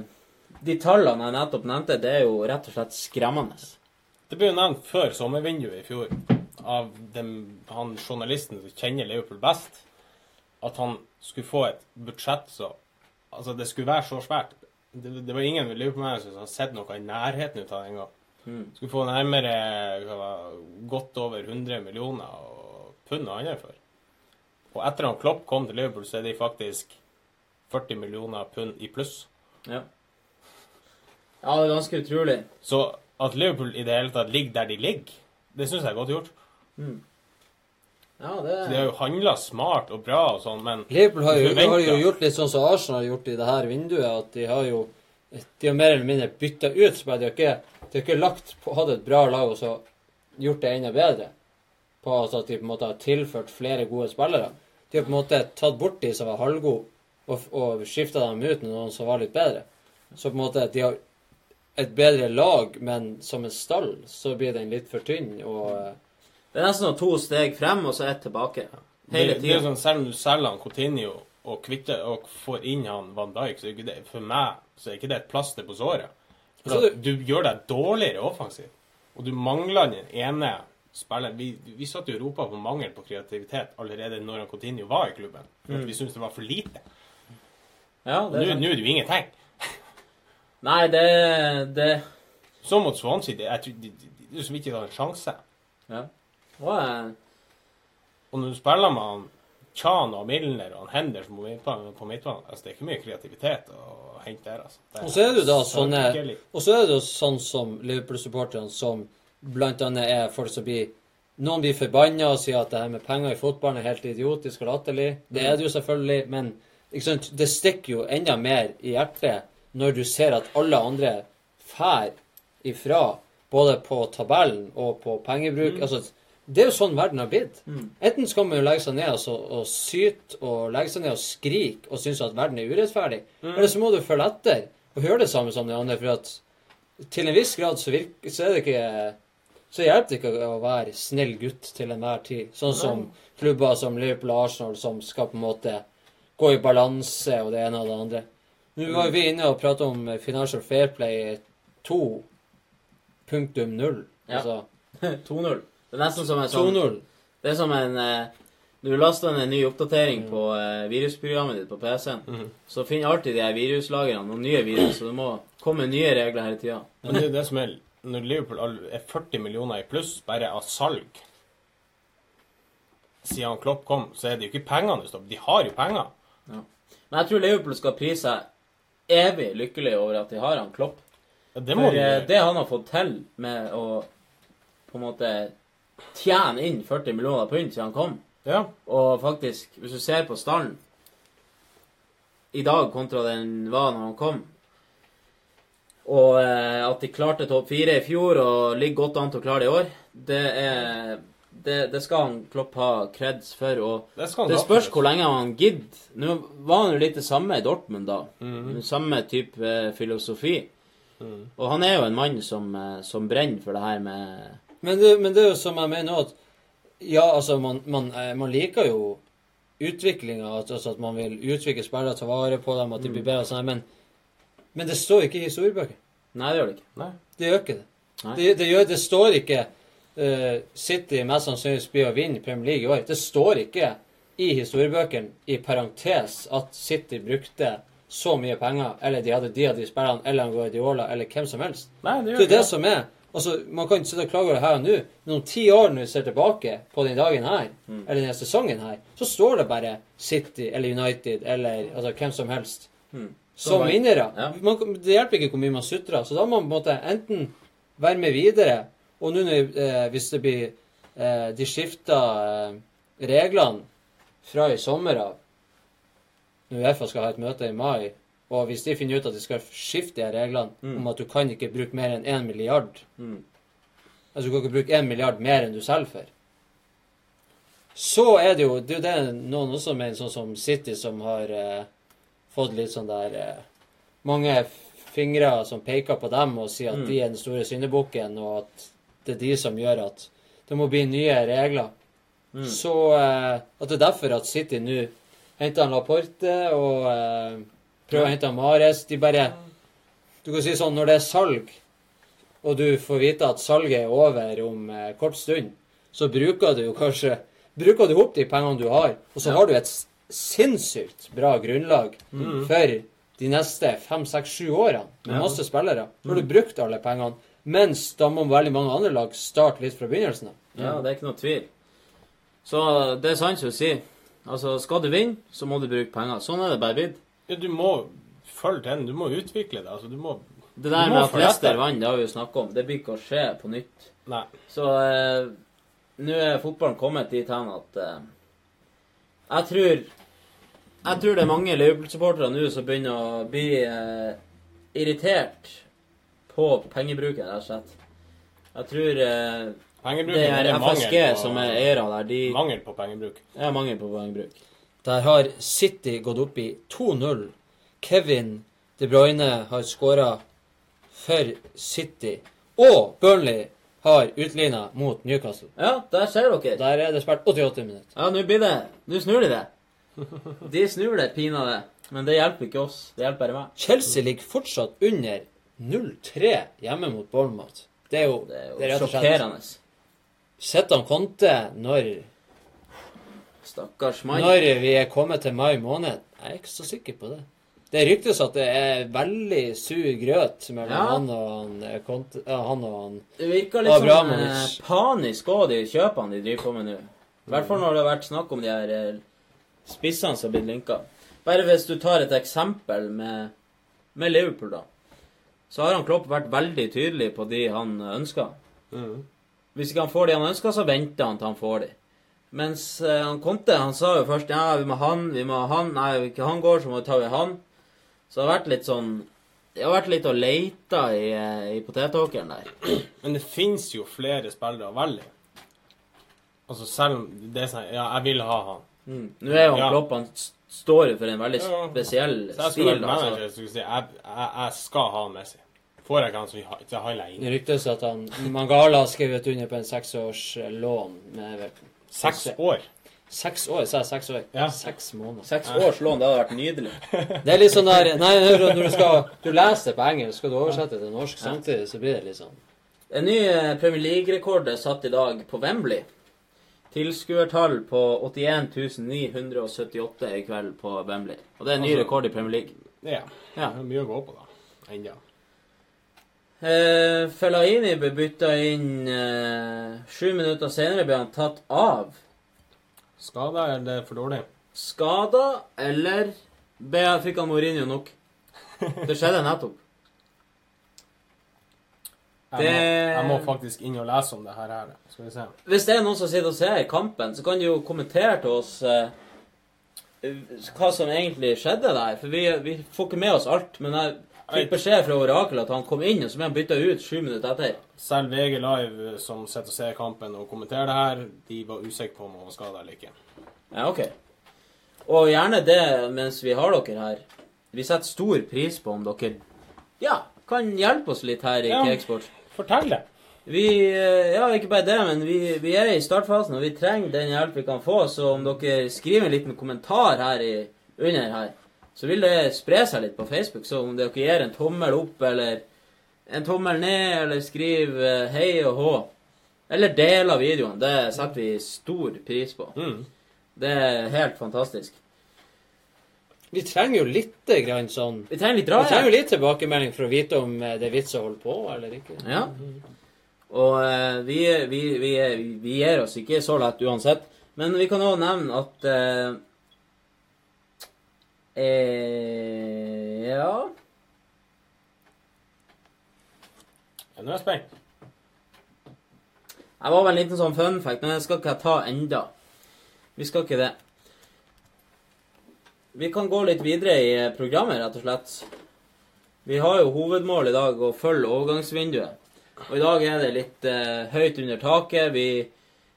De tallene jeg nettopp nevnte, det er jo rett og slett skremmende. Det ble jo nevnt før sommervinduet i fjor av dem, han journalisten som kjenner Liverpool best, at han skulle få et budsjett så Altså, det skulle være så svært. Det, det var ingen Liverpool-manager som hadde sett noe i nærheten ut av det engang. Mm. Skulle få nærmere godt over 100 millioner og pund og annet for. Og etter at Klopp kom til Liverpool, så er de faktisk 40 millioner pund i pluss. Ja. Ja, det er ganske utrolig. Så at Liverpool i det hele tatt ligger der de ligger, det syns jeg er godt gjort. Mm. Ja, det Så de har jo handla smart og bra og sånn, men Liverpool har jo, har jo gjort litt sånn som Arsenal har gjort i det her vinduet, at de har jo de har mer eller mindre bytta ut spillere. De har ikke, de har ikke lagt på, hatt et bra lag og så gjort det enda bedre. På altså at de på en måte har tilført flere gode spillere. De har på en måte tatt bort de som var halvgode, og, og skifta dem ut med noen som var litt bedre. Så på en måte de har et bedre lag, men som en stall så blir den litt for tynn. og... eh, Det er nesten to steg frem og så ett tilbake. Hele det, det er tida. sånn, Selv om du selger han Coutinho og, kvitter, og får inn han Van Dijk, så er ikke det, for meg så er ikke det et plaster på såret. For Så at du gjør deg dårligere offensivt. Og du mangler den ene spilleren. Vi, vi satt jo og ropa på mangel på kreativitet allerede når han Coutinho var i klubben. For Mm. vi syntes det var for lite. Ja, nå er det jo ingenting. Nei, det, det Så mot Swansea, det, er jo så de, de, det er som ikke de har en sjanse. Ja. Og, eh, Og når du spiller med han Chan og Milner og han på midtbanen, på midtbanen altså, det er ikke mye kreativitet å hente der. altså. Og så er det jo da sånne Og så det jo sånn som Liverpool-supporterne som blant annet er folk som blir Noen blir forbanna og sier at det her med penger i fotballen er helt idiotisk og latterlig. Det er det jo selvfølgelig, men sant? det stikker jo enda mer i hjertet når du ser at alle andre fær ifra, både på tabellen og på pengebruk. Altså, det er jo sånn verden har blitt. Enten skal man jo legge seg ned og, og syte og legge seg ned og skrike og synes at verden er urettferdig. Eller så må du følge etter og høre det samme som de andre. For at til en viss grad så, virker, så er det ikke så hjelper det ikke å være snill gutt til enhver tid. Sånn som klubber som Liverpool og Arsenal som skal på en måte gå i balanse og det ene og det andre. Nå var vi inne og pratet om Financial Fair Play 2.0. Ja. Altså 2-0. Det er nesten som en sånn 2.0. Det er som en eh, Når du laster ned en ny oppdatering på eh, virusprogrammet ditt på PC-en, så finner alltid de her viruslagrene noen nye virus, så det må komme nye regler hele tida. Men det er det som er Når Liverpool er 40 millioner i pluss bare av salg Siden Klopp kom, så er det jo ikke pengene det står på. De har jo penger. Men jeg tror Liverpool skal prise seg evig lykkelig over at de har han Klopp. Ja, det For de eh, det han har fått til med å på en måte tjene inn 40 millioner pund siden han kom, Ja. og faktisk, hvis du ser på stallen i dag kontra den var når han kom, og eh, at de klarte topp fire i fjor og ligger godt an til å klare det i år, det er det, det skal han Klopp ha kreds for. Og Det skal han det spørs hvor lenge han gidder. Nå var han jo litt det samme i Dortmund, da. Mhm. Samme type eh, filosofi. Mm. Og han er jo en mann som, eh, som brenner for det her med Men det, men det er jo som jeg mener at Ja, altså, man, man, man liker jo utviklinga, at, altså at man vil utvikle spillere, ta vare på dem, at de blir bedre og sånn, men, men det står ikke i historiebøker. Nei, det gjør det ikke. Nei. Det gjør ikke det. Det, det, gjør, det står ikke uh, City mest sannsynligvis blir å vinne Premier League i år. Det står ikke i historiebøkene i parentes at City brukte så mye penger, eller de hadde de og de spillerne, eller Guardiola, eller hvem som helst. Nei, det gjør Det er det som er. Altså, Man kan ikke sitte og klage over det her og nå, men om ti år når vi ser tilbake på den dagen her, Mm. eller denne sesongen her, så står det bare City eller United eller altså, hvem som helst Mm. Som vinnere. Ja. Man, det hjelper ikke hvor mye man sutrer. Så da må man på en måte enten være med videre, og nå eh, hvis det blir eh, De skifter eh, reglene fra i sommer av Når Uefa skal ha et møte i mai, og hvis de finner ut at de skal skifte de reglene Mm. om at du kan ikke bruke mer enn 1 milliard Mm. Altså du kan ikke bruke 1 milliard mer enn du selger for. Så er det jo Det er jo det noen også mener, sånn som City, som har eh, fått litt sånn der eh, Mange fingre som peker på dem og sier at Mm. de er den store syndebukken, og at det er de som gjør at det må bli nye regler. Mm. Så eh, at det er derfor at City nå henter han Laporte og eh, prøver å hente han Mares. De bare Du kan si sånn, når det er salg, og du får vite at salget er over om eh, kort stund, så bruker du jo kanskje Bruker du opp de pengene du har, og så Ja. har du et sinnssykt bra grunnlag mm. for de neste fem, seks, sju årene med Ja. masse spillere. Har du har brukt alle pengene. Mens da må veldig mange andre lag starte litt fra begynnelsen av. Ja, det er ikke noe tvil. Så det er sant som du sier. Altså, skal du vinne, så må du bruke penger. Sånn er det bare blitt. Ja, du må følge den. Du må utvikle det. Altså, du må Det der må med at etter. vant, det har vi jo snakket om. Det blir ikke å skje på nytt. Nei. Så eh, nå er fotballen kommet dit hen at eh, Jeg tror Jeg tror det er mange Liverpool-supportere nå som begynner å bli eh, irritert på pengebruken, rett og slett. Jeg tror eh, det er er FSG på- som er eiere der. De Mangel på pengebruk. Ja, mangel på pengebruk. Der har City gått opp i 2-0. Kevin De Bruyne har skåra for City. Og Burnley har utligna mot Newcastle. Ja, der ser dere. Der er det spilt 88 minutter. Ja, nå blir det Nå snur de det. De snur det pinadø. Men det hjelper ikke oss. Det hjelper bare meg. Chelsea ligger fortsatt under 0-3 hjemme mot Bournemouth. Det er jo, Det er jo det er sjokkerende. Sitter han Conte når, Stakkars mann. når vi er kommet til mai måned? Jeg er ikke så sikker på det. Det ryktes at det er veldig sur grøt mellom Ja. han og han, eh, Conte, han og han Det virker litt sånn eh, panisk òg, de kjøpene de driver på med nå. I hvert fall når det har vært snakk om de her eh, spissene som har blitt linka. Bare hvis du tar et eksempel med, med Liverpool, da. Så har han Klopp vært veldig tydelig på de han ønsker. Hvis ikke han får de han ønsker, så venter han til han får de. Mens eh, han Conte han sa jo først ja, vi må ha han, vi må ha han. Nei, hvis ikke han går, så må vi ta vi han. Så det har vært litt sånn Det har vært litt å leite i, eh, i potetåkeren der. Men det fins jo flere spillere å velge i. Altså selv om det er sånn Ja, jeg vil ha han. Mm. Nå er jo Ja. Klopp han står for en veldig spesiell jeg stil. Altså. manager, så skulle jeg si jeg, jeg, jeg skal ha Messi. Får jeg ikke han, så så handler jeg Det ryktes at han Mangala har skrevet under på en seksårs eh, lån med Seks år? Seks år, sa jeg seks år? Ja. Seks måneder. Seks års lån, det hadde vært nydelig. Det er litt sånn der Nei, når du skal Du leser på engelsk, skal du oversette til norsk samtidig, så blir det litt sånn En ny eh, Premier League-rekord er satt i dag på Wembley. Tilskuertall på 81 978 i kveld på Wembley. Og det er en ny Altså- rekord i Premier League. Ja. Ja. Det er mye å gå på, da. Enda. Eh, Fellaini ble bytta inn eh, sju minutter senere ble han tatt av. Skada, eller er for dårlig? Skada, eller ble, fikk han Mourinho nok? Det skjedde nettopp. Jeg, må, jeg må faktisk inn og lese om det her. Skal vi se. Hvis det er noen som sitter og ser kampen, så kan de jo kommentere til oss eh, hva som egentlig skjedde der. For vi, vi får ikke med oss alt. Men jeg fikk beskjed fra Orakel at han kom inn, og så ble han bytta ut sju minutter etter. Selv VG Live, som sitter og ser kampen og kommenterer det her, de var usikre på om han var skada eller ikke. Ja, ok. Og gjerne det mens vi har dere her. Vi setter stor pris på om dere ja, kan hjelpe oss litt her i Ja. Cakesport. Fortell det. Vi eh, Ja, ikke bare det, men vi, vi er i startfasen, og vi trenger den hjelp vi kan få. Så om dere skriver en liten kommentar her i, under her, så vil det spre seg litt på Facebook. Så om dere gir en tommel opp eller en tommel ned, eller skriver eh, hei og hå, Eller del av videoen. Det setter vi stor pris på. Det er helt fantastisk. Vi trenger jo litt grann sånn Vi trenger litt Vi trenger jo litt tilbakemelding for å vite om eh, det er vits å holde på eller ikke. Ja. Og uh, vi, vi, vi, vi gir oss ikke så lett uansett. Men vi kan òg nevne at uh, eh, Ja Ja, Nå er jeg spent. Jeg var vel en liten sånn fun fact, men det skal ikke jeg ta enda. Vi skal ikke det. Vi kan gå litt videre i eh, programmet, rett og slett. Vi har jo hovedmål i dag å følge overgangsvinduet. Og i dag er det litt eh, høyt under taket. Vi,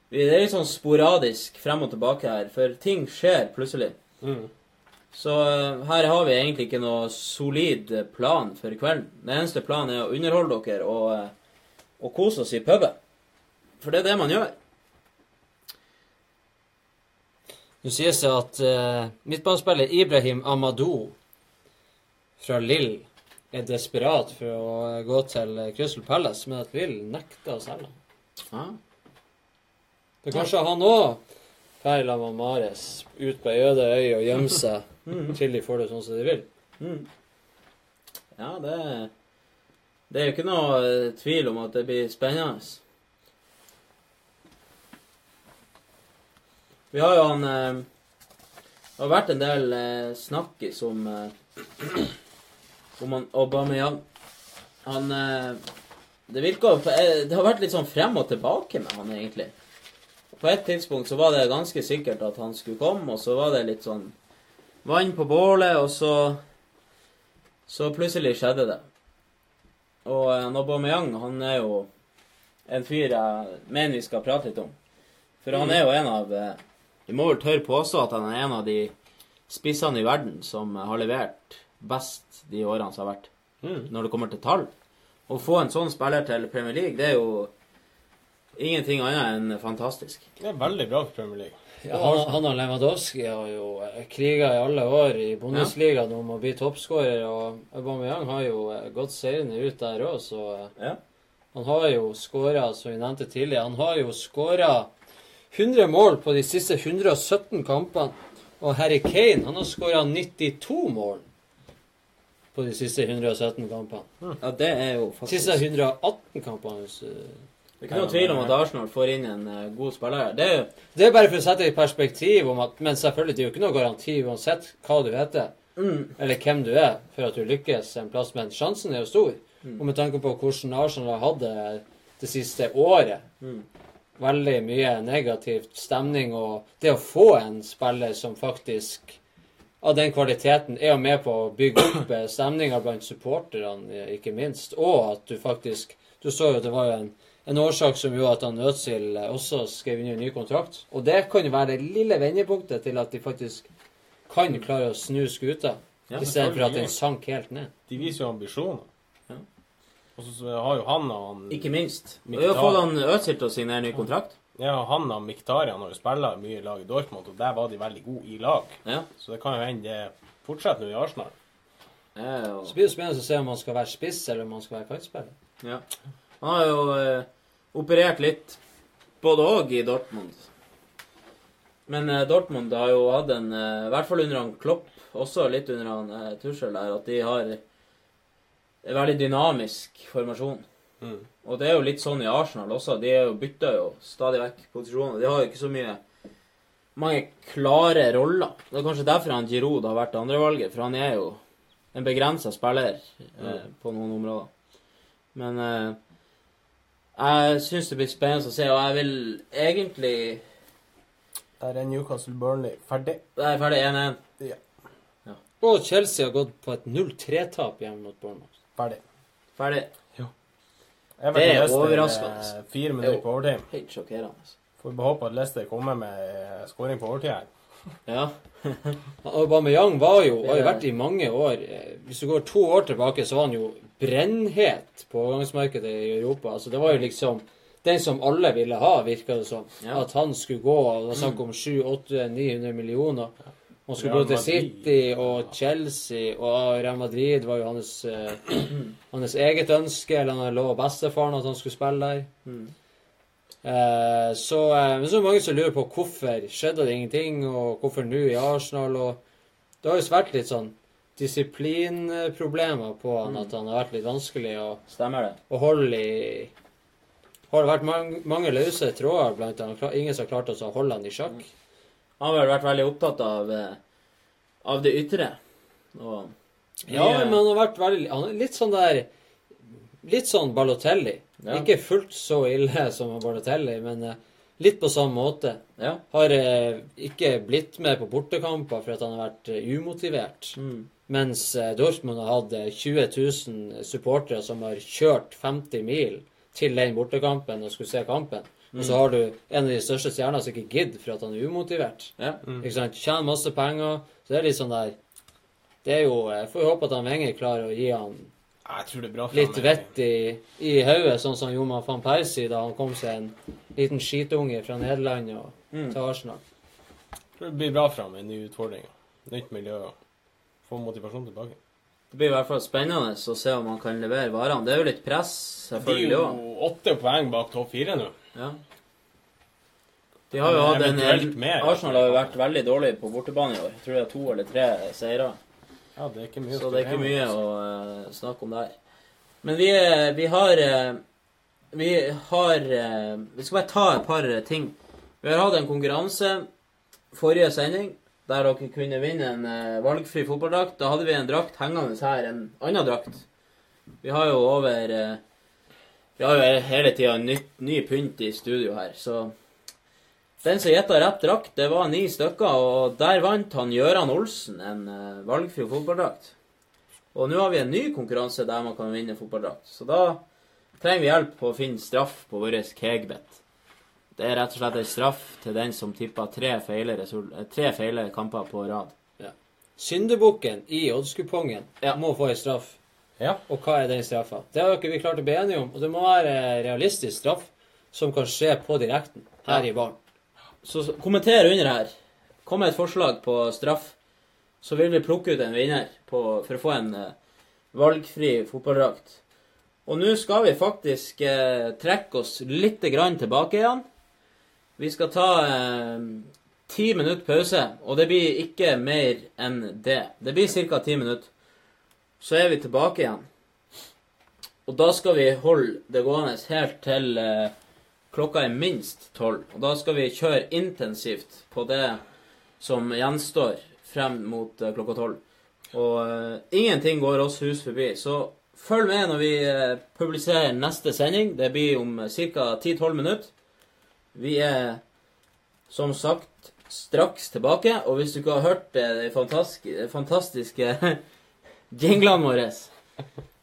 vi, det er litt sånn sporadisk frem og tilbake her, for ting skjer plutselig. Mm. Så eh, her har vi egentlig ikke noe solid plan for kvelden. Den eneste planen er å underholde dere og, eh, og kose oss i puben. For det er det man gjør. Nå sies det at uh, midtbanespiller Ibrahim Amadou fra Lill er desperat for å eh, gå til eh, Crystal Palace, men at Lill nekter å selge ham. Det er kanskje han òg drar sammen med Mares ut på ei øde øy og gjemmer seg til de får det sånn som de vil. Mm. Ja, det Det er jo ikke noe eh, tvil om at det blir spennende. Vi har jo han eh, Det har vært en del eh, snakkis om eh, om han Aubameyang. Han eh, Det virker eh, Det har vært litt sånn frem og tilbake med han, egentlig. På et tidspunkt så var det ganske sikkert at han skulle komme, og så var det litt sånn vann på bålet, og så Så plutselig skjedde det. Og han Aubameyang, han er jo en fyr jeg mener vi skal prate litt om. For han er jo en av Du må vel tørre påstå at han er en av de spissene i verden som har levert best de årene som har vært. Mm. Når det kommer til tall. Å få en sånn spiller til Premier League, det er jo ingenting annet enn fantastisk. Det er veldig bra for Premier League. Ja, han, han og Lewandowski har jo eh, kriga i alle år i Bundesliga om å bli toppskårer, og Aubameyang har jo eh, gått seirende ut der òg, så eh, Ja. han har jo skåra, som vi nevnte tidligere, han har jo skåra 100 mål på de siste 117 kampene. Og Harry Kane han har skåra 92 mål på de siste 117 kampene. Ja, det er jo faktisk Siste 118 kampene. så- Det er ikke noe tvil om at Arsenal får inn en eh, god spiller. Det er jo Det er bare for å sette i perspektiv om at Men selvfølgelig, det er jo ikke noe garanti uansett hva du heter, Mm. eller hvem du er, for at du lykkes en plass. Men sjansen er jo stor. Mm. Og med tanke på hvordan Arsenal har hatt det det siste året Mm. Veldig mye negativt stemning, og det å få en spiller som faktisk av den kvaliteten er med på å bygge opp eh, stemninga blant supporterne, ikke minst. Og at du faktisk Du så jo at det var en en årsak som gjorde at han Øtzil eh, også skrev en ny kontrakt. Og det kan jo være det lille vendepunktet til at de faktisk kan klare å snu skuta, Ja, istedenfor at den sank helt ned. De viser jo ambisjoner. Og så har jo han og han Ikke minst. Vi har fått han Øzil til å signere ny kontrakt. Ja, han og Miktarian har jo spilt mye i lag i Dortmund, og der var de veldig gode i lag. Ja. Så det kan jo hende det fortsetter nå i Arsenal. Ja, og- Så blir det spennende å se om han skal være spiss, eller om han skal være kantspiller. Ja. Han har jo eh, operert litt, både òg i Dortmund. Men eh, Dortmund har jo hatt en, eh, i hvert fall under han Klopp, også litt under han eh, Tuchel der, at de har en veldig dynamisk formasjon. Mm. Og det er jo litt sånn i Arsenal også. De er jo bytter jo stadig vekk posisjoner. De har jo ikke så mye mange klare roller. Det er kanskje derfor han Giroud har vært andrevalget, for han er jo en begrensa spiller eh, på noen områder. Men eh, jeg syns det blir spennende å se, og jeg vil egentlig Der er Newcastle Burnley ferdig. Det er ferdig 1-1. Ja. Og Chelsea har gått på et 0-3-tap hjemme mot Bournemouth. Ferdig. Ferdig. Everton Det er Leicester, overraskende. eh, Fire minutter på overtid. Helt sjokkerende. Får vi bare håpe at Leicester kommer med eh, skåring på overtid her. Ja. Aubameyang var jo, har jo vært i mange år eh, Hvis du går to år tilbake, så var han jo brennhet på overgangsmarkedet i Europa. Altså, det var jo liksom den som alle ville ha, virka det som. Ja. At han skulle gå og Det var snakk om 700-900 millioner. Han skulle gå til City og Chelsea, og Real Madrid var jo hans, eh, hans eget ønske. Eller han lå bestefaren at han skulle spille der. Mm. Eh, så, eh, men så er det mange som lurer på hvorfor skjedde det ingenting, og hvorfor nå i Arsenal. og Det har jo vært litt sånn disiplinproblemer på han, at han har vært litt vanskelig å, å holde i Har det vært mange, mange løse tråder blant annet. Ingen som har klart å holde han i sjakk. Han har vel vært veldig opptatt av, eh, av det ytre. Og Ja, men han har vært veldig Han er litt sånn der Litt sånn Balotelli. Ja. Ikke fullt så ille som Balotelli, men eh, litt på samme måte. Ja. Har eh, ikke blitt med på bortekamper at han har vært umotivert. Mm. Mens Dortmund har hatt eh, 20 000 supportere som har kjørt 50 mil til den bortekampen og skulle se kampen. Og så har du en av de største stjernene som ikke gidder for at han er umotivert. Ja. Ikke sant? Tjener masse penger. Så det er litt sånn der Det er jo Jeg får jo håpe at han Wenger klarer å gi han Jeg tror det er bra for litt vett i, i hodet, sånn som Joma van Persie da han kom seg en liten skitunge fra Nederland og Mm. til Arsenal. Jeg tror det blir bra for ham med nye utfordringer. Nytt miljø. Få motivasjon tilbake. Det blir i hvert fall spennende å se om han kan levere varene. Det er jo litt press, De er jo òg. åtte poeng bak topp fire nå. Ja. De har jo hatt en. Arsenal har jo vært veldig dårlig på bortebane i år. Jeg tror det er to eller tre seire. Ja, det er ikke mye Så det er ikke mye å uh, snakke om der. Men vi, eh, vi har eh, Vi har Vi skal bare ta et par ting. Vi har hatt en konkurranse forrige sending der dere kunne vinne en valgfri fotballdrakt. Da hadde vi en drakt hengende her, en annen drakt. Vi har jo over Vi har jo hele tida ny pynt i studio her, så den som gjetta rett drakt, det var ni stykker, og der vant han Gøran Olsen en eh, valgfri fotballdrakt. Og nå har vi en ny konkurranse der man kan vinne fotballdrakt. Så da trenger vi hjelp på å finne straff på vår kegbet. Det er rett og slett en straff til den som tipper tre feile, eh, tre feile kamper på rad. Syndebukken i oddskupongen må få en straff. Ja. Og hva er den straffa? Det har ikke vi klart å bli enige om. Og det må være realistisk straff som kan skje på direkten her Ja. i baren. Så kommenter under her. Kom med et forslag på straff. Så vil vi plukke ut en vinner på, for å få en uh, valgfri fotballdrakt. Og nå skal vi faktisk uh, trekke oss litt grann tilbake igjen. Vi skal ta eh, ti minutter pause, og det blir ikke mer enn det. Det blir ca. ti minutter. Så er vi tilbake igjen. Og da skal vi holde det gående helt til eh, klokka er minst tolv. Og da skal vi kjøre intensivt på det som gjenstår frem mot eh, klokka tolv. Og eh, ingenting går oss hus forbi. Så følg med når vi eh, publiserer neste sending. Det blir om ca. 10-12 minutter. Vi er som sagt straks tilbake. Og hvis du ikke har hørt eh, de fantastiske, fantastiske jinglene våre,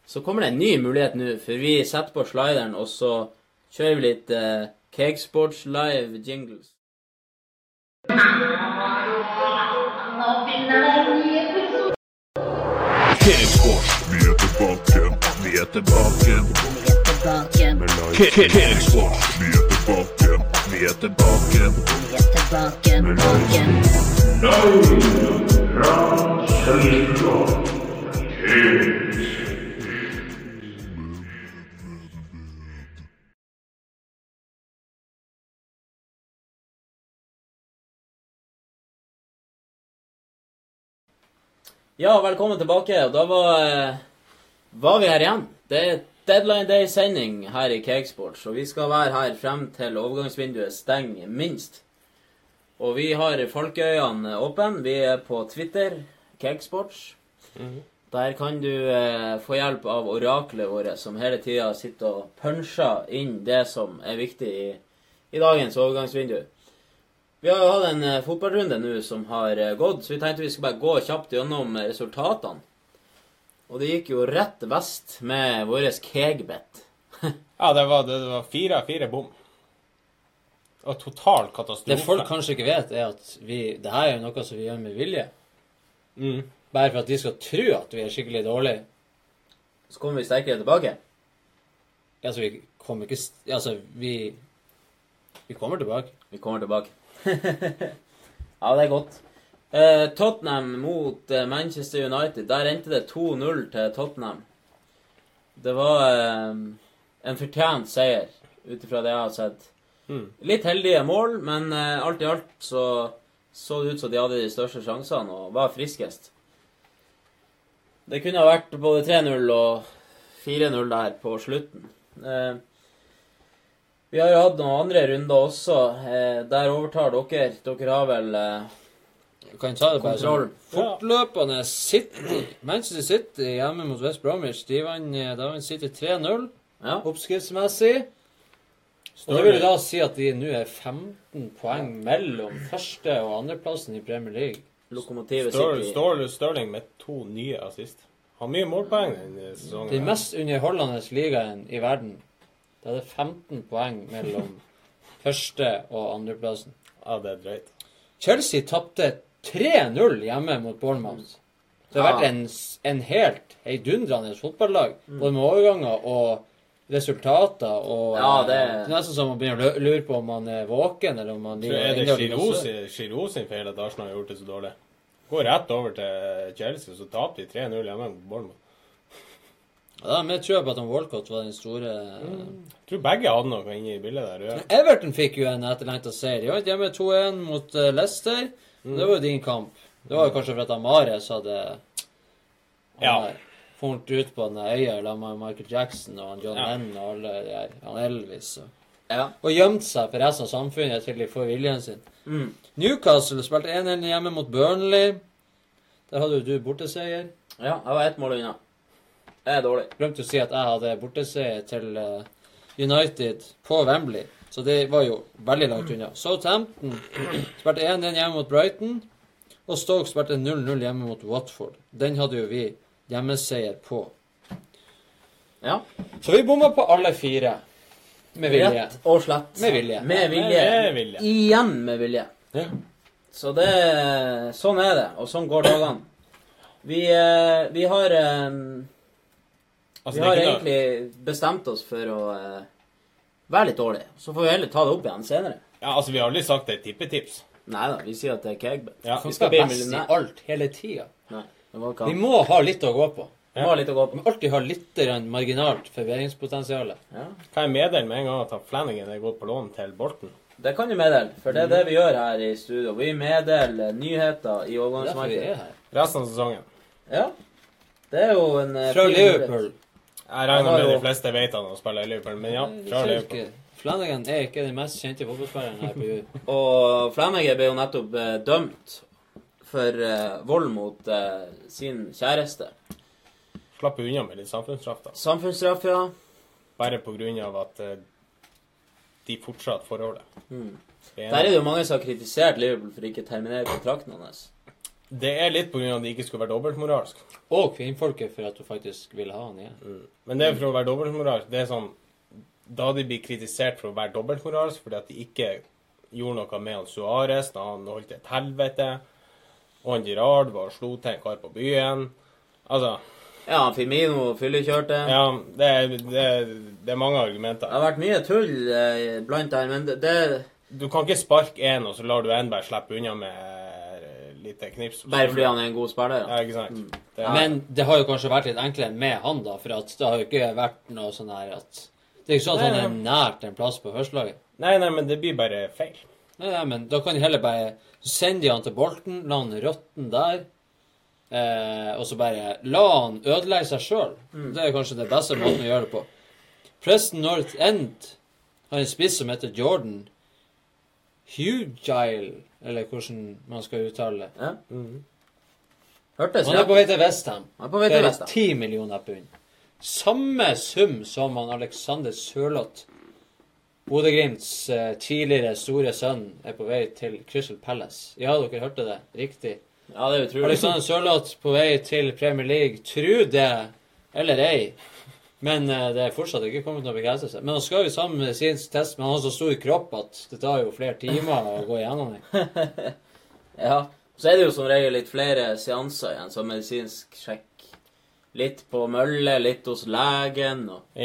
så kommer det en ny mulighet nå. For vi setter på slideren, og så kjører vi litt eh, Cakesports live jingles. Cakesports. Vi er tilbake. Vi er tilbake. Tilbake, Cakesports. Vi er tilbake. Vi er tilbake. vi er tilbake, tilbake. Ja, velkommen tilbake. Og da var, eh, var vi her igjen. Det er Deadline Day-sending her i Cakesports, og vi skal være her frem til overgangsvinduet stenger minst. Og vi har folkeøyene åpne. Vi er på Twitter, Cakesports. Der kan du eh, få hjelp av oraklet vårt, som hele tida sitter og puncher inn det som er viktig i, i dagens overgangsvindu. Vi har jo hatt en eh, fotballrunde nå som har eh, gått, så vi tenkte vi skulle bare gå kjapt gjennom eh, resultatene. Og det gikk jo rett vest med vår kegbet. Ja, det var, det var fire av fire bom. Og total katastrofe. Det folk kanskje ikke vet, er at vi, det her er jo noe som vi gjør med vilje. Mm. Bare for at de skal tro at vi er skikkelig dårlige. Så kommer vi sterkere tilbake. Altså, vi kommer ikke Altså, vi Vi kommer tilbake. Vi kommer tilbake. ja, det er godt. Eh, Tottenham mot eh, Manchester United. Der endte det 2-0 til Tottenham. Det var eh, en fortjent seier, ut ifra det jeg har sett. Litt heldige mål, men eh, alt i alt så så det ut som de hadde de største sjansene og var friskest. Det kunne ha vært både 3-0 og 4-0 der på slutten. Eh, vi har jo hatt noen andre runder også. Eh, der overtar dere. Dere har vel eh, Kan ta det bare Kontroll. sånn fortløpende City. Manchester City hjemme mot West Bromwich. De vant eh, City 3-0 oppskriftsmessig. Og det vil da si at de nå er 15 poeng mellom første- og andreplassen i Premier League. Lokomotivet Stir- Stir- Stirling med to nye assist. Har mye målpoeng denne sesongen. Den mest underholdende ligaen i verden. Da er det 15 poeng mellom første- og andreplassen. Ja, det er drøyt. Chelsea tapte 3-0 hjemme mot Bournemouth. Det har Ja. vært en, en helt heidundrende fotballag, Mm. både med overganger og resultater. og Ja, eh, det- det er nesten så man begynner å lure på om man er våken, eller om man Så er det ligger. Giroud sin feil at Arsenal har gjort det så dårlig? Går rett over til Chelsea, så taper de 3-0 hjemme mot Bournemouth. Ja, jeg tror på at han Walcott var den store Jeg tror begge hadde noe inne i bildet der. Ja. Everton fikk jo en etterlengta seier. De vant hjemme 2-1 mot eh, Leicester. Mm. Det var jo din kamp. Det var jo kanskje fordi Mares hadde Ja. funnet ut på den øya sammen med Michael Jackson og han John Ja. Lennon og alle de der, han Elvis. Og, Ja. og gjemt seg for resten av samfunnet til de får viljen sin. Mm. Newcastle spilte 1-1 hjemme mot Burnley. Der hadde jo du borteseier. Ja, jeg var ett mål unna. Det er dårlig. Glemte å si at jeg hadde borteseier til eh, United på Wembley. Så det var jo veldig langt unna. Southampton spilte 1-1 hjemme mot Brighton. Og Stoke spilte 0-0 hjemme mot Watford. Den hadde jo vi hjemmeseier på. Ja. Så vi bomma på alle fire. Med vilje. Rett og slett. Med vilje. Med vilje. Med vilje. Igjen med vilje. Så det Sånn er det, og sånn går dagene. Vi, eh, vi har eh, Altså, Vi er har egentlig bestemt oss for å eh, være litt dårlige. Så får vi heller ta det opp igjen senere. Ja, altså, vi har aldri sagt det er tippetips. Nei da, vi sier at det er kegbet. Ja. Vi skal bli best i alt, hele tida. Vi må ha litt å gå på. Vi må ha litt å gå Vi må alltid ha litt marginalt forbedringspotensial. Ja. Kan jeg meddele med en gang at Flanagan er gått på lån til Bolten? Det kan du meddele, for det er det vi gjør her i studio. Vi meddeler nyheter i er overgangsmarkedet. Resten av sesongen. Ja. Det er jo en eh, Fra Liverpool. Jeg regner med de fleste vet han spille i Liverpool, men ja, fra Liverpool. Flanagan er ikke den mest kjente fotballspilleren her på jord. Og Flanagan ble jo nettopp eh, dømt for eh, vold mot sin kjæreste. Slapp unna med litt samfunnsstraff, da. Samfunnsstraff, ja. Bare på grunn av at de fortsatt forholdet. Mm. Der er det jo mange som har kritisert Liverpool for ikke å terminere kontrakten hans. Det er litt på grunn av at de ikke skulle være dobbeltmoralsk. Og kvinnfolket for at du faktisk vil ha han igjen. Mm. Men det er for å være dobbeltmoralsk. Det er sånn Da de blir kritisert for å være dobbeltmoralsk fordi at de ikke gjorde noe med han Suárez da han holdt et helvete, og han Girard var og slo til en kar på byen Altså Ja, Firmino fyllekjørte. Ja, det er, det, er, det er mange argumenter. Det har vært mye tull eh, blant der, men det, det Du kan ikke sparke én, og så lar du en bare slippe unna med eh, lite knips. Bare fordi han er en god spiller. Ja, ikke sant. Det, Men det har jo kanskje vært litt enklere med han, da. For at det har jo ikke vært noe sånn her at Det er ikke sånn at han er nært en plass på førstelaget. Nei, nei, men det blir bare feil. Nei, nei, men da kan de heller bare sende de han til Bolten, la han råtne der. Eh, og så bare la han ødelegge seg sjøl. Det er kanskje den beste måten å gjøre det på. Preston North End har en spiss som heter Jordan Hugile, eller hvordan man skal uttale det. Ja. Hørtes Han er på vei til Westham. Det er ti millioner pund. Samme sum som han Alexander Sørloth, Bodø-Glimts eh, tidligere store sønn, er på vei til Crystal Palace. Ja, dere hørte det. Riktig. Ja, det er utrolig. Alexander Sørloth på vei til Premier League. tru det eller ei. Men eh, det er fortsatt ikke kommet noen bekreftelse. Men han skal jo sammen med sin test, men han har så stor kropp at det tar jo flere timer å gå igjennom den. Ja. Så er det jo som regel litt flere seanser igjen, som medisinsk sjekk. Litt på mølle, litt hos legen og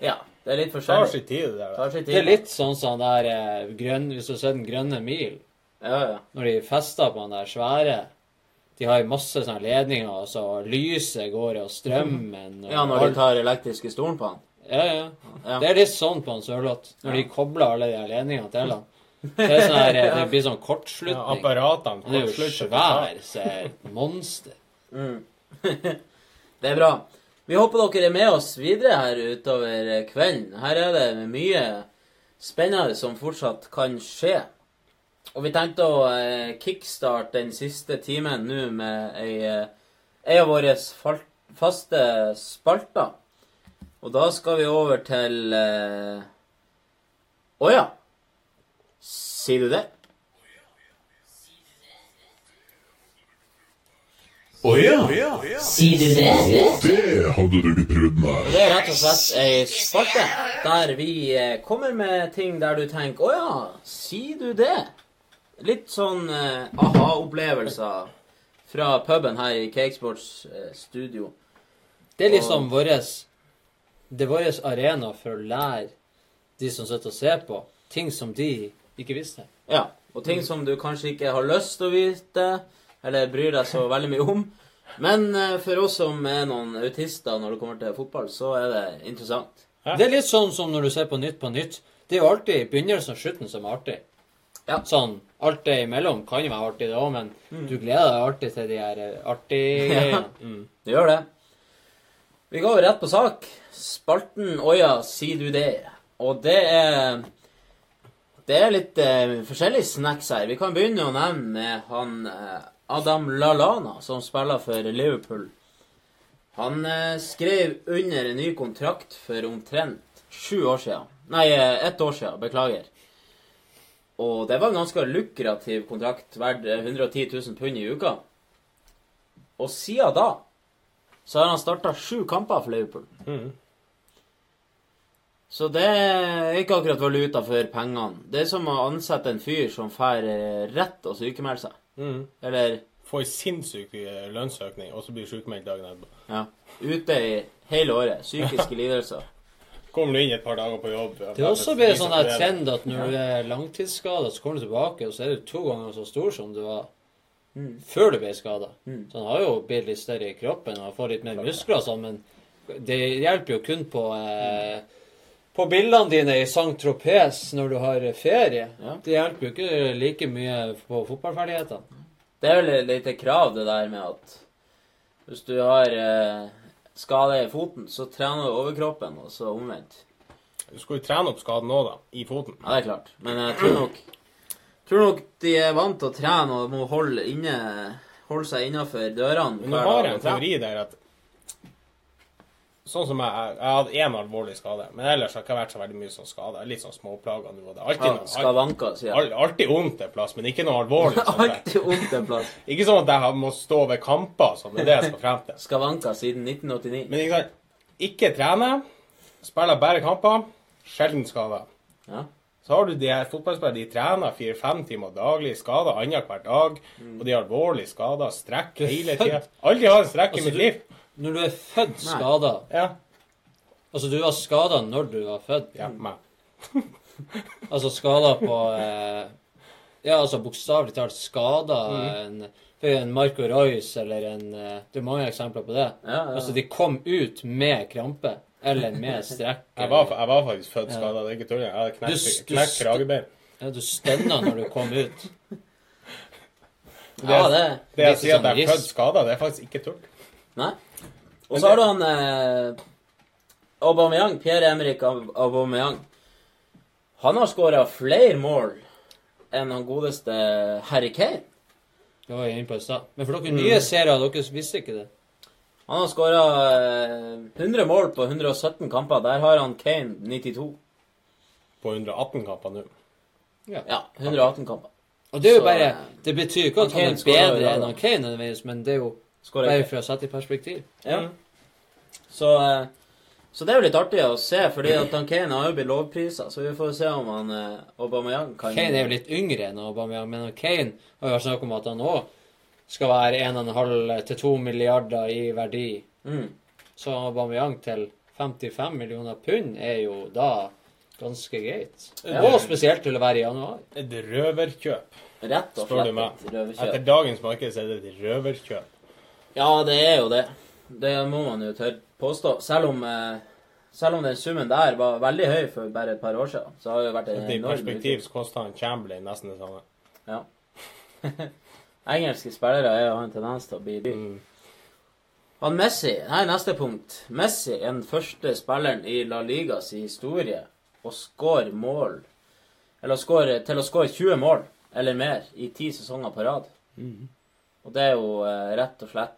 Ja. Det er litt forskjellig. Tar sin tid, det der. Tar sin tid. Det er litt sånn som han der eh, grønn, Hvis du ser Den grønne mil, Ja, ja. når de fester på han der svære De har masse sånne ledninger, og så lyset går, og strømmen og Ja, når de tar elektriske stolen på han. Ja, ja. Ja. Det er litt sånn på en Sørloth, når de kobler alle de her ledningene til han. Det, er sånn her, det blir sånn Ja, kortslutning. apparatene Han er jo svær, så er monster. Mm. det er bra. Vi håper dere er med oss videre her utover kvelden. Her er det mye spennende som fortsatt kan skje. Og vi tenkte å eh, kickstarte den siste timen nå med ei, eh, ei av våre faste spalter. Og da skal vi over til eh, oh, ja. Sier du det? Å ja! Sier du det? Det hadde du ikke Og meg. Det er rett og slett ei spalte der vi eh, kommer med ting der du tenker Å ja, sier du det? Litt sånn eh, aha-opplevelser fra puben her i Cakesports eh, studio. Det er liksom våres Det er vår arena for å lære de som sitter og ser på, ting som de ikke visste. Ja, og ting som du kanskje ikke har lyst til å vite, eller bryr deg så veldig mye om. Men eh, for oss som er noen autister når det kommer til fotball, så er det interessant. Det er litt sånn som når du ser på Nytt på Nytt. Det er jo alltid begynnelsen og slutten som er artig. Ja. Sånn, Alt det imellom kan jo være artig, det òg, men du gleder deg alltid til de her eh, artige Ja. greiene. Mm. Du gjør det. Vi går rett på sak. Spalten Oja, ja, sier du det? Og det er Det er litt eh, forskjellige snacks her. Vi kan begynne å nevne med han eh, Adam Lallana, som spiller for Liverpool. Han eh, skrev under en ny kontrakt for omtrent sju år siden. Nei, eh, ett år siden. Beklager. Og det var en ganske lukrativ kontrakt, verdt eh, 110 000 pund i uka. Og siden da så har han starta sju kamper for Liverpool. Mm. Så det er ikke akkurat valuta for pengene. Det er som å ansette en fyr som får eh, rett å sykemelde seg. Mm. Eller Får sinnssyk eh, lønnsøkning, og så blir sykemeldt dagen etterpå. ja, ute i hele året. Psykiske lidelser. Kommer du inn et par dager på jobb Det er også blitt sånn der trend at når du er langtidsskada, så kommer du tilbake, og så er du to ganger så stor som du var Mm. før du ble skada. Mm. Så han har jo blitt litt større i kroppen og får litt mer muskler og sånn, men det hjelper jo kun på eh, på bildene dine i Saint-Tropez når du har ferie. Ja. Det hjelper jo ikke like mye på fotballferdighetene. Det er vel et lite krav, det der med at hvis du har eh, skade i foten, så trener du overkroppen, og så omvendt. Du skal jo trene opp skaden òg, da. I foten. Ja, det er klart. Men jeg tror nok tror nok de er vant til å trene og må holde, inne, holde seg innafor dørene. Men nå har jeg en teori der at Sånn som jeg Jeg har hatt én alvorlig skade, men ellers har det ikke vært så veldig mye sånn skade. Litt sånn småplager nå og da. Alltid, noe- skavanker, sier jeg. al- alltid vondt en plass, men ikke noe alvorlig. sånn der. Alltid vondt en plass. Ikke sånn at jeg har- må stå ved kamper, sånn. Det er det jeg skal frem til. Skavanker siden 1989. Men ikke sant, ikke trene, spiller bare kamper, sjelden skader. Ja. Så har du de her fotballspillerne, de trener fire-fem timer daglig, skader annenhver dag, og de har alvorlige skader, strekk hele tida. Aldri har en strekk i Altså, mitt du- liv. Når du er født skada Ja. Altså, du var skada når du var født. Ja, meg. Altså skada på eh, Ja, altså bokstavelig talt skada en, en Marco Royce eller en eh, Det er mange eksempler på det. Ja, ja. Altså, de kom ut med krampe eller med strekk. Jeg var, jeg var faktisk født Ja. det er ikke tull. Jeg hadde knekt, knekt kragebein. Ja, du stønna når du kom ut. Ja, det Det jeg Litt sier at jeg er født skada, det er faktisk ikke tull. Nei. Og så har du han eh, Aubameyang, Pierre-Emerick Aubameyang. Han har skåra flere mål enn han godeste Harry Kane. Det var jeg inne på i stad. Men for dere nye seere, dere visste ikke det. Han har skåra eh, 100 mål på 117 kamper. Der har han Kane 92. På 118 kamper nå. Ja, 118 kamper. Og det er jo Så, bare eh, Det betyr ikke at han er bedre enn han Kane, nødvendigvis, men det er jo bare for å sette i perspektiv. Ja. Så, eh, så det er jo litt artig å se, fordi at han Kane har jo blitt lovprisa. Så vi får se om han eh, Aubameyang kan Kane er jo litt yngre enn Aubameyang, men Kane har jo vært snakk om at han òg skal være 1,5 til 2 milliarder i verdi. Mm. Så Aubameyang til 55 millioner pund er jo da ganske greit. Ja. Og spesielt til å være i januar. Et røverkjøp, Rett og slett et røverkjøp. Etter dagens marked så er det et røverkjøp. Ja, det er jo det. Det må man jo tørre påstå. Selv om eh, Selv om den summen der var veldig høy for bare et par år siden, så har det jo vært en enorm I perspektiv så koster han Chamberlain nesten det samme. Ja. Engelske spillere er jo en tendens til å bli dyr. Han Messi Nei, neste punkt. Messi er den første spilleren i La Ligas historie å score mål Eller score, til å skåre 20 mål eller mer i ti sesonger på rad. Og det er jo eh, rett og slett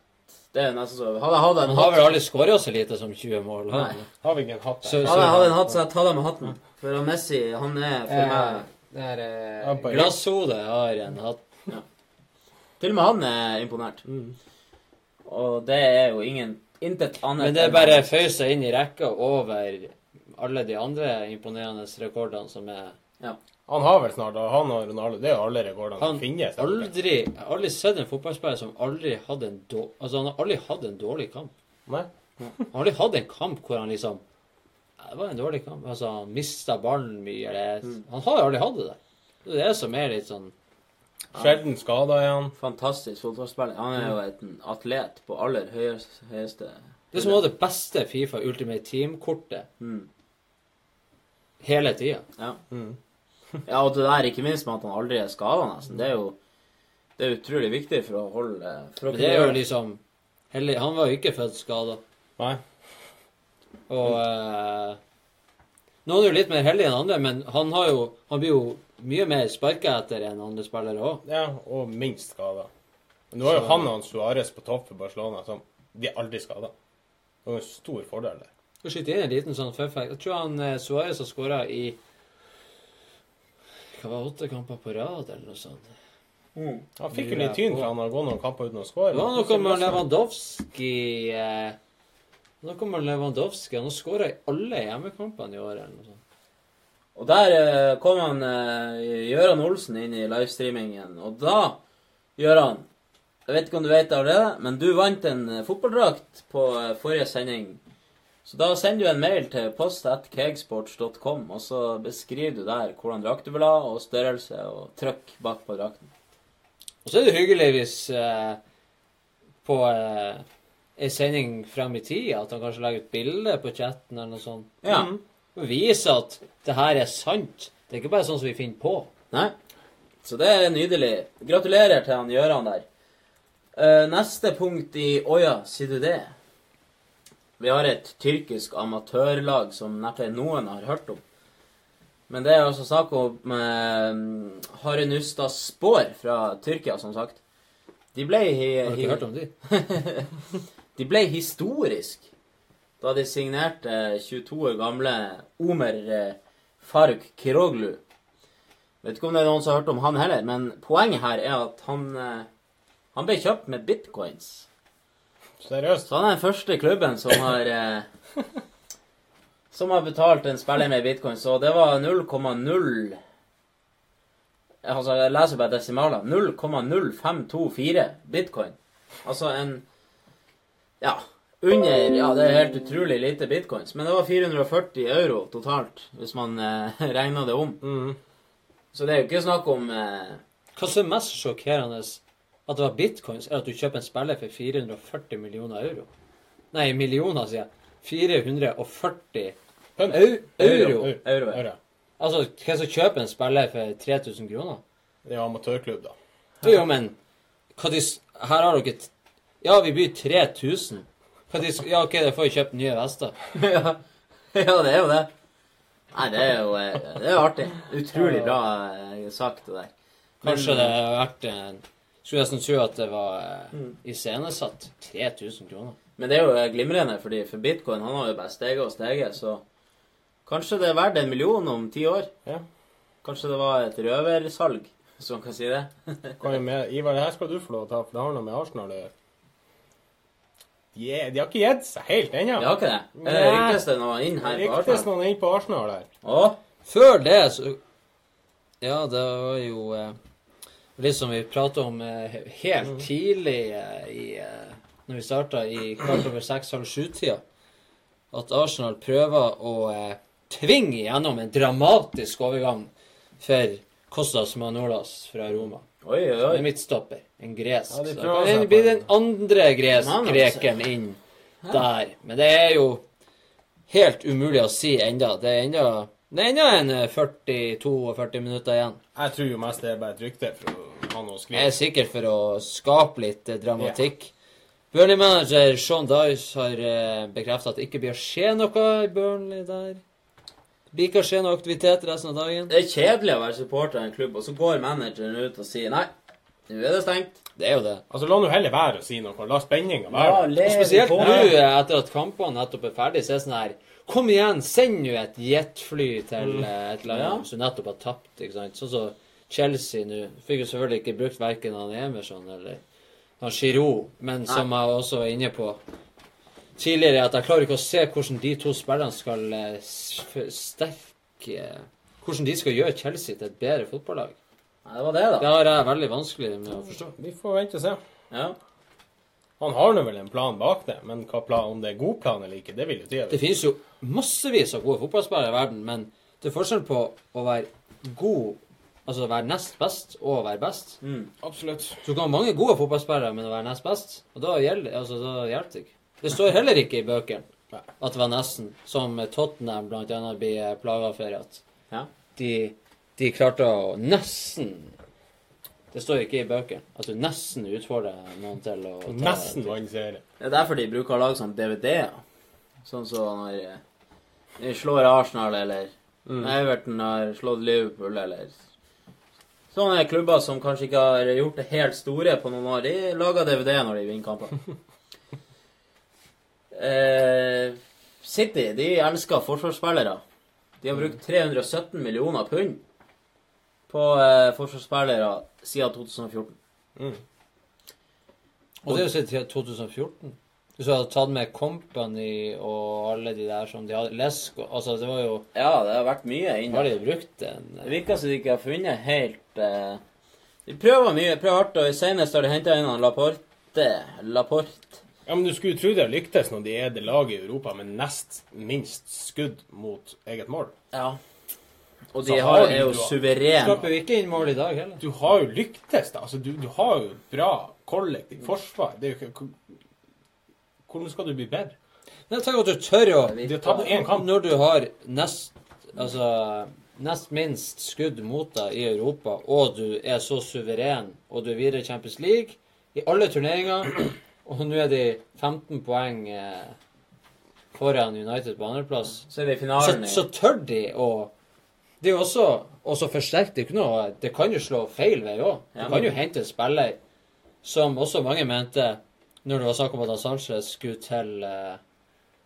Det er nesten så Hadde jeg hatt en Han har vel aldri skåra så lite som 20 mål. Nei. Har vi ikke en hatt Så- der? Hadde jeg hatt en hatt, så jeg tar av med hatten. For han Messi, han er for Eh, meg det er eh, Ja, Glasshode har en hatt. Til og med han er imponert. Og det er jo ingen intet annet Men det er bare føyer seg inn i rekka over alle de andre imponerende rekordene som er Han har vel snart Han og Ronaldo Det er jo alle rekordene Han som finnes. aldri Jeg har aldri sett en fotballspiller som aldri hadde en dårlig Altså, han har aldri hatt en dårlig kamp. Nei. Han har aldri hatt en kamp hvor han liksom Det var en dårlig kamp. Altså, han mista ballen mye, eller Mm. Han har jo aldri hatt det der. Det er det som er litt sånn Sjelden skada er han. Fantastisk fotballspiller. Han er jo en atlet på aller høyeste, høyeste Det er som var det beste Fifa Ultimate Team-kortet Mm. hele tida. Ja. ja, og det der ikke minst med at han aldri er skada, nesten. Det er jo det er utrolig viktig for å holde for å Men det er jo liksom heldig. Han var jo ikke født skada. Nei. Og eh, Noen er jo litt mer heldige enn andre, men han har jo Han blir jo mye mer sparka etter enn andre spillere òg. Ja, og minst skada. Nå er jo han og Suárez på topp for Barcelona. Som, de er aldri skada. Det er en stor fordel der. Skal skyte inn en liten sånn fun. Jeg tror han eh, Suárez har skåra i Hva var det, åtte kamper på rad, eller noe sånt. Han fikk jo litt tyn for han har gått noen kamper uten å skåre. Det var noe med Lewandowski eh, Noe med Lewandowski. Han har skåra i alle hjemmekampene i år, eller noe sånt. Og der eh, kom han eh, Gøran Olsen inn i livestreamingen, og da, Gøran Jeg vet ikke om du vet det allerede, men du vant en eh, fotballdrakt på eh, forrige sending. Så da sender du en mail til post.cakesports.com, og så beskriver du der hvordan drakt du vil ha, og størrelse, og trykk bak på drakten. Og så er det hyggelig hvis eh, på eh, ei sending frem i tid at han kanskje legger ut bilde på chatten eller noe sånt. Ja. Og viser at det her er sant. Det er ikke bare sånn som vi finner på. Nei. Så det er nydelig. Gratulerer til han Gjøran der. Uh, neste punkt i Åja, sier du det? Vi har et tyrkisk amatørlag som neppe noen har hørt om. Men det er altså snakk om eh, Harenusta Spår fra Tyrkia, som sagt. De ble hi, Har du ikke hørt om de? de ble historisk da de signerte 22 år gamle Omer eh, Faruk Kiroglu. Vet ikke om det er noen som har hørt om han heller, men poenget her er at han, eh, han ble kjøpt med bitcoins. Seriøst? Så han er den første klubben som har eh, Som har betalt en spiller med bitcoin. Så det var 0,0 Altså, jeg leser bare desimaler. 0,0524 bitcoin. Altså en Ja. Under Ja, det er helt utrolig lite bitcoins. Men det var 440 euro totalt, hvis man eh, regner det om. Så det er jo ikke snakk om eh, Hva som er mest sjokkerende at det var bitcoins, er at du kjøper en spiller for 440 millioner euro. Nei, millioner, sier jeg. 440 Pund. euro. Euro. euro. Euro. Altså, hvem som kjøper en spiller for 3000 kroner? Det er amatørklubb, da. Jo, jo, men hva de, Her har dere Ja, vi byr 3000. Hva de, ja, OK, da får vi kjøpt nye vester. ja. ja, det er jo det. Nei, det er jo eh, det er jo artig. Utrolig bra eh, sagt, det der. Men- Kanskje det har vært en Skulle nesten tro at det var eh, Mm. iscenesatt. 3000 kroner. Men det er jo eh, glimrende, fordi for bitcoin han har jo bare steget og steget, så kanskje det er verdt en million om ti år. Ja. Kanskje det var et røversalg, hvis man kan si det. Med? Ivar, det her skal du få lov til å ta, for det har noe med Arsenal å gjøre. De, er, de har ikke gitt seg helt ennå. De har ikke det? Er det ryktes det noe inn her på Arsenal? Ryktes noen inn på Arsenal her. Å? Før det, så Ja, det var jo eh, litt som vi pratet om eh, helt tidlig eh, i eh, Når vi starta i kvart over seks-halv sju-tida, at Arsenal prøver å tvinge gjennom en dramatisk overgang for Kostas Manolas fra Roma. Oi, oi, oi. er midtstopper. En gresk. Ja, de det blir den andre Manolas. greskreken inn der. Men det er jo helt umulig å si enda. Det er enda, det er ennå en eh, 40-42 minutter igjen. Jeg tror jo mest det er bare et rykte for å ha noe å Jeg er sikkert for å skape litt dramatikk. dramatikk. Burnley-manager Sean Dice har uh, bekrefta at det ikke blir å skje noe i Burnley der. Det blir ikke å skje noe aktivitet resten av dagen. Det er kjedelig å være supporter av en klubb, og så går manageren ut og sier nei, nå er det stengt. Det er jo det. Altså, La nå heller være å si noe. La spenninga være. Ja, Og spesielt nå, eh, etter at kampene nettopp er ferdig, så er det sånn her Kom igjen, send nå et jetfly til mm. et eller annet som nettopp har tapt. ikke sant? Sånn som Chelsea nå. Fikk jo selvfølgelig ikke brukt verken han Emerson eller han Giroud, men som jeg også var inne på tidligere, at jeg klarer ikke å se hvordan de to spillerne skal eh, sterke Hvordan de skal gjøre Chelsea til et bedre fotballag. Nei, det var det, Det da. har jeg veldig vanskelig med å forstå. Vi får vente og se. Ja. Han har nå vel en plan bak det, men plan, om det er god plan eller ikke, det vil jo tida Det finnes jo massevis av gode fotballspillere i verden, men det er forskjell på å være god, altså å være nest best, og å være best. Mm. Absolutt. Så du kan ha mange gode fotballspillere, men å være nest best, og da gjelder altså, da hjelper det ikke. Det står heller ikke i bøkene at det var nesten, som Tottenham annet blir plaga for at Ja. de, de klarte å nesten Det står ikke i bøkene at du nesten utfordrer noen til å ta Nesten vant serien. Det er derfor de bruker å lage sånn DVD-er. Sånn som når eh, de slår Arsenal, eller Mm. Everton har slått Liverpool, eller Sånne klubber som kanskje ikke har gjort det helt store på noen år, de lager DVD når de vinner kamper. eh, City de elsker forsvarsspillere. De har brukt 317 millioner pund på eh, forsvarsspillere siden 2014. Mm. Og det er jo siden 2014. Hvis du hadde tatt med Company og alle de der som de hadde Lesk Altså, det var jo Ja, det har vært mye inne. Har de brukt en Det virker som de ikke har funnet helt eh, De prøver mye, prøver hardt, og senest har de henta inn han Laporte. Laporte. Ja, men Du skulle tro det lyktes når de er det laget i Europa med nest minst skudd mot eget mål. Ja. Og de har er jo suverene. skaper jo ikke inn mål i dag heller. Du har jo lyktes, da. Altså, du, du har jo bra kollektivt forsvar. Det er jo ikke Hvordan skal du bli bedre? Men tenk at du tør å De har tapt én kamp. Når du har nest Altså nest minst skudd mot deg i Europa, og du er så suveren, og du er videre i Champions League i alle turneringer, og nå er de 15 poeng eh, foran United på andreplass, Så så, så tør de å Det er jo også og så forsterker det ikke noe Det kan jo slå feil vei òg. Du kan jo hente en spiller som også mange mente, når det var snakk om at Sanchez skulle til, eh,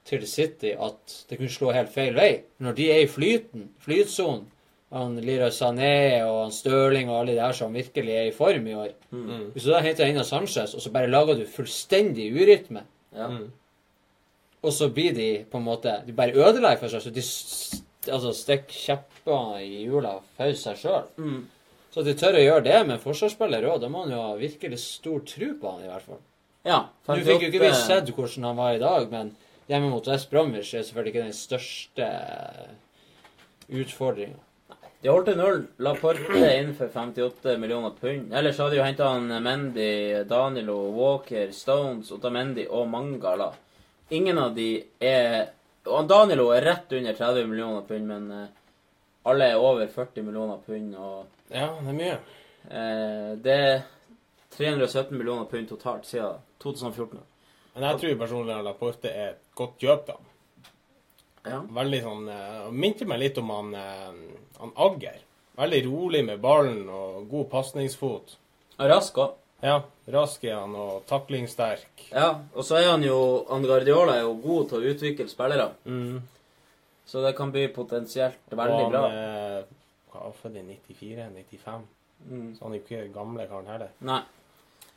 til City, at det kunne slå helt feil vei. Når de er i flyten, flytsonen, han Leroy Sané og han Stirling og alle de der som virkelig er i form i år Mm. Hvis du da henter inn Sanchez, og så bare lager du fullstendig urytme, Ja. og så blir de på en måte De bare ødelegger for seg. Så de altså, stikke kjepper i hjula for seg sjøl. Mm. Så de tør å gjøre det med forsvarsspiller òg. Da må han jo ha virkelig stor tro på han, i hvert fall. ja Nå fikk jo ikke vi sett hvordan han var i dag, men hjemme mot West Bromwich er selvfølgelig ikke den største utfordringa. De holdt til null. La Porte inn for 58 millioner pund. Ellers hadde de jo henta Mendy, Danilo, Walker, Stones, Otamendi og Mangala. Ingen av de er og Danilo er rett under 30 millioner pund, men eh, alle er over 40 millioner pund. Og Ja, det er mye. eh, det er 317 millioner pund totalt siden 2014. Men jeg tror personlig at Laporte er et godt kjøp, da. Ja. Veldig sånn uh, Minte meg litt om han, uh, han Agger. Veldig rolig med ballen og god pasningsfot. Rask òg. Ja, rask er han og taklingssterk. Ja, og så er han jo han Guardiola er jo god til å utvikle spillere. Mm. Så det kan bli potensielt veldig bra. og han er hva, født i 94-95. Mm. Så han er jo ikke gamle karen heller. Nei.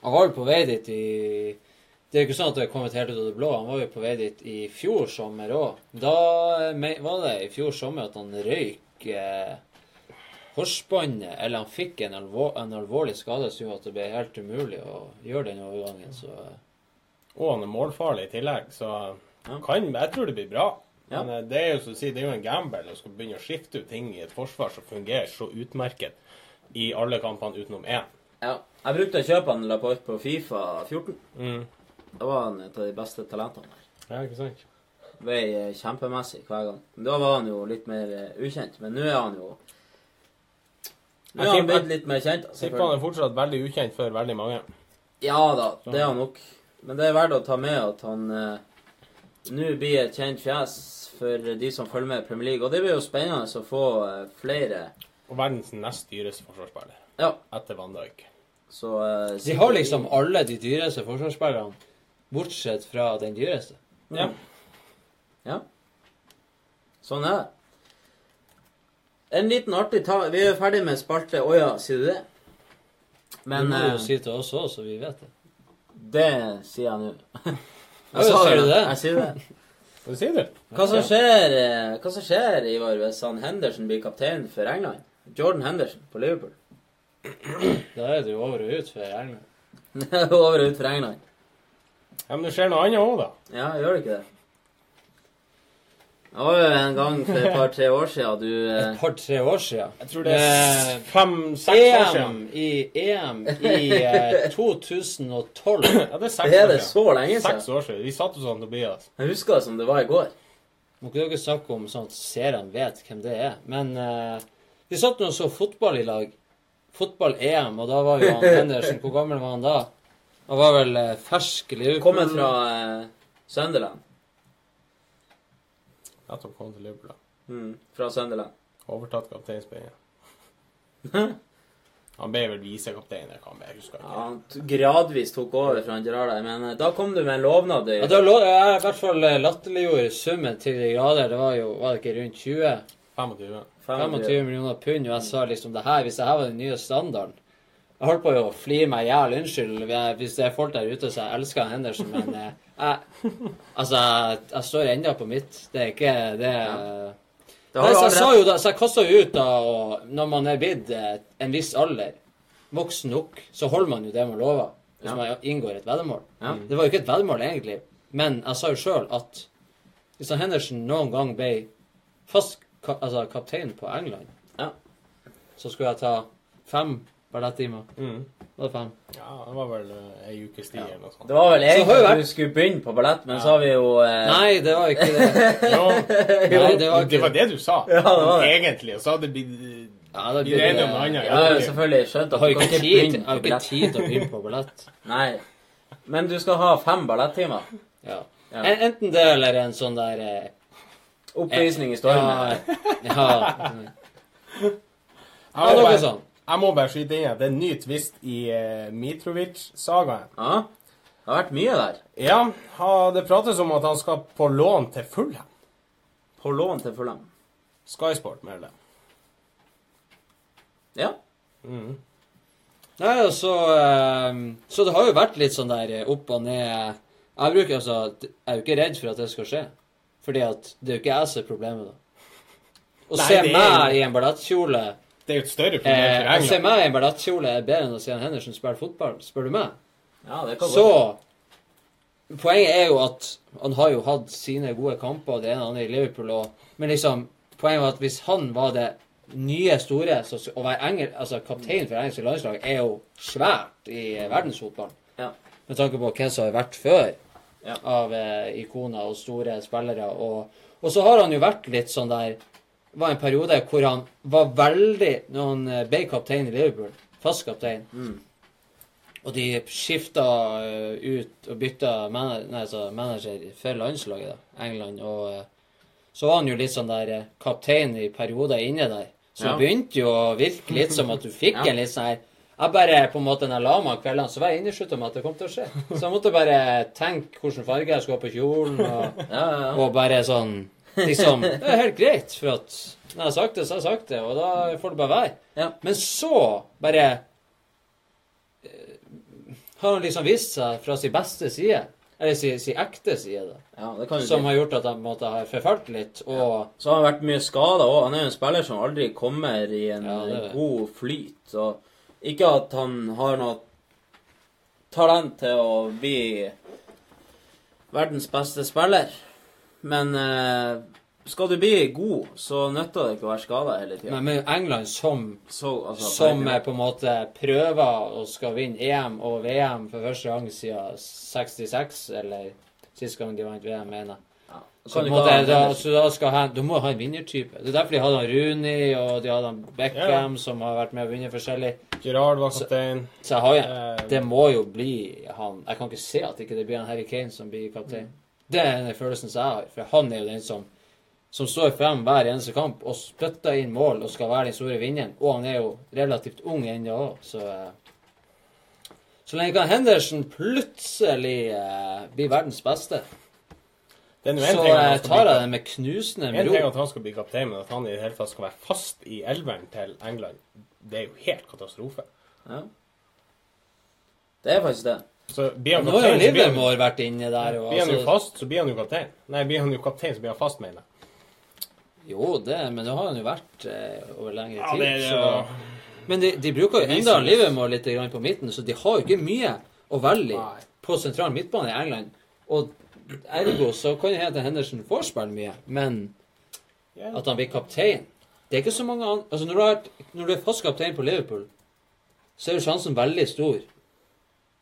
Han var jo på vei dit i Det er jo ikke sånn at det er kommet helt ut av det blå. Han var jo på vei dit i fjor sommer òg. Da eh, var det i fjor sommer at han røyk eh, korsbåndet, eller han fikk en, alvor, en alvorlig skade som gjorde at det ble helt umulig å gjøre den overgangen. Så Og han er målfarlig i tillegg, så kan, jeg tror det blir bra. Ja. Men eh, det er jo å si, det er jo en gamble å skal begynne å skifte ut ting i et forsvar som fungerer så utmerket i alle kampene utenom én. Ja. Jeg brukte å kjøpe han Laporte på Fifa 14. Mm. Da var han et av de beste talentene der. Ja, ikke sant? vei eh, kjempemessig hver gang. Da var han jo litt mer eh, ukjent, men nå er han jo Jeg han tipper- litt mer kjent. Tipper han er fortsatt veldig ukjent for veldig mange. Ja da, det er han nok. Men det er verdt å ta med at han eh, nå blir et kjent fjes for de som følger med i Premier League. Og det blir jo spennende å få eh, flere. Og verdens nest dyreste forsvarsspiller. Ja. Etter Van Dijk. Så eh, De har liksom alle de dyreste forsvarsspillerne, bortsett fra den dyreste. Ja. ja. Sånn er det. En liten artig ta Vi er ferdig med spalte. Å ja, sier du det? Men du må eh, jo si til oss òg, så vi vet det. Det sier jeg nå. Sa sier du det? Jeg sier det. Hva sier du? Hva som skjer, eh, hva som skjer Ivar, hvis han Henderson blir kaptein for England? Jordan Henderson på Liverpool. Da er det jo over og ut for England. Over og ut for England. Ja, Men det skjer noe annet òg, da. Ja, gjør det ikke det? Det var jo en gang for et par-tre år siden du eh, Et par-tre år siden. Jeg tror det er Eh, fem-seks år EM siden. i, EM i eh, 2012. Ja, det er seks Er år det siden. så lenge siden? Seks år siden. Vi satt hos han Tobias. Jeg husker det som det var i går. Må ikke dere snakke om sånn at seerne vet hvem det er. Men eh, vi satt nå og så fotball i lag. Fotball-EM, og da var jo han Henderson Hvor gammel var han da? Han var vel eh, fersk i Liverpool. Kommet fra eh, Sunderland. Nettopp kommet til Liverpool. Mm, fra Sunderland. Overtatt kapteinspinnet. Han ble vel visekaptein, jeg kan jeg husker ikke. Ja, han gradvis tok over fra Gerard der, men eh, da kom du med en lovnad. i- Ja, da lå, jeg i hvert fall eh, latterliggjorde summen til de grader. Det var jo var det ikke rundt 20? 25. 25 millioner pund, og jeg sa liksom det her, hvis det her var den nye standarden Jeg holdt på å flire meg i hjel. Unnskyld hvis det er folk der ute som elsker Henderson, men eh, jeg Altså, jeg, jeg står ennå på mitt. Det er ikke det Det Nei, så jeg sa jo da, så jeg kasta jo ut da, og når man er blitt eh, en viss alder, voksen nok, så holder man jo det man lover. Hvis Ja. man inngår et veddemål. Ja. Det var jo ikke et veddemål, egentlig. Men jeg sa jo sjøl at hvis han Henderson noen gang ble fast ka altså, kaptein på England, Ja. så skulle jeg ta fem ballettimer. Mm. Var det fem? Ja, det var vel ei ukes tid eller noe sånt. Det var vel egentlig vært- du skulle begynne på ballett, men så har vi jo eh, Nei, det var ikke det. Ja, Nei, det var det var det du sa. Ja, det var det. Egentlig. Og så hadde det blitt Ja, det. Jeg har jo selvfølgelig skjønt Jeg har ikke ikke tid, jeg har ikke tid til å begynne på ballett. Nei. Men du skal ha fem ballettimer. Ja. Ja. Enten det eller en sånn der eh, Oppvisning i stormen. Ja, ja. ja. ja noe sånt. Jeg må bare skyte inn at det er en ny twist i uh, Mitrovic-sagaen. Ja. Det har vært mye der. Ja, ha, det prates om at han skal på lån til Fulham. På lån til Fulham. Sky Sport det. Ja. Mm. Nei, og så eh, Så det har jo vært litt sånn der eh, opp og ned Jeg bruker altså Jeg er jo ikke redd for at det skal skje. Fordi at det er jo ikke jeg som er problemet, da. Å Nei, se det er meg i en ballettkjole Det er jo et større problem eh, for Å se meg i en ballettkjole er bedre enn å se en Henderson spille fotball, spør du meg. ja, det kan Så. Poenget er jo at han har jo hatt sine gode kamper, det ene og andre i Liverpool, og, men liksom Poenget var at hvis han var det nye store så, Å være engel, altså kaptein for engelske landslag er jo svært i eh, verdensfotballen. Ja. Med tanke på hvem som har vært før Ja. av eh, ikoner og store spillere. Og, og så har han jo vært litt sånn der var en periode hvor han var veldig Når han eh, ble kaptein i Liverpool, fast kaptein, Mm. og de skifta eh, ut og bytta manager, nei, altså manager for landslaget, da, England. Og eh, så var han jo litt sånn der kaptein i perioder inne der. Så Ja. det begynte jo å virke litt som at du fikk Ja. en litt sånn her Jeg bare på en måte når jeg la meg om kveldene, så var jeg inneslutta med at det kom til å skje. Så jeg måtte bare tenke hvilken farge jeg skulle ha på kjolen, og, Ja, ja, ja. og bare sånn Liksom Det er helt greit, for at når jeg har sagt det, så har jeg sagt det, og da får det bare være. Ja. Men så bare eh, har han liksom vist seg fra sin beste side. Eller sin, sin ekte side, da. ja, det kan Som bli. har gjort at en måte har forfalt litt. Og Så har han vært mye skada òg. Han er jo en spiller som aldri kommer i en Ja, god flyt. Og ikke at han har noe talent til å bli verdens beste spiller, men uh, skal du bli god, så nytter det ikke å være skada hele tida. Men med England som, Så, altså, som på eh, på en måte prøver og skal vinne EM og VM for første gang siden 66, eller sist gang de vant VM, mener jeg. Ja. Så, måte, da, så da skal ha, du må ha en vinnertype. Det er derfor de hadde han Rooney, og de hadde han Beckham, som har vært med å vinne forskjellig. Gerard var kaptein. Så jeg har jo, Eh, det må jo bli han Jeg kan ikke se at ikke det blir han Harry Kane som blir kaptein. Det er den følelsen som jeg har. For han er jo den som, som står frem hver eneste kamp og spytter inn mål og skal være den store vinneren. Og han er jo relativt ung ennå òg, så eh, Så lenge kan Henderson plutselig eh, bli verdens beste, så eh, tar jeg det med knusende En ting at han skal bli kaptein, men at han i det hele tatt skal være fast i elveren til England, det er jo helt katastrofe. Ja. Det er faktisk det. Så blir han Nå kaptein, så blir han, vært inne der. Og, blir han jo altså, fast, så blir han jo kaptein. Nei, blir han jo kaptein, så blir han fast, mener jeg. jo, det, men det har han jo vært eh, over lengre Ja, tid. det er- så, men de, de bruker jo enda Livermore litt grann på midten, så de har jo ikke mye å velge i på sentral midtbane i England. Og ergo så kan det hende Henderson får spille mye, men at han blir kaptein Det er ikke så mange andre Altså, når du, er, når du er fast kaptein på Liverpool, så er jo sjansen veldig stor,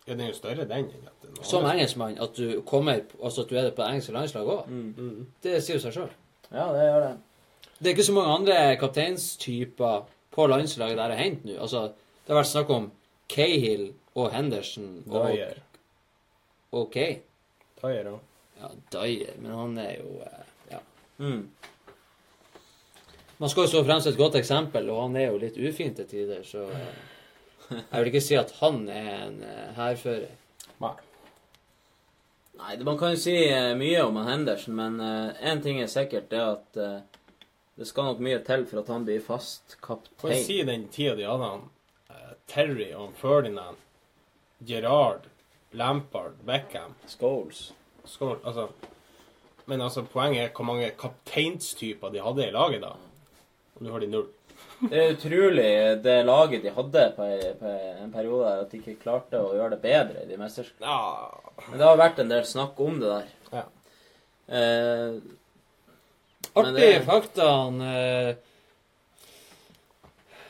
Ja, den er jo større, den. enn at som engelskmann, at du kommer Altså at du er det på det engelske landslaget òg. Mm. Det sier jo seg sjøl. Ja, det gjør det. Det er ikke så mange andre kapteinstyper på landslaget der å hente nå. Altså, det har vært snakk om Cahill og Henderson og, Dyer. og Kane. Dyer òg. Ja, Dyer, men han er jo eh, Ja. Mm. Man skal jo så fremst et godt eksempel, og han er jo litt ufin til tider, så eh, Jeg vil ikke si at han er en eh, hærfører. Nei. Nei, man kan jo si eh, mye om han Henderson, men én ting er sikkert, det er at eh, det skal nok mye til for at han blir fast kaptein. Kan jeg si den tida de hadde han eh, Terry og Ferdinand, Gerard, Lampard, Beckham Scholes. Scholes altså. Men altså, poenget er hvor mange kapteinstyper de hadde i laget da. Og nå har de null. Det er utrolig det laget de hadde på, en- på en periode, der, at de ikke klarte å gjøre det bedre i de mesterskapene. Men det har vært en del snakk om det der. Ja. Eh, Artig det- fakta han eh,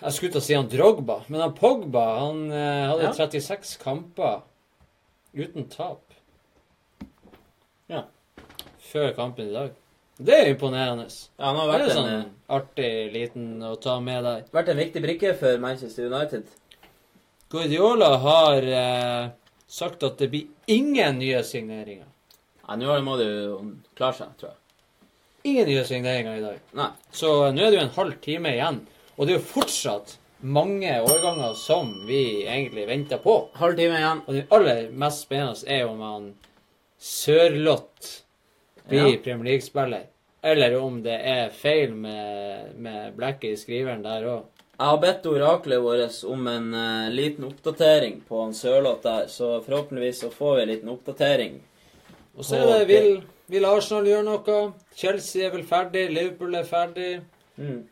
Jeg skulle til å si han Drogba, men han Pogba han eh, hadde Ja. 36 kamper uten tap. Ja. Før kampen i dag. Det er imponerende. ja, han har Det vært er en, sånn eh, artig liten å ta med deg. vært en viktig brikke for Manchester United. Guardiola har eh, sagt at det blir ingen nye signeringer. Ja, Nå må det jo klare seg, tror jeg. Ingen nye signeringer i dag. Nei. Så nå er det jo en halv time igjen. Og det er jo fortsatt mange årganger som vi egentlig venter på. Halv time igjen. Og det aller mest spennende er jo om han Sørloth blir Ja. Premier League-spiller. Eller om det er feil med, med blekket i skriveren der òg. Jeg har bedt oraklet vårt om en uh, liten oppdatering på han Sørloth der, så forhåpentligvis så får vi en liten oppdatering. Og så er det vil, vil Arsenal gjøre noe? Chelsea er vel ferdig, Liverpool er ferdig. Mm.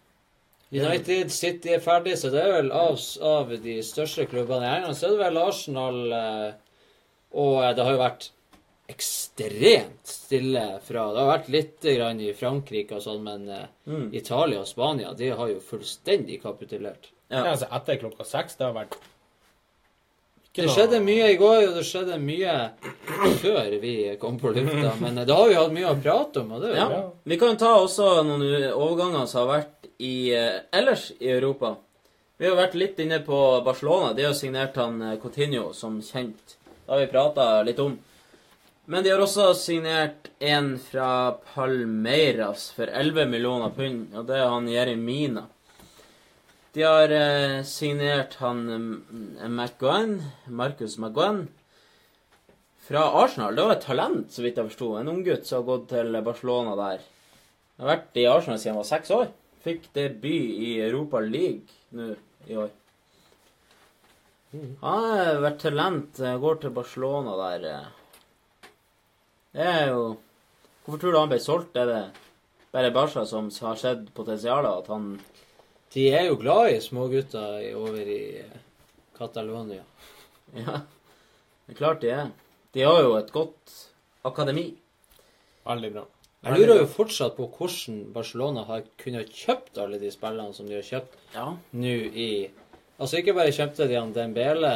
United City er ferdig, så det er vel av, av de største klubbene i England. Så er det vel Arsenal uh, Og eh, det har jo vært ekstremt stille fra Det har vært litt grann i Frankrike og sånn, men eh, Mm. Italia og Spania de har jo fullstendig kapitulert. Ja. Ja, altså, etter klokka seks, det har vært ikke Det noe- skjedde mye i går, og det skjedde mye før vi kom på lufta. Men eh, da har vi hatt mye å prate om, og det er jo Ja. bra. Vi kan ta også noen overganger som har vært i, eh, ellers i Europa. Vi har vært litt inne på Barcelona. De har signert han Coutinho som kjent. Det har vi prata litt om. Men de har også signert en fra Palmeiras for 11 millioner pund, og det er han Jeremina. De har eh, signert han eh, McGowan, Marcus McGowan, fra Arsenal. Det var et talent, så vidt jeg forsto. En unggutt som har gått til Barcelona der. Han har vært i Arsenal siden han var seks år. Fikk debut i Europa League nå i år. Han har vært talent, eh, går til Barcelona der. eh. Det er jo Hvorfor tror du han ble solgt? Er det bare Barca som har sett potensialet? At han De er jo glad i smågutter i- over i eh, Catalonia. Ja, det er klart de er. De har jo et godt akademi. Veldig bra. Jeg lurer jo fortsatt på hvordan Barcelona har kunnet kjøpt alle de spillene som de har kjøpt Ja. nå i Altså ikke bare kjøpte de han Dembele,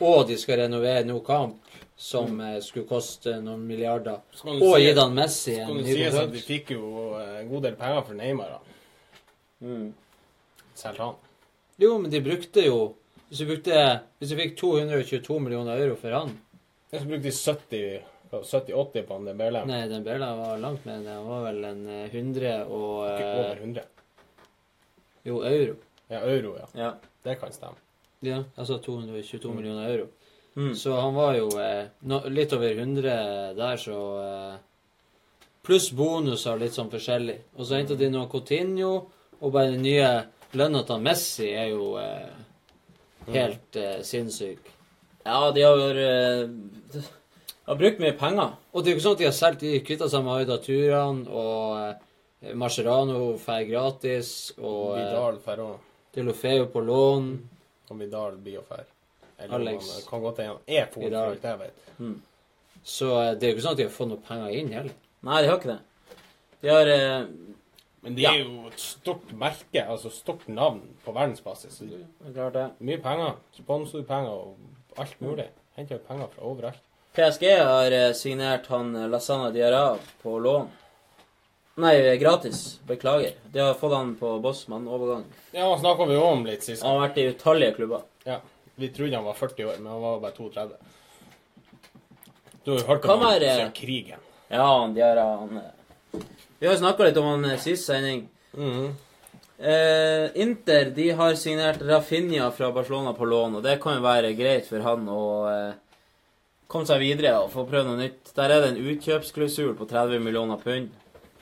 og de skal renovere Nou kamp, som eh, skulle koste noen milliarder, Skal du og gitt han Messi en Skal ny sies at de fikk jo eh, en god del penger for Neymar, da. Mm. Selv han. Jo, men de brukte jo Hvis du brukte Hvis du fikk 222 millioner euro for han Ja, så brukte de 70 70-80 på han Dembele. Nei, den Bela var langt med det. Han var vel en eh, 100 og Ikke eh, over 100. Jo, euro. Ja, euro, ja. Ja. Det kan stemme. Ja, altså 222 millioner euro. Mm. Så han var jo eh, no, litt over 100 der, så eh, Pluss bonuser litt sånn forskjellig. Og så henta de noe Coutinho, og bare den nye lønna til Messi er jo eh, helt eh, sinnssyk. Ja, de har uh, har brukt mye penger. Og det er jo ikke sånn at de har solgt de kvitta seg med Aida Turan, og eh, Mascherano får gratis, og eh, Vidal Ferro. Delofeo på lån. Og Vidal blir jo fer. Eller Alex. han kan godt hende han er polfrukt, jeg vet. Så eh, det er jo ikke sånn at de har fått noe penger inn heller. Nei, de har ikke det. De har eh, Men de er jo et stort merke, altså stort navn på verdensbasis. Det er klart det. Mye penger. Sponsorpenger og alt mulig. Henter jo penger fra overalt. PSG har eh, signert han Lasana Lassana Diarra på lån. Nei, gratis. Beklager. De har fått han på Bossmann-overgang. Ja, snakka vi jo om litt sist. Han har vært i utallige klubber. Ja. Vi trodde han var 40 år, men han var bare 32. Du har jo hørt om han siden krigen. Ja, han Diarra, han eh, Vi har snakka litt om han eh, sist sending. Mhm. Eh, Inter de har signert Rafinha fra Barcelona på lån, og det kan jo være greit for han å eh, komme seg videre og få prøve noe nytt. Der er det en utkjøpsklausul på 30 millioner pund.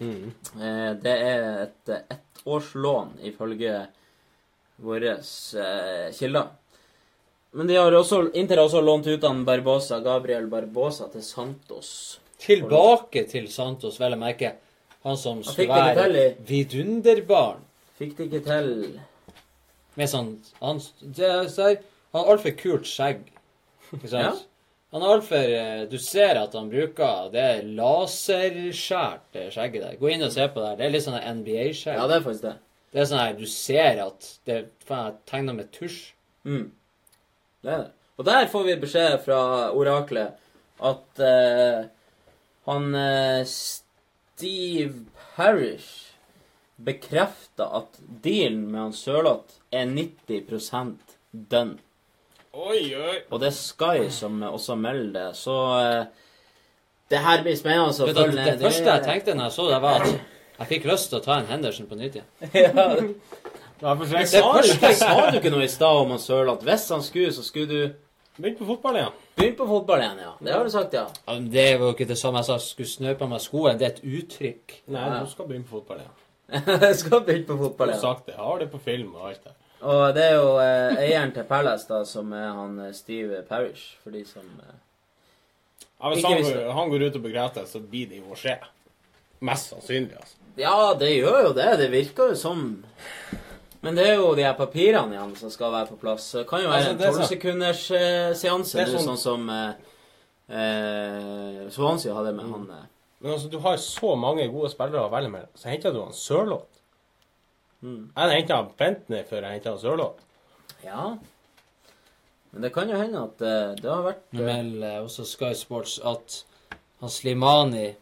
Mm. Eh, det er et eh, ettårslån, ifølge våre eh, kilder. Men de har også, Inter har også lånt ut han Barbosa, Gabriel Barbosa til Santos. Tilbake til Santos, vel å merke. Han som skulle være vidunderbarn. Fikk det ikke til. Med sånn Han, det, ser, han har altfor kult skjegg. Ikke sant? Han har altfor eh, Du ser at han bruker det er laserskjært skjegget der. Gå inn og se på det her. Det er litt sånn NBA-skjegg. Ja, det er faktisk det. Det er sånn her Du ser at det er tegna med tusj. Mm. Det er det. Og der får vi beskjed fra oraklet at uh, han uh, Steve Parish bekrefter at dealen med han Sørloth er 90% done. Oi, oi. Og det er Sky som også melder det, så uh, det her blir spennende å det, det, det første jeg tenkte når jeg så det, var at jeg fikk lyst til å ta en Henderson på nytt igjen. ja. Ja, for jeg sa, du, sa du ikke noe i stad om han Sørloth? Hvis han skulle, så skulle du Begynne på fotball igjen. Begynne på fotball igjen, ja. Det har du sagt, ja. Ja, men Det var jo ikke det samme jeg sa skulle snøpe meg skoen. Det er et uttrykk. Nei, Ja. du skal begynne på fotball igjen. Jeg skal begynne på fotball igjen. Du har sagt det. Jeg har det på film og alt det. Og det er jo eh, eieren til Palace, da, som er han eh, Steve Parish, for de som eh, Ja, hvis han, går- han går ut og begreter, så blir det jo å skje. Mest sannsynlig, altså. Ja, det gjør jo det. Det virker jo som Men det er jo de her papirene igjen som skal være på plass. Det kan jo være Altså, en tolvsekundersseanse, sånn- eh, sånn- sånn som eh, eh, Swansea hadde med han eh. Men altså, du har så mange gode spillere å velge med. Så henter du han Sørloth. Mm. Jeg hadde henta Bentner før jeg henta Sørloth. Ja. Men det kan jo hende at uh, det har vært Nå melder også Sky Sports at han Slimani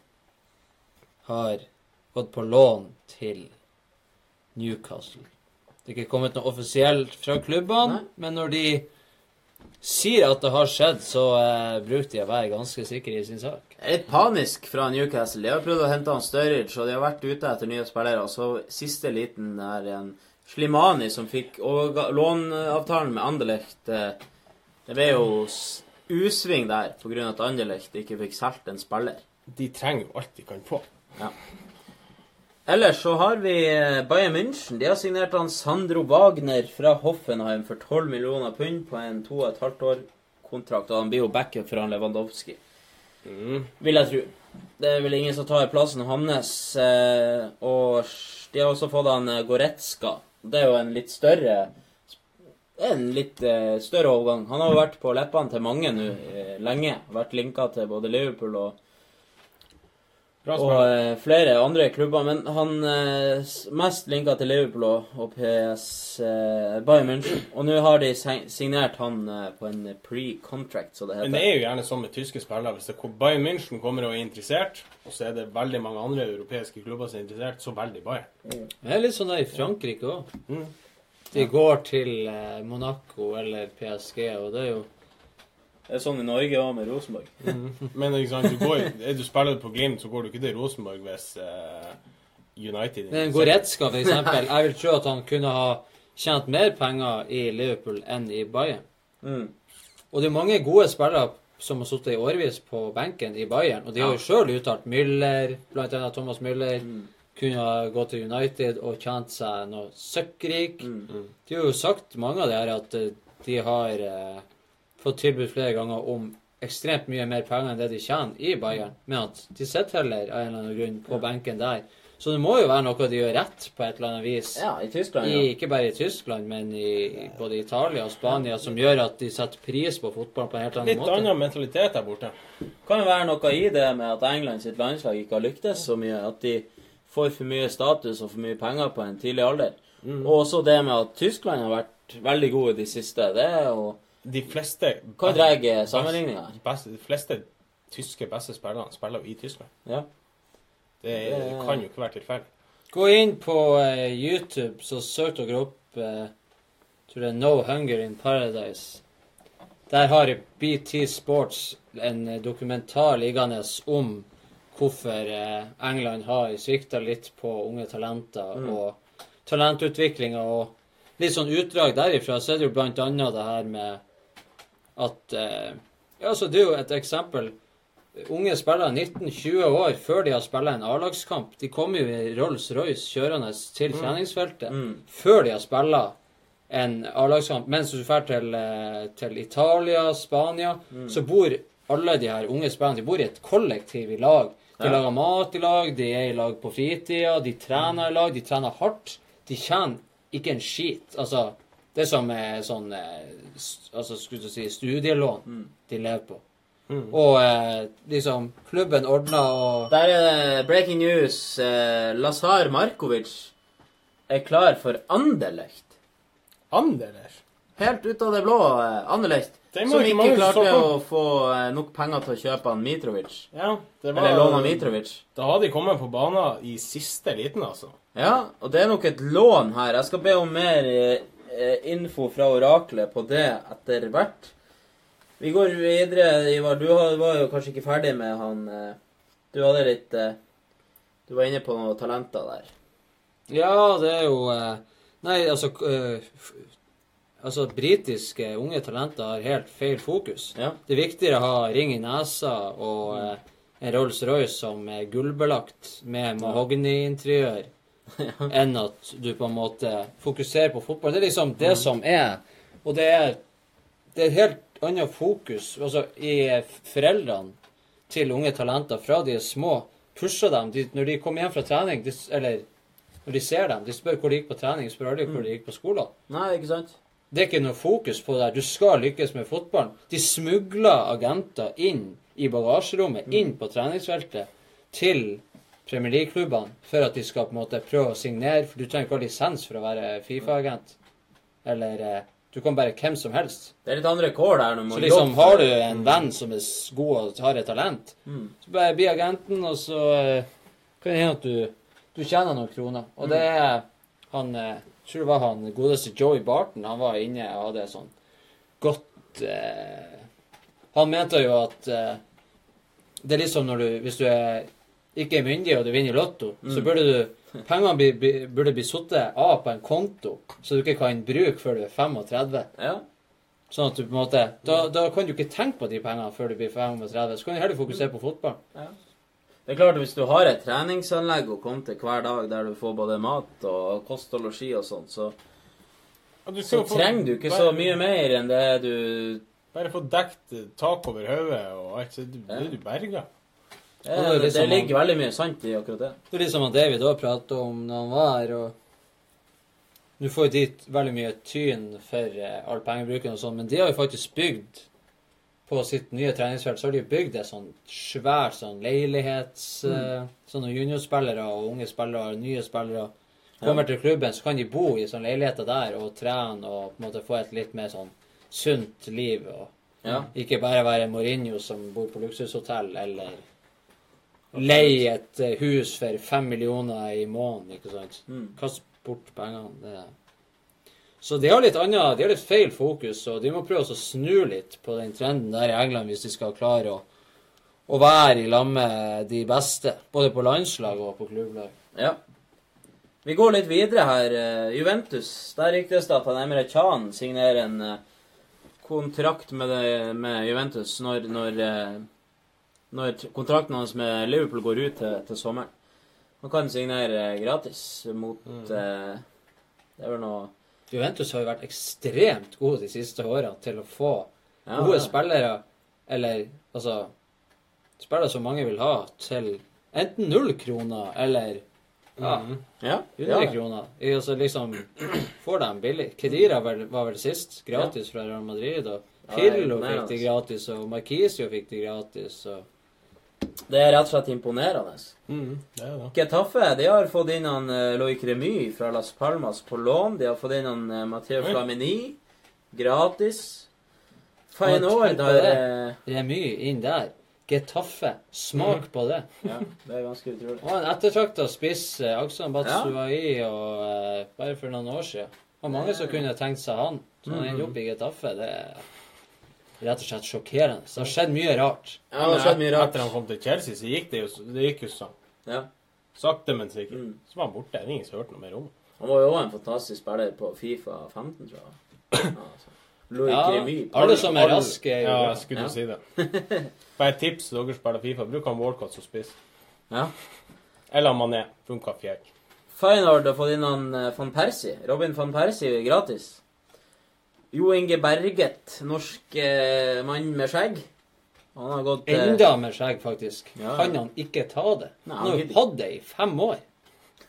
har gått på lån til Newcastle. Det er ikke kommet noe offisielt fra klubbene, men når de sier at det har skjedd, så eh, bruker de å være ganske sikre i sin sak. Jeg er litt panisk fra Newcastle. De har prøvd å hente han Sturridge, og de har vært ute etter nye spillere. Og så siste liten er en Slimani som fikk låneavtalen med Anderlecht. eh, Det ble jo usving der pga. at Anderlecht ikke fikk solgt en spiller. De trenger jo alt de kan få. Ja. Ellers så har vi eh, Bayern München. De har signert han Sandro Wagner fra Hoffenheim for 12 millioner pund på en to og et halvt år kontrakt. Og han blir jo backup for han Lewandowski. Vil jeg tro. Det er vel ingen som tar plassen hans. eh, Og de har også fått han eh, Goretzka. Det er jo en litt større en litt større overgang. Han har jo vært på leppene til mange nå lenge. Vært linka til både Liverpool og og eh, flere andre klubber. Men han eh, mest linka til Liverpool og, og PS eh, Bayern München. Og nå har de signert han på en pre-contract, så det heter. Men det er jo gjerne sånn med tyske spillere. Hvis det er Bayern München kommer og er interessert, og så er det veldig mange andre europeiske klubber som er interessert, så velger de Bayern. Det er litt sånn der i Frankrike òg. Mm. De går til Monaco eller PSG, og det er jo Det er sånn i Norge òg, med Rosenborg. Men ikke sant, du, går, er du spiller på Glimt, så går du ikke til Rosenborg hvis uh, United Det er en Goretzka, for eksempel. Jeg vil tro at han kunne ha tjent mer penger i Liverpool enn i Bayern. Mm. Og det er mange gode spillere som har sittet i årevis på benken i Bayern, og de har jo sjøl uttalt Müller, blant annet Thomas Müller, kunne ha gått til United og tjent seg noe søkkrik. De har jo sagt, mange av de her, at eh, de har eh, fått tilbud flere ganger om ekstremt mye mer penger enn det de tjener i Bayern, men at de sitter heller av en eller annen grunn på benken der. Så det må jo være noe de gjør rett på et eller annet vis. Ja, i Tyskland, I, ja. ikke bare i Tyskland, men i i både Italia og Spania, som gjør at de setter pris på fotballen på en helt annen Litt måte. annen mentalitet der borte. Kan jo være noe i det med at England sitt landslag ikke har lyktes så mye. At de får for mye status og for mye penger på en tidlig alder. Mm. Og også det med at Tyskland har vært veldig gode i de siste. Det er jo De fleste Hva dreier sammenligninga her? Beste, de fleste tyske beste spillerne spiller jo i Tyskland. Ja. Det, Det- kan jo ikke være tilfeldig. Gå inn på eh, YouTube, så søk dere opp eh, tror det er No Hunger in Paradise. Der har BT Sports en eh, dokumentar liggende om hvorfor eh, England har svikta litt på unge talenter Mm. og talentutviklinga. Og litt sånn utdrag derifra, så er det jo blant annet det her med at eh, Ja, så det er jo et eksempel. Unge spillere, 19-20 år, før de har spilt en A-lagskamp. De kommer jo i Rolls-Royce kjørende til Mm. treningsfeltet Mm. før de har spilt en A-lagskamp. Mens du drar til, eh, til Italia, Spania, Mm. så bor alle de her unge spillerne de bor i et kollektiv i lag. De Ja. lager mat i lag, de er i lag på fritida, de trener i lag, de trener hardt. De tjener ikke en skit. Altså, det som er sånn eh, Altså, skulle du si studielån Mm. de lever på. Og eh, liksom Klubben ordner og Der er det breaking news. Eh, Lazar Markovic er klar for Anderlecht. Anderlecht? Helt ut av det blå. Eh, Anderlecht. Som ikke ikke klarte å få eh, nok penger til å kjøpe han Mitrovic. Ja, det var, Eller låne Mitrovic. Da hadde de kommet på banen i siste liten, altså. Ja, og det er nok et lån her. Jeg skal be om mer info fra oraklet på det etter hvert. Vi går videre, Ivar. Du var jo kanskje ikke ferdig med han eh, Du hadde litt eh, Du var inne på noen talenter der. Ja, det er jo eh, Nei, altså eh, Altså, britiske unge talenter har helt feil fokus. Ja. Det er viktigere å ha ring i nesa og mm. en Rolls-Royce som er gullbelagt med mahognyinteriør, enn at du på en måte fokuserer på fotball. Det er liksom det som er Og det er, det er et helt annet fokus altså i foreldrene til unge talenter fra de er små. Pusher dem de, når de kommer hjem fra trening, de, eller når de ser dem. De spør hvor de gikk på trening, spør aldri hvor de gikk på skolen. Nei, ikke sant? Det er ikke noe fokus på det. Du skal lykkes med fotballen. De smugler agenter inn i bagasjerommet, inn på treningsfeltet, til Premier League-klubbene for at de skal på en måte prøve å signere. For du trenger ikke ha lisens for å være Fifa-agent. Eller eh, du kan bare hvem som helst. Det er litt andre kår der. Så liksom har du en venn som er god og har et talent, Mm. så bare bli agenten, og så eh, kan det hende at du, du tjener noen kroner. Og det er han eh, Jeg tror det var han godeste Joey Barton. Han var inne og hadde sånn godt eh, Han mente jo at eh, det er liksom når du Hvis du er ikke er myndig og du vinner Lotto, Lotto, så Mm. burde du Pengene bli, bli, burde bli sittet av på en konto, så du ikke kan bruke før du er 35. Ja. Sånn at du på en måte Da, da kan du ikke tenke på de pengene før du blir 35. Så kan du heller fokusere på fotball. Det er klart, hvis du har et treningsanlegg å komme til hver dag, der du får både mat og kost og losji og sånt, så, Ja, du så få- trenger du ikke så mye mer enn det du Bare få dekt tak over hodet og alt, så blir du berga. Det, det er det, liksom- ligger veldig mye sant i akkurat det. Det er litt som han David òg pratet om når han var her. og du får jo dit veldig mye tyn for eh, all pengebruken og sånn, men de har jo faktisk bygd på sitt nye treningsfelt, så har de bygd et sånn svært sånn leilighets... eh, Sånne juniorspillere og unge spillere og nye spillere kommer til klubben, så kan de bo i sånne leiligheter der og trene og på en måte få et litt mer sånn sunt liv. og Ja. Ikke bare være Mourinho som bor på luksushotell, eller leie et eh, hus for fem millioner i måneden, ikke sant. Mm. Kast bort pengene. Det. Så de har litt annet, de har litt feil fokus, og de må prøve å snu litt på den trenden der i England hvis de skal klare å, å være i lag med de beste, både på landslag og på klubblag. Ja. Vi går litt videre her. Eh, Juventus. Der ryktes det at han Emre Can signerer en eh, kontrakt med, det, med Juventus når, når, når kontrakten hans med Liverpool går ut til, til sommeren. Han kan signere eh, gratis mot eh, Det er vel noe Juventus har jo vært ekstremt gode de siste årene til å få Ja, gode ja. spillere, eller altså Spillere som mange vil ha, til enten null kroner eller ja, Ja. 100 ja. kroner. I- Altså liksom får dem billig. Kedira var, var vel sist, gratis fra Real Madrid. Og Ja, Pirlo fikk de gratis, og Marquisio fikk de gratis. og Det er rett og slett imponerende. Mm, det er det. Getafe de har fått inn han eh, Loic Remy fra Las Palmas på lån. De har fått inn han Matheo Matteo Flamini gratis. Feyenoord har eh, Remy inn der. Getafe. Smak på det. Ja, det er ganske utrolig. Og en ettertrakta spiss, eh, Aksan Batsuai, og uh, bare for noen år siden. Og mange som kunne tenkt seg han. Så han ender opp i Getafe. Det er rett og slett sjokkerende. Så det har skjedd mye rart. Ja, det har skjedd mye rart. Etter han kom til Chelsea, så gikk det jo, det gikk jo sånn. Ja. Sakte, men sikkert. Mm. Så var han borte. Det er ingen som hørte noe mer om ham. Han var jo også en fantastisk spiller på Fifa 15, tror jeg. Ja, altså. Ja, alle som er raske, er jo Ja, jeg skulle Ja. til si det. Bare et tips dere spiller Fifa. Bruk han Walcott som spiss. Ja. Eller Mané. Funka fjert. Feyenoord har fått inn han eh, van Persie. Robin van Persie gratis. Jo Inge Berget, norsk eh, mann med skjegg. Han har gått eh, Enda med skjegg, faktisk. Ja. Kan han ikke ta det? Nei, Han han har jo hatt det i fem år.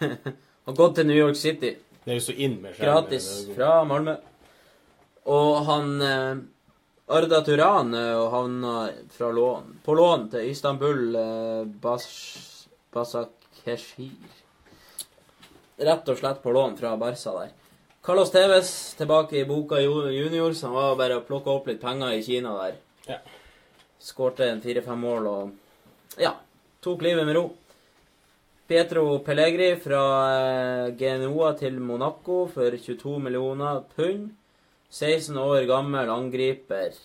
har gått til New York City. Det er jo så inn med skjegg. Gratis fra Malmö. Og han eh, Arda Turan eh, og havna fra lån, på lån til Istanbul eh, Bas, Basakeshir. Rett og slett på lån fra Barca der. Carlos Tevez tilbake i Boka Junior, så han var bare å plukke opp litt penger i Kina der. Ja. Skårte en fire-fem mål og ja, tok livet med ro. Pietro Pellegri fra eh, Genoa til Monaco for 22 millioner pund. 16 år gammel angriper.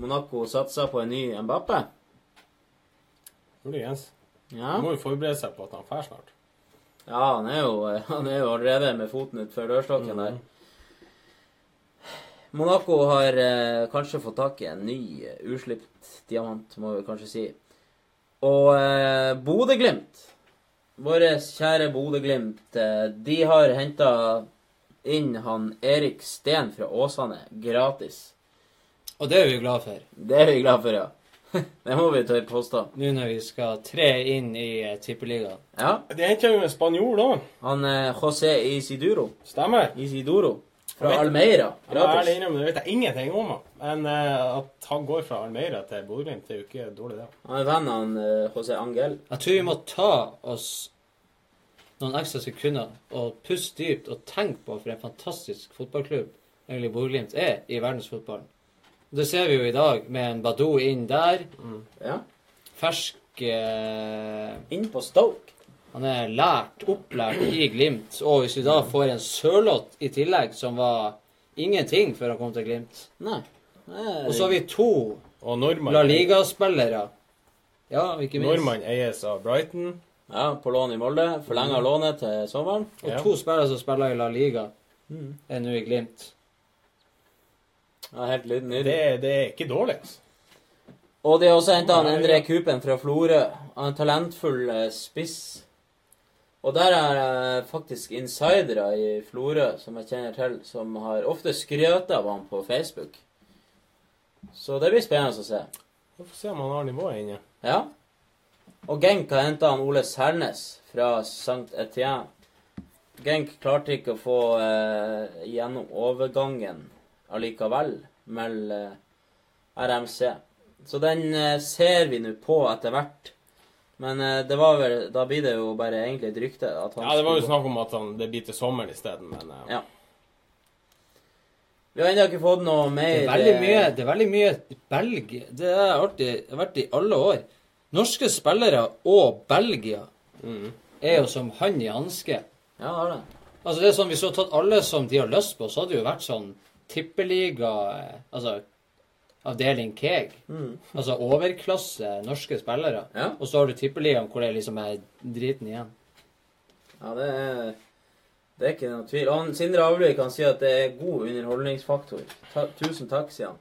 Monaco satser på en ny Mbappe. Muligens. Ja. Han må jo forberede seg på at han drar snart. Ja, han er jo, han er jo allerede med foten utfor dørstokken der. Monaco har eh, kanskje fått tak i en ny uh, uslipt diamant, må vi kanskje si. Og eh, Bodø-Glimt, våre kjære Bodø-Glimt, eh, de har henta inn han Erik Steen fra Åsane gratis. Og det er vi glad for. Det er vi glad for, ja. det må vi tørre påstå. Nå når vi skal tre inn i eh, tippeligaen. Ja. Det er ikke jo en spanjol òg. Han eh, José Isiduro. Stemmer. Isiduro. Fra Jeg vet- Almeira. Jeg må ærlig Gratis. innrømme, det vet jeg ingenting om. Men eh, at han går fra Almeira til Bodø-Glimt, det er jo ikke dårlig, det. Han er venn av han, eh, José Angel. Jeg tror vi må ta oss noen ekstra sekunder og puste dypt og tenke på for en fantastisk fotballklubb egentlig Bodø-Glimt er i verdensfotballen. Det ser vi jo i dag med en Badou inn der. Ja. Fersk eh, Inn på Stoke. Han er lært, opplært i Glimt. Og hvis vi da får en Sørloth i tillegg, som var ingenting før han kom til Glimt Nei. Nei, Og så har vi to La Liga-spillere. Ja, ikke minst. nordmann eies av Brighton. Ja, på lån i Molde. Forlenga lånet til sommeren. Og Ja. to spillere som spiller i La Liga, Mm. er nå i Glimt. Ja, helt nydelig. Det, det er ikke dårlig, altså. Og de har også henta Ja, ja. Endre Kupen fra Florø. En talentfull eh, spiss. Og der er eh, faktisk insidere i Florø som jeg kjenner til, som har ofte skrøt av ham på Facebook. Så det blir spennende å se. Vi får se om han har nivået inne. Ja. Og Genk har henta Ole Sernes fra St. Etienne. Genk klarte ikke å få eh, gjennom overgangen allikevel. Meld, eh, RMC. Så den eh, ser vi nå på etter hvert. Men eh, det var vel Da blir det jo bare egentlig et rykte. At han Ja, det var jo snakk om at han, det blir til sommeren isteden, men Ja. Vi har ennå ikke fått noe mer Det er veldig mye, det er veldig mye Belgia. Det har alltid, vært i alle år. Norske spillere og Belgia mm. er jo som hånd i hanske. Ja, det er det. Altså det er sånn, Hvis du hadde tatt alle som de har lyst på, så hadde det jo vært sånn tippeliga eh, Altså avdeling Keg. Mm. Altså overklasse norske spillere. Ja. Og så har du tippeligaen hvor det liksom er driten igjen. Ja, det er, det er ikke noe tvil. Og Sindre Avløy kan si at det er god underholdningsfaktor. Ta, tusen takk, sier han.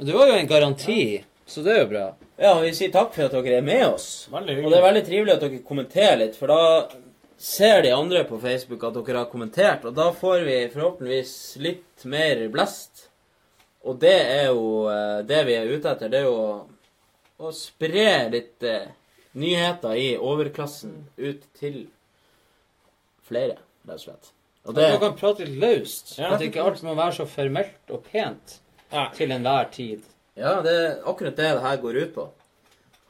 Det var jo en garanti, så det er jo bra. Ja, vi sier takk for at dere er med oss. Veldig Og det er veldig trivelig at dere kommenterer litt, for da ser de andre på Facebook at dere har kommentert, og da får vi forhåpentligvis litt mer blest. Og det er jo eh, det vi er ute etter. Det er jo å, å spre litt eh, nyheter i overklassen ut til flere, rett og slett. Og det, Man kan prate litt løst. Ja. At ikke alt må være så formelt og pent til enhver tid. ja, det er akkurat det det her går ut på.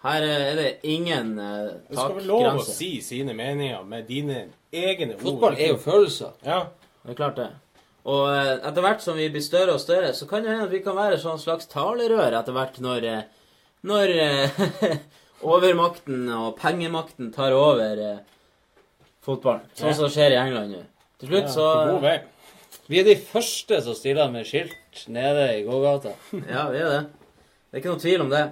Her er det ingen eh, Du skal vel lov å si sine meninger med dine egne ord. Fotball er jo følelser. Ja. Det er klart det. Og eh, etter hvert som vi blir større og større, så kan det hende at vi kan være et sånn slags talerør etter hvert når, eh, når eh, overmakten og pengemakten tar over eh, fotballen. Sånn Ja. som skjer i England nå. Til slutt så Vi er de første som stiller med skilt nede i gågata. Ja, vi er det. Det er ikke noe tvil om det.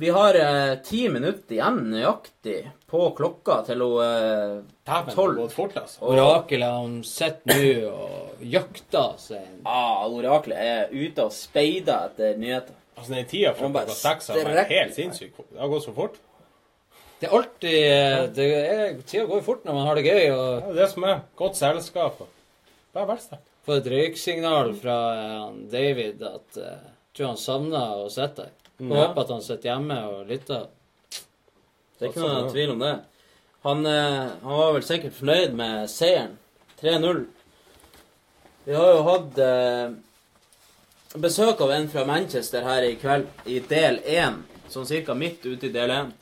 Vi har eh, ti minutter igjen nøyaktig på klokka til hun eh, tolv. altså. Orakelet han sitter nå og jakter seg en Ja, oraklet er ute og speider etter nyheter. Altså, den tida fra klokka seks har vært helt sinnssyk. Det har gått så fort. Det er alltid eh, det er, Tida går fort når man har det gøy. og Det er det som er. Godt selskap. Bare vær sterk. Få et røyksignal fra eh, David at uh, tror han savner å sitte der. Og håper at han sitter hjemme og lytter. Det er ikke noe tvil om det. Han, eh, han var vel sikkert fornøyd med seieren. 3-0. Vi har jo hatt eh, besøk av en fra Manchester her i kveld, i del 1. Sånn cirka midt ute i del 1.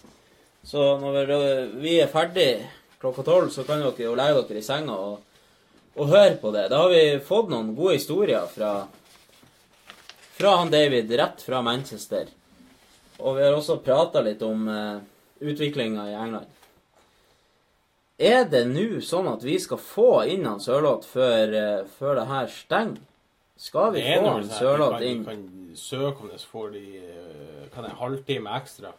Så når vi, vi er ferdig klokka tolv, så kan dere jo legge dere i senga og, og høre på det. Da har vi fått noen gode historier fra, fra han David rett fra Manchester. Og vi har også prata litt om eh, utviklinga i England. Er det nå sånn at vi skal få inn han Sørloth før, eh, før det her stenger? Skal vi få han sånn Sørloth du inn? kan, du kan søke om det, så får de eh, er, en halvtime ekstra.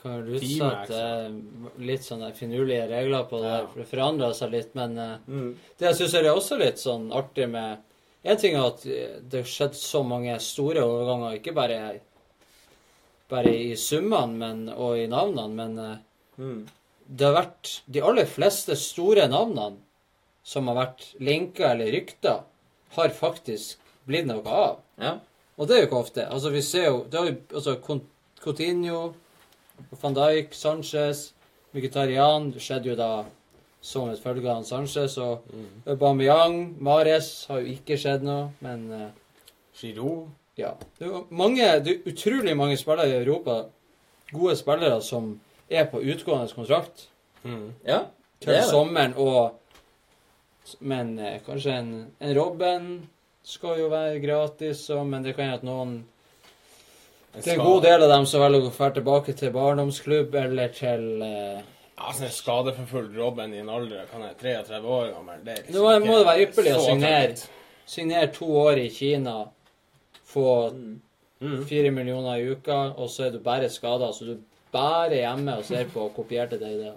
Kan vel Time utsette litt sånne finurlige regler på det, Ja. for det forandrer seg litt. Men eh, Mm. det jeg syns er også litt sånn artig med En ting er at eh, det har skjedd så mange store overganger, ikke bare, bare i summene men, og i navnene, men eh, Mm. det har vært de aller fleste store navnene som har vært linka eller rykta, har faktisk blitt noe av. Ja. Og det er jo ikke ofte. Altså, vi ser jo det har jo, altså, Coutinho, van Dijk, Sanchez, Mkhitaryan skjedde jo da som et følge av Sanchez. Og Aubameyang, Mares har jo ikke skjedd noe, men uh, Giroud. Ja. Det er mange, det er utrolig mange spillere i Europa, gode spillere, som er på utgående kontrakt Ja, det til er sommeren. og Men eh, kanskje en, en Robben skal jo være gratis, og, men det kan hende at noen Det er en god del av dem som velger å dra tilbake til barndomsklubb eller til eh, Altså, en skadeforfulgt Robben i en alder kan jeg 33 år gammel det Nå må det være ypperlig å signere, signere to år i Kina, få Mm. fire millioner i uka, og så er du bare skada. Så du er bare hjemme og ser på kopierte deg det.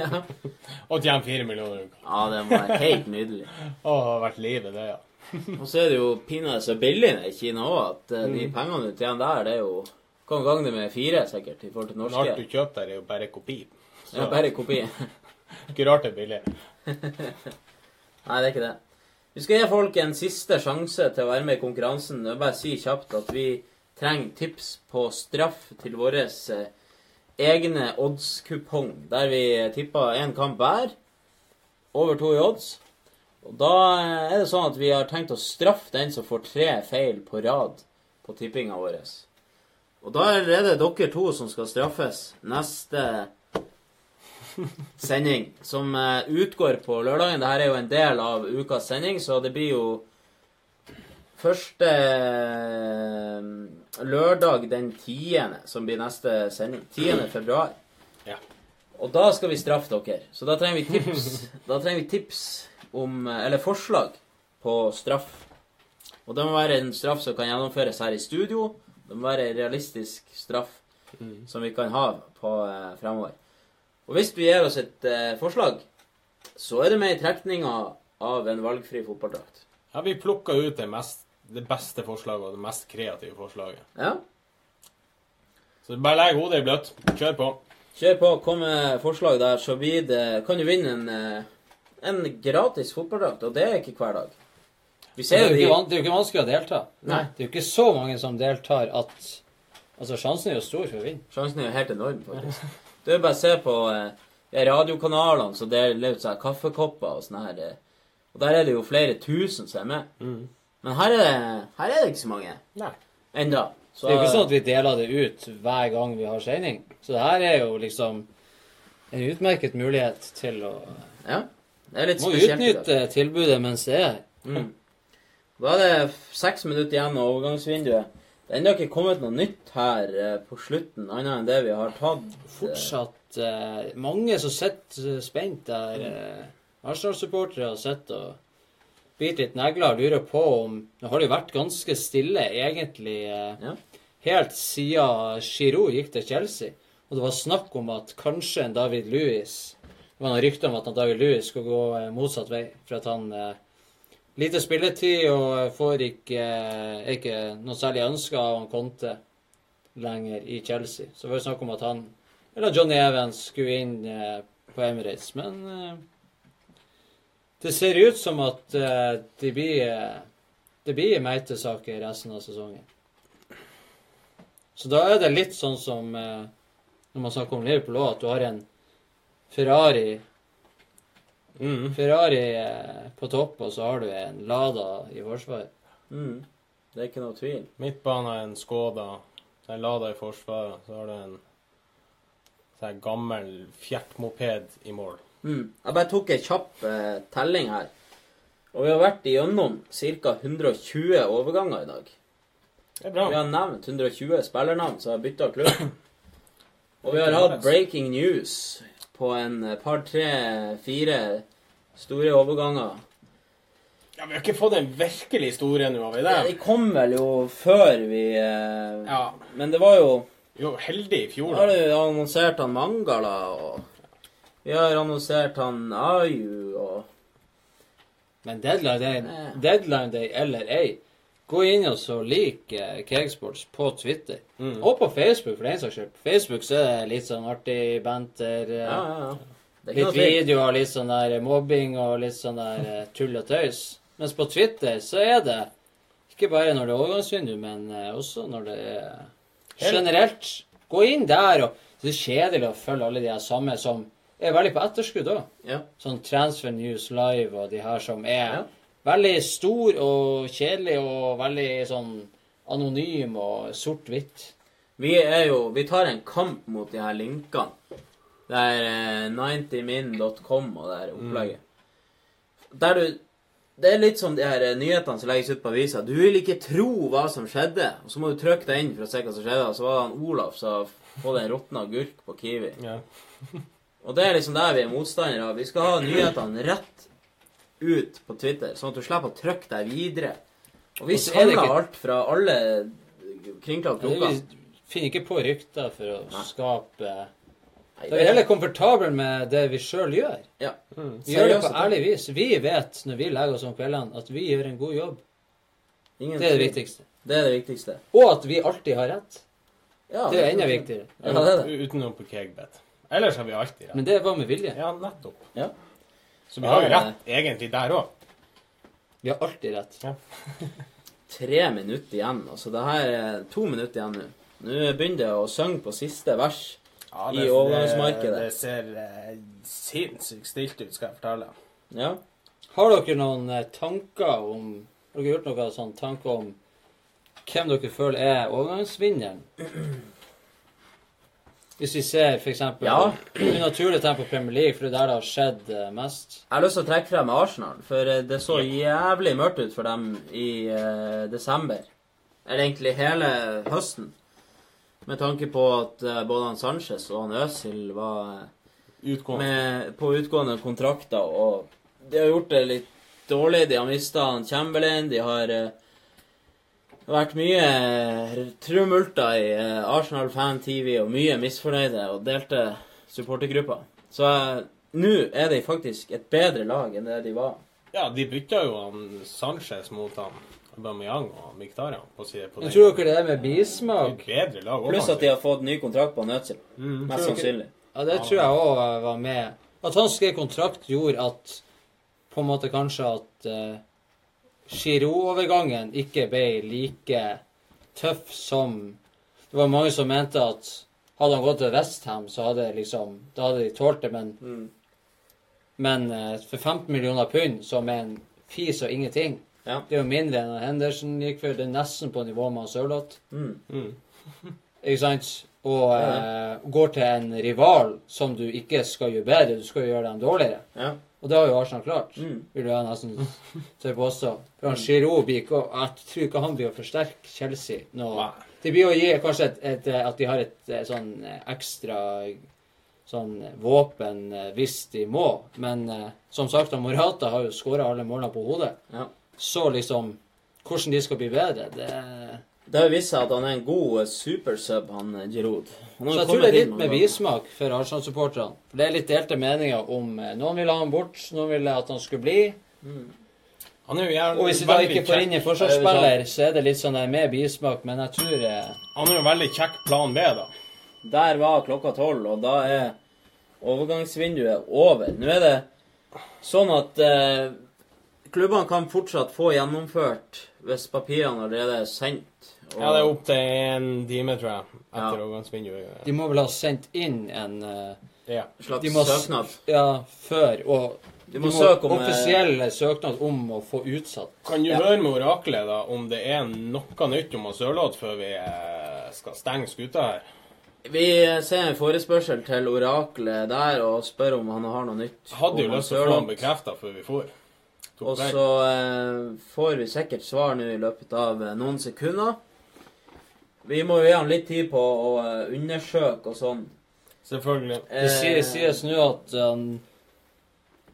Og tjene fire millioner i uka. Ja, det må være helt nydelig. Å, det har vært livet, det, ja. Og så er det jo pinadø så billig i Kina òg, at eh, de Mm. pengene du tjener der, det er jo Kan gange det med fire, sikkert, i forhold til Men norske. alt du kjøper der, er jo bare kopi. Så- Ja, bare kopi. Ikke rart det er billig. Nei, det er ikke det. Vi skal gi folk en siste sjanse til å være med i konkurransen. Jeg vil bare si kjapt at vi trenger tips på straff til vår egne odds-kupong, der vi tipper én kamp hver. Over to i odds. Og da eh, er det sånn at vi har tenkt å straffe den som får tre feil på rad på tippinga vår. Og da er det dere to som skal straffes neste sending, som eh, utgår på lørdagen. Dette er jo en del av ukas sending, så det blir jo første eh, lørdag den 10. som blir neste sending. 10. februar. Ja. Og da skal vi straffe dere. Så da trenger vi tips, da trenger vi tips om eh, Eller forslag på straff. Og det må være en straff som kan gjennomføres her i studio. Det må være en realistisk straff som vi kan ha på fremover. Og hvis du gir oss et eh, forslag, så er det med i trekninga av en valgfri fotballdrakt. Ja, vi plukka ut det, mest, det beste forslaget og det mest kreative forslaget. Ja. Så bare legg hodet i bløtt. Kjør på. Kjør på. Kom med forslag der, så blir det Kan du vinne en, eh, en gratis fotballdrakt, og det er ikke hver dag. Vi Det er, jo jo ikke, det er jo ikke vanskelig å delta. Nei. Det er jo ikke så mange som deltar at Altså, sjansen er jo stor for å vinne. Sjansen er jo helt enorm, faktisk. Det er bare å se på eh, radiokanalene som deler ut sånne kaffekopper og sånn her. eh, Og der er det jo flere tusen som er med. Men her er, det, her er det ikke så mange. Nei. Enda. Så, det er jo ikke sånn at vi deler det ut hver gang vi har sending. Så det her er jo liksom en utmerket mulighet til å Ja. Det er litt Må spesielt. i dag. utnytte tilbudet mens det er her. Mm. Da er det f- seks minutter igjen av overgangsvinduet. Det er ennå ikke kommet noe nytt her eh, på slutten, annet enn det vi har tatt. eh, Fortsatt eh, mange som sitter eh, spent der. Eh, Arsenal-supportere har sett og bit litt negler og lurer på om Det har jo vært ganske stille, egentlig, eh, helt siden Giroud gikk til Chelsea. Og det var snakk om at kanskje en David Louis Det var noen rykter om at David Louis skulle gå motsatt vei. For at han eh, Lite spilletid og får ikke, ikke noe særlig ønske av han Conte lenger i Chelsea. Så var det snakk om at han eller Johnny Evans skulle inn eh, på Emirates. Men eh, det ser ut som at eh, det blir det blir meitesaker resten av sesongen. Så da er det litt sånn som når man snakker om Liverpool òg, at du har en Ferrari Ferrari eh, på topp, og så har du en Lada i forsvar. Mm. Det er ikke noe tvil. Midtbanen er en Skoda. Så er Lada i forsvaret. Så har du en sånn gammel fjertmoped i mål. Mm. Jeg bare tok en kjapp eh, telling her. Og vi har vært igjennom ca. 120 overganger i dag. Det er bra. Vi har nevnt 120 spillernavn som har bytta klubb. Og vi har hatt breaking news på en eh, par, tre, fire store overganger. Ja, Vi har ikke fått en virkelig store nå, har vi det? Ja, de kom vel jo før vi eh, Men det var jo Jo, heldig i fjor, Da har du annonsert han Mangala, og vi har annonsert han Ayu, og Men deadline day, deadline day eller ei, gå inn og så lik eh, Cakesports på Twitter. Mm. Og på Facebook, for den saks skyld. På Facebook så er det litt sånn artig banter. eh, Ja, ja, ja. Det er ikke Litt noe tvil. videoer, litt sånn der mobbing og litt sånn der eh, tull og tøys. Mens på Twitter så er det ikke bare når det er overgangsvindu, men eh, også når det er generelt. Gå inn der, og det er kjedelig å følge alle de her samme som er veldig på etterskudd òg. Ja. Sånn Transfer News Live og de her som er veldig stor og kjedelig og veldig sånn anonym og sort-hvitt. Vi er jo Vi tar en kamp mot de her linkene. Det er eh, 90min.com og det her opplegget. Der du Det er litt som de her eh, nyhetene som legges ut på avisa. Du vil ikke tro hva som skjedde, og så må du trykke deg inn for å se hva som skjedde. Og så var det han Olaf som hadde en råtna agurk på Kiwi. Og det er liksom der vi er motstandere av. Vi skal ha nyhetene rett ut på Twitter, sånn at du slipper å trykke deg videre. Og vi er samler ikke- alt fra alle kringla kroker. Vi finner ikke på rykter for å skape Da er vi heller komfortable med det vi sjøl gjør. Ja. Vi gjør det på ærlig vis. Vi vet når vi legger oss om kveldene, at vi gjør en god jobb. Ingen det er det viktigste. Det er det viktigste. Og at vi alltid har rett. Ja, det er er enda viktigere. Ja, det er det. Utenom på Kegbet. Ellers har vi alltid rett. Men det var med vilje. Ja, nettopp. Ja. Så vi har jo rett egentlig der òg. Vi har alltid rett. Tre minutter igjen. Altså, det her er to minutter igjen nå. Nå begynner det å synge på siste vers Ja, i overgangsmarkedet. Det, det ser eh, sinnssykt stilt ut, skal jeg fortelle. Ja. Har dere noen eh, tanker om Har dere gjort noen sånn tanker om hvem dere føler er overgangsvinneren? Hvis vi ser f.eks. Ja. unaturlig tegn på Premier League, for det er der det har skjedd eh, mest. Jeg har lyst til å trekke frem Arsenal, for eh, det så jævlig mørkt ut for dem i uh, desember. Eller egentlig hele høsten. Med tanke på at uh, både han Sanchez og han Øzil var Utgående. med, på utgående kontrakter, og de har gjort det litt dårlig. De har mista Chamberlain, de har eh, det har vært mye eh, trumulter i eh, Arsenal Fan TV og mye misfornøyde og delte supportergrupper. Så eh, nå er de faktisk et bedre lag enn det de var. Ja, de bytta jo han Sanchez mot han Aubameyang og Miktarian. på side på Men tror dere det er med bismak? Pluss at de har fått ny kontrakt på Nødsel. Mm. Mest sannsynlig. Ja, det tror jeg òg var med. At han skrev kontrakt, gjorde at på en måte kanskje at uh, Giroud-overgangen ikke ble like tøff som Det var mange som mente at hadde han gått til Westham, så hadde liksom Da hadde de tålt det, men Mm. Men eh, for 15 millioner pund, som er en fis og ingenting Ja. Det er jo mindre enn Henderson gikk for. Det er nesten på nivå med Sørloth. Mm. Ikke sant? Og eh, går til en rival som du ikke skal gjøre bedre, du skal jo gjøre dem dårligere. Ja. Og det har jo Arsenal klart, Mm. vil jeg nesten se på også. For han Giroud blir ikke Jeg tror ikke han blir å forsterke Chelsea nå. Det blir å gi kanskje et, et, at de har et eh, sånn eh, ekstra sånn våpen eh, hvis de må. Men eh, som sagt, Morata har jo skåra alle målene på hodet. Ja. Så liksom Hvordan de skal bli bedre, det Det har vist seg at han er en god eh, supersub, han eh, Giroud. Han Så jeg tror det er litt med bismak for Arsenal-supporterne. For Det er litt delte meninger om eh, Noen ville ha han bort, noen ville at han skulle bli. Han er jo gjerne Og hvis vi da ikke får inn en forsvarsspiller, så er det litt sånn der med bismak, men jeg tror jeg... Han er jo veldig kjekk plan B, da. Der var klokka tolv, og da er overgangsvinduet over. Nå er det sånn at eh, klubbene kan fortsatt få gjennomført hvis papirene allerede er sendt. Og, Ja, det er opp til en time, tror jeg, etter Ja. overgangsvinduet. de må vel ha sendt inn en uh, Ja. slags de må søknad. Ja, før. Og de må søke om, offisielle offisiell søknad om å få utsatt. Kan du Ja. høre med oraklet da, om det er noe nytt om Sørloth før vi eh, skal stenge skuta her? Vi ser en forespørsel til oraklet der og spør om han har noe nytt. Hadde jo om lyst til å få han bekrefta før vi får. Og så eh, får vi sikkert svar nå i løpet av eh, noen sekunder. Vi må jo gi han litt tid på å eh, undersøke og sånn. Selvfølgelig. Det sies, sies nå at um,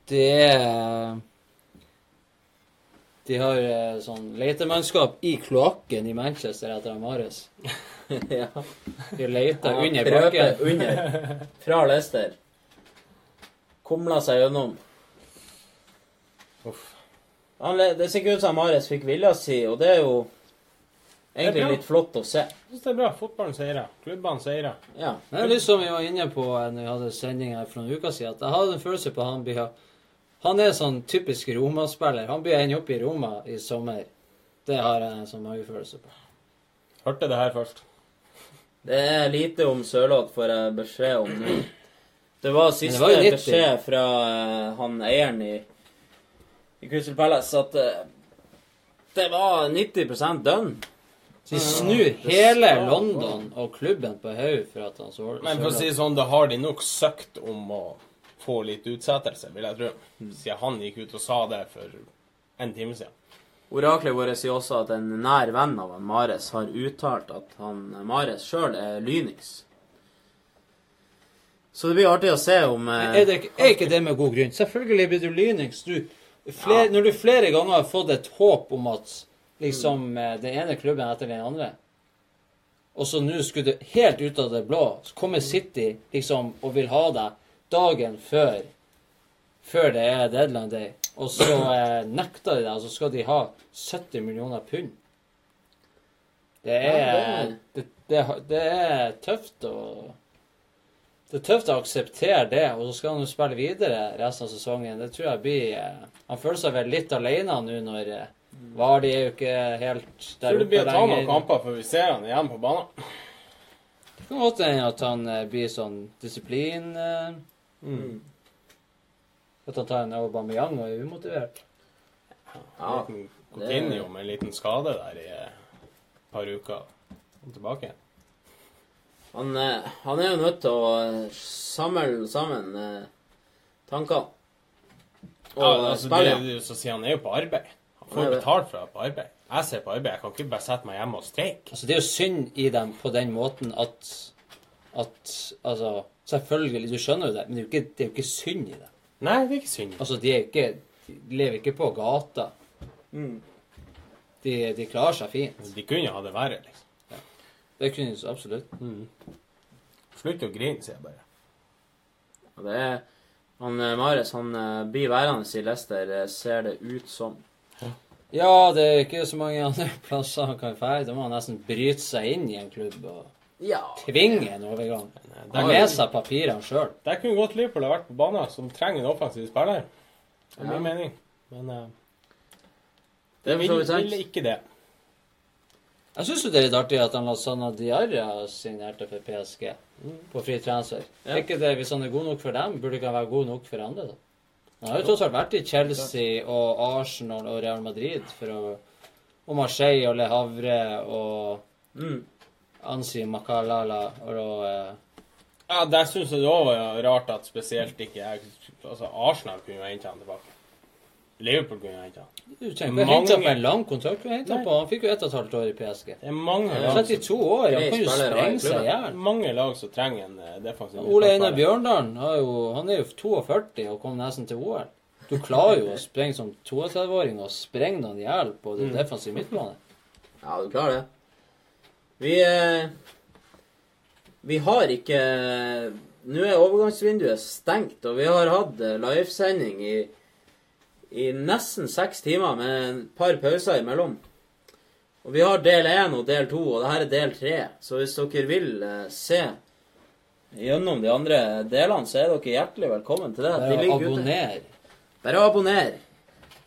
det er De har eh, sånn letemannskap i kloakken i Manchester etter Amares. ja. De leter ja, under bakken. under. Fra Leicester. Kumla seg gjennom. Uff. Han, det ser ikke ut som Mares fikk vilja si, og det er jo egentlig litt flott å se. Jeg syns det er bra. Fotballen seirer. Klubbene seirer. Ja. Men det er litt som vi var inne på når vi hadde sending her for noen uker siden, at jeg hadde en følelse på at han blir Han er sånn typisk Roma-spiller. Han blir ende opp i Roma i sommer. Det har jeg en sånn magefølelse på. Hørte det her først. Det er lite om Sørloth, får jeg beskjed om nå. Det var siste var beskjed fra eh, han eieren i, i Crystal Palace at eh, det var 90% done. De snur hele London og klubben på hodet for at han så Men for å si det sånn, da har de nok søkt om å få litt utsettelse, vil jeg tro. Siden han gikk ut og sa det for en time siden. Oraklet vårt sier også at en nær venn av han Mares har uttalt at han Mares sjøl er lynings. Så det blir artig å se om eh, Er, det, ikke- er ikke det med god grunn? Selvfølgelig blir du lynings. Du, flere, Når du flere ganger har fått et håp om at liksom eh, den ene klubben etter den andre Og så nå skulle det helt ut av det blå, så kommer City liksom og vil ha deg dagen før før det er deadline day. Og så eh, nekter de deg, og så skal de ha 70 millioner pund. Det er, det, det, det er tøft å Det er tøft å akseptere det, og så skal han jo spille videre resten av sesongen. Det tror jeg blir eh, Han føler seg vel litt alene nå når eh, Vardi er jo ikke helt der Tror det blir å ta noen kamper før vi ser han igjen på banen. Det kan godt hende at han eh, blir sånn disiplin eh, Mm. At han tar en Aubameyang og er umotivert. Ja, gått inn Coutinho med en liten skade der i et par uker og tilbake igjen. Han, eh, han er jo nødt til å eh, samle sammen eh, tankene. Og Ja, altså, det, spille. det, så sier han er jo på arbeid. Får betalt for å være på arbeid. Jeg ser på arbeid. Jeg kan ikke bare sette meg hjemme og streike. Altså, det er jo synd i dem på den måten at at Altså, selvfølgelig, du skjønner jo det, men det er jo ikke, det er jo ikke synd i det. Nei, det er ikke synd. Altså, de er ikke De lever ikke på gata. Mm. De, de klarer seg fint. De kunne ha det verre, liksom. Det kunne de absolutt. Slutt å grine, sier jeg bare. Og det er han Marius, Mares han eh, blir værende i Leicester, eh, ser det ut som. Ja, det er ikke så mange andre plasser han kan dra. Da må han nesten bryte seg inn i en klubb og Ja. tvinge en overgang. Han med seg papirene sjøl. Der kunne godt Liverpool ha vært på banen, som trenger en offensiv spiller. Det er min Ja. mening. Men uh, Det vil, vil ikke det. Jeg syns det er litt artig at han Lasana Diarra signerte for PSG på fri transfer. Ja. Ikke det, Hvis han er god nok for dem, burde ikke han være god nok for andre? da? Han har jo tross alt vært i Chelsea og Arsenal og Real Madrid for å og Marseille og Le Havre og Mm. Ansi Makalala og eh, Ja, Der syns jeg det òg var rart at spesielt ikke jeg Altså, Arsenal kunne hente han tilbake. Liverpool kunne han. Du trenger ikke hente på en lang kontrakt. på. Han fikk jo ett og et halvt år i PSG. Det er mange lag, 32 år, han kan jo sprenge seg i hjel. mange lag som trenger en defensiv defensiv Ole Einar. Bjørndalen har jo, han er jo 42 og kom nesten til OL. Du klarer jo å sprenge som 32-åring og sprenge noen i hjel på den Mm. defensive midtbanen. Ja, du klarer det. Vi eh, Vi har ikke Nå er overgangsvinduet stengt, og vi har hatt eh, livesending i, i nesten seks timer med et par pauser imellom. Og vi har del én og del to, og det her er del tre. Så hvis dere vil eh, se gjennom de andre delene, så er dere hjertelig velkommen til det. De Bare ute. abonner. Bare abonner.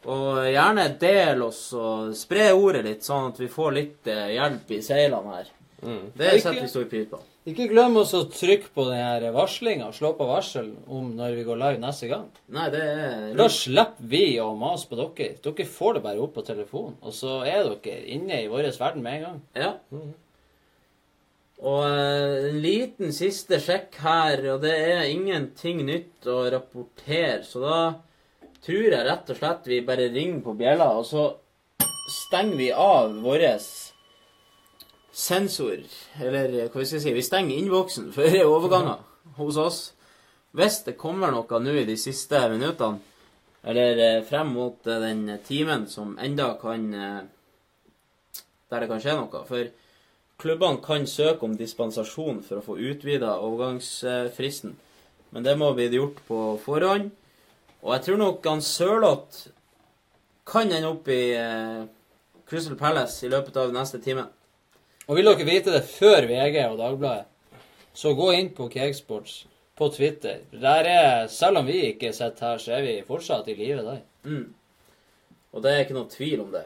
Og gjerne del oss og spre ordet litt, sånn at vi får litt eh, hjelp i seilene her. Det Ja, ikke- setter vi stor pris på. Ikke glem også å trykke på den varslinga. Slå på varsel om når vi går live neste gang. Nei, det er Da slipper vi å mase på dere. Dere får det bare opp på telefonen, og så er dere inne i vår verden med en gang. Ja. Og eh, en liten siste sjekk her, og det er ingenting nytt å rapportere, så da tror jeg rett og slett vi bare ringer på bjella, og så stenger vi av vår sensor, eller eh, hva skal jeg si, vi stenger innboksen for overganger hos oss. Hvis det kommer noe nå i de siste minuttene, eller eh, frem mot eh, den timen som enda kan Der det kan skje noe. For klubbene kan søke om dispensasjon for å få utvida overgangsfristen. Men det må bli gjort på forhånd. Og jeg tror nok han Sørloth kan ende opp i Crystal Palace i løpet av neste time. Og vil dere vite det før VG og Dagbladet, så gå inn på Cakesports på Twitter. Der er, selv om vi ikke sitter her, så er vi fortsatt i live der. Mm. Og det er ikke noe tvil om det.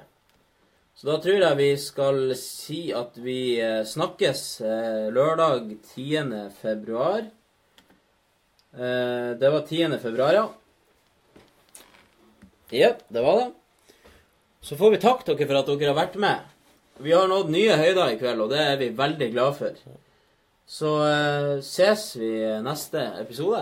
Så da tror jeg vi skal si at vi eh, snakkes eh, lørdag 10. februar. Eh, det var 10. februar, ja. Jepp, det var det. Så får vi takke dere for at dere har vært med. Vi har nådd nye høyder i kveld, og det er vi veldig glad for. Så eh, ses vi neste episode.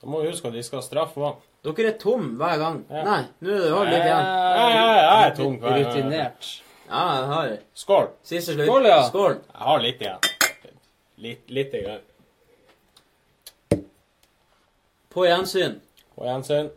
Da må vi huske at vi skal straffe vann. Dere er tom hver gang. Nei, nå er det hold litt igjen. Ja, ja, jeg er tom hver gang. Rutinert. Ja, jeg har Skål. Siste slutt. Skål, ja. Skål. Jeg har litt igjen. Litt, litt igjen. På gjensyn. På gjensyn.